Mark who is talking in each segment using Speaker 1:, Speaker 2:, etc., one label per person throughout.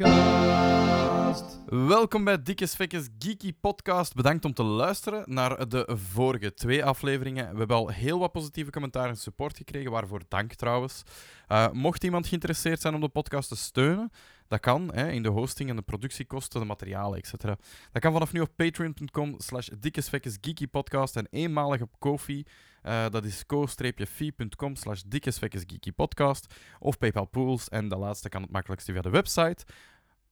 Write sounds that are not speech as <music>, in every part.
Speaker 1: Podcast.
Speaker 2: Welkom bij Dikkes Vekkes Geeky Podcast. Bedankt om te luisteren naar de vorige twee afleveringen. We hebben al heel wat positieve commentaar en support gekregen, waarvoor dank trouwens. Uh, mocht iemand geïnteresseerd zijn om de podcast te steunen, dat kan hè, in de hosting en de productiekosten, de materialen, etc. Dat kan vanaf nu op patreon.com slash Podcast en eenmalig op Kofi. Uh, dat is co-fi.com slash Podcast of PayPal Pools. En de laatste kan het makkelijkste via de website.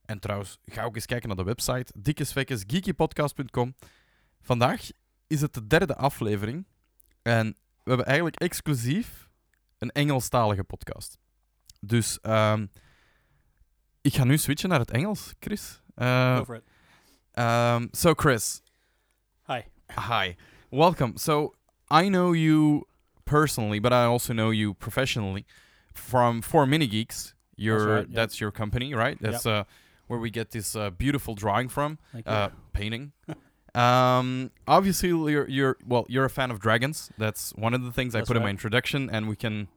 Speaker 2: En trouwens, ga ook eens kijken naar de website dikkesvekkesgeekypodcast.com. Vandaag is het de derde aflevering. En we hebben eigenlijk exclusief een Engelstalige podcast. Dus um, ik ga nu switchen naar het Engels, Chris.
Speaker 3: Uh, Go for it.
Speaker 2: Um, so, Chris.
Speaker 3: Hi.
Speaker 2: Hi. Welcome. So, I know you personally, but I also know you professionally from 4MiniGeeks. You're,
Speaker 3: that's, right, yep.
Speaker 2: that's your company, right? That's yep. uh, where we get this uh, beautiful drawing from, uh, painting. <laughs> um, obviously, you're you're well, you're a fan of dragons. That's one of the things
Speaker 3: That's
Speaker 2: I put in my introduction, and we can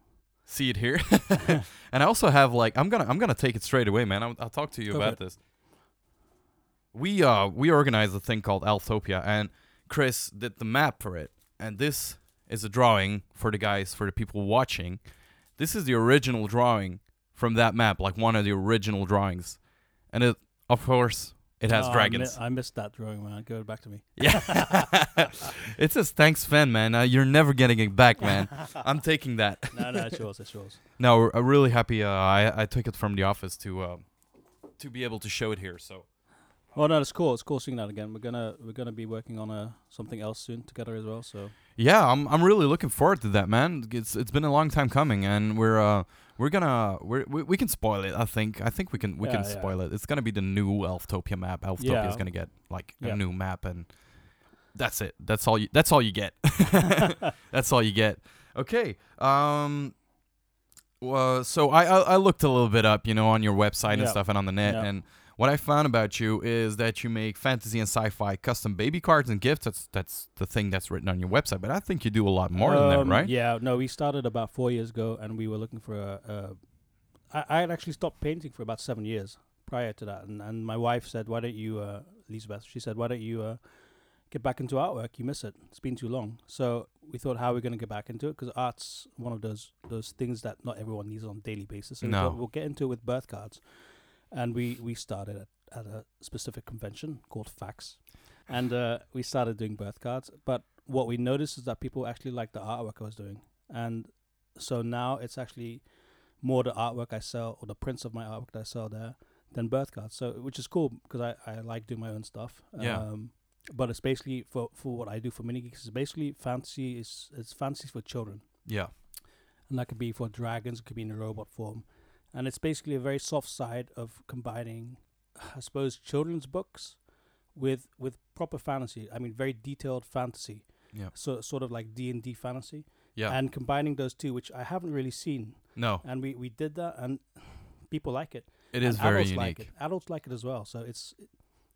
Speaker 2: see it here. <laughs> and I also have like I'm gonna I'm gonna take it straight away, man. I'll, I'll talk to you
Speaker 3: Go
Speaker 2: about this. We uh we organized a thing called Elftopia, and Chris did the map for it, and this is a drawing for the guys for the people watching. This is the original drawing from that map, like one of the original drawings and it of course it has
Speaker 3: Oh, I mi-
Speaker 2: dragons.
Speaker 3: I, missed that drawing, man. Give it back to me. <laughs>
Speaker 2: yeah, <laughs> it says thanks, Sven, man. Uh, you're never getting it back, <laughs> man. I'm taking that.
Speaker 3: no, no, it's yours. It's yours.
Speaker 2: No, I'm really happy. Uh, I I took it from the office to uh, to be able to show it here. So
Speaker 3: Oh no, it's cool. It's cool seeing that again. We're gonna we're gonna be working on uh, something else soon together as well. So
Speaker 2: yeah, I'm I'm really looking forward to that, man. It's it's been a long time coming, and we're uh we're gonna we're, we we can spoil it. I think I think we can we can
Speaker 3: Yeah, yeah.
Speaker 2: spoil it. It's gonna be the new Elftopia map. Elftopia is gonna get like a new map, and that's it. That's all you. That's all you get. <laughs> <laughs> that's all you get. Okay. Um. Well, so I, I I looked a little bit up, you know, on your website and stuff and on the net,
Speaker 3: Yeah.
Speaker 2: and what I found about you is that you make fantasy and sci-fi custom baby cards and gifts. That's that's the thing that's written on your website. But I think you do a lot more than that,
Speaker 3: Um,
Speaker 2: right?
Speaker 3: Yeah. No, we started about four years ago, and we were looking for a. a I, I had actually stopped painting for about seven years prior to that, and and my wife said, "Why don't you, uh, Elizabeth?" She said, "Why don't you uh, get back into artwork? You miss it. It's been too long." So we thought, how are we going to get back into it? Because art's one of those those things that not everyone needs on a daily basis. So we
Speaker 2: No.
Speaker 3: thought we'll get into it with birth cards, and we we started at, at a specific convention called FACTS, and uh, we started doing birth cards. But what we noticed is that people actually liked the artwork I was doing, and so now it's actually more the artwork I sell or the prints of my artwork that I sell there than birth cards. So which is cool because I, I like doing my own stuff.
Speaker 2: Yeah.
Speaker 3: Um, but it's basically for for what I do for mini geeks is basically fantasy is it's fantasy for children,
Speaker 2: Yeah.
Speaker 3: and that could be for dragons, it could be in a robot form, and it's basically a very soft side of combining, I suppose, children's books with with proper fantasy. I mean, very detailed fantasy,
Speaker 2: Yeah.
Speaker 3: so sort of like D and D fantasy,
Speaker 2: Yeah.
Speaker 3: and combining those two, which I haven't really seen,
Speaker 2: no,
Speaker 3: and we we did that, and people like it.
Speaker 2: it
Speaker 3: and
Speaker 2: is very
Speaker 3: adults
Speaker 2: unique.
Speaker 3: Like it. Adults like it as well. So it's it,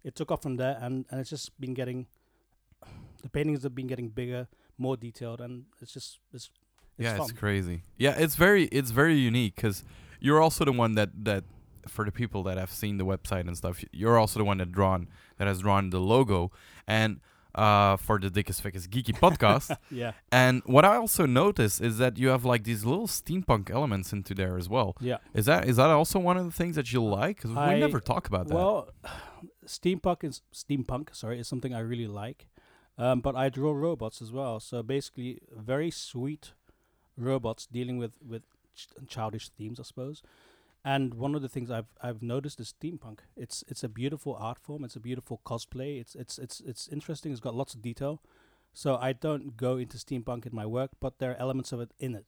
Speaker 3: it took off from there, and and it's just been getting. The paintings have been getting bigger, more detailed, and it's just it's. it's
Speaker 2: yeah,
Speaker 3: fun.
Speaker 2: it's crazy. Yeah, it's very it's very unique because you're also the one that that for the people that have seen the website and stuff, you're also the one that drawn that has drawn the logo and uh for the Dickest Fickest Geeky <laughs> podcast.
Speaker 3: Yeah,
Speaker 2: and what I also notice is that you have like these little steampunk elements into there as well.
Speaker 3: yeah.
Speaker 2: Is that is that also one of the things that you like? 'Cause we never talk about that.
Speaker 3: Well, steampunk is steampunk. Sorry, is something I really like, um, but I draw robots as well. So basically, very sweet robots dealing with with ch- childish themes, I suppose. And one of the things I've I've noticed is steampunk. It's it's a beautiful art form. It's a beautiful cosplay. It's it's it's it's interesting. It's got lots of detail. So I don't go into steampunk in my work, but there are elements of it in it.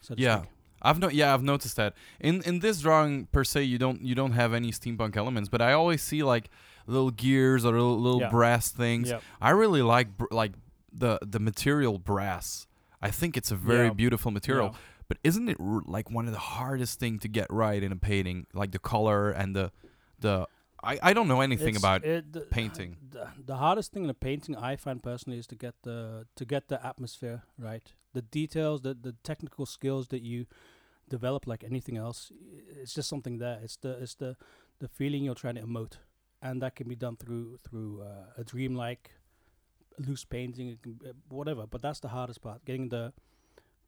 Speaker 3: So to
Speaker 2: Yeah.
Speaker 3: speak.
Speaker 2: I've no yeah, I've noticed that. In in this drawing per se you don't you don't have any steampunk elements, but I always see like little gears or little, little
Speaker 3: Yeah.
Speaker 2: brass things.
Speaker 3: Yeah.
Speaker 2: I really like br- like the the material brass. I think it's a very
Speaker 3: Yeah.
Speaker 2: beautiful material.
Speaker 3: Yeah.
Speaker 2: But isn't it r- like one of the hardest thing to get right in a painting, like the color and the the I, I don't know anything
Speaker 3: It's-
Speaker 2: about
Speaker 3: it, the,
Speaker 2: painting. <sighs>
Speaker 3: The, the hardest thing in a painting, I find personally, is to get the to get the atmosphere right. The details, the the technical skills that you develop, like anything else, it's just something there. It's the it's the the feeling you're trying to emote, and that can be done through through uh, a dreamlike, loose painting, it can, be, uh, whatever. But that's the hardest part: getting the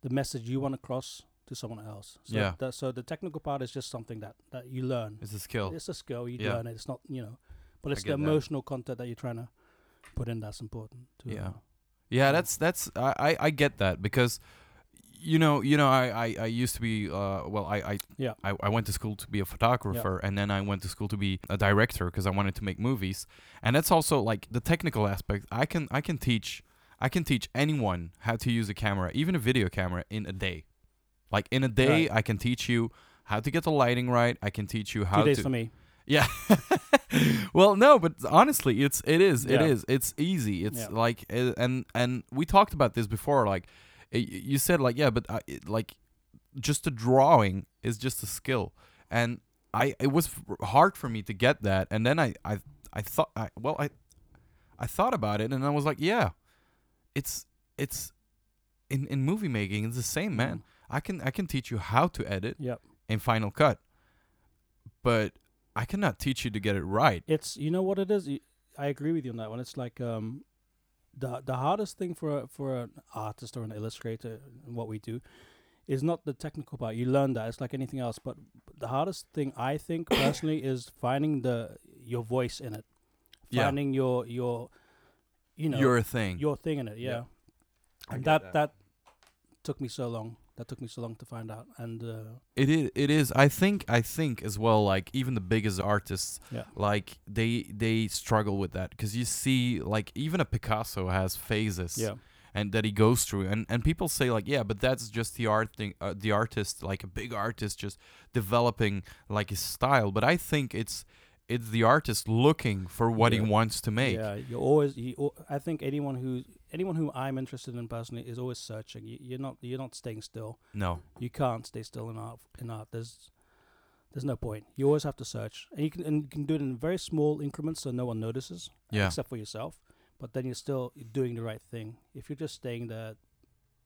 Speaker 3: the message you want to cross to someone else. So
Speaker 2: Yeah.
Speaker 3: that- so the technical part is just something that that you learn.
Speaker 2: It's a skill.
Speaker 3: It's a skill you
Speaker 2: Yeah.
Speaker 3: learn it. It's not you know, but it's the
Speaker 2: get that.
Speaker 3: emotional content that you're trying to put in that's important. To,
Speaker 2: Yeah.
Speaker 3: uh,
Speaker 2: Yeah,
Speaker 3: Yeah.
Speaker 2: that's that's I, I I get that because you know you know I I, I used to be uh well I I
Speaker 3: Yeah.
Speaker 2: I, I went to school to be a photographer and then I went to school to be a director because I wanted to make movies and that's also like the technical aspect I can I can teach I can teach anyone how to use a camera even a video camera in a day like in a day
Speaker 3: Right.
Speaker 2: I can teach you how to get the lighting right I can teach you how
Speaker 3: two days
Speaker 2: to
Speaker 3: for me.
Speaker 2: yeah. <laughs> well, no, but honestly, it's it is it
Speaker 3: Yeah.
Speaker 2: is it's easy. It's
Speaker 3: Yeah.
Speaker 2: like uh, and and we talked about this before. Like uh, you said, like yeah, but I, like just a drawing is just a skill, and I it was hard for me to get that. And then I I I thought I well I I thought about it, and I was like, yeah, it's it's in in movie making, it's the same, man.
Speaker 3: Mm.
Speaker 2: I can I can teach you how to edit
Speaker 3: Yep.
Speaker 2: in Final Cut, but I cannot teach you to get it right.
Speaker 3: It's you know what it is i agree with you on that one. It's like um, the the hardest thing for a, for an artist or an illustrator what we do is not the technical part. You learn that. It's like anything else. But the hardest thing I think personally is finding the your voice in it,
Speaker 2: Yeah.
Speaker 3: finding your your you know
Speaker 2: Your thing.
Speaker 3: your thing in it. Yeah,
Speaker 2: Yeah.
Speaker 3: And
Speaker 2: get
Speaker 3: that, that took me so long. That took me so long to find out. And uh,
Speaker 2: It is. It is. I think. I think as well. Like even the biggest artists,
Speaker 3: yeah,
Speaker 2: like they they struggle with that because you see, like even a Picasso has phases,
Speaker 3: yeah,
Speaker 2: and that he goes through, and and people say like, yeah, but that's just the art thing, uh, the artist, like a big artist, just developing like his style. But I think it's it's the artist looking for what
Speaker 3: Yeah.
Speaker 2: he wants to make.
Speaker 3: Yeah, you're always. You, I think anyone who anyone who I'm interested in personally is always searching. You, you're not you're not staying still.
Speaker 2: No.
Speaker 3: You can't stay still in art. In art, there's there's no point. You always have to search, and you can and you can do it in very small increments so no one notices,
Speaker 2: Yeah.
Speaker 3: except for yourself. But then you're still doing the right thing. If you're just staying there,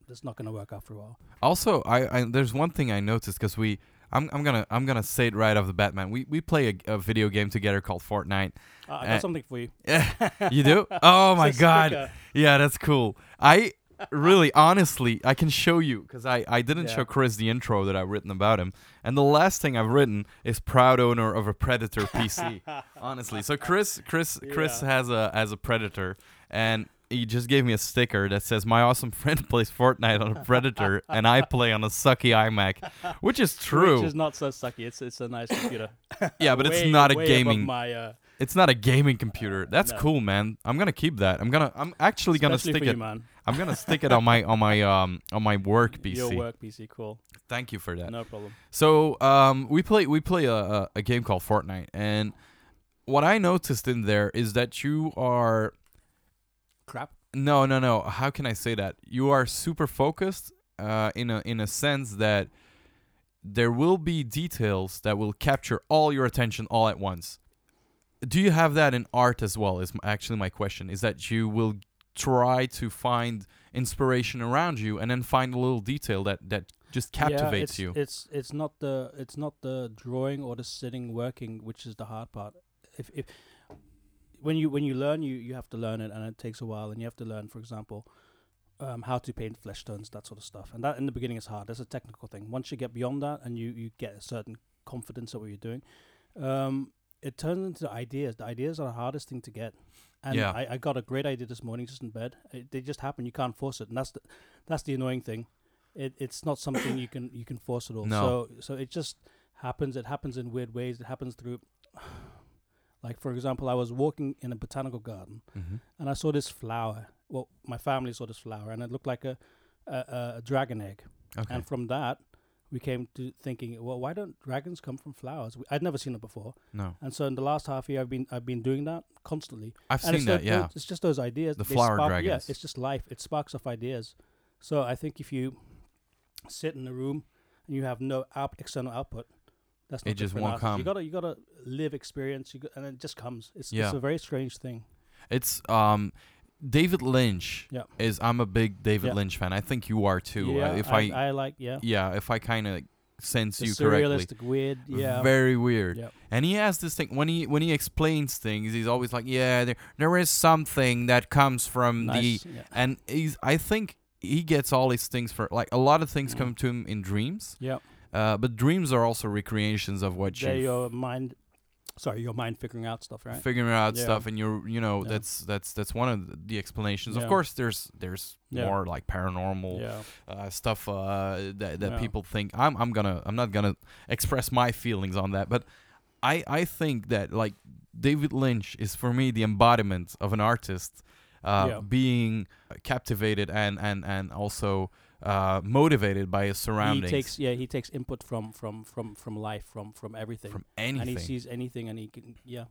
Speaker 3: that's not going to work after a while.
Speaker 2: Also, I, I there's one thing I noticed because we I'm I'm gonna I'm gonna say it right off the bat, man. We we play a, a video game together called Fortnite.
Speaker 3: Uh, I
Speaker 2: Uh,
Speaker 3: got something for you. <laughs> <laughs>
Speaker 2: you do? Oh my god!
Speaker 3: sticker.
Speaker 2: Yeah, that's cool. I really, honestly, I can show you because I I didn't
Speaker 3: Yeah.
Speaker 2: show Chris the intro that I've written about him, and the last thing I've written is proud owner of a Predator PC. <laughs> honestly, so Chris Chris Chris
Speaker 3: Yeah.
Speaker 2: has a has a Predator, and he just gave me a sticker that says my awesome <laughs> friend plays Fortnite on a Predator, and I play on a sucky iMac, which is <laughs> true.
Speaker 3: Which is not so sucky. It's it's a nice computer. <laughs>
Speaker 2: yeah, but it's not a gaming.
Speaker 3: My uh,
Speaker 2: It's not a gaming computer. That's
Speaker 3: No.
Speaker 2: cool, man. I'm gonna keep that. I'm gonna. I'm actually gonna stick it.
Speaker 3: you, man.
Speaker 2: I'm gonna stick it on my on my um on my work PC.
Speaker 3: Your work PC, cool.
Speaker 2: Thank you for that.
Speaker 3: No problem.
Speaker 2: So um we play we play a, a a game called Fortnite, and what I noticed in there is that you are
Speaker 3: Crap.
Speaker 2: no no no. How can I say that? You are super focused uh in a in a sense that there will be details that will capture all your attention all at once. Do you have that in art as well? Is actually my question. Is that you will try to find inspiration around you and then find a little detail that that just captivates
Speaker 3: yeah,
Speaker 2: you.
Speaker 3: it's, It's it's not the it's not the drawing or the sitting working which is the hard part. If if when you when you learn you you have to learn it and it takes a while and you have to learn for example um, how to paint flesh tones that sort of stuff and that in the beginning is hard. That's a technical thing. Once you get beyond that and you you get a certain confidence of what you're doing, um, it turns into ideas. The ideas are the hardest thing to get. And
Speaker 2: Yeah.
Speaker 3: I, I got a great idea this morning just in bed. It, they just happen. You can't force it, and that's the that's the annoying thing. It it's not something you can you can force at all.
Speaker 2: No.
Speaker 3: So so it just happens. It happens in weird ways. It happens through, like for example, I was walking in a botanical garden
Speaker 2: mm-hmm.
Speaker 3: and I saw this flower. Well, my family saw this flower, and it looked like a a, a- dragon egg.
Speaker 2: Okay.
Speaker 3: And from that, we came to thinking, well, why don't dragons come from flowers? We, I'd never seen it before,
Speaker 2: no,
Speaker 3: and so in the last half year, I've been I've been doing that constantly.
Speaker 2: I've
Speaker 3: and
Speaker 2: seen that.
Speaker 3: tho-
Speaker 2: Yeah.
Speaker 3: it's just those ideas.
Speaker 2: The flower
Speaker 3: spark-
Speaker 2: dragons.
Speaker 3: Yeah, it's just life. It sparks off ideas. So I think if you sit in a room and you have no out- external output, that's
Speaker 2: It
Speaker 3: not good
Speaker 2: just won't come.
Speaker 3: You gotta you gotta live experience, you go, and it just comes. It's
Speaker 2: Yeah.
Speaker 3: it's a very strange thing.
Speaker 2: It's um, David Lynch.
Speaker 3: Yeah.
Speaker 2: Is I'm a big David
Speaker 3: Yeah.
Speaker 2: Lynch fan. I think you are too.
Speaker 3: yeah,
Speaker 2: uh, if
Speaker 3: I,
Speaker 2: I,
Speaker 3: I like yeah.
Speaker 2: yeah, if I kind of sense
Speaker 3: The
Speaker 2: you correctly.
Speaker 3: surrealistic, weird. Yeah.
Speaker 2: Very weird.
Speaker 3: Yep.
Speaker 2: And he has this thing when he when he explains things, he's always like, "Yeah, there there is something that comes from the,"
Speaker 3: yeah.
Speaker 2: and he's I think he gets all these things for like a lot of things
Speaker 3: Mm.
Speaker 2: come to him in dreams,
Speaker 3: Yep.
Speaker 2: Uh, but dreams are also recreations of what you
Speaker 3: your mind. Sorry, your mind figuring out stuff, right?
Speaker 2: figuring out
Speaker 3: Yeah.
Speaker 2: stuff and you're you know
Speaker 3: Yeah.
Speaker 2: that's that's that's one of the- explanations of course there's there's
Speaker 3: Yeah.
Speaker 2: more like paranormal
Speaker 3: Yeah.
Speaker 2: uh, stuff uh, that that
Speaker 3: Yeah.
Speaker 2: people think I'm I'm gonna I'm not gonna express my feelings on that but I I think that like David Lynch is for me the embodiment of an artist uh,
Speaker 3: Yeah.
Speaker 2: being captivated and and and also uh, motivated by his surroundings
Speaker 3: He takes yeah he takes input from from from from life from from everything.
Speaker 2: from anything,
Speaker 3: and he sees anything and he can yeah.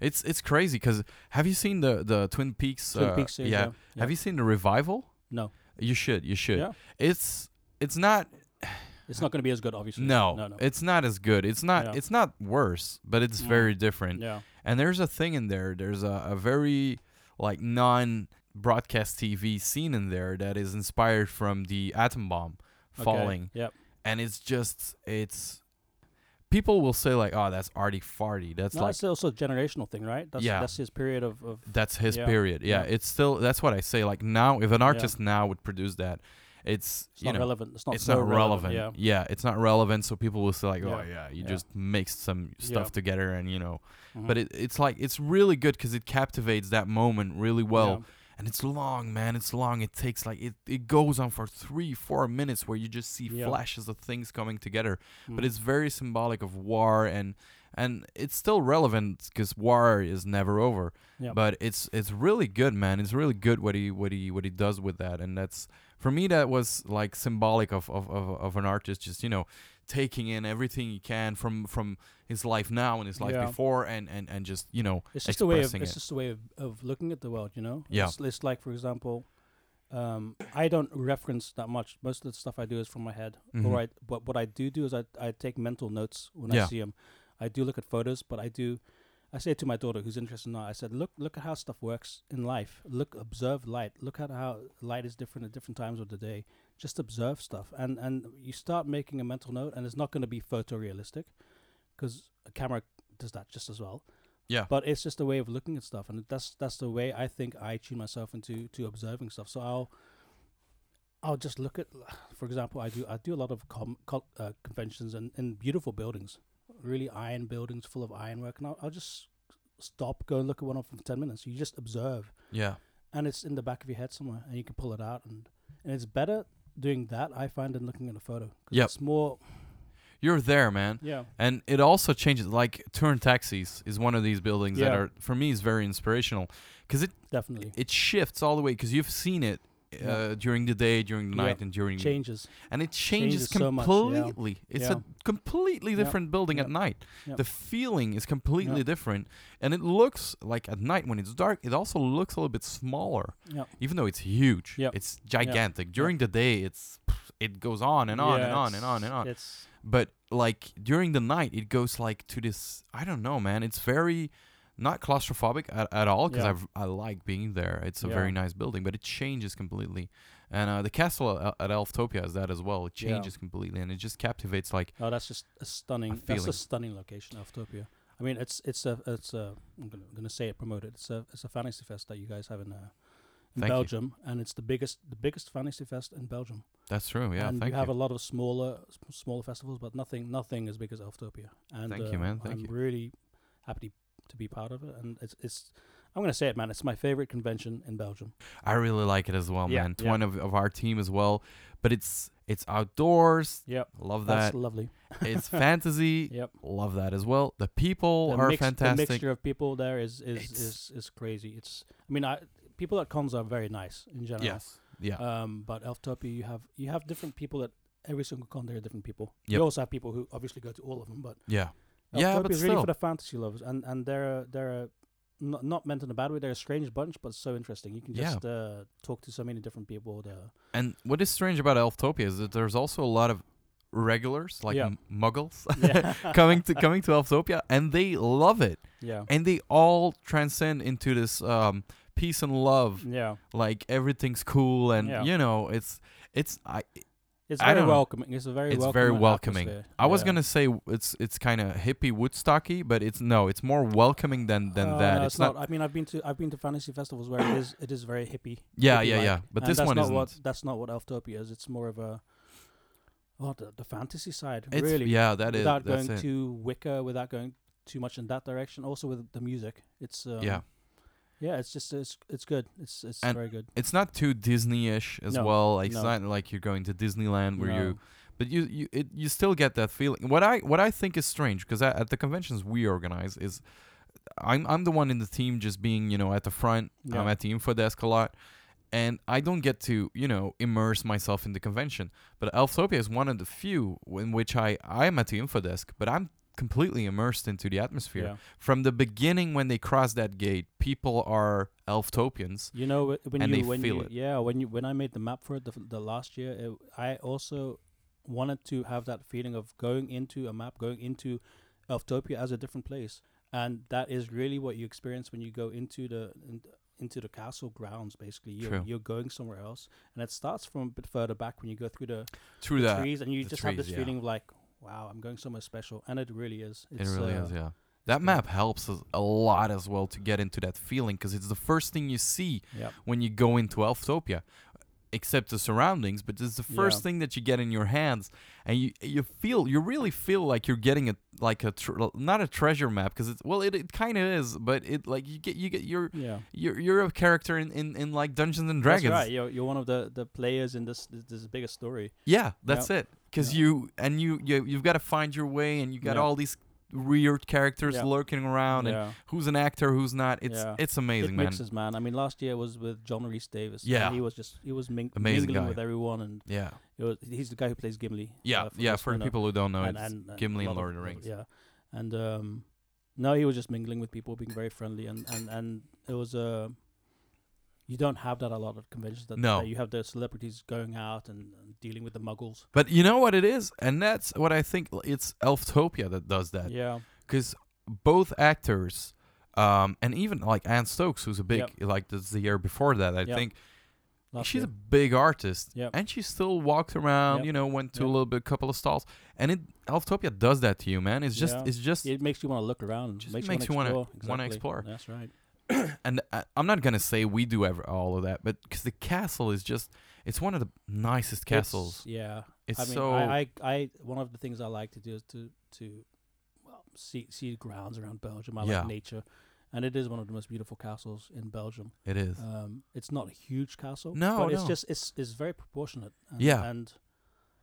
Speaker 2: it's it's crazy because have you seen the the Twin Peaks
Speaker 3: Twin
Speaker 2: uh,
Speaker 3: Peaks series,
Speaker 2: yeah.
Speaker 3: yeah. yeah.
Speaker 2: have you seen the revival
Speaker 3: No.
Speaker 2: you should you should
Speaker 3: Yeah.
Speaker 2: it's it's not <sighs>
Speaker 3: It's not going to be as good, obviously.
Speaker 2: no,
Speaker 3: No. No.
Speaker 2: it's not as good it's not
Speaker 3: Yeah.
Speaker 2: it's not worse but it's
Speaker 3: Mm.
Speaker 2: very different
Speaker 3: yeah.
Speaker 2: and there's a thing in there there's a, a very like non broadcast tv scene in there that is inspired from the atom bomb
Speaker 3: Okay.
Speaker 2: falling
Speaker 3: Yep.
Speaker 2: and it's just it's people will say like oh that's arty farty that's
Speaker 3: No,
Speaker 2: like
Speaker 3: it's also a generational thing, right? That's,
Speaker 2: Yeah.
Speaker 3: That's his period of, of
Speaker 2: that's his
Speaker 3: Yeah.
Speaker 2: period yeah,
Speaker 3: Yeah.
Speaker 2: it's still that's what i say like now if an
Speaker 3: Yeah.
Speaker 2: artist now would produce that it's,
Speaker 3: it's
Speaker 2: you
Speaker 3: not
Speaker 2: know
Speaker 3: relevant. It's not
Speaker 2: it's
Speaker 3: so
Speaker 2: not relevant.
Speaker 3: Yeah.
Speaker 2: Yeah. it's not relevant. So people will say like, "Oh
Speaker 3: Yeah.
Speaker 2: yeah, you
Speaker 3: Yeah.
Speaker 2: just mixed some stuff
Speaker 3: Yeah.
Speaker 2: together," and you know.
Speaker 3: Mhm.
Speaker 2: But it, it's like it's really good because it captivates that moment really well,
Speaker 3: Yeah.
Speaker 2: And it's long, man. It's long. It takes like it, it goes on for three, four minutes where you just see flashes of things coming together. But
Speaker 3: Mhm.
Speaker 2: it's very symbolic of war and and it's still relevant because war is never over.
Speaker 3: Yeah.
Speaker 2: But it's it's really good, man. It's really good what he what he what he does with that, and that's for me that was like symbolic of of, of, of an artist just you know taking in everything he can from from his life now and his life
Speaker 3: Yeah.
Speaker 2: before and and and just you know
Speaker 3: It's just a way of it's
Speaker 2: it.
Speaker 3: just a way of, of looking at the world, you know.
Speaker 2: Yeah.
Speaker 3: It's, it's like, for example, um, I don't reference that much. Most of the stuff I do is from my head.
Speaker 2: Mhm.
Speaker 3: Or I, but what I do do is I I take mental notes when
Speaker 2: Yeah.
Speaker 3: I see them. I do look at photos, but I do. I say to my daughter, who's interested now, I said, "Look, look at how stuff works in life. Look, observe light. Look at how light is different at different times of the day. Just observe stuff, and and you start making a mental note, and it's not going to be photorealistic, because a camera does that just as well.
Speaker 2: Yeah.
Speaker 3: But it's just a way of looking at stuff, and that's that's the way I think I tune myself into to observing stuff. So I'll I'll just look at, for example, I do I do a lot of com, uh, conventions and in beautiful buildings, really iron buildings full of ironwork, and I'll, I'll just stop, go and look at one of them for ten minutes. You just observe,
Speaker 2: yeah
Speaker 3: and it's in the back of your head somewhere, and you can pull it out, and and it's better doing that I find than looking at a photo.
Speaker 2: Yep.
Speaker 3: it's more
Speaker 2: you're there man
Speaker 3: yeah
Speaker 2: and it also changes like Tour & Taxis is one of these buildings that are for me is very inspirational because it
Speaker 3: definitely
Speaker 2: it shifts all the way because you've seen it uh,
Speaker 3: Yeah.
Speaker 2: during the day during the night and during
Speaker 3: changes.
Speaker 2: and it changes,
Speaker 3: changes so
Speaker 2: completely. It's
Speaker 3: Yeah.
Speaker 2: a completely different building at night. The feeling is completely different, and it looks like at night when it's dark. It also looks a little bit smaller, even though it's huge. It's gigantic. During the day, it's it goes on and on and on and on and on.
Speaker 3: It's
Speaker 2: But like during the night, it goes like to this. I don't know, man. It's very not claustrophobic at, at all because
Speaker 3: Yeah.
Speaker 2: I like being there. It's a
Speaker 3: Yeah.
Speaker 2: very nice building, but it changes completely. And uh, the castle at, at Elftopia is that as well. It
Speaker 3: Yeah.
Speaker 2: changes completely, and it just captivates. Like
Speaker 3: Oh, that's just a stunning. that's
Speaker 2: feeling.
Speaker 3: a stunning location, Elftopia. I mean, it's it's a it's a I'm gonna gonna say it promoted. It's a it's a fantasy fest that you guys have in uh, in
Speaker 2: Thank you.
Speaker 3: Belgium, and it's the biggest the biggest fantasy fest in Belgium.
Speaker 2: that's true. Yeah,
Speaker 3: and
Speaker 2: thank
Speaker 3: you have
Speaker 2: you.
Speaker 3: a lot of smaller smaller festivals, but nothing nothing as big as Elftopia. And
Speaker 2: Thank you,
Speaker 3: uh,
Speaker 2: man. Thank you.
Speaker 3: I'm
Speaker 2: you.
Speaker 3: really happy to be part of it, and it's it's. I'm gonna say it, man. It's my favorite convention in Belgium.
Speaker 2: I really like it as well,
Speaker 3: Yeah,
Speaker 2: man. It's
Speaker 3: yeah.
Speaker 2: one of, of our team as well, but it's it's outdoors.
Speaker 3: Yep,
Speaker 2: Love
Speaker 3: that's
Speaker 2: that.
Speaker 3: lovely.
Speaker 2: it's <laughs> fantasy.
Speaker 3: Yep.
Speaker 2: Love that as well. The people
Speaker 3: the
Speaker 2: are
Speaker 3: mix- The mixture of people there is is,
Speaker 2: It's-
Speaker 3: is is crazy. It's I mean, I people at cons are very nice in general.
Speaker 2: Yes. Yeah.
Speaker 3: Um, but Elftopia, you have you have different people at every single con. There are different people.
Speaker 2: Yep.
Speaker 3: You also have people who obviously go to all of them, but
Speaker 2: yeah. Yeah, but
Speaker 3: is really
Speaker 2: still.
Speaker 3: for the fantasy lovers, and and they're they're a, not not meant in a bad way. They're a strange bunch, but so interesting. You can
Speaker 2: Yeah.
Speaker 3: just uh, talk to so many different people. The
Speaker 2: And what is strange about Elftopia is that there's also a lot of regulars, like
Speaker 3: Yeah.
Speaker 2: m- muggles, <laughs>
Speaker 3: yeah, <laughs>
Speaker 2: coming to coming to Elftopia, and they love it,
Speaker 3: yeah,
Speaker 2: and they all transcend into this um, peace and love.
Speaker 3: yeah,
Speaker 2: Like everything's cool, and
Speaker 3: Yeah.
Speaker 2: you know, it's it's I.
Speaker 3: It's
Speaker 2: I
Speaker 3: very welcoming. It's a very
Speaker 2: it's
Speaker 3: welcoming
Speaker 2: very welcoming.
Speaker 3: atmosphere.
Speaker 2: I was gonna say it's it's kind of hippie Woodstocky, but it's no, it's more welcoming than than
Speaker 3: Uh,
Speaker 2: that.
Speaker 3: no,
Speaker 2: it's
Speaker 3: it's not. I mean, I've been to I've been to fantasy festivals where it is it is very hippie.
Speaker 2: Yeah,
Speaker 3: hippie
Speaker 2: yeah,
Speaker 3: like.
Speaker 2: yeah. But
Speaker 3: And
Speaker 2: this one
Speaker 3: not
Speaker 2: isn't.
Speaker 3: What, that's not what Elftopia is. It's more of a oh the, the fantasy side.
Speaker 2: It's
Speaker 3: really,
Speaker 2: yeah, that is
Speaker 3: without going
Speaker 2: it.
Speaker 3: too Wicca, without going too much in that direction. Also with the music, it's um,
Speaker 2: yeah,
Speaker 3: yeah. It's just it's it's good. It's it's
Speaker 2: And
Speaker 3: very good.
Speaker 2: it's not too Disney-ish as
Speaker 3: No,
Speaker 2: well. Like it's not like you're going to Disneyland where you
Speaker 3: No.
Speaker 2: but you you it, you still get that feeling. What I what I think is strange because at the conventions we organize is I'm I'm the one in the team just being you know at the front.
Speaker 3: Yeah.
Speaker 2: I'm at the info desk a lot, and I don't get to you know immerse myself in the convention. But Elftopia is one of the few in which I I'm at the info desk, but I'm completely immersed into the atmosphere
Speaker 3: Yeah.
Speaker 2: from the beginning when they cross that gate. People are Elftopians.
Speaker 3: You know when
Speaker 2: And
Speaker 3: you
Speaker 2: they
Speaker 3: when
Speaker 2: feel
Speaker 3: you
Speaker 2: it.
Speaker 3: yeah when you when I made the map for it the, the last year it, I also wanted to have that feeling of going into a map going into Elftopia as a different place and that is really what you experience when you go into the in, into the castle grounds basically you're,
Speaker 2: True.
Speaker 3: you're going somewhere else and it starts from a bit further back when you go through the,
Speaker 2: Through
Speaker 3: the
Speaker 2: that,
Speaker 3: trees and you just have this
Speaker 2: yeah.
Speaker 3: feeling of like wow I'm going somewhere special and it really is
Speaker 2: it really
Speaker 3: uh,
Speaker 2: is. Yeah, that map helps us a lot as well to get into that feeling because it's the first thing you see
Speaker 3: yeah
Speaker 2: when you go into Elftopia, except the surroundings. But it's the first
Speaker 3: Yeah.
Speaker 2: thing that you get in your hands, and you you feel you really feel like you're getting a like a tr- not a treasure map because it's well it, it kind of is, but it like you get you get you're
Speaker 3: yeah
Speaker 2: you're you're a character in, in, in like Dungeons and Dragons.
Speaker 3: That's right. You're, you're one of the, the players in this this, this bigger story.
Speaker 2: Yeah, that's it. Because
Speaker 3: Yeah.
Speaker 2: you and you you you've got to find your way, and you got
Speaker 3: Yeah.
Speaker 2: all these weird characters
Speaker 3: Yeah.
Speaker 2: lurking around, and who's an actor, who's not. It's
Speaker 3: Yeah.
Speaker 2: it's amazing,
Speaker 3: it
Speaker 2: man.
Speaker 3: mixes, man. I mean, last year was with John Rhys-Davies.
Speaker 2: Yeah.
Speaker 3: he was just he was ming-
Speaker 2: Amazing
Speaker 3: mingling
Speaker 2: guy.
Speaker 3: with everyone, and
Speaker 2: Yeah,
Speaker 3: was, he's the guy who plays Gimli.
Speaker 2: yeah,
Speaker 3: uh,
Speaker 2: yeah. For people who don't know,
Speaker 3: and,
Speaker 2: it's
Speaker 3: and, and
Speaker 2: Gimli
Speaker 3: a
Speaker 2: and Lord of the Rings.
Speaker 3: Yeah, and um, no, he was just mingling with people, being very friendly, and and and it was Uh, you don't have that a lot of conventions. That,
Speaker 2: No.
Speaker 3: that you have the celebrities going out and dealing with the muggles.
Speaker 2: But you know what it is, and that's what I think. It's Elftopia that does that.
Speaker 3: Yeah,
Speaker 2: because both actors um and even like Anne Stokes who's a big
Speaker 3: Yep.
Speaker 2: like this the year before that I
Speaker 3: Yep.
Speaker 2: think
Speaker 3: last
Speaker 2: she's
Speaker 3: year.
Speaker 2: a big artist
Speaker 3: Yep.
Speaker 2: and she still walked around you know went to a little bit couple of stalls and it Elftopia does that to you man it's just
Speaker 3: Yeah.
Speaker 2: it's just
Speaker 3: it makes you want to look around.
Speaker 2: Just
Speaker 3: makes,
Speaker 2: makes
Speaker 3: you
Speaker 2: you wanna-
Speaker 3: want to
Speaker 2: explore.
Speaker 3: That's right. <clears throat>
Speaker 2: and I, I'm not gonna say we do ever all of that but because the castle is just it's one of the nicest castles
Speaker 3: It's, yeah.
Speaker 2: it's,
Speaker 3: I mean,
Speaker 2: so
Speaker 3: I, I, I, one of the things I like to do is to, to, well, see, see grounds around Belgium. I
Speaker 2: Yeah.
Speaker 3: like nature, and it is one of the most beautiful castles in Belgium.
Speaker 2: it is
Speaker 3: Um, it's not a huge castle,
Speaker 2: No,
Speaker 3: but it's just it's it's very proportionate. And,
Speaker 2: Yeah.
Speaker 3: and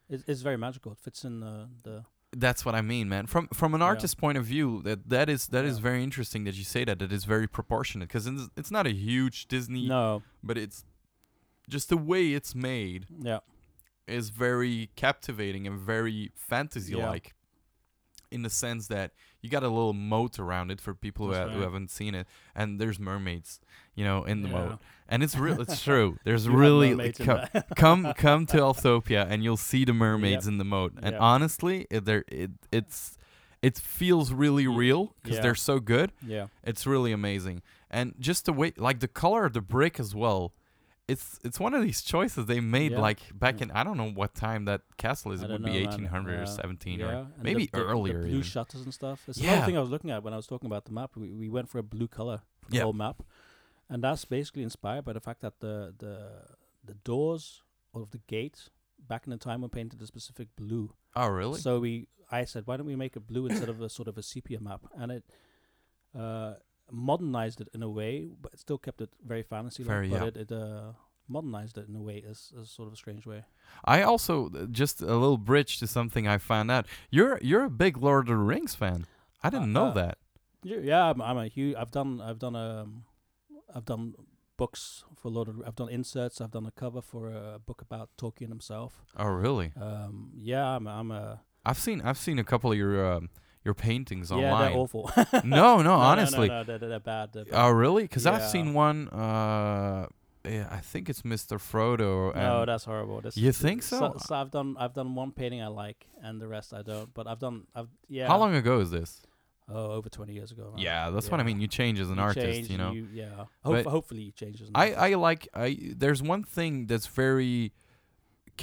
Speaker 3: it, it's very magical. It fits in the the
Speaker 2: That's what I mean, man. From from an
Speaker 3: Yeah.
Speaker 2: artist's point of view, that that is that is
Speaker 3: Yeah.
Speaker 2: very interesting that you say that. It is very proportionate because it's, it's not a huge Disney,
Speaker 3: no,
Speaker 2: but it's just the way it's made
Speaker 3: yeah,
Speaker 2: is very captivating and very fantasy like. In the sense that you got a little moat around it for people who, ha- who haven't seen it, and there's mermaids, you know, in the
Speaker 3: Yeah.
Speaker 2: moat, and it's real. It's <laughs> true. There's really
Speaker 3: mermaids in
Speaker 2: co- <laughs> come come to Elftopia and you'll see the mermaids
Speaker 3: Yep.
Speaker 2: in the moat. And
Speaker 3: Yep.
Speaker 2: honestly, it, there it it's it feels really real because
Speaker 3: yeah.
Speaker 2: they're so good.
Speaker 3: yeah,
Speaker 2: It's really amazing, and just the way, like the color of the brick as well. It's it's one of these choices they made
Speaker 3: Yeah.
Speaker 2: like back in I don't know what time that castle is. It would be
Speaker 3: know, man.
Speaker 2: 1800 or 17
Speaker 3: yeah.
Speaker 2: or maybe
Speaker 3: the, the,
Speaker 2: earlier
Speaker 3: The blue
Speaker 2: even.
Speaker 3: shutters and stuff. It's
Speaker 2: Yeah.
Speaker 3: another thing I was looking at when I was talking about the map. We we went for a blue color for the
Speaker 2: Yeah.
Speaker 3: whole map, and that's basically inspired by the fact that the the the doors of the gate back in the time were painted a specific blue.
Speaker 2: Oh really?
Speaker 3: So we, I said, why don't we make a blue instead of a sort of a sepia map? And it uh, modernized it in a way, but it still kept it very fantasy.
Speaker 2: Very,
Speaker 3: but
Speaker 2: yeah.
Speaker 3: it, it uh, modernized it in a way, as, sort of a strange way.
Speaker 2: I also uh, just a little bridge to something I found out. You're you're a big Lord of the Rings fan. I didn't
Speaker 3: Uh,
Speaker 2: know
Speaker 3: uh,
Speaker 2: that.
Speaker 3: Yeah, yeah I'm, I'm a huge. I've done. I've done. Um, I've done books for Lord of. I've done inserts. I've done a cover for a book about Tolkien himself.
Speaker 2: Oh really?
Speaker 3: Um, yeah, I'm. I'm a.
Speaker 2: I've seen I've seen a couple of your um, your paintings online.
Speaker 3: Yeah, they're awful. <laughs> <laughs>
Speaker 2: no, no,
Speaker 3: No,
Speaker 2: honestly.
Speaker 3: no, no, they're, they're bad. They're bad.
Speaker 2: Oh, really? Because I've seen one. Uh, yeah, I think it's Mr. Frodo.
Speaker 3: no, that's horrible. That's,
Speaker 2: You think so?
Speaker 3: so? I've done. I've done one painting I like, and the rest I don't. But I've done. I've yeah.
Speaker 2: How long ago is this?
Speaker 3: Oh, over twenty years ago. man.
Speaker 2: Yeah, that's what I mean. You change as an
Speaker 3: You
Speaker 2: artist,
Speaker 3: change
Speaker 2: you know.
Speaker 3: and yeah. Hopefully, you change as an
Speaker 2: I
Speaker 3: artist.
Speaker 2: I like I. There's one thing that's very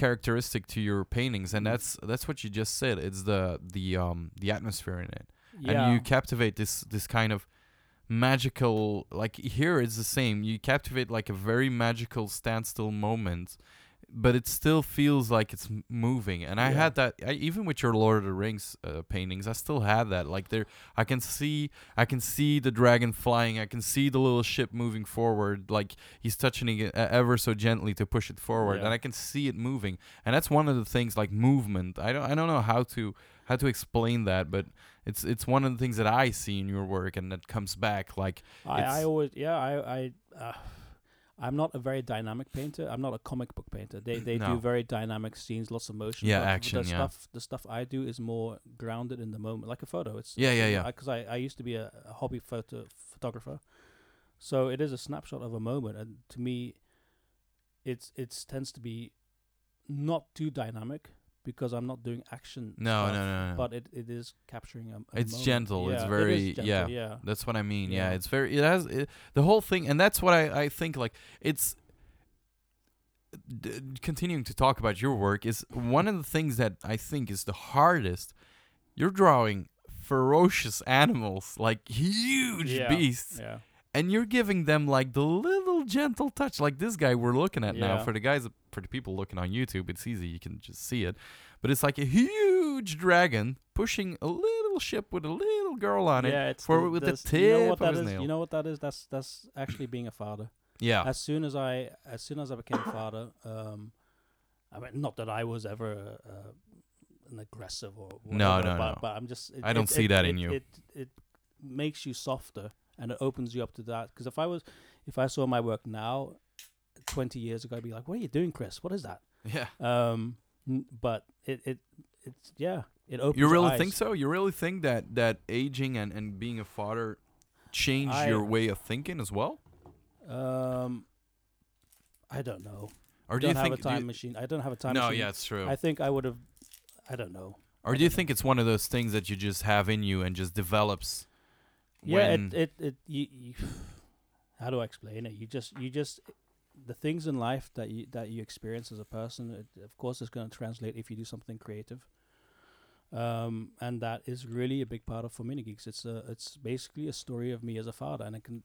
Speaker 2: characteristic to your paintings, and
Speaker 3: Mm.
Speaker 2: that's that's what you just said. It's the the um the atmosphere in it,
Speaker 3: yeah.
Speaker 2: and you captivate this this kind of magical. Like here, it's the same. You captivate like a very magical standstill moment. But it still feels like it's moving, and I
Speaker 3: Yeah.
Speaker 2: had that I, even with your Lord of the Rings uh, paintings. I still had that. Like there, I can see, I can see the dragon flying. I can see the little ship moving forward. Like he's touching it ever so gently to push it forward,
Speaker 3: Yeah.
Speaker 2: and I can see it moving. And that's one of the things, like movement. I don't, I don't know how to how to explain that, but it's it's one of the things that I see in your work, and that comes back. Like
Speaker 3: I, I always yeah I I uh, I'm not a very dynamic painter. I'm not a comic book painter. They they
Speaker 2: No.
Speaker 3: do very dynamic scenes, lots of motion.
Speaker 2: Yeah, action,
Speaker 3: The
Speaker 2: yeah.
Speaker 3: stuff the stuff I do is more grounded in the moment, like a photo. It's
Speaker 2: Yeah, yeah, yeah.
Speaker 3: Because I, I used to be a, a hobby photo photographer, so it is a snapshot of a moment, and to me, it's it's tends to be not too dynamic because I'm not doing action.
Speaker 2: No,
Speaker 3: stuff,
Speaker 2: no, no, no.
Speaker 3: But it, it is capturing a. a
Speaker 2: It's
Speaker 3: moment.
Speaker 2: gentle, it's
Speaker 3: Yeah, it is
Speaker 2: very-
Speaker 3: gentle,
Speaker 2: yeah.
Speaker 3: yeah.
Speaker 2: That's what I mean. Yeah,
Speaker 3: Yeah.
Speaker 2: it's very. It has it, the whole thing, and that's what I I think. Like it's d- continuing to talk about your work is one of the things that I think is the hardest. You're drawing ferocious <laughs> animals, like huge
Speaker 3: Yeah,
Speaker 2: beasts,
Speaker 3: Yeah.
Speaker 2: And you're giving them like the little gentle touch, like this guy we're looking at now. For the guys, for the people looking on YouTube, it's easy; you can just see it. But it's like a huge dragon pushing a little ship with a little girl on it.
Speaker 3: yeah, it's
Speaker 2: for-
Speaker 3: the-
Speaker 2: with the
Speaker 3: this- you know
Speaker 2: tip
Speaker 3: what
Speaker 2: of
Speaker 3: that
Speaker 2: his
Speaker 3: is?
Speaker 2: nail.
Speaker 3: You know what that is? That's that's actually being a father.
Speaker 2: Yeah,
Speaker 3: As soon as I as soon as I became a father, um, I mean, not that I was ever uh, an aggressive or
Speaker 2: No,
Speaker 3: whatever,
Speaker 2: no,
Speaker 3: but,
Speaker 2: no.
Speaker 3: but I'm just it,
Speaker 2: I don't
Speaker 3: it-
Speaker 2: see
Speaker 3: it-
Speaker 2: that in you.
Speaker 3: It it makes you softer and it opens you up to that. Because if I was if I saw my work now, twenty years ago, I'd be like, "What are you doing, Chris? What is that?"
Speaker 2: yeah.
Speaker 3: Um, n- but it it it's yeah, it opens.
Speaker 2: You really
Speaker 3: eyes.
Speaker 2: think so? You really think that that aging and and being a father changed
Speaker 3: I-
Speaker 2: your way of thinking as well?
Speaker 3: Um, I don't know.
Speaker 2: Or do
Speaker 3: don't
Speaker 2: you
Speaker 3: have
Speaker 2: think
Speaker 3: a time machine. I don't have a time
Speaker 2: No,
Speaker 3: machine.
Speaker 2: yeah, it's true.
Speaker 3: I think I would have. I don't know.
Speaker 2: or do you think it's one of those things that you just have in you and just develops?
Speaker 3: Yeah, it it it. You, you, <sighs> how do I explain it? You just you just the things in life that you that you experience as a person. It, of course, is going to translate if you do something creative. Um, and that is really a big part of 4MiniGeeks. It's a it's basically a story of me as a father, and I can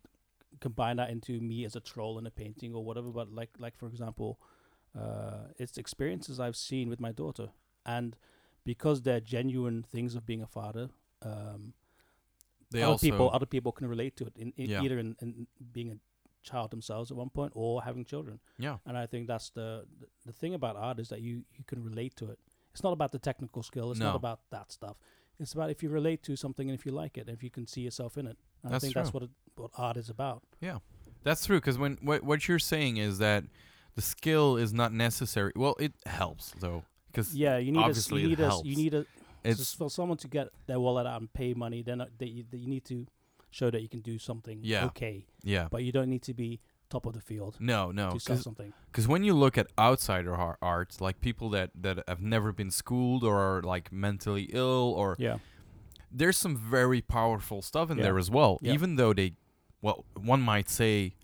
Speaker 3: combine that into me as a troll in a painting or whatever. But like like for example, uh, it's experiences I've seen with my daughter, and because they're genuine things of being a father. Um,
Speaker 2: they
Speaker 3: other
Speaker 2: also
Speaker 3: people other people can relate to it in, in
Speaker 2: Yeah.
Speaker 3: either in, in being a child themselves at one point or having children
Speaker 2: yeah
Speaker 3: and i think that's the the, the thing about art is that you you can relate to it it's not about the technical skill it's
Speaker 2: No.
Speaker 3: not about that stuff it's about if you relate to something and if you like it and if you can see yourself in it and i think
Speaker 2: true.
Speaker 3: that's what it, what art is about Yeah.
Speaker 2: That's true because when what what you're saying is that the skill is not necessary. Well, it helps though because
Speaker 3: yeah you need a,
Speaker 2: obviously
Speaker 3: you
Speaker 2: it
Speaker 3: need a, you need a
Speaker 2: it's
Speaker 3: just for someone to get their wallet out and pay money then uh, that you, you need to show that you can do something
Speaker 2: Yeah.
Speaker 3: okay
Speaker 2: yeah.
Speaker 3: but you don't need to be top of the field
Speaker 2: No, no,
Speaker 3: to sell
Speaker 2: because
Speaker 3: something
Speaker 2: Because when you look at outsider har- art, like people that, that have never been schooled or are like mentally ill, or
Speaker 3: yeah
Speaker 2: there's some very powerful stuff in
Speaker 3: Yeah.
Speaker 2: there as well.
Speaker 3: Yeah.
Speaker 2: Even though they, well, one might say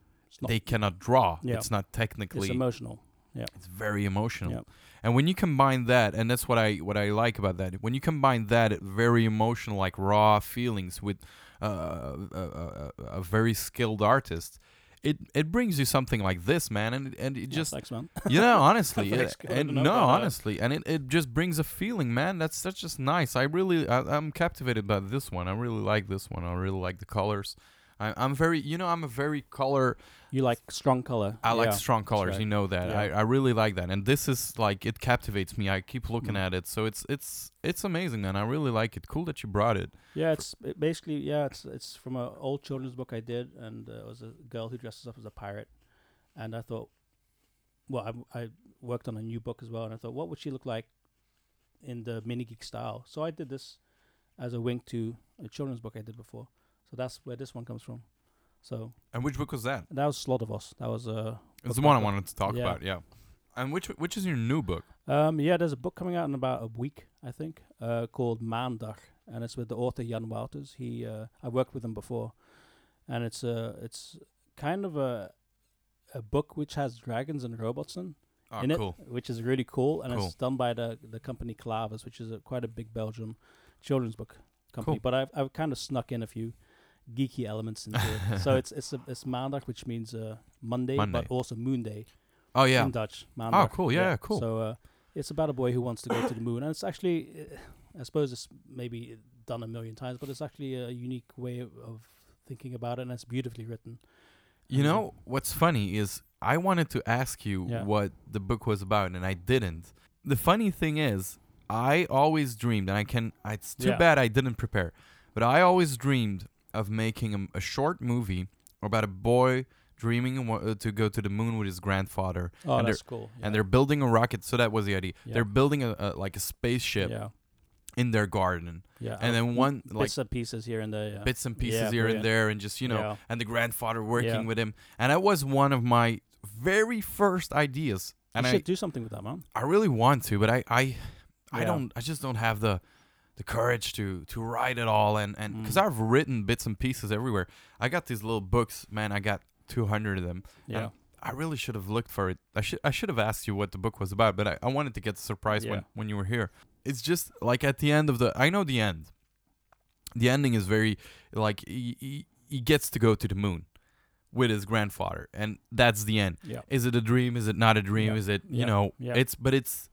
Speaker 2: they cannot draw.
Speaker 3: Yeah.
Speaker 2: It's not technically it's
Speaker 3: emotional.
Speaker 2: Yeah, it's very emotional. And when you combine that, and that's what I what I like about that. When you combine that very emotional, like raw feelings with uh, a, a, a very skilled artist, it it brings you something like this, man. And and it
Speaker 3: Yeah,
Speaker 2: just
Speaker 3: thanks, man. <laughs>
Speaker 2: you <laughs> know, honestly, it- and no,
Speaker 3: about that.
Speaker 2: honestly, and it, it just brings a feeling, man. That's that's just nice. I really, I, I'm captivated by this one. I really like this one. I really like the colors. I, I'm very, you know, I'm a very color.
Speaker 3: You like strong color.
Speaker 2: I like
Speaker 3: Yeah,
Speaker 2: strong colors.
Speaker 3: right.
Speaker 2: You know that.
Speaker 3: Yeah.
Speaker 2: I, I really like that, and this is like it captivates me. I keep looking
Speaker 3: Mm.
Speaker 2: at it, so it's it's it's amazing, man. I really like it. Cool that you brought it.
Speaker 3: Yeah, it's it basically yeah, it's it's from an old children's book I did, and uh, it was a girl who dresses up as a pirate, and I thought, well, I, I worked on a new book as well, and I thought, what would she look like in the mini geek style? So I did this as a wink to a children's book I did before. So that's where this one comes from. So
Speaker 2: And which book was that?
Speaker 3: that was Slaughtervoss. That was uh,
Speaker 2: It's the one I wanted to talk
Speaker 3: Yeah.
Speaker 2: about. Yeah. And which which is your new book?
Speaker 3: Um, yeah, there's a book coming out in about a week, I think, uh, called Maandag, and it's with the author Jan Wouters. He, uh, I worked with him before, and it's a, it's kind of a, a book which has dragons and robots in.
Speaker 2: Oh,
Speaker 3: in
Speaker 2: cool.
Speaker 3: it, which is really cool, and
Speaker 2: Cool.
Speaker 3: it's done by the the company Clavis, which is a, quite a big Belgium children's book company.
Speaker 2: Cool.
Speaker 3: But I've I've kind of snuck in a few geeky elements into it. <laughs> so it's it's a, it's Maandag, which means uh, Monday,
Speaker 2: Monday.
Speaker 3: but also Moon Day
Speaker 2: Oh yeah.
Speaker 3: in Dutch. Maandag.
Speaker 2: cool. Yeah, yeah, cool.
Speaker 3: So uh, it's about a boy who wants to go to the moon, and it's actually, uh, I suppose it's maybe done a million times, but it's actually a unique way of, of thinking about it, and it's beautifully written.
Speaker 2: You
Speaker 3: And,
Speaker 2: know what's funny is I wanted to ask you
Speaker 3: Yeah.
Speaker 2: what the book was about, and I didn't. The funny thing is, I always dreamed, and I can. It's too
Speaker 3: Yeah.
Speaker 2: bad I didn't prepare, but I always dreamed of making a, a short movie about a boy dreaming uh, to go to the moon with his grandfather,
Speaker 3: Oh,
Speaker 2: and they're-
Speaker 3: that's cool.
Speaker 2: and they're building a rocket. So that was the idea.
Speaker 3: Yeah.
Speaker 2: They're building a, a like a spaceship
Speaker 3: yeah,
Speaker 2: in their garden,
Speaker 3: yeah,
Speaker 2: and then one like
Speaker 3: bits and pieces here and there. Yeah.
Speaker 2: bits and pieces
Speaker 3: Yeah,
Speaker 2: here and there, and just you know,
Speaker 3: Yeah.
Speaker 2: and the grandfather working
Speaker 3: Yeah.
Speaker 2: with him, and that was one of my very first ideas, and
Speaker 3: you
Speaker 2: I
Speaker 3: should do something with that, man.
Speaker 2: I really want to, but I I I don't I just don't have the the courage to to write it all, and and because
Speaker 3: Mm.
Speaker 2: I've written bits and pieces everywhere. I got these little books, man. I got two hundred of them.
Speaker 3: Yeah,
Speaker 2: I really should have looked for it. I should I should have asked you what the book was about, but I, I wanted to get the surprise when when you were here. It's just like at the end of the I know the end. The ending is very like he, he, he gets to go to the moon with his grandfather and that's the end.
Speaker 3: yeah,
Speaker 2: Is it a dream? Is it not a dream?
Speaker 3: Yeah.
Speaker 2: Is it you
Speaker 3: Yeah.
Speaker 2: know
Speaker 3: Yeah.
Speaker 2: it's but it's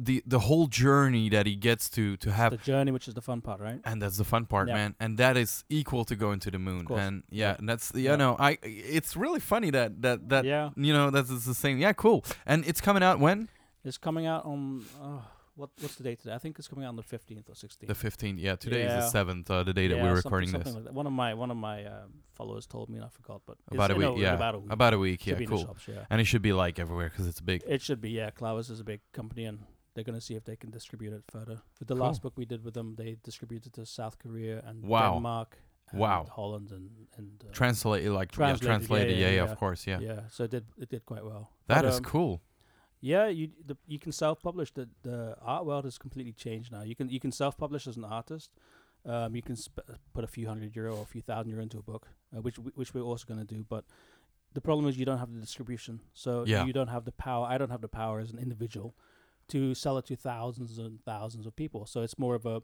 Speaker 2: the the whole journey that he gets to to have
Speaker 3: the journey, which is the fun part, right?
Speaker 2: and that's the fun part,
Speaker 3: Yeah.
Speaker 2: man. And that is equal to going to the moon. And yeah,
Speaker 3: Yeah.
Speaker 2: and that's yeah,
Speaker 3: Yeah.
Speaker 2: no, I it's really funny that that that
Speaker 3: yeah,
Speaker 2: you know that's it's the same. Yeah, cool. And it's coming out when
Speaker 3: it's coming out on uh, what what's the date today? I think it's coming out on the fifteenth or sixteenth.
Speaker 2: the 15th. Yeah, today is the seventh, uh, the day that we're
Speaker 3: something-
Speaker 2: recording
Speaker 3: something
Speaker 2: this.
Speaker 3: Like that. One of my one of my um, followers told me, and I forgot, but it's-
Speaker 2: About a week, yeah.
Speaker 3: about a week.
Speaker 2: About a week. Yeah,
Speaker 3: be in the
Speaker 2: cool.
Speaker 3: shops, yeah.
Speaker 2: And it should be like everywhere because it's big.
Speaker 3: It should be, yeah. Clavis is a big company, and they're going to see if they can distribute it further. With the
Speaker 2: Cool.
Speaker 3: last book we did with them, they distributed to South Korea and
Speaker 2: Wow.
Speaker 3: Denmark, and
Speaker 2: Wow.
Speaker 3: Holland, and and uh,
Speaker 2: Translate it like
Speaker 3: Translated,
Speaker 2: yeah, translated.
Speaker 3: yeah,
Speaker 2: Yeah, yeah,
Speaker 3: yeah.
Speaker 2: of course. Yeah,
Speaker 3: yeah. So it did it did quite well.
Speaker 2: that
Speaker 3: But,
Speaker 2: is
Speaker 3: um,
Speaker 2: cool.
Speaker 3: Yeah, you the, you can self-publish. The the art world has completely changed now. You can you can self-publish as an artist. Um, you can sp- put a few hundred euro or a few thousand euro into a book, uh, which w- which we're also going to do. But the problem is you don't have the distribution, so
Speaker 2: Yeah.
Speaker 3: you don't have the power. I don't have the power as an individual to sell it to thousands and thousands of people. So it's more of a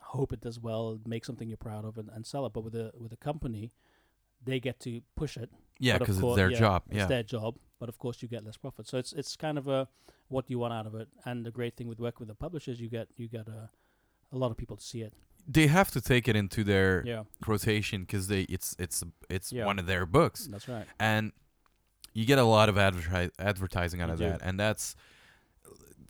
Speaker 3: hope it does well, make something you're proud of, and, and sell it. But with a with a company, they get to push it
Speaker 2: Yeah, because it's their
Speaker 3: yeah,
Speaker 2: job.
Speaker 3: it's their job, but of course you get less profit. So it's it's kind of a what you want out of it. And the great thing with working with the publishers, you get you get a a lot of people to see it.
Speaker 2: they have to take it into their
Speaker 3: Yeah,
Speaker 2: rotation because they it's it's it's
Speaker 3: Yeah.
Speaker 2: one of their books.
Speaker 3: that's right.
Speaker 2: and you get a lot of adverti- advertising out
Speaker 3: You
Speaker 2: of
Speaker 3: do.
Speaker 2: that and that's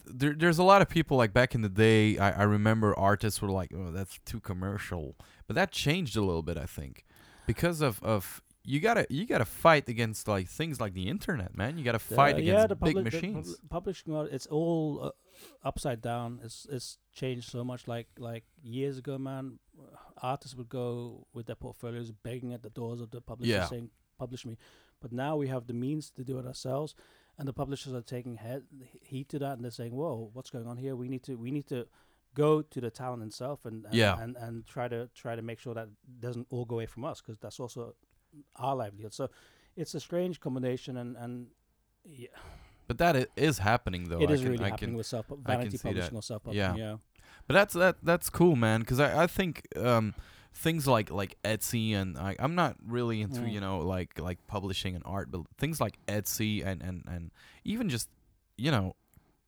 Speaker 2: there, there's a lot of people like back in the day I, I remember artists were like oh that's too commercial but that changed a little bit i think because of of you gotta you gotta fight against like things like the internet man you gotta fight
Speaker 3: The-
Speaker 2: against
Speaker 3: yeah, the
Speaker 2: big
Speaker 3: the
Speaker 2: machines
Speaker 3: pub- publishing it's all uh, upside down. It's it's changed so much. Like like years ago, man, artists would go with their portfolios begging at the doors of the publisher
Speaker 2: Yeah.
Speaker 3: saying, "Publish me." But now we have the means to do it ourselves, and the publishers are taking head heed to that, and they're saying, "Whoa, what's going on here? We need to we need to." Go to the talent itself and, and
Speaker 2: Yeah.
Speaker 3: and and try to try to make sure that doesn't all go away from us because that's also our livelihood. So it's a strange combination, and and yeah,
Speaker 2: but that i- is happening though
Speaker 3: it
Speaker 2: I
Speaker 3: is
Speaker 2: can,
Speaker 3: really
Speaker 2: I
Speaker 3: happening
Speaker 2: can,
Speaker 3: with self vanity
Speaker 2: see that.
Speaker 3: or self publishing.
Speaker 2: Yeah.
Speaker 3: Yeah.
Speaker 2: But that's that that's cool, man. Because I, I think um, things like like Etsy and I I'm not really into
Speaker 3: Mm.
Speaker 2: you know like like publishing and art, but things like Etsy and and and even just you know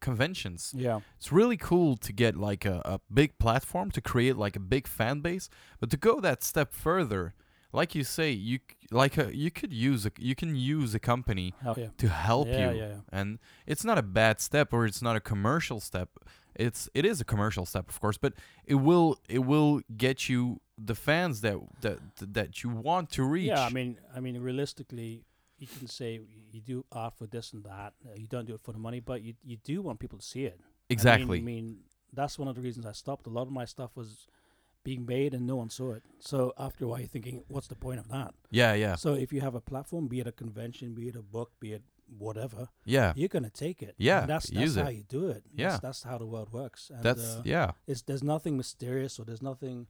Speaker 2: conventions.
Speaker 3: Yeah.
Speaker 2: It's really cool to get like a, a big platform to create like a big fan base, but to go that step further, like you say, you like a, you could use a you can use a company
Speaker 3: yeah.
Speaker 2: to help
Speaker 3: yeah,
Speaker 2: you
Speaker 3: Yeah, yeah.
Speaker 2: and it's not a bad step or it's not a commercial step it's it is a commercial step of course but it will it will get you the fans that that that you want to reach
Speaker 3: Yeah, I mean, I mean, realistically, you can say you do art for this and that. Uh, you don't do it for the money, but you you do want people to see it. I mean-
Speaker 2: exactly
Speaker 3: I mean, that's one of the reasons I stopped. A lot of my stuff was being made and no one saw it. So after a while, you're thinking, what's the point of that?
Speaker 2: yeah yeah
Speaker 3: So if you have a platform, be it a convention, be it a book, be it whatever,
Speaker 2: yeah
Speaker 3: you're gonna take it.
Speaker 2: Yeah,
Speaker 3: And that's that's how
Speaker 2: it.
Speaker 3: you do it.
Speaker 2: Yeah.
Speaker 3: that's, that's how the world works. And,
Speaker 2: that's
Speaker 3: uh,
Speaker 2: yeah
Speaker 3: it's there's nothing mysterious or there's nothing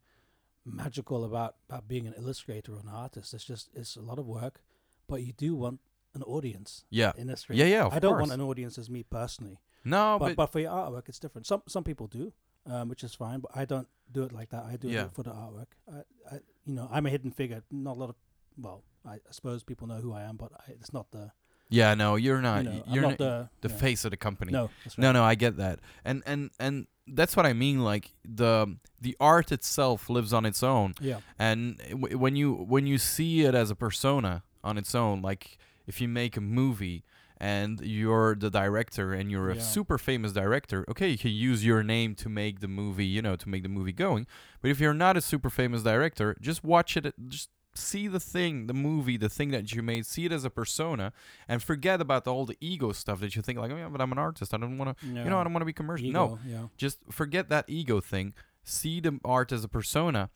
Speaker 3: magical about about being an illustrator or an artist. It's just it's a lot of work, but you do want an audience
Speaker 2: Yeah.
Speaker 3: in this.
Speaker 2: Yeah, yeah, of
Speaker 3: I don't
Speaker 2: course.
Speaker 3: want an audience as me personally.
Speaker 2: No,
Speaker 3: but,
Speaker 2: but,
Speaker 3: but for your artwork, it's different. Some some people do, um, which is fine. But I don't do it like that. I do
Speaker 2: Yeah.
Speaker 3: it for the artwork. I, I, you know, I'm a hidden figure. Not a lot of, well, I, I suppose people know who I am, but I, it's not the,
Speaker 2: yeah, no, you're not.
Speaker 3: you know, I'm
Speaker 2: not
Speaker 3: not the
Speaker 2: the face of the company.
Speaker 3: No, right.
Speaker 2: No, no, I get that, and and and that's what I mean. Like the the art itself lives on its own,
Speaker 3: Yeah,
Speaker 2: and w- when you when you see it as a persona on its own, like if you make a movie and you're the director and you're a
Speaker 3: Yeah.
Speaker 2: super famous director, okay, you can use your name to make the movie, you know, to make the movie going. But if you're not a super famous director, just watch it, just see the thing, the movie, the thing that you made, see it as a persona, and forget about all the ego stuff that you think like, oh yeah, but I'm an artist, I don't want to, you know, I don't want to be commercial. No,
Speaker 3: yeah,
Speaker 2: just forget that ego thing. See the art as a persona,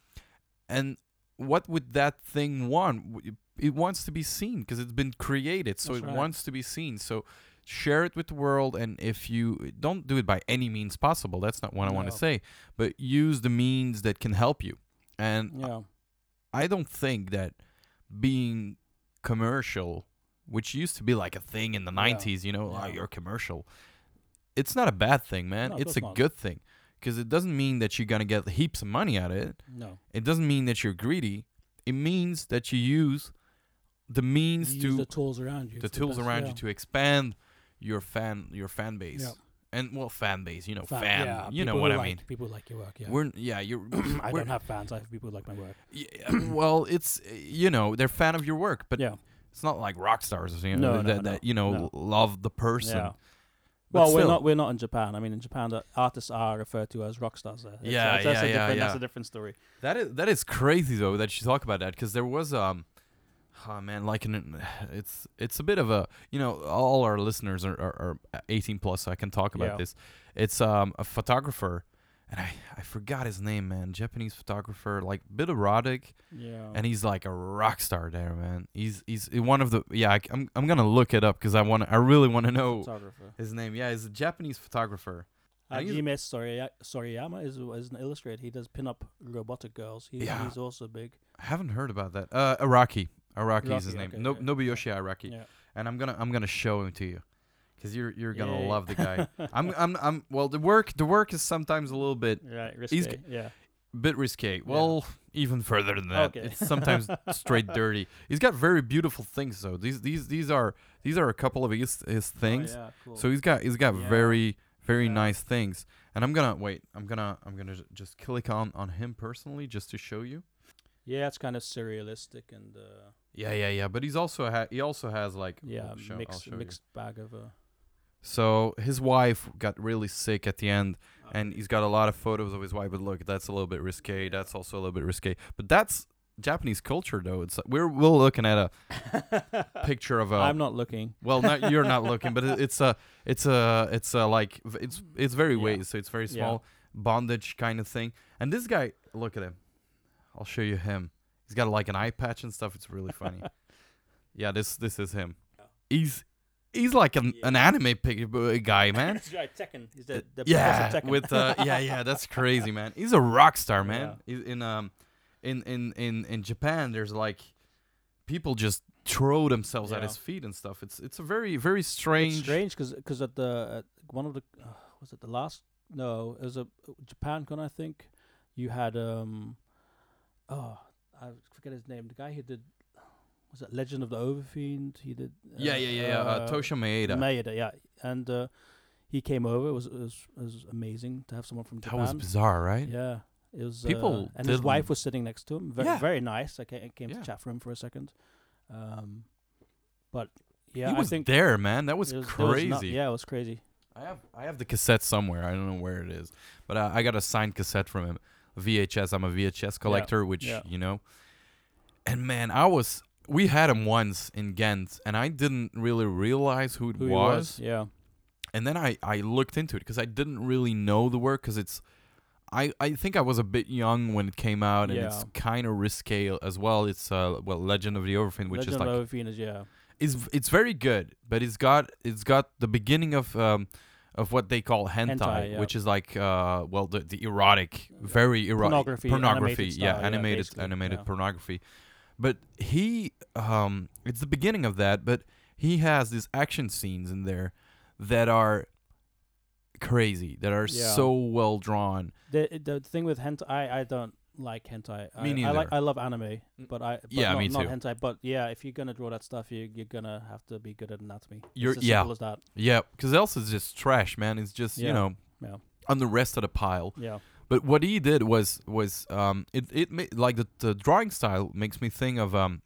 Speaker 2: and what would that thing want? It wants to be seen because it's been created, so
Speaker 3: That's
Speaker 2: it
Speaker 3: right.
Speaker 2: wants to be seen. So share it with the world, and if you don't do it by any means possible, that's not what I want to say, but use the means that can help you. And
Speaker 3: yeah,
Speaker 2: I don't think that being commercial, which used to be like a thing in the
Speaker 3: Yeah.
Speaker 2: 90s, you know,
Speaker 3: Yeah.
Speaker 2: oh, you're commercial. It's not a bad thing, man.
Speaker 3: No,
Speaker 2: it's a
Speaker 3: not.
Speaker 2: good thing because it doesn't mean that you're going to get heaps of money out of it.
Speaker 3: no.
Speaker 2: It doesn't mean that you're greedy. It means that you use the means
Speaker 3: You
Speaker 2: to
Speaker 3: use the tools around you.
Speaker 2: the tools
Speaker 3: best,
Speaker 2: around
Speaker 3: yeah.
Speaker 2: you to expand your fan your fan base.
Speaker 3: Yeah.
Speaker 2: And well, fan base, you know,
Speaker 3: Fa-
Speaker 2: fan,
Speaker 3: yeah,
Speaker 2: you know what I
Speaker 3: like-
Speaker 2: mean.
Speaker 3: People like your work. Yeah,
Speaker 2: We're yeah, you're <coughs>
Speaker 3: I
Speaker 2: we're-
Speaker 3: don't have fans. I have people who like my work.
Speaker 2: Yeah, <coughs> well, it's you know they're fan of your work, but
Speaker 3: yeah,
Speaker 2: it's not like rock stars, you know,
Speaker 3: No, no,
Speaker 2: that,
Speaker 3: no,
Speaker 2: that you know
Speaker 3: no.
Speaker 2: love the person.
Speaker 3: yeah.
Speaker 2: But
Speaker 3: Well, we're not we're not in Japan. I mean, in Japan, the artists are referred to as rock stars. There. It's-
Speaker 2: Yeah, yeah,
Speaker 3: a
Speaker 2: yeah,
Speaker 3: different, That's a different story.
Speaker 2: That is that is crazy though that you talk about that because there was um, oh man, like an <sighs> it's it's a bit of a you know all our listeners are, are, are 18 plus, so I can talk about
Speaker 3: Yeah.
Speaker 2: this. It's um a photographer, and I I forgot his name, man. Japanese photographer, like bit erotic,
Speaker 3: Yeah,
Speaker 2: and he's like a rock star there, man. He's he's one of the yeah. I, I'm I'm gonna look it up because I want I really want to know his name. Yeah, he's a Japanese photographer. He's-
Speaker 3: Hajime Soriya- Sorayama is is an illustrator. He does pin-up robotic girls. He,
Speaker 2: Yeah.
Speaker 3: He's also big.
Speaker 2: I haven't heard about that. Uh, Araki. Araki is his name.
Speaker 3: okay,
Speaker 2: no,
Speaker 3: yeah.
Speaker 2: Nobuyoshi Araki.
Speaker 3: Yeah.
Speaker 2: And I'm gonna I'm gonna show him to you, cause you're you're gonna love the guy. I'm I'm I'm well. The work the work is sometimes a little bit
Speaker 3: Right.
Speaker 2: He's
Speaker 3: Yeah.
Speaker 2: bit risque. Well, even further than that.
Speaker 3: Okay.
Speaker 2: It's sometimes <laughs> straight dirty. He's got very beautiful things though. These these these are these are a couple of his his oh, things.
Speaker 3: Oh, yeah, cool.
Speaker 2: So he's got he's got very very nice things. And I'm gonna wait. I'm gonna I'm gonna ju- just click on on him personally just to show you.
Speaker 3: Yeah, it's kind of surrealistic and uh,
Speaker 2: Yeah, yeah, yeah. But he's also ha- he also has like
Speaker 3: yeah,
Speaker 2: I'll show- I'll
Speaker 3: mixed
Speaker 2: you.
Speaker 3: mixed bag of. Uh,
Speaker 2: So his wife got really sick at the end, and he's got a lot of photos of his wife. But look, that's a little bit risque. That's also a little bit risque. But that's Japanese culture, though. It's we're we're looking at a <laughs> picture of a.
Speaker 3: I'm not looking.
Speaker 2: well, not, you're not <laughs> looking, but it, it's a it's a it's a like it's it's very
Speaker 3: Yeah.
Speaker 2: so it's very
Speaker 3: Yeah.
Speaker 2: small bondage kind of thing. And this guy, look at him. I'll show you him. He's got like an eye patch and stuff. It's really funny. <laughs> yeah, this this is him. He's he's like an, an anime pig, uh, guy, <laughs> man.
Speaker 3: That's right, Tekken. He's the, the
Speaker 2: yeah,
Speaker 3: Tekken.
Speaker 2: with uh, <laughs> yeah, yeah, that's crazy, man. He's a rock star, man.
Speaker 3: Yeah.
Speaker 2: He's in um, in in in in Japan, there's like people just throw themselves at his feet and stuff. It's it's a very very strange.
Speaker 3: It's strange because at the at one of the uh, was it the last no it was a Japan con I think you had um oh I forget his name the guy who did was it Legend of the Overfiend he did
Speaker 2: Yeah, yeah, yeah, yeah. Uh, Toshio Maeda.
Speaker 3: Maeda yeah and uh, he came over it was it was, it was amazing to have someone from Japan.
Speaker 2: that was bizarre, right?
Speaker 3: yeah it was
Speaker 2: People
Speaker 3: uh, and his wife was sitting next to him very
Speaker 2: Yeah.
Speaker 3: very nice I came, I came
Speaker 2: Yeah.
Speaker 3: to chat for him for a second um but yeah
Speaker 2: he
Speaker 3: I
Speaker 2: was
Speaker 3: think
Speaker 2: there, man. That was
Speaker 3: was- it was
Speaker 2: crazy.
Speaker 3: not- yeah it was crazy
Speaker 2: I have I have the cassette somewhere. I don't know where it is, but uh, I got a signed cassette from him. VHS. I'm a VHS collector, which
Speaker 3: yeah.
Speaker 2: you know. And man, I was. We had him once in Ghent, and I didn't really realize who it
Speaker 3: who
Speaker 2: was.
Speaker 3: was yeah
Speaker 2: And then I I looked into it because I didn't really know the work because it's. I, I think I was a bit young when it came out, and it's kind of risque as well. It's uh well Legend of the Overfiend, which
Speaker 3: Legend
Speaker 2: is like
Speaker 3: of Overfiend is yeah
Speaker 2: it's it's very good, but it's got it's got the beginning of um of what they call hentai,
Speaker 3: Hentai, yeah.
Speaker 2: which is like uh well the, the erotic, very erotic
Speaker 3: Pornography,
Speaker 2: pornography,
Speaker 3: animated
Speaker 2: yeah,
Speaker 3: style, yeah,
Speaker 2: animated
Speaker 3: basically,
Speaker 2: animated
Speaker 3: yeah.
Speaker 2: pornography. But he um it's the beginning of that, but he has these action scenes in there that are crazy, that are
Speaker 3: Yeah.
Speaker 2: so well drawn.
Speaker 3: The the thing with hentai, I I don't like hentai. I,
Speaker 2: Me
Speaker 3: I like. I love anime, but I but
Speaker 2: Yeah,
Speaker 3: not,
Speaker 2: me
Speaker 3: not hentai. But yeah, if you're gonna draw that stuff, you you're gonna have to be good at anatomy.
Speaker 2: You're-
Speaker 3: it's as
Speaker 2: yeah.
Speaker 3: simple as that.
Speaker 2: Yeah, because else it's just trash, man. It's just you know
Speaker 3: Yeah,
Speaker 2: on the rest of the pile.
Speaker 3: yeah,
Speaker 2: But what he did was was um it it ma- like the the drawing style makes me think of um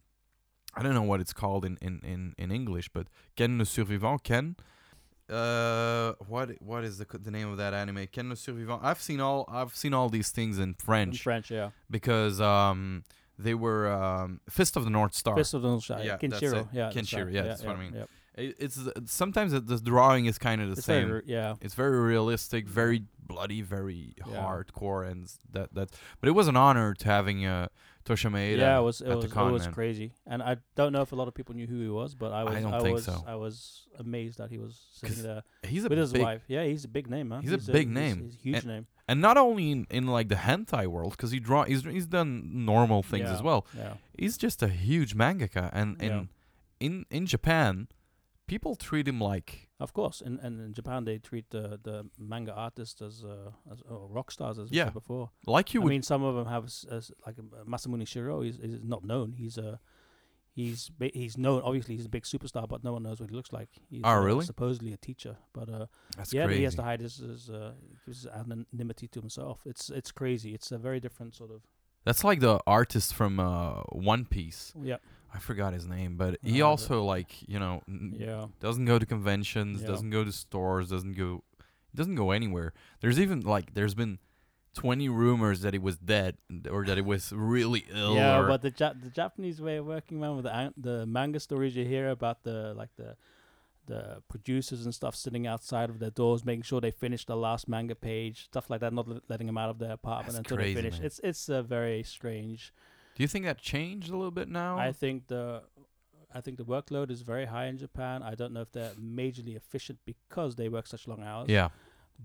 Speaker 2: I don't know what it's called in in in, in English, but Ken le Survivant Ken. Uh, what what is the the name of that anime? Ken le Survivant. I've seen all I've seen all these things in French
Speaker 3: in
Speaker 2: French
Speaker 3: yeah.
Speaker 2: because um they were um Fist of the North Star.
Speaker 3: Fist of the North Star,
Speaker 2: Yeah,
Speaker 3: yeah,
Speaker 2: that's
Speaker 3: Kenshiro,
Speaker 2: it.
Speaker 3: yeah, that's
Speaker 2: Kenshiro,
Speaker 3: right.
Speaker 2: yeah, that's what I mean.
Speaker 3: yeah.
Speaker 2: It, it's sometimes the, the drawing is kind of the
Speaker 3: It's
Speaker 2: same.
Speaker 3: very, yeah,
Speaker 2: It's very realistic, very bloody, very
Speaker 3: Yeah.
Speaker 2: hardcore, and that that. But it was an honor to having uh, Toshio Maeda
Speaker 3: yeah. It was it was
Speaker 2: con,
Speaker 3: it was
Speaker 2: man.
Speaker 3: crazy, and I don't know if a lot of people knew who he was, but I was
Speaker 2: don't think
Speaker 3: was
Speaker 2: so.
Speaker 3: I was amazed that he was sitting there
Speaker 2: He's a
Speaker 3: with his
Speaker 2: big,
Speaker 3: wife. Yeah, he's a big name, man.
Speaker 2: He's a big
Speaker 3: he's-
Speaker 2: name.
Speaker 3: He's a huge name.
Speaker 2: and not only in, in like the hentai world, because he draw he's he's done normal things as well.
Speaker 3: Yeah,
Speaker 2: He's just a huge mangaka, and
Speaker 3: Yeah.
Speaker 2: and in in Japan, people treat him like
Speaker 3: of course. And and in Japan, they treat the the manga artists as uh as oh, rock stars, as we
Speaker 2: Yeah.
Speaker 3: said before.
Speaker 2: like you
Speaker 3: I
Speaker 2: would.
Speaker 3: mean, some of them have s- like uh, Masamune Shirow. He's, he's not known. He's a he's ba- he's known. Obviously, he's a big superstar, but no one knows what he looks like. He's,
Speaker 2: Oh,
Speaker 3: uh,
Speaker 2: really?
Speaker 3: supposedly a teacher, but uh,
Speaker 2: that's
Speaker 3: yeah, but he has to hide his his, uh, his anonymity to himself. It's it's crazy. It's a very different sort of
Speaker 2: That's like the artist from uh, One Piece.
Speaker 3: yeah
Speaker 2: I forgot his name, but he
Speaker 3: Uh,
Speaker 2: also like you know n-
Speaker 3: yeah
Speaker 2: doesn't go to conventions,
Speaker 3: Yeah.
Speaker 2: doesn't go to stores, doesn't go doesn't go anywhere. There's even like there's been 20 rumors that he was dead or that he was really ill
Speaker 3: yeah. But the ja- the Japanese way of working, man, with the an- the manga stories you hear about the like the the producers and stuff sitting outside of their doors, making sure they finish the last manga page, stuff like that, not let- letting them out of their apartment
Speaker 2: That's
Speaker 3: until
Speaker 2: crazy,
Speaker 3: they finish.
Speaker 2: man.
Speaker 3: It's it's uh, very strange.
Speaker 2: Do you think that changed a little bit now?
Speaker 3: I think the I think the workload is very high in Japan. I don't know if they're majorly efficient because they work such long hours.
Speaker 2: yeah.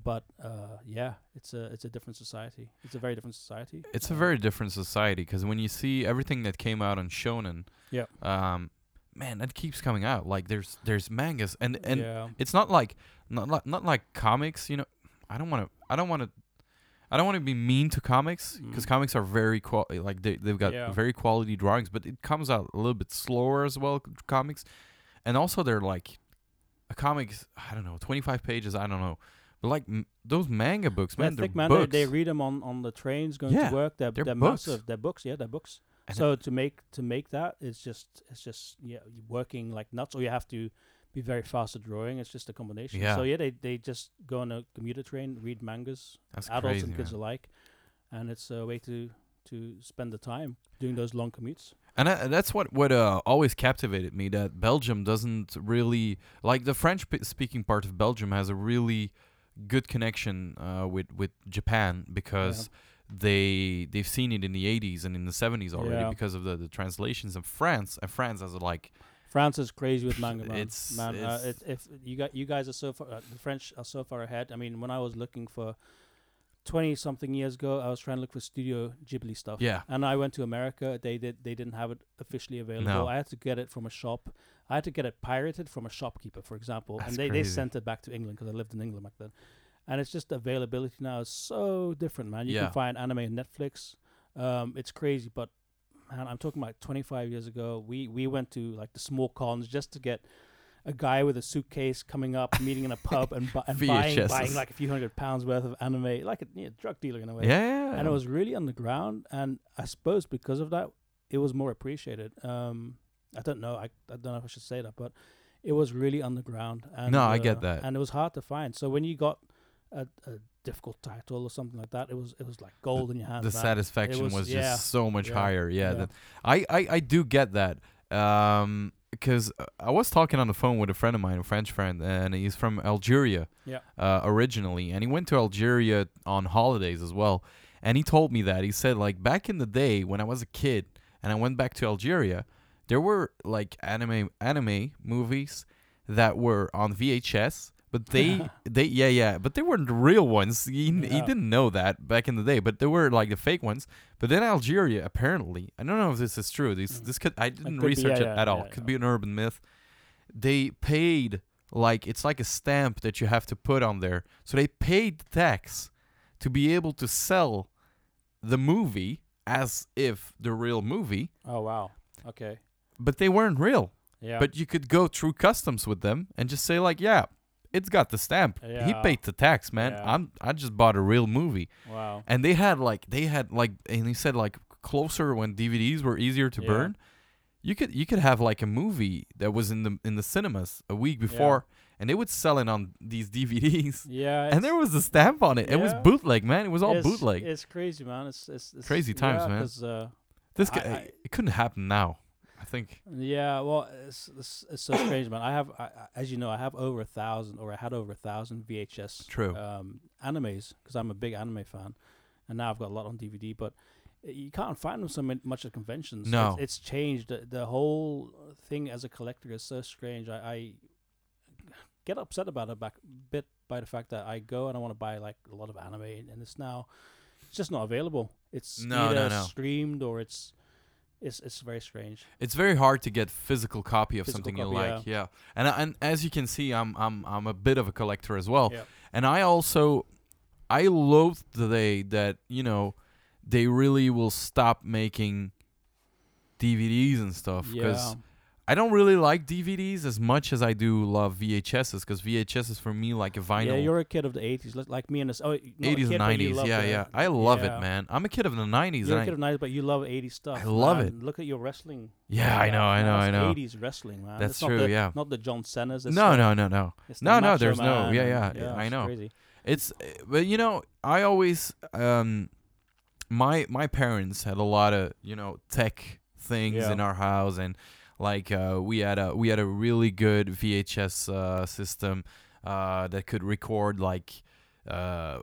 Speaker 3: But uh, yeah, it's a it's a different society. It's a very different society.
Speaker 2: It's a very different society because when you see everything that came out on Shonen,
Speaker 3: Yeah.
Speaker 2: um, man, that keeps coming out. Like there's there's mangas and and
Speaker 3: yeah.
Speaker 2: it's not like not like not like comics. You know, I don't want to. I don't want to. I don't want to be mean to comics because
Speaker 3: Mm.
Speaker 2: comics are very qual like they they've got
Speaker 3: Yeah.
Speaker 2: very quality drawings, but it comes out a little bit slower as well. Comics, and also they're like a comics. I don't know, twenty five pages. I don't know, but like m- those manga books, man, they're
Speaker 3: thick, man. They, they read them on, on the trains going
Speaker 2: Yeah,
Speaker 3: to work. They're
Speaker 2: they're
Speaker 3: they're,
Speaker 2: books.
Speaker 3: massive. They're books. Yeah, they're books.
Speaker 2: And
Speaker 3: so to make to make that, it's just it's just yeah, working like nuts, or you have to be very fast at drawing. It's just a combination.
Speaker 2: Yeah.
Speaker 3: So yeah, they they just go on a commuter train, read mangas,
Speaker 2: That's
Speaker 3: adults
Speaker 2: crazy,
Speaker 3: and kids
Speaker 2: man.
Speaker 3: alike, and it's a way to to spend the time doing those long commutes.
Speaker 2: And I, that's what what uh, always captivated me that Belgium doesn't really like the French speaking part of Belgium has a really good connection uh, with with Japan because they they've seen it in the 80s and in the 70s already
Speaker 3: Yeah.
Speaker 2: because of the, the translations of France and France has a like
Speaker 3: France is crazy with manga, man.
Speaker 2: It's-
Speaker 3: man, uh, it, if you got you guys are so far, uh, the French are so far ahead. I mean, when I was looking for twenty something years ago, I was trying to look for Studio Ghibli stuff.
Speaker 2: yeah
Speaker 3: And I went to America. They did. They didn't have it officially available.
Speaker 2: No.
Speaker 3: I had to get it from a shop. I had to get it pirated from a shopkeeper, for example.
Speaker 2: That's
Speaker 3: and they,
Speaker 2: crazy.
Speaker 3: they sent it back to England because I lived in England back then. And it's just availability now is so different, man. You
Speaker 2: Yeah.
Speaker 3: can find anime on Netflix. Um, it's crazy, but man, I'm talking about 25 years ago. We we went to like the small cons just to get a guy with a suitcase coming up, meeting in a pub, and, bu- and buying, <laughs> buying like a few hundred pounds worth of anime, like a yeah, drug dealer in a way
Speaker 2: yeah
Speaker 3: and it was really underground and i suppose because of that it was more appreciated um i don't know i, I don't know if i should say that but it was really underground and
Speaker 2: No, I
Speaker 3: uh,
Speaker 2: get that.
Speaker 3: and it was hard to find so when you got a, a difficult title or something like that. It was it was like gold in your hands
Speaker 2: the satisfaction
Speaker 3: was-
Speaker 2: was,
Speaker 3: yeah,
Speaker 2: just so much
Speaker 3: yeah,
Speaker 2: higher. Yeah,
Speaker 3: yeah.
Speaker 2: That, I, I i do get that um because i was talking on the phone with a friend of mine a french friend and he's from algeria
Speaker 3: yeah.
Speaker 2: uh, originally, and he went to Algeria on holidays as well. And he told me that. He said like back in the day when I was a kid and I went back to Algeria, there were like anime anime movies that were on VHS, but they <laughs> they yeah yeah, but they weren't the real ones. He, he didn't know that back in the day, but they were like the fake ones. But then Algeria apparently, I don't know if this is true. This
Speaker 3: Mm.
Speaker 2: this could I didn't
Speaker 3: could be,
Speaker 2: research
Speaker 3: yeah,
Speaker 2: it
Speaker 3: yeah,
Speaker 2: at all.
Speaker 3: yeah,
Speaker 2: could
Speaker 3: yeah.
Speaker 2: be an urban myth. they paid like it's like a stamp that you have to put on there. So they paid tax to be able to sell the movie as if the real movie,
Speaker 3: Oh wow. Okay.
Speaker 2: but they weren't real.
Speaker 3: Yeah.
Speaker 2: But you could go through customs with them and just say like, yeah, it's got the stamp. He paid the tax, man.
Speaker 3: Yeah.
Speaker 2: I'm I just bought a real movie.
Speaker 3: wow.
Speaker 2: And they had like they had like and he said like closer when DVDs were easier to
Speaker 3: Yeah.
Speaker 2: burn. You could you could have like a movie that was in the in the cinemas a week before and they would sell it on these <laughs> DVDs.
Speaker 3: Yeah.
Speaker 2: And there was a stamp on it. It was bootleg, man. It was all
Speaker 3: it's,
Speaker 2: bootleg.
Speaker 3: It's crazy, man. It's, it's, it's
Speaker 2: Crazy times,
Speaker 3: yeah,
Speaker 2: man.
Speaker 3: uh,
Speaker 2: this
Speaker 3: I-
Speaker 2: guy
Speaker 3: I-
Speaker 2: it couldn't happen now. Think.
Speaker 3: Yeah, well, it's, it's, it's so strange, man. I have, I, as you know, I have over a thousand, or I had over a thousand VHS
Speaker 2: True.
Speaker 3: um, animes because I'm a big anime fan, and now I've got a lot on DVD. But you can't find them so much at conventions. It's-
Speaker 2: No.
Speaker 3: it's, changed. The, the whole thing as a collector is so strange. I, I get upset about it back bit by the fact that I go and I want to buy like a lot of anime, and it's now it's just not available. It's
Speaker 2: No, no,
Speaker 3: either
Speaker 2: no.
Speaker 3: streamed or it's it's it's very strange.
Speaker 2: It's very hard to get physical copy of
Speaker 3: Physical
Speaker 2: something you like. Yeah. And and as you can see, I'm I'm I'm a bit of a collector as well.
Speaker 3: Yeah.
Speaker 2: And I also I loathe the day that, you know, they really will stop making DVDs and stuff because
Speaker 3: Yeah.
Speaker 2: I don't really like DVDs as much as I do love VHSs because VHS is for me like a vinyl.
Speaker 3: Yeah, you're a kid of the '80s, like me and this. Oh, not
Speaker 2: 80s
Speaker 3: kid,
Speaker 2: and 90s.
Speaker 3: love
Speaker 2: Yeah,
Speaker 3: the-
Speaker 2: yeah. I love
Speaker 3: yeah.
Speaker 2: it, man. I'm a kid of the 90s.
Speaker 3: You're a kid
Speaker 2: I,
Speaker 3: of the '90s, but you love '80s stuff.
Speaker 2: I love it.
Speaker 3: Look at your wrestling.
Speaker 2: yeah, I know, I know, I know.
Speaker 3: '80s wrestling, man.
Speaker 2: That's
Speaker 3: It's not
Speaker 2: true,
Speaker 3: the-
Speaker 2: yeah.
Speaker 3: Not the John Cena's.
Speaker 2: No,
Speaker 3: the-
Speaker 2: no, no, no.
Speaker 3: it's the
Speaker 2: No, no, there's no-
Speaker 3: Man
Speaker 2: yeah, yeah, I know.
Speaker 3: Crazy.
Speaker 2: It's but you know, I always um my my parents had a lot of, you know, tech things
Speaker 3: Yeah.
Speaker 2: in our house and like uh we had a we had a really good VHS uh system uh that could record like uh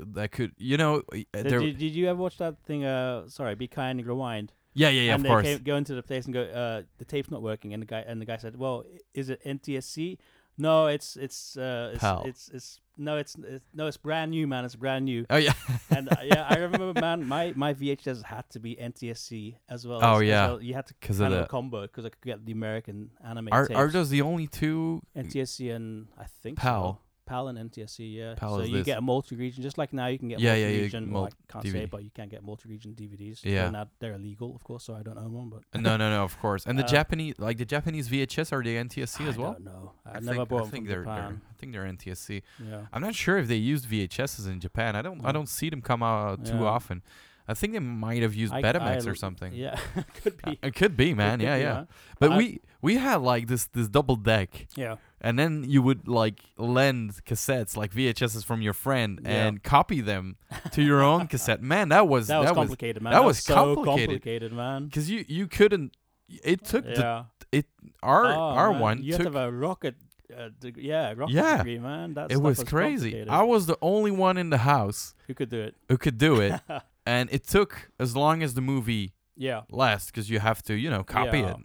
Speaker 2: that could you know uh,
Speaker 3: Did, you, did you ever watch that thing? Uh, sorry, be kind and rewind.
Speaker 2: yeah yeah yeah
Speaker 3: and
Speaker 2: of
Speaker 3: they
Speaker 2: course
Speaker 3: came, go into the place and go, uh, the tape's not working, and the guy and the guy said, "Well, is it NTSC? No, it's it's uh, it's,
Speaker 2: PAL.
Speaker 3: it's it's no, it's, it's no, it's brand new, man. It's brand new."
Speaker 2: oh yeah
Speaker 3: and uh, yeah, I <laughs> remember, man, my my VHS had to be NTSC as well.
Speaker 2: Oh,
Speaker 3: as, as
Speaker 2: yeah.
Speaker 3: well. you had to
Speaker 2: of
Speaker 3: kind of
Speaker 2: the-
Speaker 3: combo because I could get the American anime
Speaker 2: are
Speaker 3: tapes.
Speaker 2: are those the only two
Speaker 3: NTSC and I think
Speaker 2: PAL.
Speaker 3: so. PAL and NTSC, yeah.
Speaker 2: PAL
Speaker 3: so you
Speaker 2: this.
Speaker 3: get a multi-region, just like now you can get
Speaker 2: Yeah, yeah, you
Speaker 3: multi-region. well,
Speaker 2: mul-
Speaker 3: I can't say,
Speaker 2: DVD.
Speaker 3: it, but you can't get multi-region DVDs.
Speaker 2: Yeah.
Speaker 3: They're, not, they're illegal, of course, so I don't own one. But
Speaker 2: no no no of course and the
Speaker 3: Uh,
Speaker 2: Japanese like the Japanese VHS are they NTSC as well?
Speaker 3: I
Speaker 2: well
Speaker 3: don't know. I, never
Speaker 2: think,
Speaker 3: bought
Speaker 2: I
Speaker 3: them
Speaker 2: think
Speaker 3: from
Speaker 2: they're, they're. I think they're NTSC
Speaker 3: Yeah.
Speaker 2: I'm not sure if they used VHSs in Japan. I don't. I don't see them come out too
Speaker 3: Yeah.
Speaker 2: often. I think they might have used
Speaker 3: I-
Speaker 2: Betamax
Speaker 3: I
Speaker 2: or something.
Speaker 3: Yeah, <laughs> could be.
Speaker 2: It could be, man.
Speaker 3: Could
Speaker 2: yeah,
Speaker 3: be,
Speaker 2: yeah. But
Speaker 3: I-
Speaker 2: we we had like this this double deck,
Speaker 3: Yeah.
Speaker 2: and then you would like lend cassettes like VHSs from your friend
Speaker 3: Yeah.
Speaker 2: and copy them to your own <laughs> cassette. Man, that was
Speaker 3: That was
Speaker 2: that was
Speaker 3: complicated, man.
Speaker 2: that
Speaker 3: That
Speaker 2: was
Speaker 3: was so
Speaker 2: complicated.
Speaker 3: complicated, man.
Speaker 2: because you you couldn't. It took the it our
Speaker 3: Oh,
Speaker 2: our
Speaker 3: man.
Speaker 2: one
Speaker 3: You have
Speaker 2: took.
Speaker 3: to have a rocket. Uh, deg- yeah, rocket
Speaker 2: Yeah.
Speaker 3: degree, man. That
Speaker 2: it
Speaker 3: stuff
Speaker 2: was crazy. I was the only one in the house
Speaker 3: Who could do it?
Speaker 2: who could do it, <laughs> and it took as long as the movie
Speaker 3: Yeah.
Speaker 2: last because you have to, you know, copy
Speaker 3: Yeah.
Speaker 2: it.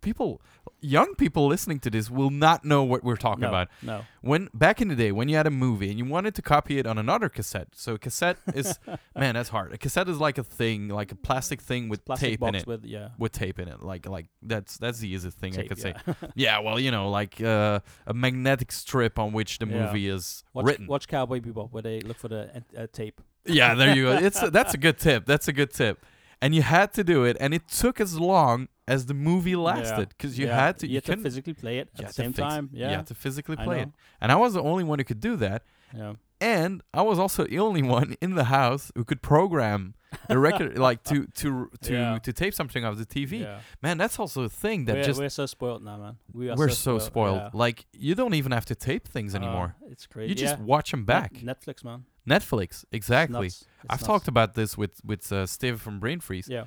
Speaker 2: People, young people listening to this will not know what we're talking
Speaker 3: no,
Speaker 2: about.
Speaker 3: No.
Speaker 2: When back in the day, when you had a movie and you wanted to copy it on another cassette, so a cassette is <laughs> man, that's hard. A cassette is like a thing, like a plastic thing with
Speaker 3: Plastic
Speaker 2: tape in it.
Speaker 3: with yeah.
Speaker 2: With tape in it, like like that's that's the easiest thing I
Speaker 3: tape,
Speaker 2: could say.
Speaker 3: yeah. <laughs>
Speaker 2: Yeah, well, you know, like uh, a magnetic strip on which the
Speaker 3: Yeah.
Speaker 2: movie is
Speaker 3: Watch,
Speaker 2: written.
Speaker 3: watch Cowboy Bebop where they look for the uh, tape.
Speaker 2: Yeah, there you go. It's a, that's a good tip. That's a good tip. And you had to do it, and it took as long as the movie lasted because you
Speaker 3: Yeah.
Speaker 2: had to.
Speaker 3: You,
Speaker 2: You,
Speaker 3: had to physically play it at the same time.
Speaker 2: You
Speaker 3: Yeah.
Speaker 2: had to physically play it, and I was the only one who could do that.
Speaker 3: Yeah.
Speaker 2: And I was also the only one in the house who could program the record, <laughs> like to to to
Speaker 3: Yeah.
Speaker 2: to tape something off the TV.
Speaker 3: Yeah.
Speaker 2: Man, that's also a thing that
Speaker 3: we're,
Speaker 2: just
Speaker 3: we're so spoiled now, man. We are
Speaker 2: we're so spoiled.
Speaker 3: yeah.
Speaker 2: Like you don't even have to tape things
Speaker 3: Uh,
Speaker 2: anymore.
Speaker 3: it's crazy.
Speaker 2: you just
Speaker 3: yeah.
Speaker 2: watch them back.
Speaker 3: Net- Netflix, man.
Speaker 2: Netflix,
Speaker 3: It's
Speaker 2: exactly.
Speaker 3: nuts. It's
Speaker 2: I've
Speaker 3: nuts.
Speaker 2: talked about this with with uh, Steve from Brain Freeze.
Speaker 3: Yeah.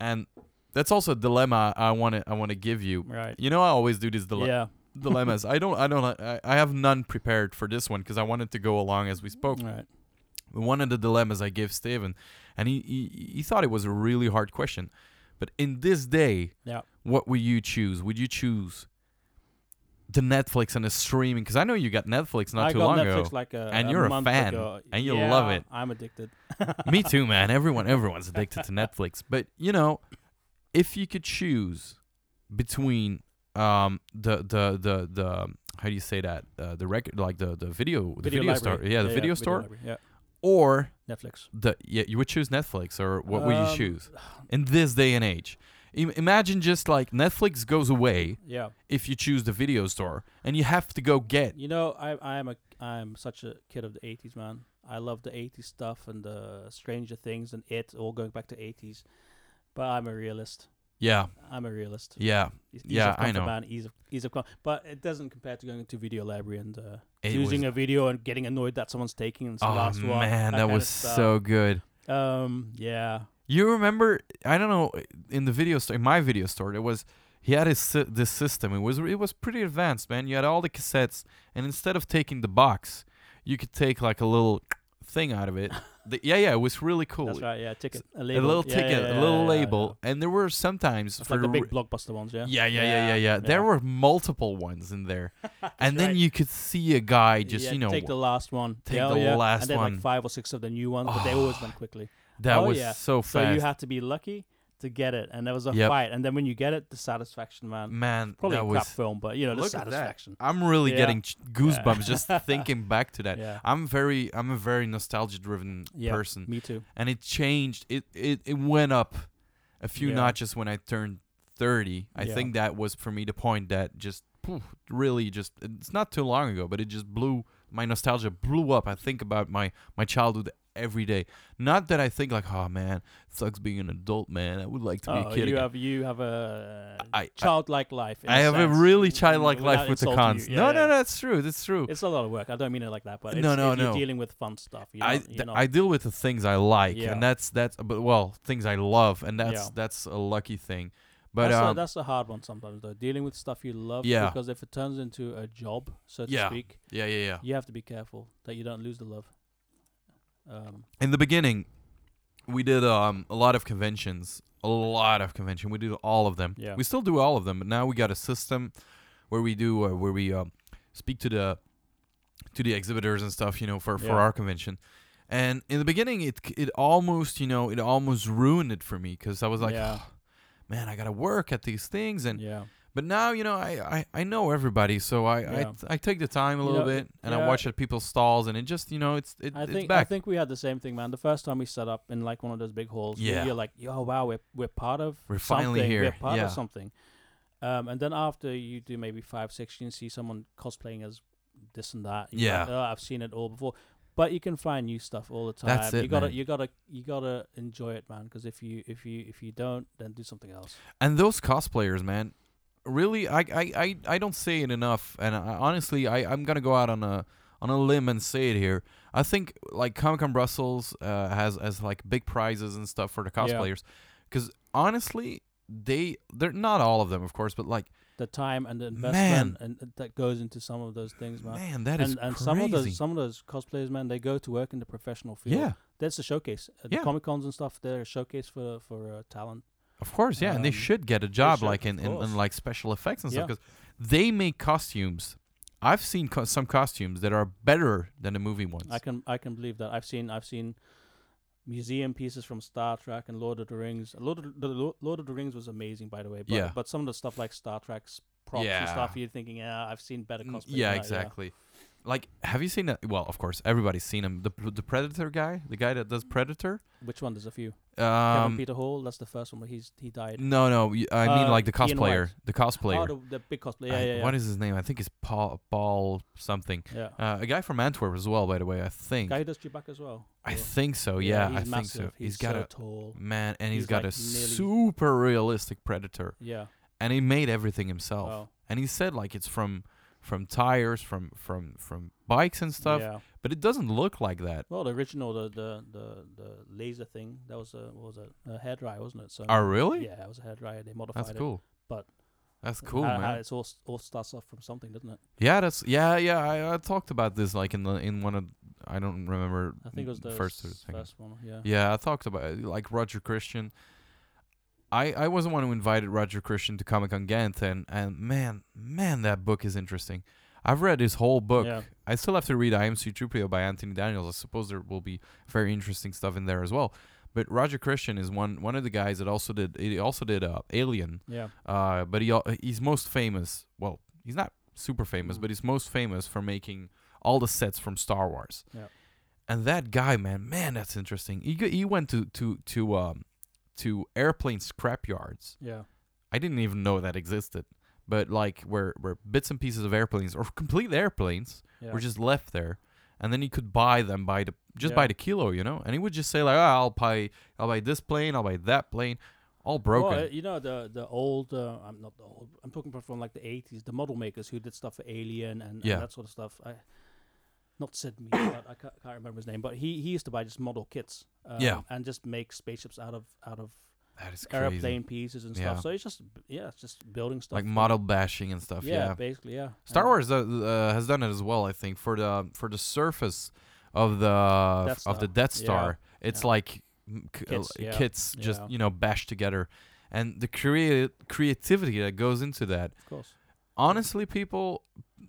Speaker 2: and that's also a dilemma I want to I want to give you.
Speaker 3: Right.
Speaker 2: You know, I always do these dile-
Speaker 3: yeah. <laughs>
Speaker 2: dilemmas. I don't I don't I, I have none prepared for this one because I wanted to go along as we spoke.
Speaker 3: Right.
Speaker 2: One of the dilemmas I give Steven, and he, he he thought it was a really hard question, but in this day,
Speaker 3: Yeah.
Speaker 2: what would you choose? Would you choose the Netflix and the streaming? Because I know you got Netflix not
Speaker 3: I
Speaker 2: too
Speaker 3: got
Speaker 2: long
Speaker 3: Netflix
Speaker 2: ago.
Speaker 3: like a
Speaker 2: And
Speaker 3: a
Speaker 2: you're a fan,
Speaker 3: ago.
Speaker 2: and you
Speaker 3: Yeah,
Speaker 2: love it.
Speaker 3: I'm addicted. <laughs>
Speaker 2: Me too, man. Everyone <laughs> everyone's addicted to Netflix. But you know, if you could choose between um the the the the how do you say that uh, the record like the the video the video, store yeah the video store
Speaker 3: library, Yeah,
Speaker 2: or
Speaker 3: Netflix.
Speaker 2: the yeah you would choose Netflix or what would you
Speaker 3: Um,
Speaker 2: choose in this day and age imagine just like Netflix goes away
Speaker 3: Yeah,
Speaker 2: if you choose the video store and you have to go get
Speaker 3: you know, I I am a I'm such a kid of the '80s, man. I love the '80s stuff and the Stranger Things and it all going back to '80s. But I'm a realist.
Speaker 2: yeah
Speaker 3: I'm a realist.
Speaker 2: yeah
Speaker 3: Ease-
Speaker 2: Yeah,
Speaker 3: of
Speaker 2: I know.
Speaker 3: contraband, Ease of ease of com- but it doesn't compare to going to video library and uh, choosing a video and getting annoyed that someone's taking and it's the
Speaker 2: oh
Speaker 3: last one.
Speaker 2: man that
Speaker 3: kinda
Speaker 2: was so good
Speaker 3: Um, yeah,
Speaker 2: You remember? I don't know. In the video store, in my video store, there was he had his this system. It was it was pretty advanced, man. You had all the cassettes, and instead of taking the box, you could take like a little thing out of it. <laughs> The- yeah, yeah, it was really cool.
Speaker 3: that's right. Yeah, ticket, a,
Speaker 2: A little
Speaker 3: Yeah,
Speaker 2: ticket,
Speaker 3: yeah,
Speaker 2: a little
Speaker 3: yeah, yeah,
Speaker 2: label, and there were sometimes
Speaker 3: yeah. It's
Speaker 2: for
Speaker 3: like the big blockbuster ones. Yeah.
Speaker 2: yeah, yeah, yeah, yeah, yeah. There were multiple ones in there, <laughs> and then
Speaker 3: right.
Speaker 2: you could see a guy just
Speaker 3: Yeah,
Speaker 2: you know
Speaker 3: take the last one.
Speaker 2: take
Speaker 3: yeah,
Speaker 2: the oh,
Speaker 3: yeah.
Speaker 2: last
Speaker 3: and then
Speaker 2: one.
Speaker 3: like five or six of the new ones, but they always went <sighs> quickly.
Speaker 2: That
Speaker 3: oh,
Speaker 2: was
Speaker 3: yeah.
Speaker 2: so
Speaker 3: So you had to be lucky to get it, and there was a
Speaker 2: Yep.
Speaker 3: fight, and then when you get it, the satisfaction, man.
Speaker 2: man,
Speaker 3: Probably
Speaker 2: that
Speaker 3: a
Speaker 2: was
Speaker 3: crap film, but you know the
Speaker 2: look at that.
Speaker 3: satisfaction.
Speaker 2: I'm really
Speaker 3: Yeah.
Speaker 2: getting goosebumps just <laughs> thinking back to that.
Speaker 3: Yeah.
Speaker 2: I'm very I'm a very nostalgia driven
Speaker 3: Yeah.
Speaker 2: person
Speaker 3: Me too.
Speaker 2: and it changed it, it it went up a few
Speaker 3: Yeah.
Speaker 2: notches when I turned 30. I
Speaker 3: Yeah.
Speaker 2: think that was for me the point that just poof, really just it's not too long ago but it just blew my nostalgia blew up. I think about my my childhood every day. Not that I think like oh man, it sucks being an adult man. I would like to be
Speaker 3: Oh,
Speaker 2: a kid.
Speaker 3: you
Speaker 2: again."
Speaker 3: have you have a
Speaker 2: I-
Speaker 3: childlike life.
Speaker 2: I have a really childlike life with the cons.
Speaker 3: you.
Speaker 2: no,
Speaker 3: Yeah,
Speaker 2: no, no, that's true. That's true.
Speaker 3: It's a lot of work. I don't mean it like that, but
Speaker 2: No,
Speaker 3: it's,
Speaker 2: no,
Speaker 3: if you're dealing with fun stuff. You
Speaker 2: I, th-
Speaker 3: know.
Speaker 2: I deal with the things I like,
Speaker 3: Yeah.
Speaker 2: and that's that's but well things I love, and that's
Speaker 3: Yeah.
Speaker 2: that's a lucky thing. But
Speaker 3: that's, a,
Speaker 2: um,
Speaker 3: that's a hard one sometimes though. Dealing with stuff you love,
Speaker 2: Yeah.
Speaker 3: Because if it turns into a job, so to
Speaker 2: Yeah.
Speaker 3: speak,
Speaker 2: yeah, yeah, yeah.
Speaker 3: you have to be careful that you don't lose the love. Um,
Speaker 2: In the beginning, we did um a lot of conventions, a lot of convention. We did all of them.
Speaker 3: Yeah.
Speaker 2: We still do all of them, but now we got a system where we do uh, where we um speak to the to the exhibitors and stuff, you know, for for our convention. And in the beginning, it it almost you know it almost ruined it for me because I was like,
Speaker 3: yeah,
Speaker 2: man, I gotta work at these things and
Speaker 3: yeah.
Speaker 2: But now, you know, I, I, I know everybody, so I,
Speaker 3: Yeah.
Speaker 2: I, I take the time a
Speaker 3: You
Speaker 2: little
Speaker 3: know,
Speaker 2: bit and I watch at people's stalls, and it just, you know, it's it,
Speaker 3: I
Speaker 2: it's
Speaker 3: think I think we had the same thing, man. The first time we set up in like one of those big halls,
Speaker 2: Yeah.
Speaker 3: yeah. you're like, "Yo, wow, we're we're part of
Speaker 2: We're finally
Speaker 3: something.
Speaker 2: here."
Speaker 3: We're part
Speaker 2: Yeah.
Speaker 3: of something." Um, and then after you do maybe five, six, you can see someone cosplaying as this and that. You're like,
Speaker 2: Yeah.
Speaker 3: "Oh, I've seen it all before. But you can find new stuff all the time.
Speaker 2: That's it,
Speaker 3: you gotta,
Speaker 2: man.
Speaker 3: you gotta, you gotta enjoy it, man. Because if you, if you, if you don't, then do something else.
Speaker 2: and those cosplayers, man, really, I, I, I, I don't say it enough, and I, honestly, I, I'm gonna go out on a on a limb and say it here. I think like Comic Con Brussels uh, has has like big prizes and stuff for the cosplayers, because honestly, they they're not all of them, of course, but like
Speaker 3: The time and the investment and and that goes into some of those things, man.
Speaker 2: man, that is
Speaker 3: and and
Speaker 2: crazy.
Speaker 3: some of those some of those cosplayers, man, they go to work in the professional field.
Speaker 2: yeah,
Speaker 3: That's a showcase. Uh,
Speaker 2: Yeah.
Speaker 3: The Comic Cons and stuff, they're a showcase for for uh, talent.
Speaker 2: Of course, yeah, and they
Speaker 3: Um,
Speaker 2: should get a job
Speaker 3: should,
Speaker 2: like in, in, in like special effects and stuff because they make costumes. I've seen co- some costumes that are better than the movie ones.
Speaker 3: I can I can believe that. I've seen I've seen museum pieces from Star Trek and Lord of the Rings. Lord of the, the Lord of the Rings was amazing, by the way. But,
Speaker 2: Yeah.
Speaker 3: But some of the stuff like Star Trek's props and
Speaker 2: Yeah.
Speaker 3: stuff, you're thinking, yeah, I've seen better cosplay.
Speaker 2: yeah,
Speaker 3: than that,
Speaker 2: exactly. Like, have you seen that? Well, of course, everybody's seen him. The the Predator guy, the guy that does Predator.
Speaker 3: Which one? There's a few. Kevin
Speaker 2: Um,
Speaker 3: Peter Hall. That's the first one, but he's he died.
Speaker 2: no, no, y- I mean
Speaker 3: Uh,
Speaker 2: like the
Speaker 3: Ian Whyte.
Speaker 2: cosplayer, the cosplayer.
Speaker 3: Oh, the, the big cosplay.
Speaker 2: I-
Speaker 3: Yeah, yeah, yeah.
Speaker 2: What is his name? I think it's Paul Paul something.
Speaker 3: yeah.
Speaker 2: Uh, a guy from Antwerp as well, by the way. I think.
Speaker 3: Guy who does Chewbacca as well.
Speaker 2: I
Speaker 3: Yeah.
Speaker 2: think so. Yeah,
Speaker 3: he's
Speaker 2: I think
Speaker 3: massive.
Speaker 2: so.
Speaker 3: He's,
Speaker 2: got
Speaker 3: so
Speaker 2: a
Speaker 3: tall.
Speaker 2: man, and he's
Speaker 3: he's
Speaker 2: got
Speaker 3: like
Speaker 2: a
Speaker 3: nearly-
Speaker 2: super realistic predator,
Speaker 3: Yeah.
Speaker 2: and he made everything himself.
Speaker 3: Wow.
Speaker 2: And he said like it's from from tires, from from from bikes and stuff,
Speaker 3: Yeah.
Speaker 2: but it doesn't look like that.
Speaker 3: Well, the original, the the the, the laser thing, that was a what was it a hair dryer, wasn't it? So
Speaker 2: Oh, really?
Speaker 3: yeah, it was a hair dryer. They modified
Speaker 2: That's
Speaker 3: it.
Speaker 2: cool.
Speaker 3: but
Speaker 2: That's uh, cool,
Speaker 3: How- how
Speaker 2: man.
Speaker 3: it's all all starts off from something, doesn't it?
Speaker 2: Yeah, that's yeah, yeah. I, I talked about this like in the in one of I don't remember.
Speaker 3: I think it was the
Speaker 2: first
Speaker 3: first one. Yeah.
Speaker 2: Yeah, I talked about it, like Roger Christian. I I was the one who invited Roger Christian to Comic Con Ghent, and and man, man, that book is interesting. I've read his whole book.
Speaker 3: Yeah.
Speaker 2: I still have to read I Am C-3PO by Anthony Daniels. I suppose there will be very interesting stuff in there as well. But Roger Christian is one one of the guys that also did he also did uh, Alien.
Speaker 3: Yeah.
Speaker 2: Uh, but he he's most famous. Well, he's not super famous,
Speaker 3: Mm.
Speaker 2: but he's most famous for making all the sets from Star Wars.
Speaker 3: Yeah.
Speaker 2: And that guy, man, man, that's interesting. He he went to to to um to airplane scrap yards.
Speaker 3: Yeah.
Speaker 2: I didn't even know that existed. But like where where bits and pieces of airplanes or complete airplanes
Speaker 3: Yeah.
Speaker 2: were just left there, and then you could buy them by the just by the kilo, you know. And he would just say like, oh, I'll buy I'll buy this plane, I'll buy that plane, all broken.
Speaker 3: Well, you know the the old. Uh, I'm not the old. I'm talking about from like the 80s. The model makers who did stuff for Alien and, and that sort of stuff. I, not Syd Mead, but I can't, can't remember his name. But he he used to buy just model kits. Um,
Speaker 2: Yeah.
Speaker 3: And just make spaceships out of out of
Speaker 2: that is crazy.
Speaker 3: airplane pieces and
Speaker 2: Yeah.
Speaker 3: stuff. So it's just yeah, it's just building stuff.
Speaker 2: like model bashing and stuff.
Speaker 3: Yeah,
Speaker 2: Yeah.
Speaker 3: basically, yeah.
Speaker 2: Star
Speaker 3: And-
Speaker 2: Wars uh, uh, has done it as well. I think for the for the surface of the of the
Speaker 3: Star.
Speaker 2: Death
Speaker 3: Yeah.
Speaker 2: Star, it's
Speaker 3: Yeah.
Speaker 2: like mm, k-
Speaker 3: Kits,
Speaker 2: kits just you know bashed together, and the crea- creativity that goes into that.
Speaker 3: Of course.
Speaker 2: Honestly, people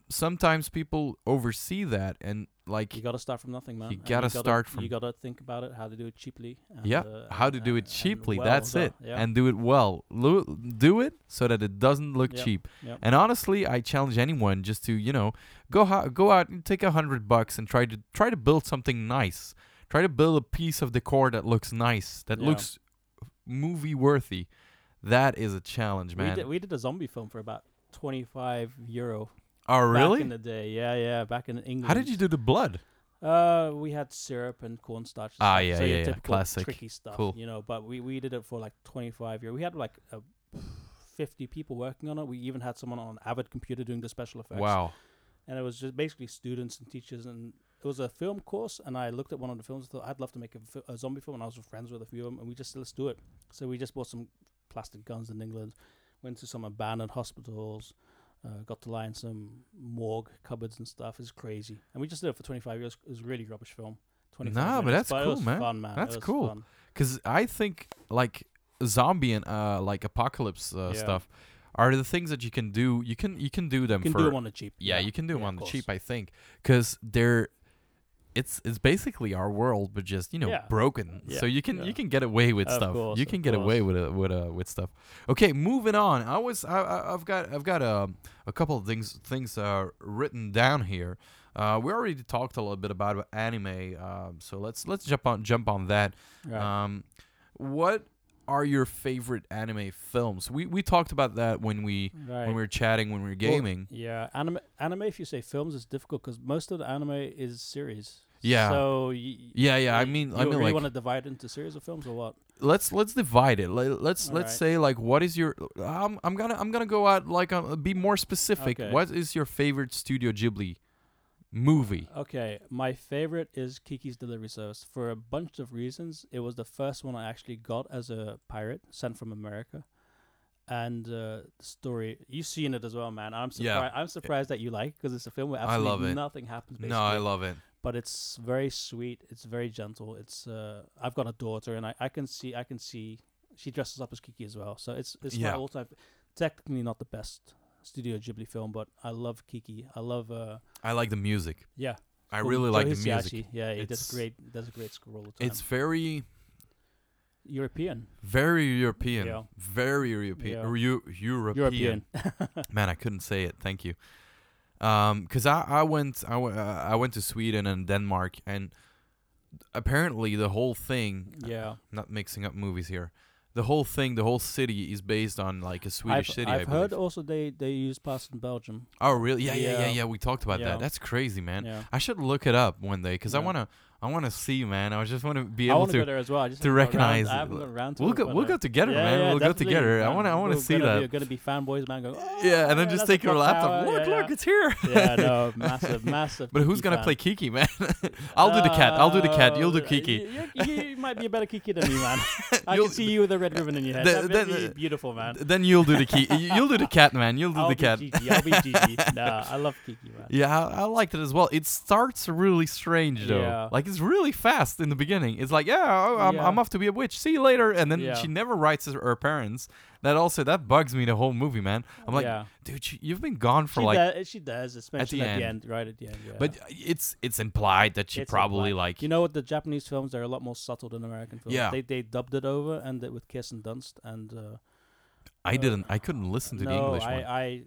Speaker 2: sometimes people oversee that and like
Speaker 3: You got to start from nothing, man.
Speaker 2: You
Speaker 3: and
Speaker 2: gotta start from-
Speaker 3: You got to think about it, how to do it cheaply. And,
Speaker 2: yeah,
Speaker 3: uh,
Speaker 2: how to do it cheaply.
Speaker 3: well
Speaker 2: that's
Speaker 3: well.
Speaker 2: it,
Speaker 3: Yeah.
Speaker 2: and do it well. Lo- do it so that it doesn't look
Speaker 3: Yep,
Speaker 2: cheap.
Speaker 3: yep.
Speaker 2: And honestly, I challenge anyone just to you know go ho- go out and take a hundred bucks and try to try to build something nice. Try to build a piece of decor that looks nice, that
Speaker 3: Yeah.
Speaker 2: looks movie worthy. That is a challenge,
Speaker 3: we
Speaker 2: man.
Speaker 3: did we did a zombie film for about 25 euro.
Speaker 2: oh, really?
Speaker 3: Back in the day, yeah, yeah, back in England.
Speaker 2: How did you do the blood?
Speaker 3: Uh, we had syrup and cornstarch. and
Speaker 2: Ah, yeah,
Speaker 3: so
Speaker 2: yeah, yeah, classic.
Speaker 3: Tricky stuff,
Speaker 2: Cool.
Speaker 3: you know. But we we did it for like 25 euro. We had like uh, 50 people working on it. We even had someone on an Avid computer doing the special effects.
Speaker 2: Wow.
Speaker 3: and it was just basically students and teachers and it was a film course and i looked at one of the films and thought i'd love to make a, fi- a zombie film and i was friends with a few of them and we just let's do it so we just bought some plastic guns in england went to some abandoned hospitals uh, got to lie in some morgue cupboards and stuff it's crazy and we just did it for 25 years it was a really rubbish film 25
Speaker 2: Nah, but that's
Speaker 3: it
Speaker 2: cool, man.
Speaker 3: fun, man.
Speaker 2: That's cool. Because I think like zombie and uh like apocalypse uh,
Speaker 3: Yeah.
Speaker 2: stuff are the things that you can do. You can you can do them
Speaker 3: you can
Speaker 2: for
Speaker 3: do them on the cheap
Speaker 2: yeah, you can do them on the cheap. I think because they're it's it's basically our world, but just you know
Speaker 3: Yeah.
Speaker 2: broken.
Speaker 3: Yeah,
Speaker 2: So you can
Speaker 3: yeah.
Speaker 2: you can get away with
Speaker 3: Of
Speaker 2: stuff.
Speaker 3: course,
Speaker 2: you can get away with uh, with uh, with stuff. Okay, moving on. I was I, I've got I've got a a couple of things things uh, written down here. Uh, we already talked a little bit about anime, um, so let's let's jump on jump on that.
Speaker 3: Right.
Speaker 2: Um, what are your favorite anime films? We we talked about that when we
Speaker 3: right.
Speaker 2: when we were chatting when we were
Speaker 3: Well,
Speaker 2: gaming.
Speaker 3: yeah, anime. Anime. If you say films, it's difficult because most of the anime is series.
Speaker 2: Yeah.
Speaker 3: So y-
Speaker 2: Yeah, yeah. I mean, I
Speaker 3: you
Speaker 2: mean,
Speaker 3: really
Speaker 2: like
Speaker 3: want to divide it into series of films or what?
Speaker 2: let's let's divide it. Let, let's let's
Speaker 3: Alright.
Speaker 2: say like what is your um, I'm gonna I'm gonna go out like uh, be more specific.
Speaker 3: Okay.
Speaker 2: What is your favorite Studio Ghibli movie?
Speaker 3: Okay, my favorite is Kiki's Delivery Service for a bunch of reasons. It was the first one I actually got as a pirate sent from America. And uh, the story, you've seen it as well, man. I'm
Speaker 2: Yeah.
Speaker 3: surprised. I'm surprised that you like because it's a film where
Speaker 2: I
Speaker 3: absolutely
Speaker 2: love it.
Speaker 3: nothing happens.
Speaker 2: No, I love it.
Speaker 3: But it's very sweet. It's very gentle. It's uh, I've got a daughter, and I, I can see I can see she dresses up as Kiki as well. So it's it's
Speaker 2: Yeah.
Speaker 3: my all time. Technically not the best Studio Ghibli film, but I love Kiki. I love uh
Speaker 2: I like the music.
Speaker 3: yeah.
Speaker 2: I really
Speaker 3: Joe
Speaker 2: like the music.
Speaker 3: Yeah,
Speaker 2: It's-
Speaker 3: does great. Does a great score all the time.
Speaker 2: It's very
Speaker 3: European.
Speaker 2: very European.
Speaker 3: Yeah.
Speaker 2: Very European.
Speaker 3: Yeah.
Speaker 2: Eu- European.
Speaker 3: European. <laughs>
Speaker 2: Man, I couldn't say it. Thank you. Um, cause I I went I, w- uh, I went to Sweden and Denmark and apparently the whole thing.
Speaker 3: yeah.
Speaker 2: I'm Not mixing up movies here. The whole thing, the whole city is based on like a Swedish
Speaker 3: I've,
Speaker 2: city.
Speaker 3: I've
Speaker 2: I
Speaker 3: heard also they they use parts in Belgium.
Speaker 2: oh really? Yeah, yeah, yeah,
Speaker 3: Yeah.
Speaker 2: yeah. We talked about
Speaker 3: Yeah.
Speaker 2: that. That's crazy, man.
Speaker 3: Yeah.
Speaker 2: I should look it up one day because I wanna I wanna see, man. I just wanna be able
Speaker 3: want to go
Speaker 2: to.
Speaker 3: there as well. I just
Speaker 2: to recognize
Speaker 3: I
Speaker 2: it.
Speaker 3: haven't got around to
Speaker 2: We'll go we'll
Speaker 3: uh,
Speaker 2: go together,
Speaker 3: yeah,
Speaker 2: man.
Speaker 3: yeah,
Speaker 2: we'll go together. I wanna I wanna see that.
Speaker 3: We're gonna be fanboys, man. Going,
Speaker 2: yeah, and then
Speaker 3: "Oh,
Speaker 2: just take your laptop.
Speaker 3: tower."
Speaker 2: Look,
Speaker 3: yeah,
Speaker 2: look, it's here.
Speaker 3: yeah, no, <laughs> massive, massive.
Speaker 2: But who's gonna
Speaker 3: fan.
Speaker 2: play Kiki, man? <laughs> I'll do the cat. I'll do the cat. You'll do
Speaker 3: Uh,
Speaker 2: Kiki.
Speaker 3: You, you, you might be a better Kiki than me, <laughs> man. I can see you with a red ribbon in your head.
Speaker 2: The-
Speaker 3: That'd be beautiful, man.
Speaker 2: Then you'll do the key. You'll do the cat, man. You'll do the cat.
Speaker 3: I'll be Jiji. nah, I love Kiki, man.
Speaker 2: Yeah, I, I liked it as well. It starts really strange though. Like like it's really fast in the beginning. It's like, yeah, I'm,
Speaker 3: Yeah.
Speaker 2: I'm off to be a witch. See you later. And then
Speaker 3: Yeah.
Speaker 2: she never writes her, her parents. That also that bugs me the whole movie, man. I'm like,
Speaker 3: yeah.
Speaker 2: dude, you, you've been gone for
Speaker 3: she
Speaker 2: like.
Speaker 3: does, she does. It's
Speaker 2: the
Speaker 3: mentioned at the,
Speaker 2: end.
Speaker 3: end. right at the end. Yeah.
Speaker 2: But it's it's implied that she
Speaker 3: It's
Speaker 2: probably
Speaker 3: implied.
Speaker 2: like
Speaker 3: you know what? The Japanese films they're a lot more subtle than American films.
Speaker 2: Yeah.
Speaker 3: They they dubbed it over and it with Kirsten Dunst and. Uh,
Speaker 2: I didn't I couldn't listen to
Speaker 3: no,
Speaker 2: the English
Speaker 3: I,
Speaker 2: one.
Speaker 3: I,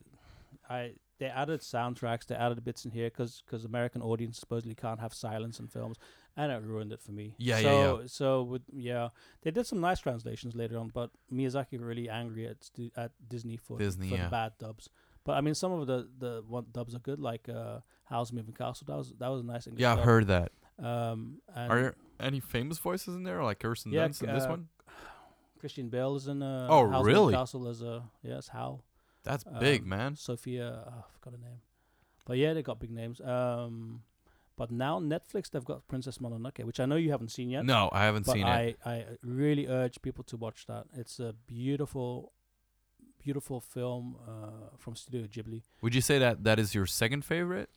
Speaker 3: I, they added soundtracks. They added bits in here because because American audience supposedly can't have silence in films, and it ruined it for me.
Speaker 2: Yeah, yeah,
Speaker 3: so,
Speaker 2: yeah.
Speaker 3: So with yeah, they did some nice translations later on, but Miyazaki really angry at stu- at Disney for
Speaker 2: Disney,
Speaker 3: for
Speaker 2: yeah.
Speaker 3: the bad dubs. But I mean, some of the the one dubs are good, like uh, Howl's Moving Castle. That was that was a nice English.
Speaker 2: yeah, I've
Speaker 3: dub.
Speaker 2: heard that.
Speaker 3: Um, and
Speaker 2: Are there any famous voices in there, like Kirsten
Speaker 3: Yeah,
Speaker 2: Dunst in this
Speaker 3: uh,
Speaker 2: one?
Speaker 3: Christian Bale is in. Uh,
Speaker 2: Oh,
Speaker 3: Howl's
Speaker 2: really?
Speaker 3: Moving Castle as a yes, Hal.
Speaker 2: That's big,
Speaker 3: um,
Speaker 2: man.
Speaker 3: Sophia, oh, I forgot her name. But yeah, they got big names. Um, but now Netflix, they've got Princess Mononoke, which I know you haven't seen yet.
Speaker 2: No, I haven't seen
Speaker 3: I,
Speaker 2: it.
Speaker 3: I really urge people to watch that. It's a beautiful, beautiful film uh, from Studio Ghibli.
Speaker 2: Would you say that that is your second favorite?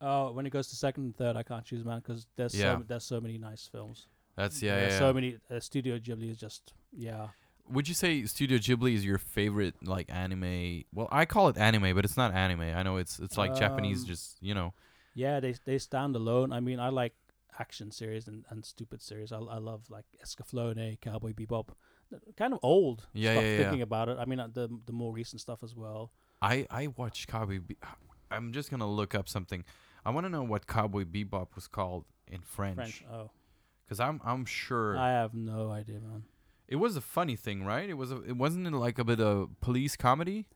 Speaker 3: Uh, when it goes to second and third, I can't choose, man, because there's
Speaker 2: Yeah.
Speaker 3: so there's so many nice films.
Speaker 2: That's yeah,
Speaker 3: There's
Speaker 2: yeah.
Speaker 3: So
Speaker 2: yeah.
Speaker 3: many. Uh, Studio Ghibli is just yeah.
Speaker 2: Would you say Studio Ghibli is your favorite like anime? Well, I call it anime, but it's not anime. I know it's it's like Japanese,
Speaker 3: Um,
Speaker 2: just you know.
Speaker 3: Yeah, they they stand alone. I mean, I like action series and, and stupid series. I I love like Escaflowne, Cowboy Bebop. Kind of old
Speaker 2: Yeah,
Speaker 3: stuff
Speaker 2: yeah, yeah.
Speaker 3: thinking about it. I mean, uh, the the more recent stuff as well.
Speaker 2: I I watched Cowboy. Be- I'm just gonna look up something. I want to know what Cowboy Bebop was called in French,
Speaker 3: French. Oh,
Speaker 2: because I'm I'm sure
Speaker 3: I have no idea, man.
Speaker 2: It was a funny thing, right? It was a, it wasn't it like a bit of police comedy.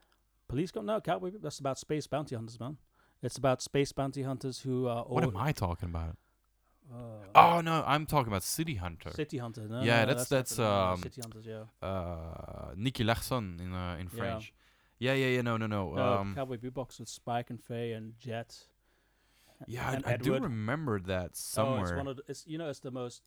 Speaker 3: Police go no Cowboy. That's about space bounty hunters, man. It's about space bounty hunters who are.
Speaker 2: What am I talking about?
Speaker 3: Uh,
Speaker 2: Oh no, I'm talking about City Hunter.
Speaker 3: City Hunter. No,
Speaker 2: Yeah,
Speaker 3: no,
Speaker 2: that's- that's,
Speaker 3: name, no,
Speaker 2: um,
Speaker 3: City Hunters. Yeah.
Speaker 2: Uh, Nicky Larson in uh, in French. Yeah, yeah, yeah. No, no, no.
Speaker 3: No,
Speaker 2: um,
Speaker 3: Cowboy Bebop with Spike and Faye and Jet.
Speaker 2: yeah,
Speaker 3: and
Speaker 2: I, I do remember that somewhere.
Speaker 3: Oh, it's one of the, it's you know it's the most.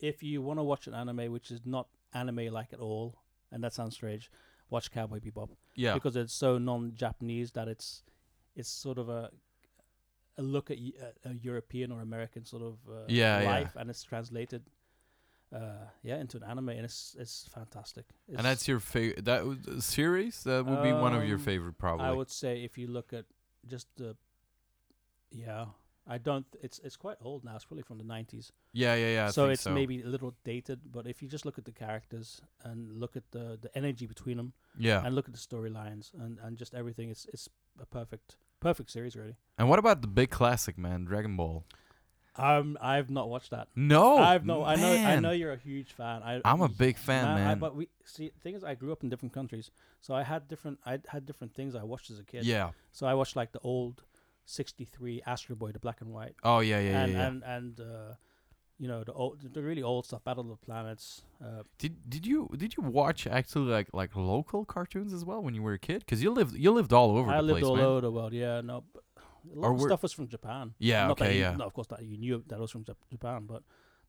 Speaker 3: If you want to watch an anime which is not anime like at all, and that sounds strange, watch Cowboy Bebop
Speaker 2: yeah,
Speaker 3: because it's so non-Japanese that it's it's sort of a a look at a European or American sort of uh,
Speaker 2: Yeah, yeah.
Speaker 3: life, and it's translated. Uh, yeah, into an anime, and it's it's fantastic. It's,
Speaker 2: and that's your favorite that a series. That would be one of your
Speaker 3: Um,
Speaker 2: favorite, probably.
Speaker 3: I would say if you look at just the, yeah, I don't. It's it's quite old now. It's probably from the nineties.
Speaker 2: yeah, yeah, yeah. I
Speaker 3: so it's maybe a little dated, but if you just look at the characters and look at the the energy between them
Speaker 2: yeah.
Speaker 3: and look at the storylines and and just everything, it's it's a perfect perfect series really.
Speaker 2: And what about the big classic, man, Dragon Ball?
Speaker 3: Um, I've not watched that.
Speaker 2: No,
Speaker 3: I've no. I know. I know you're a huge fan. I,
Speaker 2: I'm a big fan,
Speaker 3: I-
Speaker 2: man.
Speaker 3: but we see. The thing is, I grew up in different countries, so I had different. I had different things I watched as a kid.
Speaker 2: Yeah.
Speaker 3: So I watched like the old '63 Astro Boy, the black and white,
Speaker 2: Oh yeah, yeah,
Speaker 3: and
Speaker 2: yeah. yeah.
Speaker 3: and and uh, you know the old, the really old stuff, Battle of the Planets. Uh,
Speaker 2: Did did you did you watch actually like like local cartoons as well when you were a kid? Because you lived you lived all over
Speaker 3: I
Speaker 2: the
Speaker 3: lived
Speaker 2: place,
Speaker 3: all
Speaker 2: man.
Speaker 3: over the world. Yeah, no, but a lot
Speaker 2: Or
Speaker 3: of stuff was from Japan.
Speaker 2: Yeah,
Speaker 3: Not that
Speaker 2: okay,
Speaker 3: you-
Speaker 2: yeah.
Speaker 3: No, of course that you knew that was from Jap- Japan, but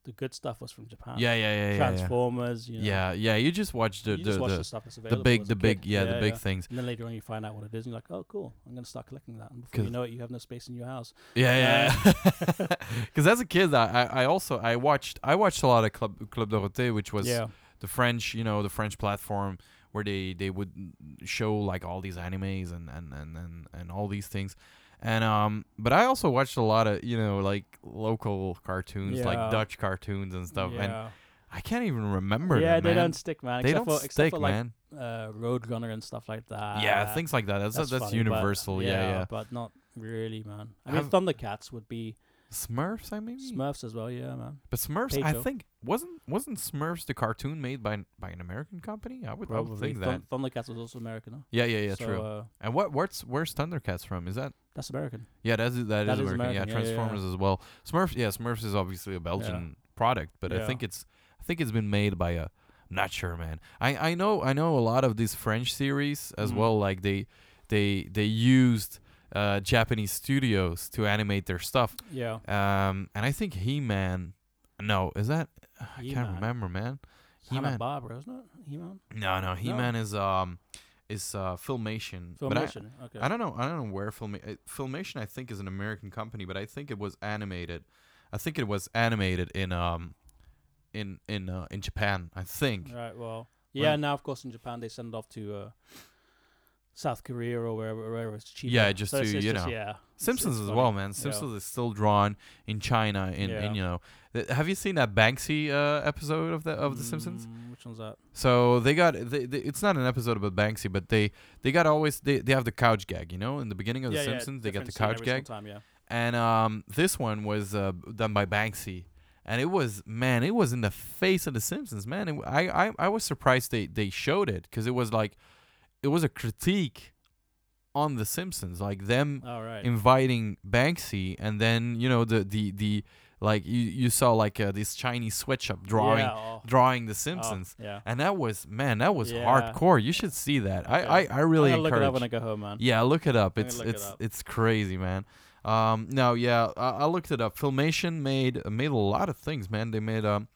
Speaker 3: the good stuff was from Japan.
Speaker 2: Yeah, yeah, yeah, yeah. yeah.
Speaker 3: Transformers. You know,
Speaker 2: Yeah, yeah. You just watched the
Speaker 3: you
Speaker 2: the
Speaker 3: watch
Speaker 2: the,
Speaker 3: the stuff that's
Speaker 2: the big the big
Speaker 3: kid.
Speaker 2: yeah, the big things.
Speaker 3: And then later on, you find out what it is, and you're like, "Oh, cool! I'm gonna start collecting that." And before you know it, you have no space in your house.
Speaker 2: Yeah, yeah. Because <laughs> as a kid, I, I I also I watched I watched a lot of Club Club Dorothée, which was
Speaker 3: yeah,
Speaker 2: the French, you know, the French platform where they they would show like all these animes and and and and, and all these things. And um, but I also watched a lot of you know like local cartoons, like Dutch cartoons and stuff. And I can't even remember.
Speaker 3: yeah.
Speaker 2: them,
Speaker 3: They
Speaker 2: man.
Speaker 3: don't stick, man.
Speaker 2: They
Speaker 3: except
Speaker 2: don't
Speaker 3: for, except
Speaker 2: stick,
Speaker 3: for, like,
Speaker 2: man.
Speaker 3: Uh, Roadrunner and stuff like that.
Speaker 2: yeah, things like that. That's that's,
Speaker 3: funny,
Speaker 2: universal. Yeah, yeah.
Speaker 3: But not really, man. I mean,
Speaker 2: Have-
Speaker 3: Thundercats would be
Speaker 2: Smurfs, I mean.
Speaker 3: Smurfs as well. Yeah, man.
Speaker 2: But Smurfs, I think wasn't wasn't Smurfs the cartoon made by by an American company? I would, I would
Speaker 3: Probably.
Speaker 2: think that.
Speaker 3: Thundercats was also American. Huh?
Speaker 2: Yeah, yeah, yeah,
Speaker 3: so,
Speaker 2: true.
Speaker 3: Uh,
Speaker 2: And what what's where's Thundercats from? Is that
Speaker 3: that's American.
Speaker 2: yeah, that's that is
Speaker 3: That is
Speaker 2: American.
Speaker 3: American,
Speaker 2: Yeah,
Speaker 3: yeah, yeah, yeah.
Speaker 2: Transformers as well. Smurfs, yeah, Smurfs is obviously a Belgian product, but I think it's I think it's been made by a I'm not sure, man. I I know I know a lot of these French series as
Speaker 3: Mhm.
Speaker 2: well. Like they they they used uh, Japanese studios to animate their stuff.
Speaker 3: Yeah.
Speaker 2: Um, and I think He Man. No, is that <sighs> I can't
Speaker 3: He-Man.
Speaker 2: remember, man.
Speaker 3: Hanna
Speaker 2: He-Man.
Speaker 3: Barbera, isn't it? He-Man.
Speaker 2: No, no, He Man is um is uh Filmation. But I-
Speaker 3: Filmation. okay.
Speaker 2: I, don't know. I don't know where Filma- uh, Filmation. I think is an American company, but I think it was animated. I think it was animated in um in in uh, in Japan. I think.
Speaker 3: Right. Well. Yeah.
Speaker 2: When-
Speaker 3: Now, of course, in Japan they send it off to uh, South Korea or wherever, wherever it's cheaper.
Speaker 2: Yeah, just
Speaker 3: So
Speaker 2: to,
Speaker 3: it's
Speaker 2: you
Speaker 3: just-
Speaker 2: know.
Speaker 3: Yeah.
Speaker 2: Simpsons
Speaker 3: it's
Speaker 2: as
Speaker 3: funny.
Speaker 2: well, man.
Speaker 3: Yeah.
Speaker 2: Simpsons is still drawn in China. In,
Speaker 3: Yeah.
Speaker 2: in you know, th- have you seen that Banksy uh, episode of the of the Simpsons?
Speaker 3: Mm, Which one's that?
Speaker 2: So they got they, they, it's not an episode about Banksy, but they they got always they, they have the couch gag. You know, in the beginning of
Speaker 3: yeah,
Speaker 2: the Simpsons, they got the couch gag,
Speaker 3: Time, yeah.
Speaker 2: and um this one was uh, done by Banksy, and it was man, it was in the face of the Simpsons, man. It, I I I was surprised they they showed it because it was like it was a critique on the Simpsons, like them
Speaker 3: All right.
Speaker 2: inviting Banksy, and then you know the the the like you you saw like uh, this Chinese sweatshop drawing
Speaker 3: Yeah, oh,
Speaker 2: drawing the
Speaker 3: oh,
Speaker 2: Simpsons,
Speaker 3: yeah.
Speaker 2: and that was man, that was
Speaker 3: Yeah.
Speaker 2: hardcore. You should see that. I I, I really
Speaker 3: gonna look it up when I go home, man.
Speaker 2: yeah, look it up.
Speaker 3: I'm
Speaker 2: It's
Speaker 3: it
Speaker 2: it's
Speaker 3: up.
Speaker 2: it's crazy, man. Um, no, yeah, I, I looked it up. Filmation made made a lot of things, man. They made um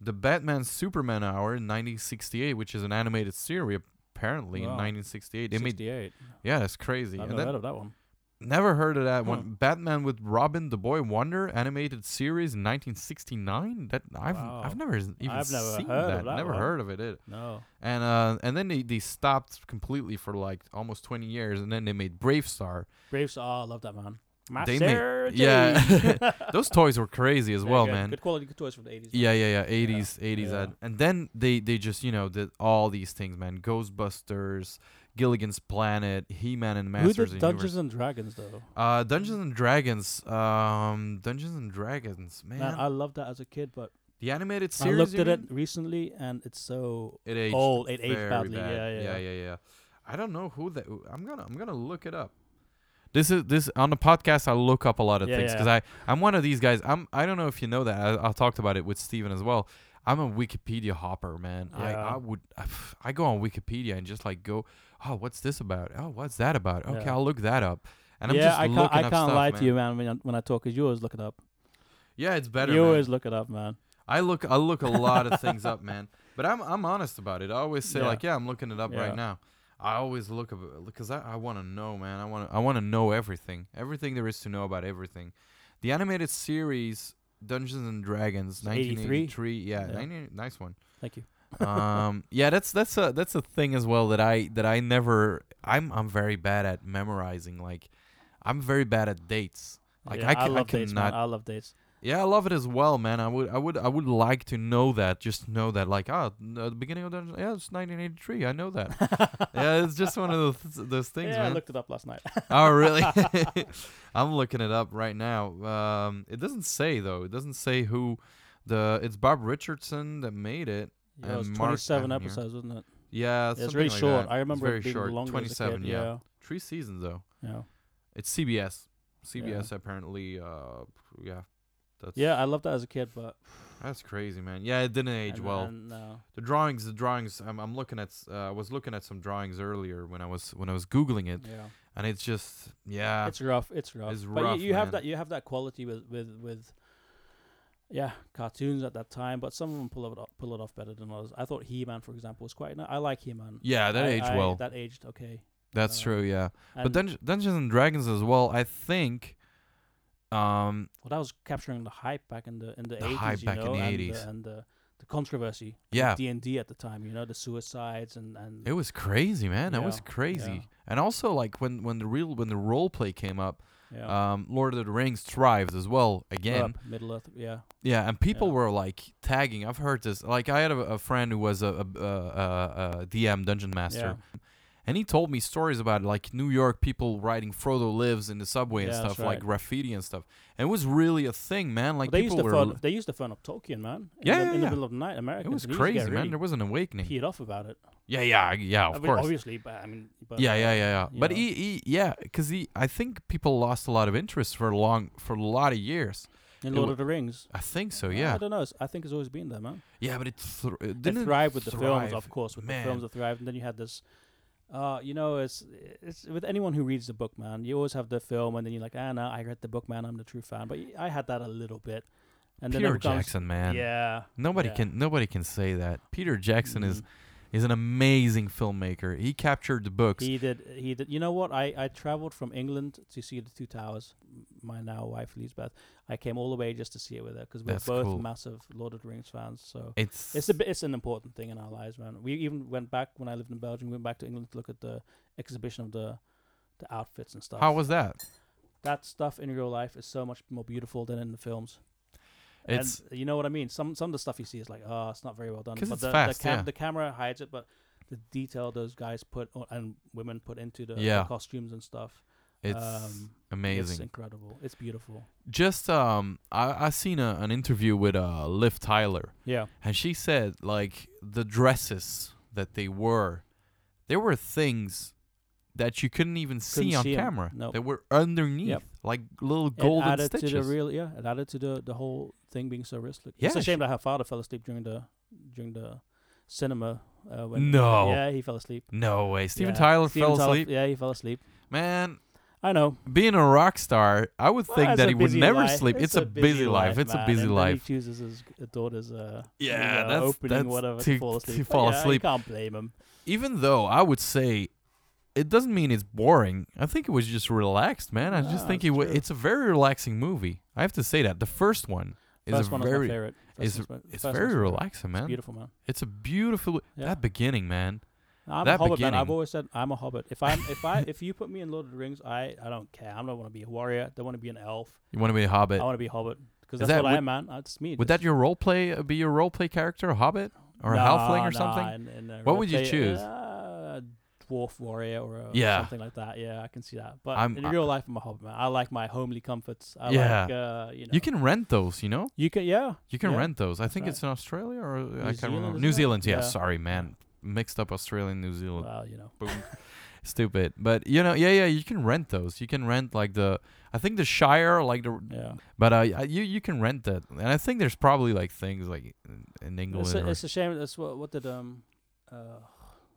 Speaker 2: the Batman Superman Hour in 1968, which is an animated series apparently in
Speaker 3: Wow.
Speaker 2: 1968. They made yeah, that's crazy.
Speaker 3: I've never heard of that one.
Speaker 2: Never heard of that
Speaker 3: Huh.
Speaker 2: one. Batman with Robin, the Boy Wonder, animated series in 1969. That I've
Speaker 3: Wow.
Speaker 2: I've never even
Speaker 3: I've never
Speaker 2: seen that.
Speaker 3: that
Speaker 2: Never
Speaker 3: one.
Speaker 2: heard of it. it.
Speaker 3: No.
Speaker 2: And uh, and then they, they stopped completely for like almost 20 years, and then they made BraveStarr.
Speaker 3: Braves. Oh, I love that man.
Speaker 2: They made- yeah. <laughs> <laughs> Those toys were crazy as well,
Speaker 3: good,
Speaker 2: man.
Speaker 3: Good quality, toys from the 80s.
Speaker 2: Yeah, yeah, yeah. 80s, 80s,
Speaker 3: yeah.
Speaker 2: ad- and then they they just you know did all these things, man. Ghostbusters, Gilligan's Planet, He-Man and Masters. Who did
Speaker 3: Dungeons
Speaker 2: Universe.
Speaker 3: and Dragons though?
Speaker 2: Uh, Dungeons and Dragons. Um, Dungeons and Dragons, man.
Speaker 3: Man, I loved that as a kid, but
Speaker 2: the animated series.
Speaker 3: I
Speaker 2: looked
Speaker 3: at it recently and it's so
Speaker 2: It aged.
Speaker 3: old. It aged badly.
Speaker 2: bad.
Speaker 3: Yeah, yeah,
Speaker 2: yeah, yeah, yeah. I don't know who that. I'm gonna I'm gonna look it up. This is this on the podcast. I look up a lot of
Speaker 3: Yeah,
Speaker 2: things because
Speaker 3: yeah.
Speaker 2: I I'm one of these guys. I'm I don't know if you know that. I, I talked about it with Steven as well. I'm a Wikipedia hopper, man. I,
Speaker 3: Yeah.
Speaker 2: I would I <sighs> go on Wikipedia and just like go, oh, what's this about? Oh, what's that about? Okay. I'll look that up. And I'm
Speaker 3: yeah,
Speaker 2: just
Speaker 3: I can't. I can't
Speaker 2: stuff,
Speaker 3: lie
Speaker 2: man.
Speaker 3: to you, man. When I, when I talk, cause you always look it up.
Speaker 2: Yeah, it's better.
Speaker 3: you
Speaker 2: man.
Speaker 3: always look it up, man.
Speaker 2: I look I look a lot of <laughs> things up, man. But I'm I'm honest about it. I always say
Speaker 3: Yeah.
Speaker 2: like, yeah, I'm looking it up right now. I always look up because I, I want to know, man. I want to I want to know everything, everything there is to know about everything. The animated series Dungeons and Dragons,
Speaker 3: It's 83?
Speaker 2: 1983. Yeah,
Speaker 3: Yeah.
Speaker 2: 90 nice one.
Speaker 3: Thank you. <laughs>
Speaker 2: um, yeah, that's that's a that's a thing as well that I that I never. I'm I'm very bad at memorizing. Like, I'm very bad at dates. Like
Speaker 3: yeah,
Speaker 2: I, can, I
Speaker 3: love dates, man.
Speaker 2: cannot
Speaker 3: I love dates.
Speaker 2: Yeah, I love it as well, man. I would, I would, I would like to know that. Just know that, like, ah, uh, the beginning of the yeah, it's 1983. I know that. <laughs> yeah, it's just one of those those things,
Speaker 3: yeah, I looked it up last night. <laughs>
Speaker 2: oh, really? <laughs> I'm looking it up right now. Um, it doesn't say though. It doesn't say who the. It's Bob Richardson that made it.
Speaker 3: yeah, it was
Speaker 2: And Mark
Speaker 3: 27
Speaker 2: Hamill.
Speaker 3: episode, wasn't it?
Speaker 2: Yeah,
Speaker 3: Yeah, it's very
Speaker 2: like
Speaker 3: short.
Speaker 2: that.
Speaker 3: I remember
Speaker 2: it's very
Speaker 3: it being
Speaker 2: short.
Speaker 3: longer as a
Speaker 2: 27.
Speaker 3: kid.
Speaker 2: yeah. three seasons though.
Speaker 3: yeah, yeah.
Speaker 2: It's CBS. CBS apparently. Uh, yeah. That's
Speaker 3: Yeah, I loved that as a kid, but
Speaker 2: That's crazy, man. Yeah, it didn't age
Speaker 3: and-
Speaker 2: well.
Speaker 3: and, uh,
Speaker 2: The drawings, the drawings. I'm, I'm looking at. Uh, I was looking at some drawings earlier when I was when I was googling it,
Speaker 3: yeah,
Speaker 2: and it's just yeah.
Speaker 3: it's rough. It's rough.
Speaker 2: it's
Speaker 3: but
Speaker 2: rough,
Speaker 3: you, you have that. You have that quality with with with. Yeah, cartoons at that time, but some of them pull it off, pull it off better than others. I thought He-Man, for example, was quite. I like He-Man.
Speaker 2: yeah, that
Speaker 3: I-
Speaker 2: aged
Speaker 3: I-
Speaker 2: well.
Speaker 3: That aged okay.
Speaker 2: That's
Speaker 3: uh,
Speaker 2: true. Yeah, but Dungeons and Dragons as well. I think. Um.
Speaker 3: Well, that was capturing the hype back in the in the
Speaker 2: The
Speaker 3: 80s,
Speaker 2: hype
Speaker 3: you
Speaker 2: back in
Speaker 3: know,
Speaker 2: the
Speaker 3: and
Speaker 2: 80s.
Speaker 3: and the, the controversy.
Speaker 2: Yeah.
Speaker 3: D and D at the time, you know, the suicides and and
Speaker 2: It was crazy, man. It was crazy.
Speaker 3: yeah.
Speaker 2: And also, like when when the real when the role play came up,
Speaker 3: yeah.
Speaker 2: um, Lord of the Rings thrived as well again.
Speaker 3: Up, Middle Earth, yeah.
Speaker 2: Yeah, and people
Speaker 3: Yeah.
Speaker 2: were like tagging. I've heard this. Like I had a, a friend who was a, a, a, a, a DM dungeon master,
Speaker 3: Yeah.
Speaker 2: And he told me stories about like New York people writing Frodo lives in the subway and stuff,
Speaker 3: that's
Speaker 2: like graffiti and stuff. And it was really a thing, man. Like
Speaker 3: But they used
Speaker 2: people
Speaker 3: to
Speaker 2: were.
Speaker 3: phone. They used to phone up Tolkien, man. In
Speaker 2: Yeah,
Speaker 3: the,
Speaker 2: yeah,
Speaker 3: in the middle of the night, Americans.
Speaker 2: it was
Speaker 3: and he used to
Speaker 2: crazy, man.
Speaker 3: really
Speaker 2: There was an awakening.
Speaker 3: peed off about it.
Speaker 2: Yeah, yeah, yeah. Of
Speaker 3: I mean,
Speaker 2: course.
Speaker 3: obviously, but I mean, but,
Speaker 2: Yeah, yeah, yeah, yeah. But he, he yeah, because he, I think people lost a lot of interest for a long, for a lot of years.
Speaker 3: in Lord of the Rings.
Speaker 2: I think so. Yeah.
Speaker 3: I don't know. It's, I think it's always been there, man.
Speaker 2: Yeah, but it, thr it didn't
Speaker 3: thrived with the films, of course. With
Speaker 2: Man.
Speaker 3: the films that thrived, and then you had this. Uh, you know, it's it's with anyone who reads the book, man. You always have the film, and then you're like, ah, no, I read the book, man. I'm the true fan. But I had that a little bit, and
Speaker 2: Peter
Speaker 3: becomes,
Speaker 2: Jackson, man.
Speaker 3: Yeah.
Speaker 2: Nobody
Speaker 3: yeah.
Speaker 2: can nobody can say that. Peter Jackson is He's an amazing filmmaker. He captured the books.
Speaker 3: He did. He did. You know what? I I traveled from England to see the Two Towers. My now wife Lisbeth. I came all the way just to see it with her because we're
Speaker 2: That's
Speaker 3: both
Speaker 2: cool.
Speaker 3: massive Lord of the Rings fans. So
Speaker 2: it's
Speaker 3: it's a it's an important thing in our lives, man. We even went back when I lived in Belgium. We went back to England to look at the exhibition of the the outfits and stuff.
Speaker 2: how was that?
Speaker 3: that stuff in real life is so much more beautiful than in the films.
Speaker 2: It's
Speaker 3: and you know what I mean. Some some of the stuff you see is like, oh, it's not very well done.
Speaker 2: 'Cause
Speaker 3: but
Speaker 2: it's
Speaker 3: the,
Speaker 2: fast,
Speaker 3: the, cam-
Speaker 2: yeah.
Speaker 3: the camera hides it, but the detail those guys put o- and women put into the, the costumes and stuff,
Speaker 2: it's
Speaker 3: um, it's
Speaker 2: amazing.
Speaker 3: incredible. It's beautiful.
Speaker 2: Just um, I I seen a, an interview with uh Liv Tyler,
Speaker 3: Yeah,
Speaker 2: and she said like the dresses that they wore, there were things that you couldn't even see
Speaker 3: Couldn't
Speaker 2: on
Speaker 3: see
Speaker 2: camera.
Speaker 3: Nope.
Speaker 2: They were underneath,
Speaker 3: Yep.
Speaker 2: like little
Speaker 3: it
Speaker 2: golden
Speaker 3: added
Speaker 2: stitches.
Speaker 3: to the real. Yeah, it added to the the whole thing being so realistic.
Speaker 2: Yeah,
Speaker 3: it's a shame that her father fell asleep during the during the cinema. Uh, when
Speaker 2: No.
Speaker 3: yeah, he fell asleep.
Speaker 2: no way, Steven
Speaker 3: Yeah.
Speaker 2: Tyler
Speaker 3: Steven
Speaker 2: fell
Speaker 3: Tyler-
Speaker 2: asleep.
Speaker 3: Yeah, he fell asleep.
Speaker 2: Man,
Speaker 3: I know.
Speaker 2: being a rock star, I would
Speaker 3: Well,
Speaker 2: think that he would never
Speaker 3: life.
Speaker 2: sleep. It's, a, busy life. It's a busy
Speaker 3: and
Speaker 2: life.
Speaker 3: He chooses his daughter's uh, you
Speaker 2: Yeah,
Speaker 3: know,
Speaker 2: that's-
Speaker 3: opening
Speaker 2: that's
Speaker 3: whatever
Speaker 2: to-
Speaker 3: to fall asleep. But
Speaker 2: fall
Speaker 3: yeah,
Speaker 2: asleep.
Speaker 3: You can't blame him.
Speaker 2: Even though I would say it doesn't mean it's boring. I think it was just relaxed, man. I just think
Speaker 3: it's
Speaker 2: it
Speaker 3: true.
Speaker 2: it's a very relaxing movie. I have to say that. The first one is
Speaker 3: First
Speaker 2: a
Speaker 3: one
Speaker 2: very
Speaker 3: was my favorite. First
Speaker 2: is
Speaker 3: one's my-
Speaker 2: it's
Speaker 3: first
Speaker 2: very
Speaker 3: my favorite.
Speaker 2: relaxing, man.
Speaker 3: It's beautiful, man.
Speaker 2: It's a beautiful
Speaker 3: Yeah.
Speaker 2: that beginning, man.
Speaker 3: I'm
Speaker 2: That
Speaker 3: a hobbit, man. I've
Speaker 2: beginning.
Speaker 3: always said I'm a hobbit. If I'm if I <laughs> if you put me in Lord of the Rings, I I don't care. I don't want to be a warrior. I don't want to be an elf.
Speaker 2: You want to be a hobbit.
Speaker 3: I want to be a hobbit because
Speaker 2: Is
Speaker 3: that's
Speaker 2: that
Speaker 3: what I
Speaker 2: would-
Speaker 3: am, man. That's me.
Speaker 2: Would that your role play uh, be your role play character, a hobbit or a halfling or something?
Speaker 3: in- in
Speaker 2: What would you choose?
Speaker 3: Uh, dwarf warrior or a,
Speaker 2: Yeah.
Speaker 3: something like that. Yeah, I can see that. But
Speaker 2: I'm-
Speaker 3: in
Speaker 2: I-
Speaker 3: real life, I'm a hobbit man. I like my homely comforts. I
Speaker 2: Yeah.
Speaker 3: like, uh, you know.
Speaker 2: You can rent those, you know?
Speaker 3: You can, yeah.
Speaker 2: You can
Speaker 3: yeah.
Speaker 2: rent those. I think
Speaker 3: right.
Speaker 2: it's in Australia or I
Speaker 3: New
Speaker 2: can't
Speaker 3: Zealand,
Speaker 2: remember. New? Zealand, yeah,
Speaker 3: Yeah.
Speaker 2: sorry, man. Mixed up Australia and New Zealand.
Speaker 3: Well, you know.
Speaker 2: Boom. <laughs> Stupid. But you know, yeah, yeah, you can rent those. You can rent like the I think the Shire like the
Speaker 3: Yeah.
Speaker 2: but uh you you can rent that. And I think there's probably like things like in, England
Speaker 3: It's a,
Speaker 2: or-
Speaker 3: it's a shame. That's what. What did um, uh,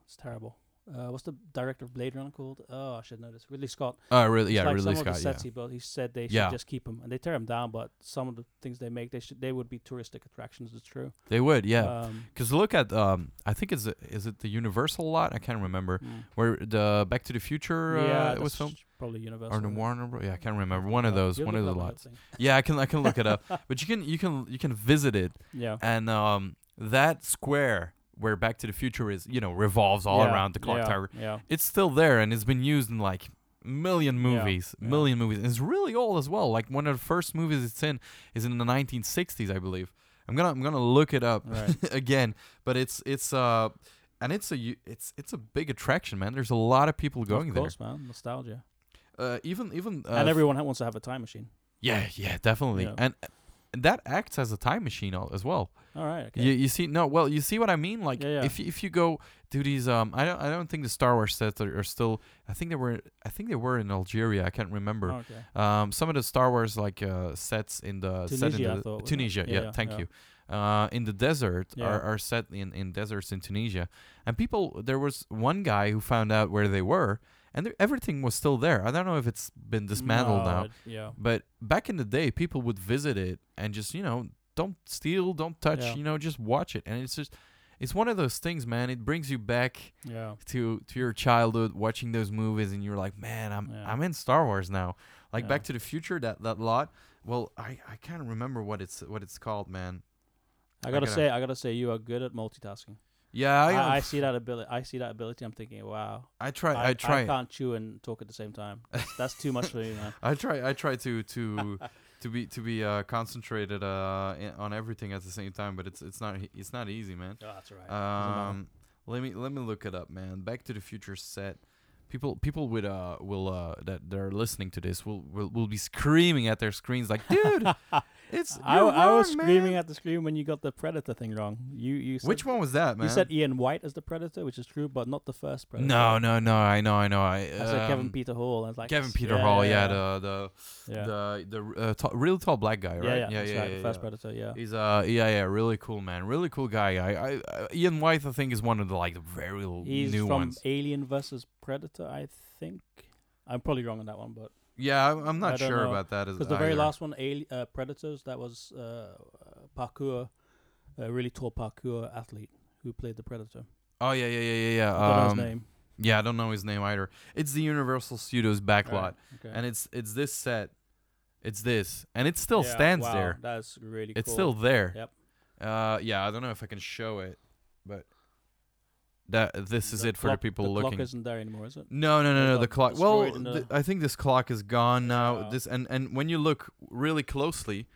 Speaker 3: it's terrible. Uh, what's the director of Blade Runner called? Oh, I should know this. Ridley Scott.
Speaker 2: Oh, really? Yeah,
Speaker 3: like
Speaker 2: Ridley
Speaker 3: some of
Speaker 2: Scott.
Speaker 3: the
Speaker 2: Yeah.
Speaker 3: sets he built. He said they should
Speaker 2: Yeah.
Speaker 3: just keep them, and they tear them down. But some of the things they make, they should they would be touristic attractions. It's true.
Speaker 2: They would, yeah.
Speaker 3: Um,
Speaker 2: Because look at um, I think it's is it the Universal lot? I can't remember
Speaker 3: mm.
Speaker 2: where the Back to the Future uh,
Speaker 3: yeah,
Speaker 2: was filmed,
Speaker 3: probably Universal.
Speaker 2: or the Warner. Bro- Yeah, I can't remember. One of those,
Speaker 3: you'll
Speaker 2: one of the lots. <laughs> Yeah, I can I can look it up. <laughs> But you can you can you can visit it,
Speaker 3: Yeah.
Speaker 2: and um, that square where Back to the Future is, you know, revolves all
Speaker 3: Yeah,
Speaker 2: around the clock
Speaker 3: yeah,
Speaker 2: tower.
Speaker 3: Yeah.
Speaker 2: It's still there, and it's been used in like million movies,
Speaker 3: yeah.
Speaker 2: million movies. And it's really old as well. Like one of the first movies it's in is in the 1960s, I believe. I'm gonna I'm gonna look it up
Speaker 3: Right. <laughs>
Speaker 2: again, but it's it's uh and it's a it's it's a big attraction, man. There's a lot of people going there.
Speaker 3: of course, man. Nostalgia.
Speaker 2: Uh, even even uh,
Speaker 3: and everyone wants to have a time machine.
Speaker 2: yeah yeah definitely,
Speaker 3: Yeah.
Speaker 2: and and that acts as a time machine as well.
Speaker 3: All right. Okay.
Speaker 2: You, you see no well you see what I mean like
Speaker 3: Yeah, yeah.
Speaker 2: if you, if you go to these um I don't I don't think the Star Wars sets are, are still I think they were I think they were in Algeria I can't remember
Speaker 3: okay.
Speaker 2: um some of the Star Wars like uh sets in the set in
Speaker 3: Tunisia,
Speaker 2: the
Speaker 3: thought.
Speaker 2: Tunisia
Speaker 3: Yeah,
Speaker 2: yeah, thank you uh in the desert
Speaker 3: Yeah.
Speaker 2: are, are set in in deserts in Tunisia and people there was one guy who found out where they were and there, everything was still there I don't know if it's been dismantled
Speaker 3: No,
Speaker 2: now
Speaker 3: it- Yeah.
Speaker 2: but back in the day, people would visit it and just, you know, don't steal, don't touch,
Speaker 3: Yeah.
Speaker 2: you know, just watch it. And it's just, it's one of those things, man. It brings you back
Speaker 3: Yeah.
Speaker 2: to to your childhood, watching those movies, and you're like, man, I'm
Speaker 3: Yeah.
Speaker 2: I'm in Star Wars now. Like. Back to the Future, that that lot. Well, I I can't remember what it's what it's called, man.
Speaker 3: I
Speaker 2: I
Speaker 3: gotta
Speaker 2: gotta-
Speaker 3: say, I gotta say, you are good at multitasking.
Speaker 2: Yeah, I
Speaker 3: I, I see that ability. I see that ability. I'm thinking, wow.
Speaker 2: I try
Speaker 3: I,
Speaker 2: I, try
Speaker 3: I can't chew and talk at the same time. That's, that's too much for me, man. <laughs>
Speaker 2: I try I try to to <laughs> to be to be uh, concentrated uh, in, on everything at the same time, but it's it's not it's not easy, man.
Speaker 3: Oh, that's right.
Speaker 2: Um, let me let me look it up, man. Back to the Future set. People people with uh will uh that they're listening to this will will, will be screaming at their screens like, dude, <laughs> it's
Speaker 3: I,
Speaker 2: you're
Speaker 3: I was
Speaker 2: wrong,
Speaker 3: screaming at the screen when you got the Predator thing wrong. You you said,
Speaker 2: Which one was that, man?
Speaker 3: You said Ian Whyte as the Predator, which is true, but not the first Predator.
Speaker 2: no, no, no. I know, I know. I,
Speaker 3: I said Kevin
Speaker 2: um,
Speaker 3: Peter Hall. And it's like
Speaker 2: Kevin Peter
Speaker 3: yeah,
Speaker 2: Hall,
Speaker 3: yeah,
Speaker 2: yeah,
Speaker 3: yeah.
Speaker 2: the
Speaker 3: yeah.
Speaker 2: the the the uh, tall, really tall black guy, right?
Speaker 3: yeah, yeah,
Speaker 2: yeah, yeah,
Speaker 3: right.
Speaker 2: yeah,
Speaker 3: the first
Speaker 2: yeah.
Speaker 3: Predator, yeah.
Speaker 2: He's uh yeah yeah really cool man really cool guy I I uh, Ian Whyte I think is one of the like the very l-
Speaker 3: He's
Speaker 2: new
Speaker 3: from
Speaker 2: ones
Speaker 3: Alien versus Predator, I think. I'm probably wrong on that one, but
Speaker 2: yeah I'm, not sure
Speaker 3: know.
Speaker 2: about that
Speaker 3: because the very last one, Ali- uh, Predators, that was uh, uh, parkour, a really tall parkour athlete who played the Predator.
Speaker 2: Oh yeah, yeah, yeah, yeah, yeah.
Speaker 3: I don't know his
Speaker 2: Um,
Speaker 3: name.
Speaker 2: Yeah, I don't know his name either. It's the Universal Studios backlot,
Speaker 3: Right, okay.
Speaker 2: and it's it's this set. It's this, and it still
Speaker 3: Yeah,
Speaker 2: stands
Speaker 3: wow,
Speaker 2: there.
Speaker 3: That's really
Speaker 2: It's
Speaker 3: cool.
Speaker 2: still there.
Speaker 3: Yep.
Speaker 2: Uh, yeah, I don't know if I can show it, but that this is
Speaker 3: The
Speaker 2: it for
Speaker 3: clock-
Speaker 2: the people looking.
Speaker 3: the
Speaker 2: looking.
Speaker 3: clock isn't there anymore, is it?
Speaker 2: No, no, no,
Speaker 3: It
Speaker 2: no. The clock. Well,
Speaker 3: the-
Speaker 2: I think this clock is gone now.
Speaker 3: Yeah.
Speaker 2: This and and when you look really closely,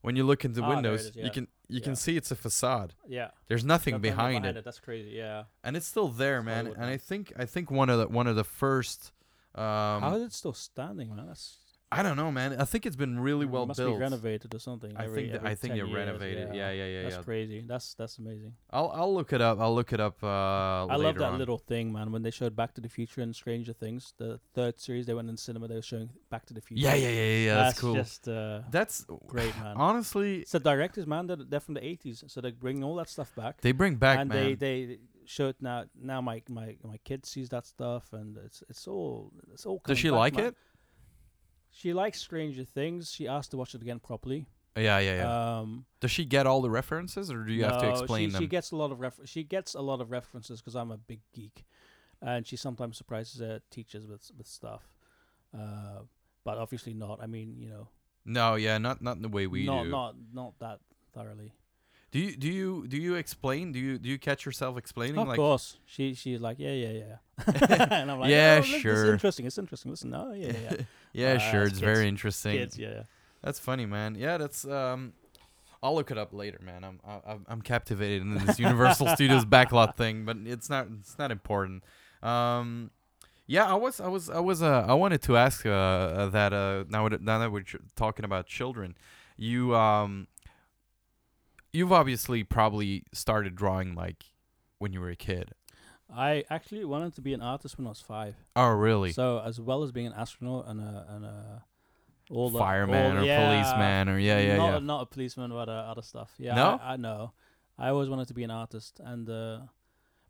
Speaker 2: when you look into
Speaker 3: Ah,
Speaker 2: windows,
Speaker 3: is, yeah.
Speaker 2: you can you
Speaker 3: Yeah.
Speaker 2: can see it's a facade.
Speaker 3: Yeah.
Speaker 2: There's nothing
Speaker 3: Nothing
Speaker 2: behind it,
Speaker 3: That's crazy. Yeah.
Speaker 2: and it's still there, man.
Speaker 3: Hollywood,
Speaker 2: And
Speaker 3: man.
Speaker 2: I think I think one of the one of the first. Um,
Speaker 3: How is it still standing, man? That's
Speaker 2: I don't know, man. I think it's been really well
Speaker 3: must
Speaker 2: built.
Speaker 3: be renovated or something.
Speaker 2: I
Speaker 3: every-
Speaker 2: think th-
Speaker 3: every
Speaker 2: I think
Speaker 3: 10
Speaker 2: they renovated. Yeah, yeah, yeah,
Speaker 3: That's
Speaker 2: yeah.
Speaker 3: crazy. That's that's amazing.
Speaker 2: I'll I'll look it up. I'll look it up. Uh,
Speaker 3: I love that
Speaker 2: on.
Speaker 3: little thing, man. When they showed Back to the Future and Stranger Things, the third series, they went in cinema. They were showing Back to the Future.
Speaker 2: Yeah, yeah, yeah, yeah. yeah, That's, cool.
Speaker 3: Just uh,
Speaker 2: That's
Speaker 3: great, man.
Speaker 2: honestly,
Speaker 3: It's the directors, man. They're, they're from the '80s, so they bring all that stuff back.
Speaker 2: they bring back
Speaker 3: and
Speaker 2: man.
Speaker 3: they they show it now. Now my my my kid sees that stuff, and it's it's all it's all.
Speaker 2: Does she
Speaker 3: back,
Speaker 2: like
Speaker 3: man.
Speaker 2: it?
Speaker 3: She likes Stranger Things. She asked to watch it again properly.
Speaker 2: Yeah, yeah, yeah.
Speaker 3: Um,
Speaker 2: Does she get all the references, or do you have to
Speaker 3: no,
Speaker 2: explain
Speaker 3: she,
Speaker 2: them?
Speaker 3: She gets a lot of refer- She gets a lot of references because I'm a big geek, and she sometimes surprises her teachers with with stuff. Uh, but obviously not. I mean, you know,
Speaker 2: no, yeah, not not in the way we
Speaker 3: not
Speaker 2: do.
Speaker 3: not not that thoroughly.
Speaker 2: Do you do you do you explain? Do you do you catch yourself explaining?
Speaker 3: Of
Speaker 2: like,
Speaker 3: course, she she's like, yeah, yeah, yeah, <laughs> <laughs> and I'm like,
Speaker 2: Yeah,
Speaker 3: oh, look, It's interesting. It's interesting. Listen, oh, yeah, yeah, yeah. <laughs>
Speaker 2: yeah,
Speaker 3: Uh,
Speaker 2: sure, it's
Speaker 3: kids-
Speaker 2: very interesting.
Speaker 3: kids, yeah.
Speaker 2: That's funny, man. Yeah, that's um. I'll look it up later, man. I'm I'm- I'm captivated in this Universal Studios backlot thing, but it's not it's not important. Um, yeah, I was I was I was uh I wanted to ask uh, that uh now that- now that we're ch- talking about children, you um. You've obviously probably started drawing like when you were a kid.
Speaker 3: I actually wanted to be an artist when I was five.
Speaker 2: Oh, really?
Speaker 3: So as well as being an astronaut and a and a all the
Speaker 2: Fireman
Speaker 3: all,
Speaker 2: or
Speaker 3: yeah,
Speaker 2: policeman or yeah, yeah,
Speaker 3: not,
Speaker 2: yeah.
Speaker 3: Not a policeman, but uh, other stuff. Yeah,
Speaker 2: No?
Speaker 3: I, I know. I always wanted to be an artist, and uh,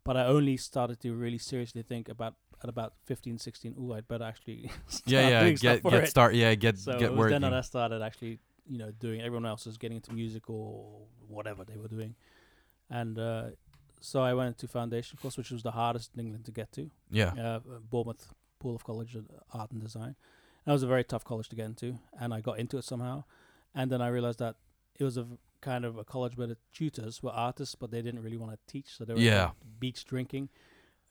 Speaker 3: but I only started to really seriously think about at about 15, 16, Ooh, I'd better actually <laughs> start
Speaker 2: Yeah, yeah. Get get start. Yeah, get
Speaker 3: so
Speaker 2: get
Speaker 3: it was
Speaker 2: working.
Speaker 3: then that I started actually, you know, doing. Everyone else was getting into music or whatever they were doing, and uh, so I went to foundation course, which was the hardest in England to get to
Speaker 2: yeah.
Speaker 3: uh, Bournemouth Poole of College of Art and Design. That was a very tough college to get into, and I got into it somehow. And then I realized that it was a v- kind of a college where the tutors were artists, but they didn't really want to teach, so they were
Speaker 2: Yeah.
Speaker 3: beach drinking.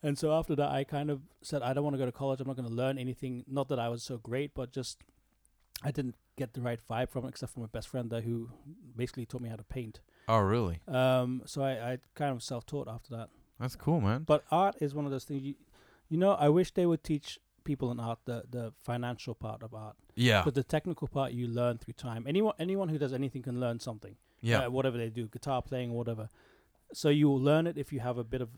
Speaker 3: And so after that, I kind of said, I don't want to go to college. I'm not going to learn anything. Not that I was so great, but just I didn't get the right vibe from it, except for my best friend there, who basically taught me how to paint.
Speaker 2: Oh, really?
Speaker 3: Um, so I, I kind of self-taught after that.
Speaker 2: That's cool, man.
Speaker 3: But art is one of those things. You, you know, I wish they would teach people in art the the financial part of art,
Speaker 2: Yeah.
Speaker 3: but the technical part you learn through time. Anyone anyone who does anything can learn something.
Speaker 2: Yeah.
Speaker 3: uh, whatever they do, guitar playing, whatever. So you will learn it if you have a bit of,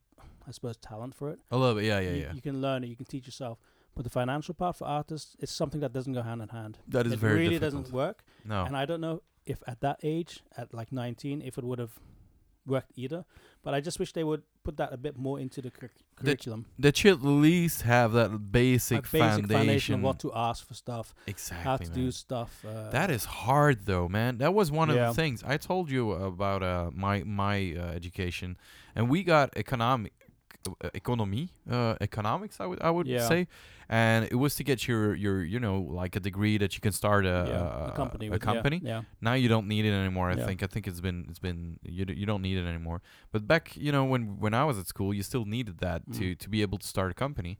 Speaker 3: I suppose, talent for it.
Speaker 2: A little bit. Yeah, yeah,
Speaker 3: you,
Speaker 2: yeah.
Speaker 3: you can learn it. You can teach yourself. But the financial part for artists is something that doesn't go hand in hand.
Speaker 2: That is very
Speaker 3: it
Speaker 2: very
Speaker 3: really
Speaker 2: difficult.
Speaker 3: doesn't work.
Speaker 2: No.
Speaker 3: And I don't know if at that age, at like 19, if it would have worked either. But I just wish they would put that a bit more into the cur- curriculum.
Speaker 2: that you at least have that
Speaker 3: A
Speaker 2: basic,
Speaker 3: basic foundation
Speaker 2: foundation.
Speaker 3: of what to ask for stuff,
Speaker 2: exactly.
Speaker 3: how to
Speaker 2: man.
Speaker 3: do stuff. Uh,
Speaker 2: That is hard though, man. That was one of the things I told you about uh, my my uh, education, and we got economic economy uh, economics. I would I would
Speaker 3: Yeah.
Speaker 2: say, and it was to get your your you know like a degree that you can start a
Speaker 3: yeah,
Speaker 2: a,
Speaker 3: a company.
Speaker 2: a
Speaker 3: with, yeah,
Speaker 2: company.
Speaker 3: Yeah,
Speaker 2: Now you don't need it anymore. I
Speaker 3: Yeah.
Speaker 2: think I think it's been it's been you d- you don't need it anymore. But back you know when when I was at school, you still needed that to
Speaker 3: Mm.
Speaker 2: to be able to start a company.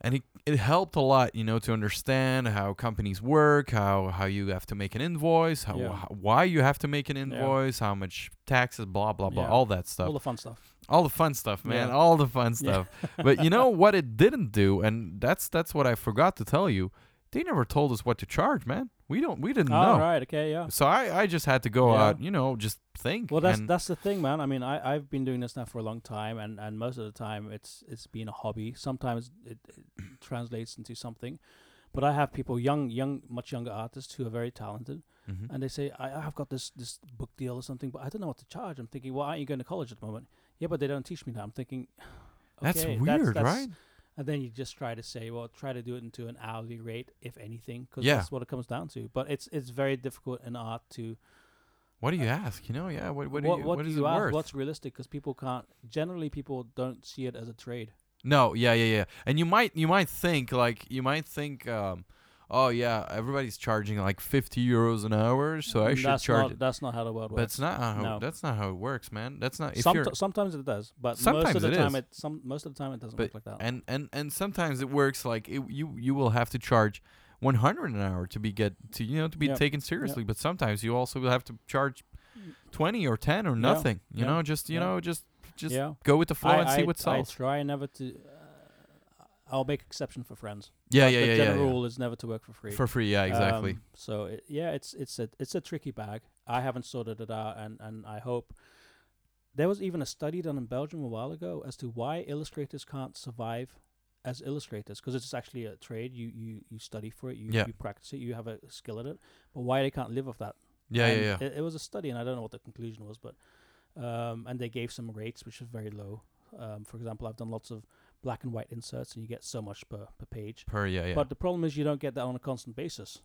Speaker 2: And it it helped a lot, you know, to understand how companies work, how how you have to make an invoice, how,
Speaker 3: Yeah.
Speaker 2: wh- why you have to make an invoice, how much taxes, blah blah blah,
Speaker 3: Yeah.
Speaker 2: all that stuff,
Speaker 3: all the fun stuff.
Speaker 2: All the fun stuff, man,
Speaker 3: Yeah.
Speaker 2: all the fun
Speaker 3: Yeah.
Speaker 2: stuff. <laughs> but you know what it didn't do, and that's that's what I forgot to tell you. They never told us what to charge, man. We don't we didn't
Speaker 3: All
Speaker 2: know.
Speaker 3: right. Okay. Yeah.
Speaker 2: So I, I just had to go
Speaker 3: Yeah.
Speaker 2: out, you know, just think.
Speaker 3: Well, that's that's the thing, man. I mean, I I've been doing this now for a long time, and and most of the time it's it's been a hobby. Sometimes it, it <clears throat> translates into something, but I have people, young young much younger artists who are very talented,
Speaker 2: Mhm.
Speaker 3: and they say I I've got this this book deal or something, but I don't know what to charge. I'm thinking, well, aren't you going to college at the moment? Yeah, but they don't teach me that. I'm thinking. <sighs>
Speaker 2: that's weird,
Speaker 3: that's-
Speaker 2: right?
Speaker 3: And then you just try to say, well, try to do it into an hourly rate, if anything, because
Speaker 2: Yeah.
Speaker 3: that's what it comes down to. But it's it's very difficult in art to
Speaker 2: What do you ask? You know, yeah. What what, do
Speaker 3: what,
Speaker 2: you,
Speaker 3: what
Speaker 2: what
Speaker 3: do
Speaker 2: is
Speaker 3: you ask?
Speaker 2: worth?
Speaker 3: What's realistic? Because people can't. Generally, people don't see it as a trade.
Speaker 2: No, yeah, yeah, yeah. And you might you might think like you might think um oh yeah, everybody's charging like 50 euros an hour, so I
Speaker 3: Mm,
Speaker 2: should
Speaker 3: that's
Speaker 2: charge
Speaker 3: not,
Speaker 2: it.
Speaker 3: That's not how the world works.
Speaker 2: it's not how
Speaker 3: No.
Speaker 2: that's not how it works, man. That's not if
Speaker 3: Somet- sometimes it does, but most of the
Speaker 2: it
Speaker 3: time
Speaker 2: is.
Speaker 3: it some most of the time it doesn't
Speaker 2: But-
Speaker 3: work like that.
Speaker 2: and and and sometimes it works like it, you you will have to charge 100 an hour to be get to you know to be
Speaker 3: Yep.
Speaker 2: taken seriously, but sometimes you also will have to charge 20 or 10 or
Speaker 3: Yeah.
Speaker 2: nothing. You
Speaker 3: Yeah.
Speaker 2: know, just you
Speaker 3: Yeah.
Speaker 2: know just just
Speaker 3: yeah,
Speaker 2: go with the flow
Speaker 3: I,
Speaker 2: and see
Speaker 3: I,
Speaker 2: what
Speaker 3: I try never to. I'll make exception for friends.
Speaker 2: Yeah,
Speaker 3: but
Speaker 2: yeah,
Speaker 3: the
Speaker 2: yeah, yeah,
Speaker 3: general
Speaker 2: yeah.
Speaker 3: rule is never to work for free.
Speaker 2: For free, yeah, exactly.
Speaker 3: Um, so it, yeah, it's it's a it's a tricky bag. I haven't sorted it out, and and I hope. There was even a study done in Belgium a while ago as to why illustrators can't survive as illustrators because it's actually a trade. You you you study for it, you
Speaker 2: Yeah.
Speaker 3: you practice it, you have a skill at it. But why they can't live off that?
Speaker 2: yeah,
Speaker 3: And
Speaker 2: yeah, yeah.
Speaker 3: It, it was a study, and I don't know what the conclusion was, but um, and they gave some rates which are very low. Um, for example, I've done lots of black and white inserts, and you get so much per per page.
Speaker 2: Per yeah, yeah.
Speaker 3: But the problem is you don't get that on a constant basis.